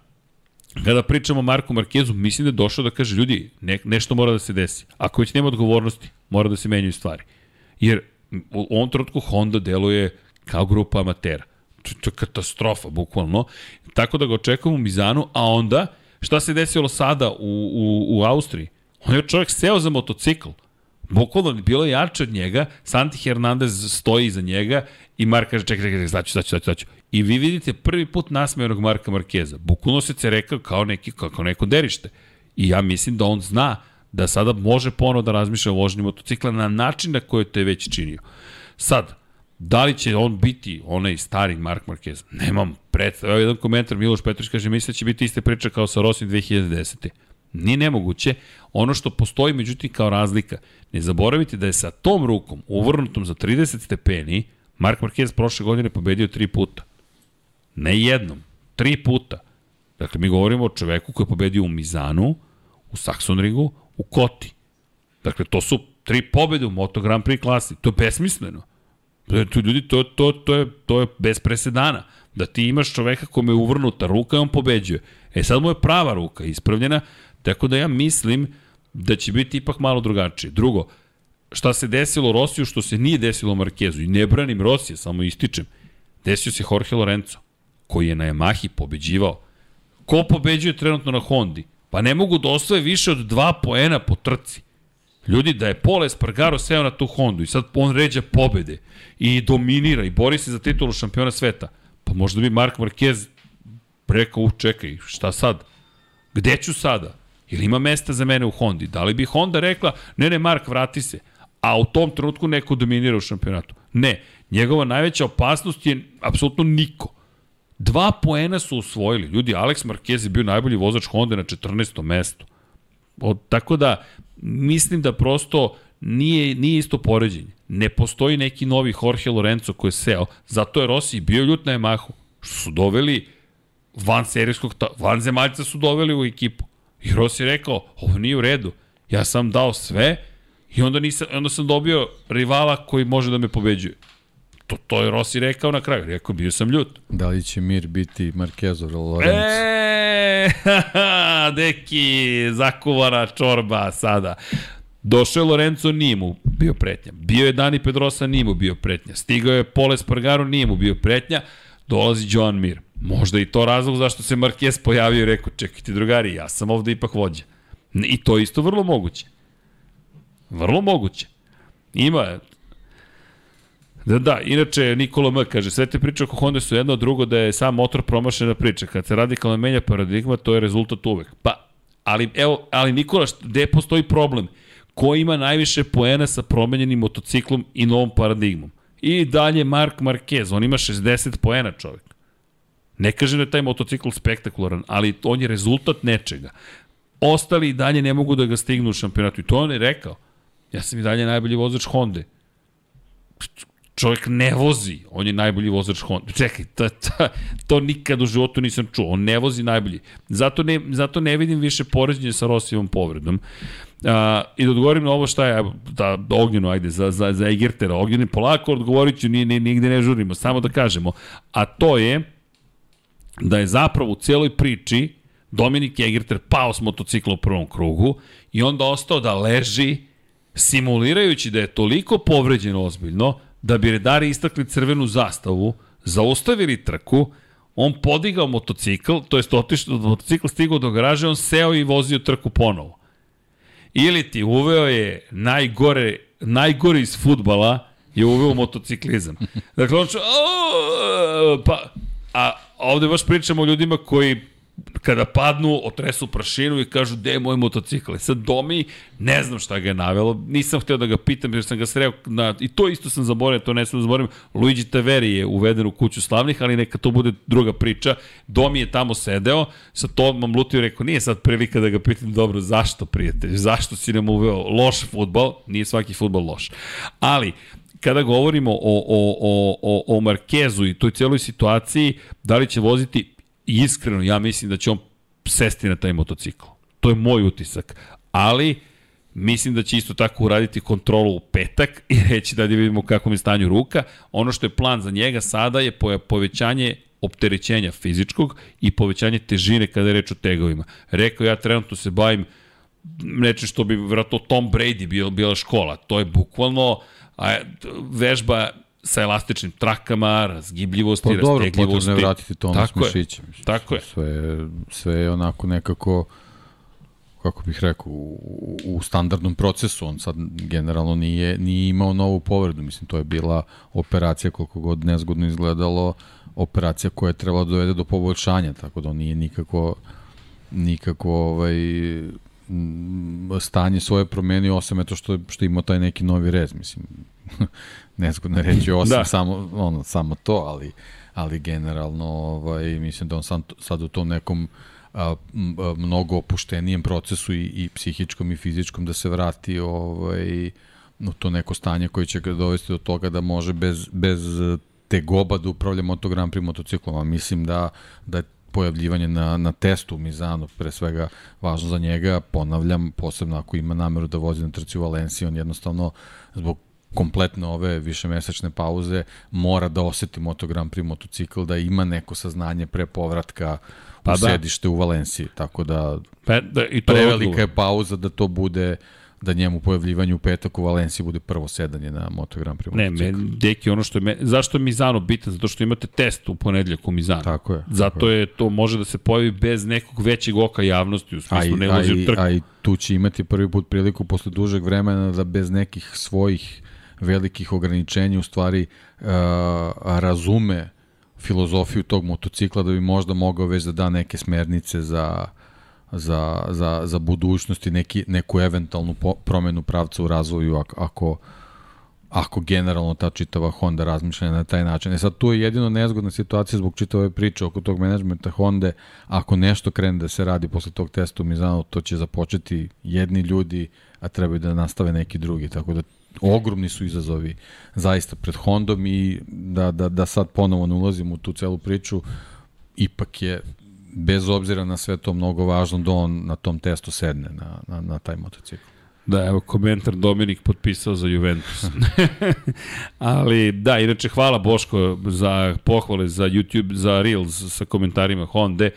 kada pričamo o Marku Markezu, mislim da je došao da kaže, ljudi, ne, nešto mora da se desi. Ako već nema odgovornosti, mora da se menjaju stvari. Jer u ovom trenutku Honda deluje kao grupa amatera. To je katastrofa, bukvalno. Tako da ga očekujemo u Mizanu, a onda, šta se desilo sada u, u, u Austriji? On je čovjek seo za motocikl Bukvalno bilo jače od njega, Santi Hernandez stoji iza njega i Mark kaže čekaj, čekaj, staću, staću, staću. I vi vidite prvi put nasmejanog Marka Markeza. Bukvalno se rekao kao, neki, kao neko derište. I ja mislim da on zna da sada može ponovo da razmišlja o vožnji motocikla na način na koji to je već činio. Sad, da li će on biti onaj stari Mark Marquez? Nemam predstav. Evo jedan komentar, Miloš Petrović kaže, misle da će biti iste priča kao sa Rosim 2010. Nije nemoguće. Ono što postoji, međutim, kao razlika, ne zaboravite da je sa tom rukom, uvrnutom za 30 stepeni, Mark Marquez prošle godine pobedio tri puta. Ne jednom, tri puta. Dakle, mi govorimo o čoveku koji je pobedio u Mizanu, u Saxonringu, u Koti. Dakle, to su tri pobede u Moto Grand Prix klasi. To je besmisleno. To, ljudi, to, to, to, je, to je bez presedana. Da ti imaš čoveka kome je uvrnuta ruka i on pobeđuje. E sad mu je prava ruka ispravljena, Tako da ja mislim da će biti ipak malo drugačije. Drugo, šta se desilo Rosiju što se nije desilo Markezu i ne branim Rosije, samo ističem. Desio se Jorge Lorenzo, koji je na Yamahi pobeđivao. Ko pobeđuje trenutno na Hondi? Pa ne mogu da osvoje više od dva poena po trci. Ljudi, da je Paul Espargaro seo na tu Hondu i sad on ređa pobede i dominira i bori se za titulu šampiona sveta, pa možda bi Mark Marquez rekao, čekaj, šta sad? Gde ću sada? Ili ima mesta za mene u Hondi? Da li bi Honda rekla, ne, ne, Mark, vrati se. A u tom trenutku neko dominira u šampionatu. Ne, njegova najveća opasnost je apsolutno niko. Dva poena su osvojili. Ljudi, Alex Marquez je bio najbolji vozač Honda na 14. mestu. O, tako da, mislim da prosto nije, nije isto poređenje. Ne postoji neki novi Jorge Lorenzo koji je seo, zato je Rossi bio ljut na Yamahu, što su doveli van serijskog, van zemaljca su doveli u ekipu. I Rossi je rekao, ovo nije u redu, ja sam dao sve i onda, nisam, onda sam dobio rivala koji može da me pobeđuje. To, to je Rossi rekao na kraju. Rekao, bio sam ljut. Da li će mir biti Markezov ili Lorenzo? E, deki, zakuvana čorba sada. Došao je Lorenzo, nije mu bio pretnja. Bio je Dani Pedrosa, nije mu bio pretnja. Stigao je Pole Spargaro, nije mu bio pretnja. Dolazi Joan Mir. Možda i to razlog zašto se Marquez pojavio i rekao, čekajte drugari, ja sam ovde ipak vođa. I to je isto vrlo moguće. Vrlo moguće. Ima, Da, da, inače Nikola M. kaže, sve te priče oko Honda su jedno, drugo da je sam motor promašena priča. Kad se radikalno menja paradigma, to je rezultat uvek. Pa, ali, evo, ali Nikola, gde postoji problem? Ko ima najviše poena sa promenjenim motociklom i novom paradigmom? I dalje Mark Marquez, on ima 60 poena čovjek. Ne kaže da je taj motocikl spektakularan, ali on je rezultat nečega. Ostali i dalje ne mogu da ga stignu u šampionatu. I to on je rekao. Ja sam i dalje najbolji vozač Honda čovjek ne vozi, on je najbolji vozač Honda. Čekaj, to, to, to nikad u životu nisam čuo, on ne vozi najbolji. Zato ne, zato ne vidim više poređenje sa Rosijevom povredom. Uh, I da odgovorim na ovo šta je, da, Ognjenu, ajde, za, za, za Egertera. Ognjenu, polako odgovorit ću, ni, ni, nigde ne žurimo, samo da kažemo. A to je da je zapravo u cijeloj priči Dominik Egerter pao s motocikla u prvom krugu i onda ostao da leži simulirajući da je toliko povređen ozbiljno da bi redari istakli crvenu zastavu, zaustavili trku, on podigao motocikl, to jest otišao, motocikl stigao do garaže, on seo i vozio trku ponovo. Ili ti uveo je najgore, najgore iz futbala, je uveo motociklizam. Dakle, on čo, pa, a ovde baš pričamo o ljudima koji kada padnu, otresu prašinu i kažu gde je moj motocikl. Sad Domi, ne znam šta ga je navelo, nisam hteo da ga pitam jer sam ga sreo, na, i to isto sam zaboravio, to ne sam da zaboravio, Luigi Taveri je uveden u kuću slavnih, ali neka to bude druga priča. Domi je tamo sedeo, sa Tomom Lutio rekao, nije sad prilika da ga pitam, dobro, zašto prijatelj, zašto si nam uveo loš futbal, nije svaki futbal loš. Ali, kada govorimo o, o, o, o, o Markezu i toj cijeloj situaciji, da li će voziti iskreno, ja mislim da će on sesti na taj motocikl. To je moj utisak. Ali, mislim da će isto tako uraditi kontrolu u petak i reći da vidimo kako mi stanju ruka. Ono što je plan za njega sada je povećanje opterećenja fizičkog i povećanje težine kada je reč o tegovima. Rekao ja trenutno se bavim nečem što bi vratno Tom Brady bio, bila škola. To je bukvalno a, vežba sa elastičnim trakama, razgibljivosti, pa, dobro, rastegljivosti. Pa dobro, potrebno je vratiti Tomas Tako Mišića. Je. Tako je. Sve, sve je onako nekako kako bih rekao, u, u standardnom procesu. On sad generalno nije, nije imao novu povredu. Mislim, to je bila operacija, koliko god nezgodno izgledalo, operacija koja je trebala da dovede do poboljšanja, tako da on nije nikako nikako ovaj, stanje svoje promenio, osim eto što, što ima taj neki novi rez. Mislim, nezgodno reći osim da. samo, ono, samo to, ali, ali generalno ovaj, mislim da on sam, sad u tom nekom a, mnogo opuštenijem procesu i, i psihičkom i fizičkom da se vrati ovaj, u to neko stanje koje će ga dovesti do toga da može bez, bez te goba da upravlja Moto Grand Prix motociklom, a mislim da, da je pojavljivanje na, na testu u Mizanu, pre svega važno za njega, ponavljam, posebno ako ima nameru da vozi na trci u Valenciji, on jednostavno zbog kompletno ove višemesečne pauze mora da oseti Moto Grand Prix motocikl, da ima neko saznanje pre povratka pa u da. sedište u Valenciji, tako da, pa, da i to prevelika je pauza da to bude da njemu pojavljivanje u petak u Valenciji bude prvo sedanje na Moto Grand Prix Ne, me, deki, ono što je, me, zašto je Mizano bitan? Zato što imate test u ponedljak u Mizanu. Tako je. Zato tako je to može da se pojavi bez nekog većeg oka javnosti, u smislu ne ulazi u trku. A i tu će imati prvi put priliku posle dužeg vremena da bez nekih svojih velikih ograničenja u stvari uh, razume filozofiju tog motocikla da bi možda mogao već da da neke smernice za za, za, za budućnost i neki, neku eventualnu po, promenu pravca u razvoju ako, ako generalno ta čitava Honda razmišlja na taj način. E sad tu je jedino nezgodna situacija zbog čitave priče oko tog menadžmenta Honda, ako nešto krene da se radi posle tog testa u Mizanu, to će započeti jedni ljudi, a trebaju da nastave neki drugi, tako da ogromni su izazovi zaista pred Hondom i da, da, da sad ponovo ne ulazim u tu celu priču, ipak je bez obzira na sve to mnogo važno da on na tom testu sedne na, na, na taj motocikl. Da, evo komentar Dominik potpisao za Juventus. Ali da, inače hvala Boško za pohvale za YouTube, za Reels sa komentarima Honda.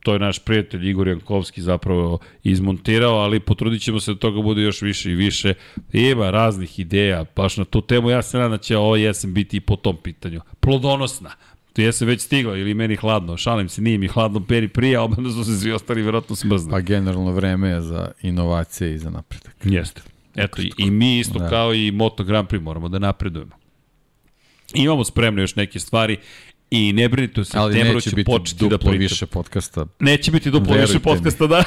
To je naš prijatelj Igor Jankovski zapravo izmontirao, ali potrudit ćemo se da toga bude još više i više. Ima raznih ideja, baš na tu temu. Ja se nadam da će ovo jesen biti i po tom pitanju. Plodonosna. To jesam već stigla ili meni hladno. Šalim se, nije mi hladno peri prije, a onda su se svi ostali verovatno smrzli. Pa generalno vreme je za inovacije i za napredak. Jeste. Eto, i, i mi isto da. kao i Moto Grand Prix moramo da napredujemo. Imamo spremne još neke stvari i ne brinite se, Ali neće će biti početi da duplo priča. više podcasta. Neće biti duplo Verujte više podcasta, da.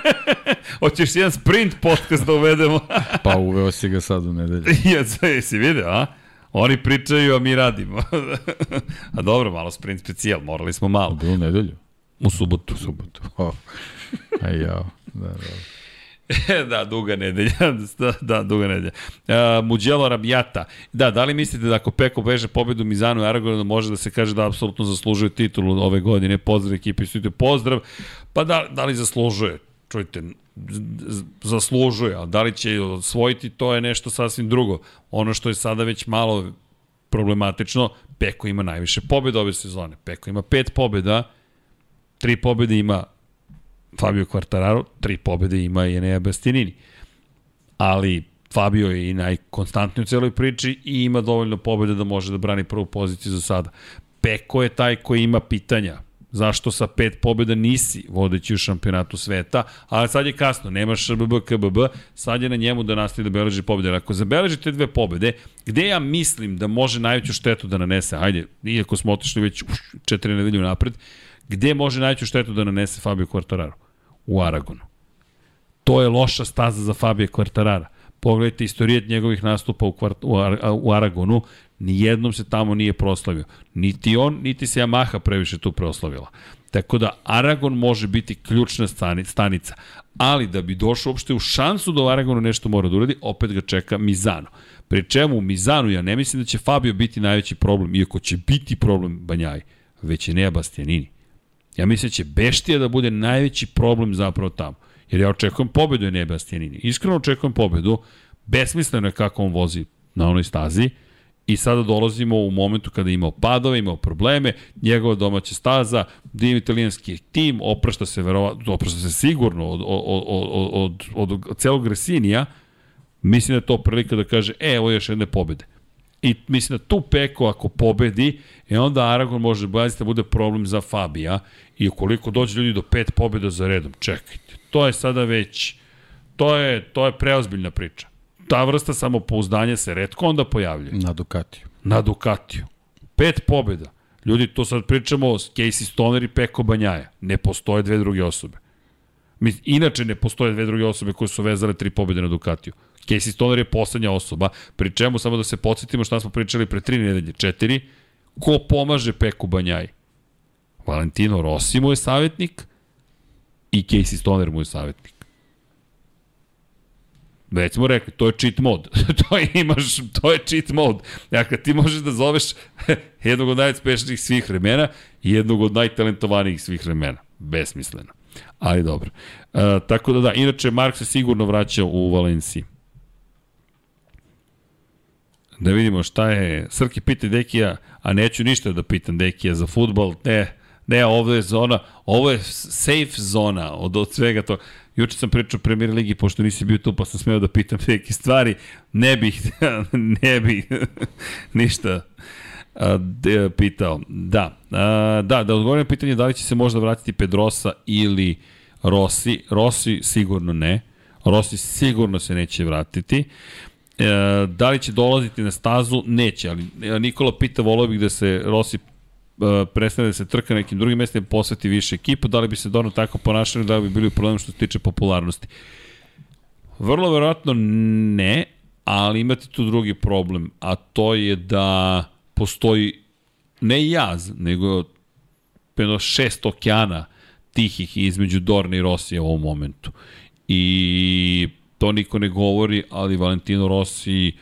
Hoćeš jedan sprint podcast da uvedemo. pa uveo si ga sad u nedelju. ja, jesi video, a? Oni pričaju, a mi radimo. a dobro, malo sprint specijal, morali smo malo. Bilo nedelju? U subotu. U subotu. Oh. Aj jao. Da, da. da, duga nedelja. da, da, duga nedelja. Uh, Muđelo Rabijata. Da, da li mislite da ako Peko beže pobedu Mizanu i Aragonu može da se kaže da apsolutno zaslužuje titulu ove godine? Pozdrav ekipi, stojite pozdrav. Pa da, da li zaslužuje? Čujte, zaslužuje, a da li će osvojiti, to je nešto sasvim drugo. Ono što je sada već malo problematično, Peko ima najviše pobjeda ove sezone. Peko ima pet pobjeda, tri pobjede ima Fabio Quartararo, tri pobjede ima i Enea Bastianini. Ali Fabio je i najkonstantniji u celoj priči i ima dovoljno pobjede da može da brani prvu poziciju za sada. Peko je taj koji ima pitanja zašto sa pet pobjeda nisi vodeći u šampionatu sveta, ali sad je kasno, nemaš BB, KBB, sad je na njemu da nastavi da beleži pobjede. Ako zabeleži te dve pobjede, gde ja mislim da može najveću štetu da nanese, ajde, iako smo otišli već četiri nedelju napred, gde može najveću štetu da nanese Fabio Quartararo? U Aragonu. To je loša staza za Fabio Quartarara. Pogledajte istorijet njegovih nastupa u, kvart, u, Ar, u Aragonu, nijednom se tamo nije proslavio. Niti on, niti se Yamaha previše tu proslavila. Tako da Aragon može biti ključna stanica, ali da bi došao uopšte u šansu da u Aragonu nešto mora da uradi, opet ga čeka Mizano. Pri čemu Mizanu ja ne mislim da će Fabio biti najveći problem, iako će biti problem Banjaj, već je Nea Bastianini. Ja mislim da će Beštija da bude najveći problem zapravo tamo. Jer ja očekujem pobedu je Bastianini. Iskreno očekujem pobedu, besmisleno je kako on vozi na onoj stazi, I sada dolazimo u momentu kada je imao padove, imao probleme, njegova domaća staza, div italijanski tim, oprašta se, verovatno, oprašta se sigurno od, od, od, od, od celog Resinija, mislim da je to prilika da kaže, e, evo još jedne pobede. I mislim da tu Peko ako pobedi, e onda Aragon može da bude problem za Fabija i ukoliko dođe ljudi do pet pobjeda za redom, čekajte, to je sada već, to je, to je preozbiljna priča ta vrsta samopouzdanja se redko onda pojavljuje. Na Ducatiju. Na Ducatiju. Pet pobjeda. Ljudi, to sad pričamo o Casey Stoner i Peko Banjaja. Ne postoje dve druge osobe. Inače ne postoje dve druge osobe koje su vezale tri pobjede na Ducatiju. Casey Stoner je poslednja osoba, pri čemu samo da se podsjetimo šta smo pričali pre tri nedelje, četiri, ko pomaže Peku Banjaj? Valentino Rossi mu je savjetnik i Casey Stoner mu je savjetnik. Već smo rekli, to je cheat mod. to imaš, to je cheat mod. Dakle, ti možeš da zoveš jednog od najspešnijih svih vremena i jednog od najtalentovanijih svih vremena. Besmisleno. Ali dobro. E, tako da da, inače Mark se sigurno vraća u Valenciji. Da vidimo šta je. Srki pita Dekija, a neću ništa da pitam Dekija za futbol. Ne, ne, ovo je zona, ovo je safe zona od, od svega to. Juče sam pričao Premier Ligi, pošto nisi bio tu, pa sam smeo da pitam neke stvari. Ne bih, ne bih ništa de, pitao. Da, a, da, da odgovorim na pitanje da li će se možda vratiti Pedrosa ili Rossi. Rossi sigurno ne. Rossi sigurno se neće vratiti. E, da li će dolaziti na stazu? Neće, ali Nikola pita, volio bih da se Rossi E, prestane da se trka nekim drugim mestima, posveti više ekipu, da li bi se Dorno tako ponašali, da li bi bili problem što se tiče popularnosti. Vrlo verovatno ne, ali imate tu drugi problem, a to je da postoji ne jaz, nego jedno šest okeana tihih između Dorna i Rosija u ovom momentu. I to niko ne govori, ali Valentino Rossi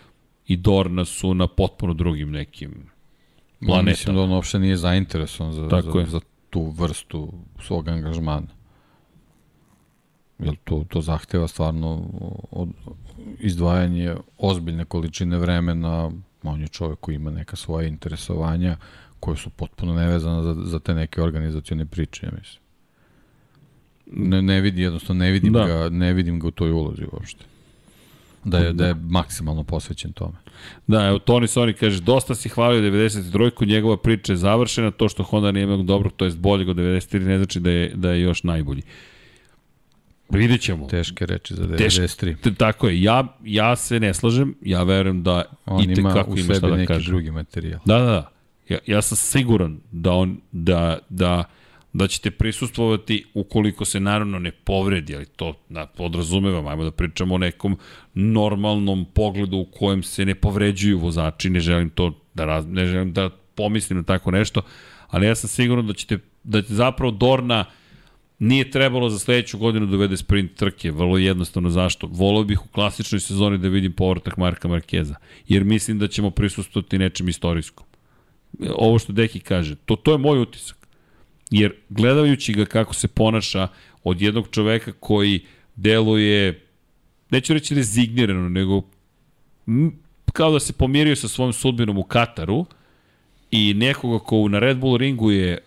i Dorna su na potpuno drugim nekim planetama. Mislim da on uopšte nije zainteresovan za, Tako za, za tu vrstu svog angažmana. Jer to, to zahteva stvarno od, izdvajanje ozbiljne količine vremena, on je čovjek koji ima neka svoja interesovanja koje su potpuno nevezane za, za te neke organizacione priče, ja mislim. Ne, ne vidi, jednostavno ne vidim, da. ga, ne vidim ga u toj ulozi uopšte. Da je, da. je maksimalno posvećen tome. Da, evo Toni Soni kaže, dosta si hvalio 93-ku, njegova priča je završena, to što Honda nije imao dobro, to je boljeg od 93, ne znači da je, da je još najbolji. Vidjet ćemo. Teške reči za 93. Teške, tako je. Ja, ja se ne slažem. Ja verujem da on i ima u sebi da neki kaže. drugi materijal. Da, da, da. Ja, ja sam siguran da on, da, da, da ćete prisustvovati ukoliko se naravno ne povredi, ali to da, podrazumevam, ajmo da pričamo o nekom normalnom pogledu u kojem se ne povređuju vozači, ne želim to da, raz, ne želim da pomislim na tako nešto, ali ja sam siguran da ćete, da ćete zapravo Dorna Nije trebalo za sledeću godinu da uvede sprint trke, vrlo jednostavno zašto. Volao bih u klasičnoj sezoni da vidim povratak Marka Markeza, jer mislim da ćemo prisustovati nečem istorijskom. Ovo što Deki kaže, to, to je moj utisak. Jer gledajući ga kako se ponaša od jednog čoveka koji deluje, neću reći rezignirano, nego kao da se pomirio sa svojom sudbinom u Kataru i nekoga ko na Red Bull ringu je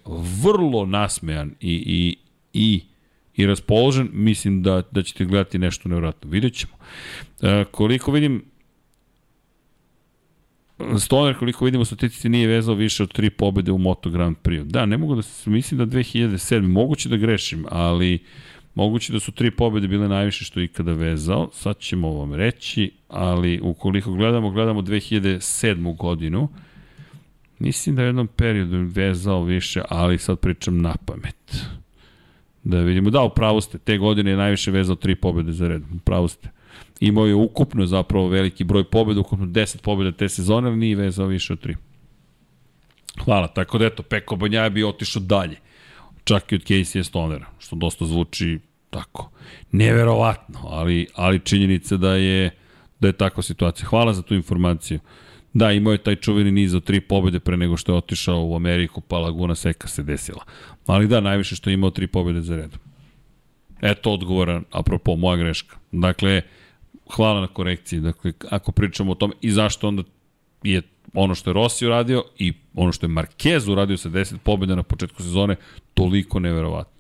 vrlo nasmejan i, i, i i raspoložen, mislim da, da ćete gledati nešto nevratno. Vidjet ćemo. E, koliko vidim, Stoner, koliko vidimo, statistici nije vezao više od tri pobede u Moto Grand Prix. Da, ne mogu da se, mislim da 2007. Moguće da grešim, ali moguće da su tri pobede bile najviše što je ikada vezao. Sad ćemo vam reći, ali ukoliko gledamo, gledamo 2007. godinu. Mislim da je u jednom periodu vezao više, ali sad pričam na pamet. Da vidimo, da, upravo ste, te godine je najviše vezao tri pobjede za red, upravo ste. Imao je ukupno zapravo veliki broj pobjeda, ukupno 10 pobjeda te sezone, ali nije vezao više od tri. Hvala, tako da eto, Peko Banja je bio otišao dalje, čak i od Casey Stonera, što dosta zvuči tako, neverovatno, ali, ali činjenica da je, da je takva situacija. Hvala za tu informaciju. Da, imao je taj čuveni niz od tri pobjede pre nego što je otišao u Ameriku, pa Laguna Seka se desila. Ali da, najviše što je imao tri pobjede za redom. Eto odgovora, apropo, moja greška. Dakle, hvala na korekciji. Dakle, ako pričamo o tome i zašto onda je ono što je Rossi uradio i ono što je Marquez uradio sa 10 pobjeda na početku sezone toliko neverovatno.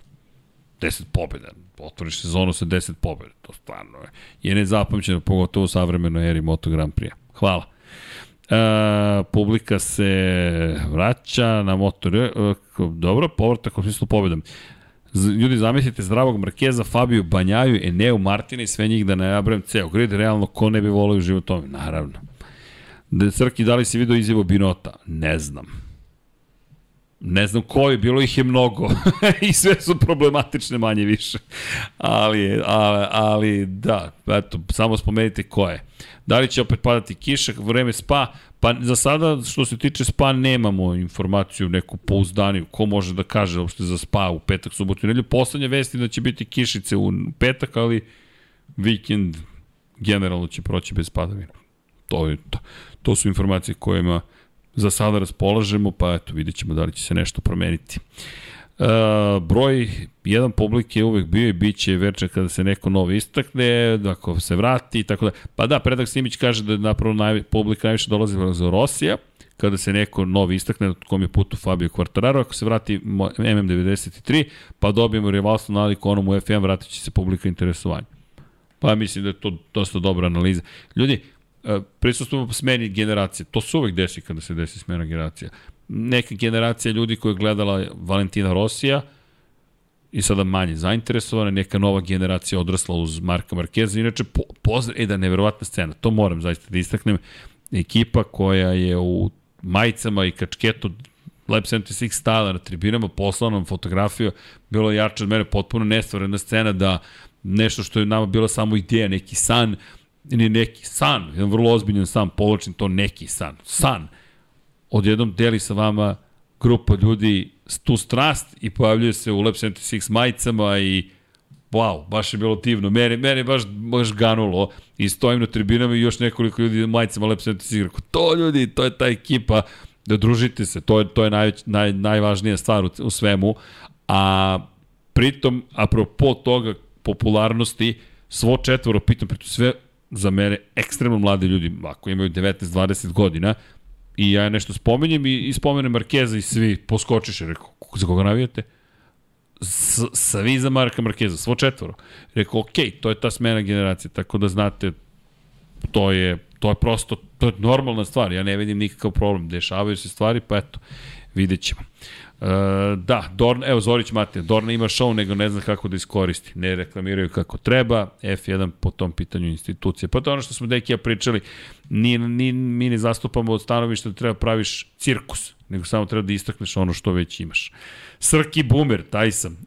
10 pobjeda. Otvoriš sezonu sa 10 pobjeda. To stvarno je, je nezapamćeno, pogotovo u savremenoj eri Moto Grand Prix. Hvala. E, publika se vraća na motor. E, dobro, povratak u smislu pobedom. Ljudi, zamislite zdravog Markeza, Fabio Banjaju, Eneu, Martina i sve njih da najabram ceo grid, realno ko ne bi volio u tome? Naravno. Da Crki, da li si vidio izjevo Binota? Ne znam. Ne znam ko je, bilo ih je mnogo i sve su problematične manje više. Ali, ali, ali da, eto, samo spomenite ko je. Da li će opet padati kiša, vreme spa, pa za sada što se tiče spa nemamo informaciju neku pouzdaniju, ko može da kaže uopšte za spa u petak, subotu i nedelju. Poslednja vest je da će biti kišice u petak, ali vikend generalno će proći bez padavina. To, je, to, to su informacije kojima za sada raspolažemo, pa eto, vidjet ćemo da li će se nešto promeniti. Uh, broj jedan publike je uvek bio i bit će veče kada se neko novi istakne, ako se vrati i tako da. Pa da, Predak Simić kaže da je napravo naj, publika najviše dolazi za Rosija, kada se neko novi istakne, na kom je putu Fabio Quartararo, ako se vrati MM93, pa dobijemo rivalstvo nalik onom u FM, vratit će se publika interesovanja. Pa mislim da je to dosta dobra analiza. Ljudi, E, prisustujemo smeni generacije. To se uvek desi kada se desi smena generacija. Neka generacija ljudi koja je gledala Valentina Rosija i sada manje zainteresovana, neka nova generacija odrasla uz Marka Markeza. Inače, po, pozdrav, e da, neverovatna scena, to moram zaista da istaknem. Ekipa koja je u majicama i kačketu Lab 76 stala na tribinama, poslala nam fotografiju, bilo jače od mene, potpuno nestvarena scena da nešto što je nama bila samo ideja, neki san, ili neki san, jedan vrlo ozbiljan san, povlačim to neki san, san, odjednom deli sa vama grupa ljudi tu strast i pojavljuje se u Lab 76 majicama i wow, baš je bilo divno. Mene, mene baš, baš ganulo. I stojim na tribinama i još nekoliko ljudi majicama Lab 76 rekao, to ljudi, to je ta ekipa, da družite se, to je, to je naj, naj, najvažnija stvar u, u svemu, a pritom, apropo toga popularnosti, svo četvoro, pitam, pritom sve za mene ekstremno mladi ljudi, ako imaju 19-20 godina, i ja nešto spomenjem i, i spomenem Markeza i svi poskočiše, rekao, za koga navijate? S, svi za Marka Markeza, svo četvoro. Rekao, ok, to je ta smena generacije, tako da znate, to je, to je prosto, to je normalna stvar, ja ne vidim nikakav problem, dešavaju se stvari, pa eto, vidjet ćemo. Uh, da, Dorn, evo Zorić Matija, Dorna ima show, nego ne zna kako da iskoristi. Ne reklamiraju kako treba, F1 po tom pitanju institucije. Pa to je ono što smo Dekija pričali, ni, ni, mi ne zastupamo od stanovišta da treba praviš cirkus, nego samo treba da istakneš ono što već imaš. Srki Boomer, taj sam.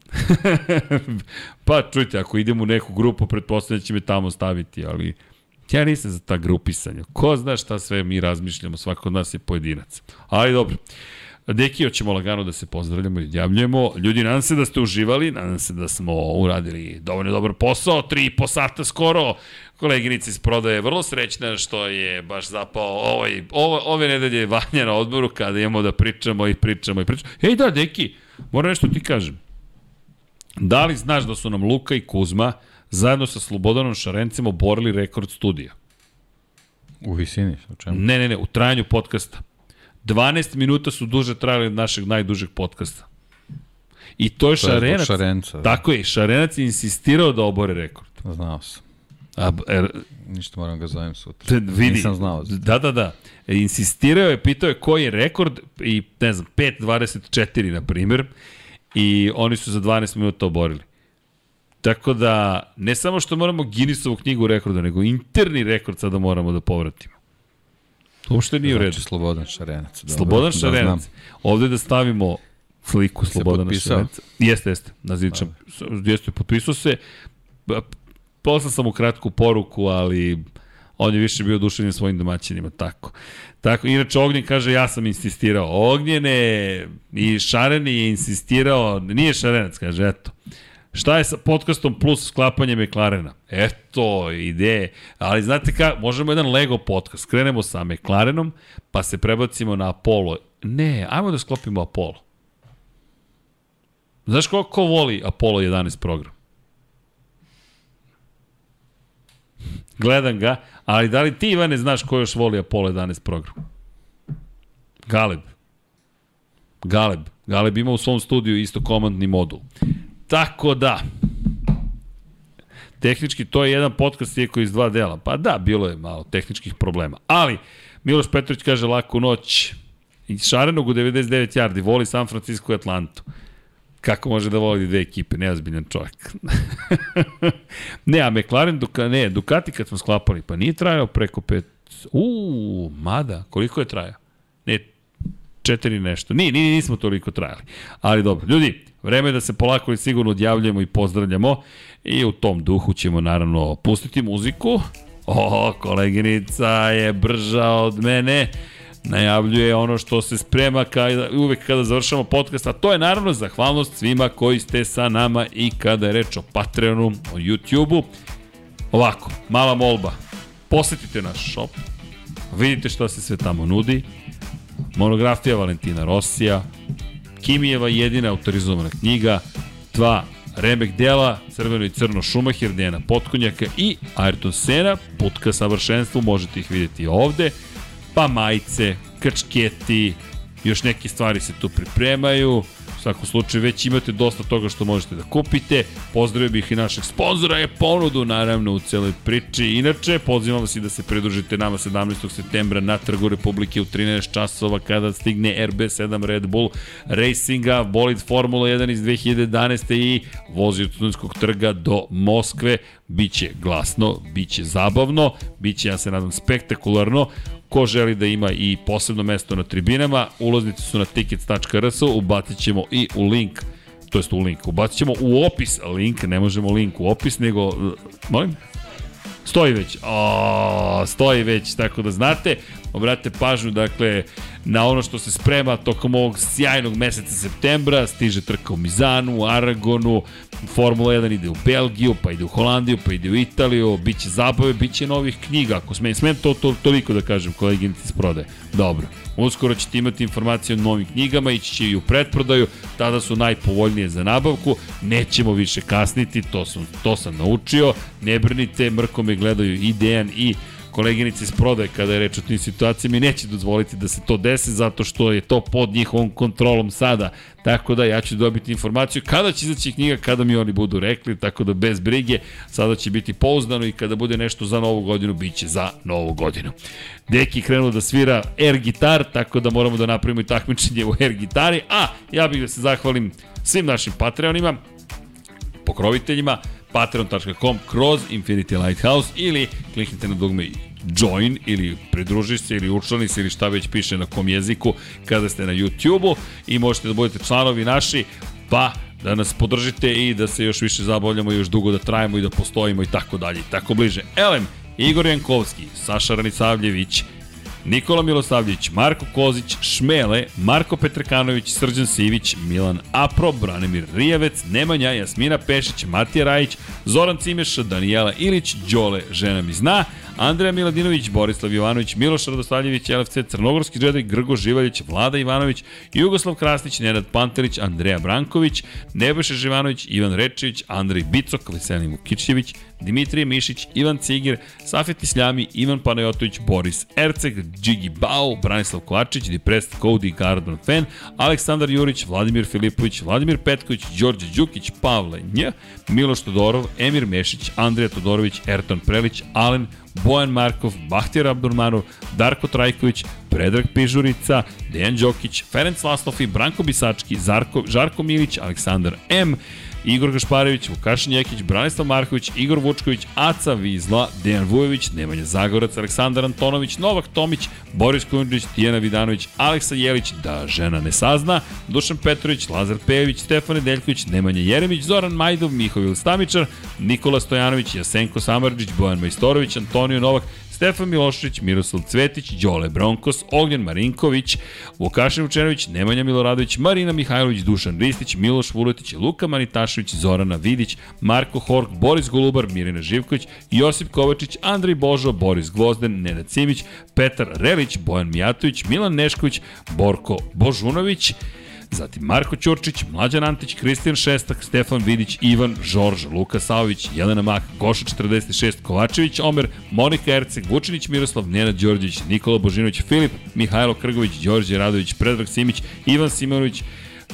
pa čujte, ako idem u neku grupu, pretpostavljam da će me tamo staviti, ali ja nisam za ta grupisanja. Ko zna šta sve mi razmišljamo, svako od nas je pojedinac. Ali dobro. Dekio ćemo lagano da se pozdravljamo i odjavljujemo. Ljudi, nadam se da ste uživali, nadam se da smo uradili dovoljno dobar posao, tri i po sata skoro. Koleginica iz prodaje je vrlo srećna što je baš zapao ovaj, ove, ove nedelje vanja na odboru kada imamo da pričamo i pričamo i pričamo. Ej da, Deki, moram nešto ti kažem. Da li znaš da su nam Luka i Kuzma zajedno sa Slobodanom Šarencem oborili rekord studija? U visini, o čemu? Ne, ne, ne, u trajanju podcasta. 12 minuta su duže trajali od našeg najdužeg podcasta. I to je To je Šarenac. zbog Šarenca. Da. Tako je, Šarenac je insistirao da obore rekord. Znao sam. A, er, Ništa moram ga zovem sutra. te, vidi, Nisam znao. Da, da, da. E, insistirao je, pitao je koji je rekord i, ne znam, 5.24, na primjer, i oni su za 12 minuta oborili. Tako da, ne samo što moramo Guinnessovu knjigu rekorda, nego interni rekord sada moramo da povratimo. Uopšte nije u redu. Znači Slobodan Šarenac. Dobro, Slobodan da Šarenac. znam. Ovde da stavimo sliku Slobodana? Šarenca. Jeste, jeste. Na zidčam. Jeste, potpisao se. Poslao sam mu kratku poruku, ali on je više bio oduševljen svojim domaćinima, tako. Tako, inače Ognjen kaže, ja sam insistirao. Ognjene i Šaren je insistirao, nije Šarenac, kaže, eto. Šta je sa podcastom plus sklapanjem McLarena? Eto, ideje. Ali znate ka, možemo jedan Lego podcast. Krenemo sa McLarenom, pa se prebacimo na Apollo. Ne, ajmo da sklopimo Apollo. Znaš ko, ko voli Apollo 11 program? Gledam ga, ali da li ti Ivane znaš ko još voli Apollo 11 program? Galeb. Galeb. Galeb ima u svom studiju isto komandni modul. Tako da, tehnički to je jedan podcast iako iz dva dela. Pa da, bilo je malo tehničkih problema. Ali, Miloš Petrović kaže laku noć. I Šarenog u 99 yardi voli San Francisco i Atlantu. Kako može da voli dve ekipe? Neozbiljan čovjek. ne, a McLaren, Duka, ne, Ducati kad smo sklapali, pa nije trajao preko pet... Uuu, mada, koliko je trajao? Četiri nešto. Nije, nije, nismo toliko trajali. Ali dobro, ljudi, vreme je da se polako i sigurno odjavljamo i pozdravljamo. I u tom duhu ćemo naravno pustiti muziku. O, koleginica je brža od mene najavljuje ono što se sprema kada, uvek kada završamo podcast, a to je naravno zahvalnost svima koji ste sa nama i kada je reč o Patreonu, o YouTube-u. Ovako, mala molba, posetite naš shop, vidite šta se sve tamo nudi, monografija Valentina Rosija, Kimijeva jedina autorizovana knjiga, dva remek dela, crveno i crno Šumahir, Dejana Potkonjaka i Ayrton Sena, put ka savršenstvu, možete ih vidjeti ovde, pa majice, krčketi, još neke stvari se tu pripremaju. Svakom slučaju već imate dosta toga što možete da kupite. Pozdravio bih i našeg sponzora je ponudu naravno u celoj priči. Inače, pozivam vas i da se pridružite nama 17. septembra na Trgu Republike u 13 časova kada stigne RB7 Red Bull Racinga, bolid Formula 1 iz 2011. i vozi od Studentskog trga do Moskve. Biće glasno, biće zabavno, biće, ja se nadam, spektakularno. Ko želi da ima i posebno mesto na tribinama, ulaznice su na tickets.rs, ubacit ćemo i u link, to jest u link, ubacit ćemo u opis link, ne možemo link u opis, nego, molim? Stoji već. O, stoji već, tako da znate. Obratite pažnju, dakle, na ono što se sprema tokom ovog sjajnog meseca septembra. Stiže trka u Mizanu, Aragonu, Formula 1 ide u Belgiju, pa ide u Holandiju, pa ide u Italiju, biće zabave, biće novih knjiga, ako smijem, smijem to, to, toliko da kažem, koleginici iz prodaje. Dobro. Uskoro ćete imati informacije o novim knjigama, ići će i u pretprodaju, tada su najpovoljnije za nabavku, nećemo više kasniti, to sam, to sam naučio, ne brinite, mrko me gledaju i Dejan i koleginice iz prodaje kada je reč o tim situacijama i neće dozvoliti da se to desi zato što je to pod njihovom kontrolom sada. Tako da ja ću dobiti informaciju kada će izaći knjiga, kada mi oni budu rekli, tako da bez brige, sada će biti pouzdano i kada bude nešto za novu godinu, bit će za novu godinu. Deki krenuo da svira air gitar, tako da moramo da napravimo i takmičenje u air gitari, a ja bih da se zahvalim svim našim Patreonima, pokroviteljima, patreon.com kroz Infinity Lighthouse ili kliknite na dugme join ili pridruži se ili učlani se ili šta već piše na kom jeziku kada ste na YouTube-u i možete da budete članovi naši, pa da nas podržite i da se još više zabavljamo i još dugo da trajemo i da postojimo i tako dalje i tako bliže. Elem, Igor Jankovski, Saša Ranicavljević, Nikola Milosavljević, Marko Kozić, Šmele, Marko Petrekanović, Srđan Sivić, Milan Apro, Branimir Rijavec, Nemanja, Jasmina Pešić, Matija Rajić, Zoran Cimeša, Danijela Ilić, Đole, žena mi zna, Andreja Miladinović, Borislav Jovanović, Miloš Radostavljević, LFC, Crnogorski džedaj, Grgo Živaljić, Vlada Ivanović, Jugoslav Krasnić, Nenad Pantelić, Andreja Branković, Nebojša Živanović, Ivan Rečević, Andrej Bicok, Veselin Vukićević, Dimitrije Mišić, Ivan Cigir, Safet Isljami, Ivan Panajotović, Boris Erceg, Džigi Bau, Branislav Kovačić, Depressed Cody Gardon Fan, Aleksandar Jurić, Vladimir Filipović, Vladimir Petković, Đorđe Đukić, Pavle Nj, Miloš Todorov, Emir Mešić, Andrija Todorović, Erton Prelić, Alen Bojan Markov, Bahtjer Abdurmanov, Darko Trajković, Predrag Pižurica, Dejan Đokić, Ferenc Laslov i Branko Bisački, Zarko, Žarko Milić, Aleksandar M, Igor Gašparević, Vukašin Jekić, Branislav Marković, Igor Vučković, Aca Vizla, Dejan Vujović, Nemanja Zagorac, Aleksandar Antonović, Novak Tomić, Boris Kujundžić, Tijena Vidanović, Aleksa Jelić, da žena ne sazna, Dušan Petrović, Lazar Pejević, Stefan Nedeljković, Nemanja Jeremić, Zoran Majdov, Mihovil Stamičar, Nikola Stojanović, Jasenko Samarđić, Bojan Majstorović, Antonio Novak, Stefan Milošević, Miroslav Cvetić, Đole Bronkos, Ognjen Marinković, Vukašin Vučenović, Nemanja Miloradović, Marina Mihajlović, Dušan Ristić, Miloš Vuletić, Luka Manitašević, Zorana Vidić, Marko Hork, Boris Golubar, Mirina Živković, Josip Kovačić, Andrej Božo, Boris Gvozden, Nenad Simić, Petar Relić, Bojan Mijatović, Milan Nešković, Borko Božunović, zatim Marko Ćurčić, Mlađan Antić, Kristijan Šestak, Stefan Vidić, Ivan, Žorž, Luka Saović, Jelena Mak, Goša 46, Kovačević, Omer, Monika Erceg, Vučinić Miroslav, Nenad Đorđević, Nikola Božinović, Filip, Mihajlo Krgović, Đorđe Radović, Predrag Simić, Ivan Simonović,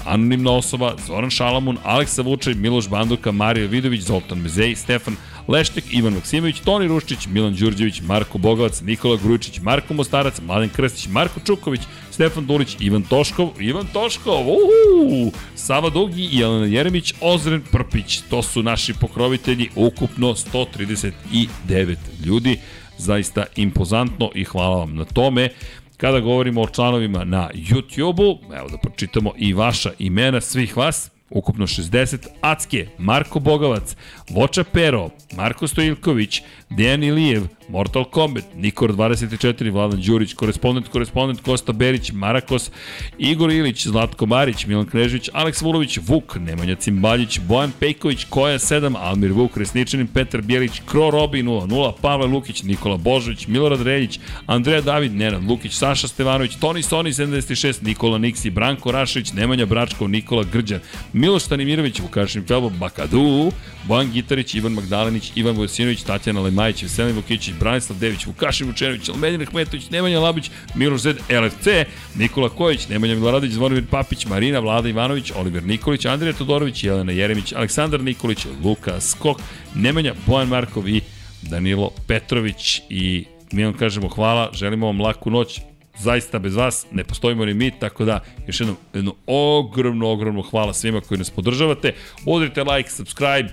anonimna osoba, Zoran Šalamun, Aleksa Vučaj, Miloš Banduka, Marija Vidović, Zoltan Mezej, Stefan Leštek, Ivan Maksimović, Toni Ruščić, Milan Đurđević, Marko Bogovac, Nikola Grujičić, Marko Mostarac, Mladen Krstić, Marko Čuković, Stefan Dulić, Ivan Toškov, Ivan Toškov, uhu, Sava Dugi i Jelena Jeremić, Ozren Prpić. To su naši pokrovitelji, ukupno 139 ljudi. Zaista impozantno i hvala vam na tome. Kada govorimo o članovima na YouTube-u, evo da pročitamo i vaša imena svih vas, ukupno 60, Acke, Marko Bogavac, Voča Pero, Marko Stojilković, Dejan Ilijev, Mortal Kombat, Nikor 24, Vladan Đurić, korespondent, korespondent Kosta Berić, Marakos, Igor Ilić, Zlatko Marić, Milan Knežević, Aleks Vulović, Vuk, Nemanja Cimbaljić, Bojan Pejković, Koja 7, Almir Vuk, Resničanin, Petar Bjelić, Kro Robi 0-0, Pavle Lukić, Nikola Božović, Milorad Reljić, Andreja David, Nenad Lukić, Saša Stevanović, Toni Soni 76, Nikola Niksi, Branko Rašević, Nemanja Bračko, Nikola Grđan, Miloš Stanimirović, Vukašin Felbo, Bakadu, Bojan Gitarić, Ivan Magdalenić, Ivan Vojsinović, Tatjana Lemajić, Veselin Vukićić, Branislav Dević, Vukašin Vučenović, Almedin Ahmetović, Nemanja Labić, Miloš Zed, LFC, Nikola Kojić, Nemanja Miloradić, Zvonimir Papić, Marina Vlada Ivanović, Oliver Nikolić, Andrija Todorović, Jelena Jeremić, Aleksandar Nikolić, Luka Skok, Nemanja Bojan Markov i Danilo Petrović i mi vam kažemo hvala, želimo vam laku noć, zaista bez vas ne postojimo ni mi, tako da još jednom, jedno ogromno, ogromno hvala svima koji nas podržavate. Udrite like, subscribe,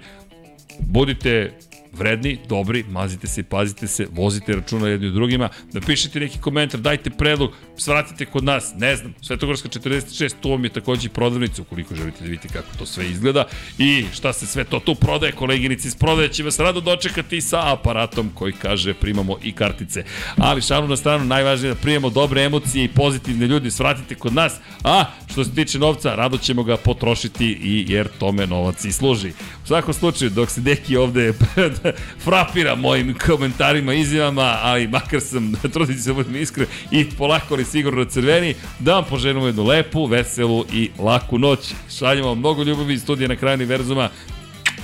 budite vredni, dobri, mazite se pazite se, vozite računa jedni u drugima, napišite neki komentar, dajte predlog, svratite kod nas, ne znam, Svetogorska 46, tu vam je takođe prodavnica, ukoliko želite da vidite kako to sve izgleda i šta se sve to tu prodaje, koleginici iz prodaje će vas rado dočekati sa aparatom koji kaže primamo i kartice. Ali šalu na stranu, najvažnije je da primamo dobre emocije i pozitivne ljudi, svratite kod nas, a što se tiče novca, rado ćemo ga potrošiti i jer tome novac i služi. U svakom slučaju, dok se Deki ovde frapira mojim komentarima, izjavama, ali makar sam, trudim se da budem iskren, i polako sigurno crveni, da vam poželimo jednu lepu, veselu i laku noć. Šaljamo vam mnogo ljubavi iz studija na kraju univerzuma,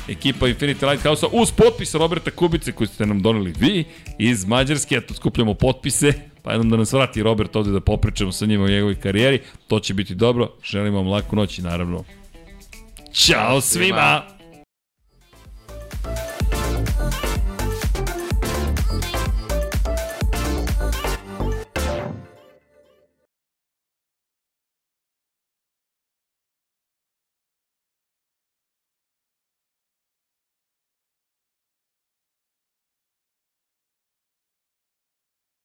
ekipa Infinity Lighthouse-a uz potpis Roberta Kubice koji ste nam doneli vi iz Mađarske, eto skupljamo potpise, pa jednom da nas vrati Robert ovde da popričamo sa njima o njegovoj karijeri, to će biti dobro, želim vam laku noć i naravno Ćao svima.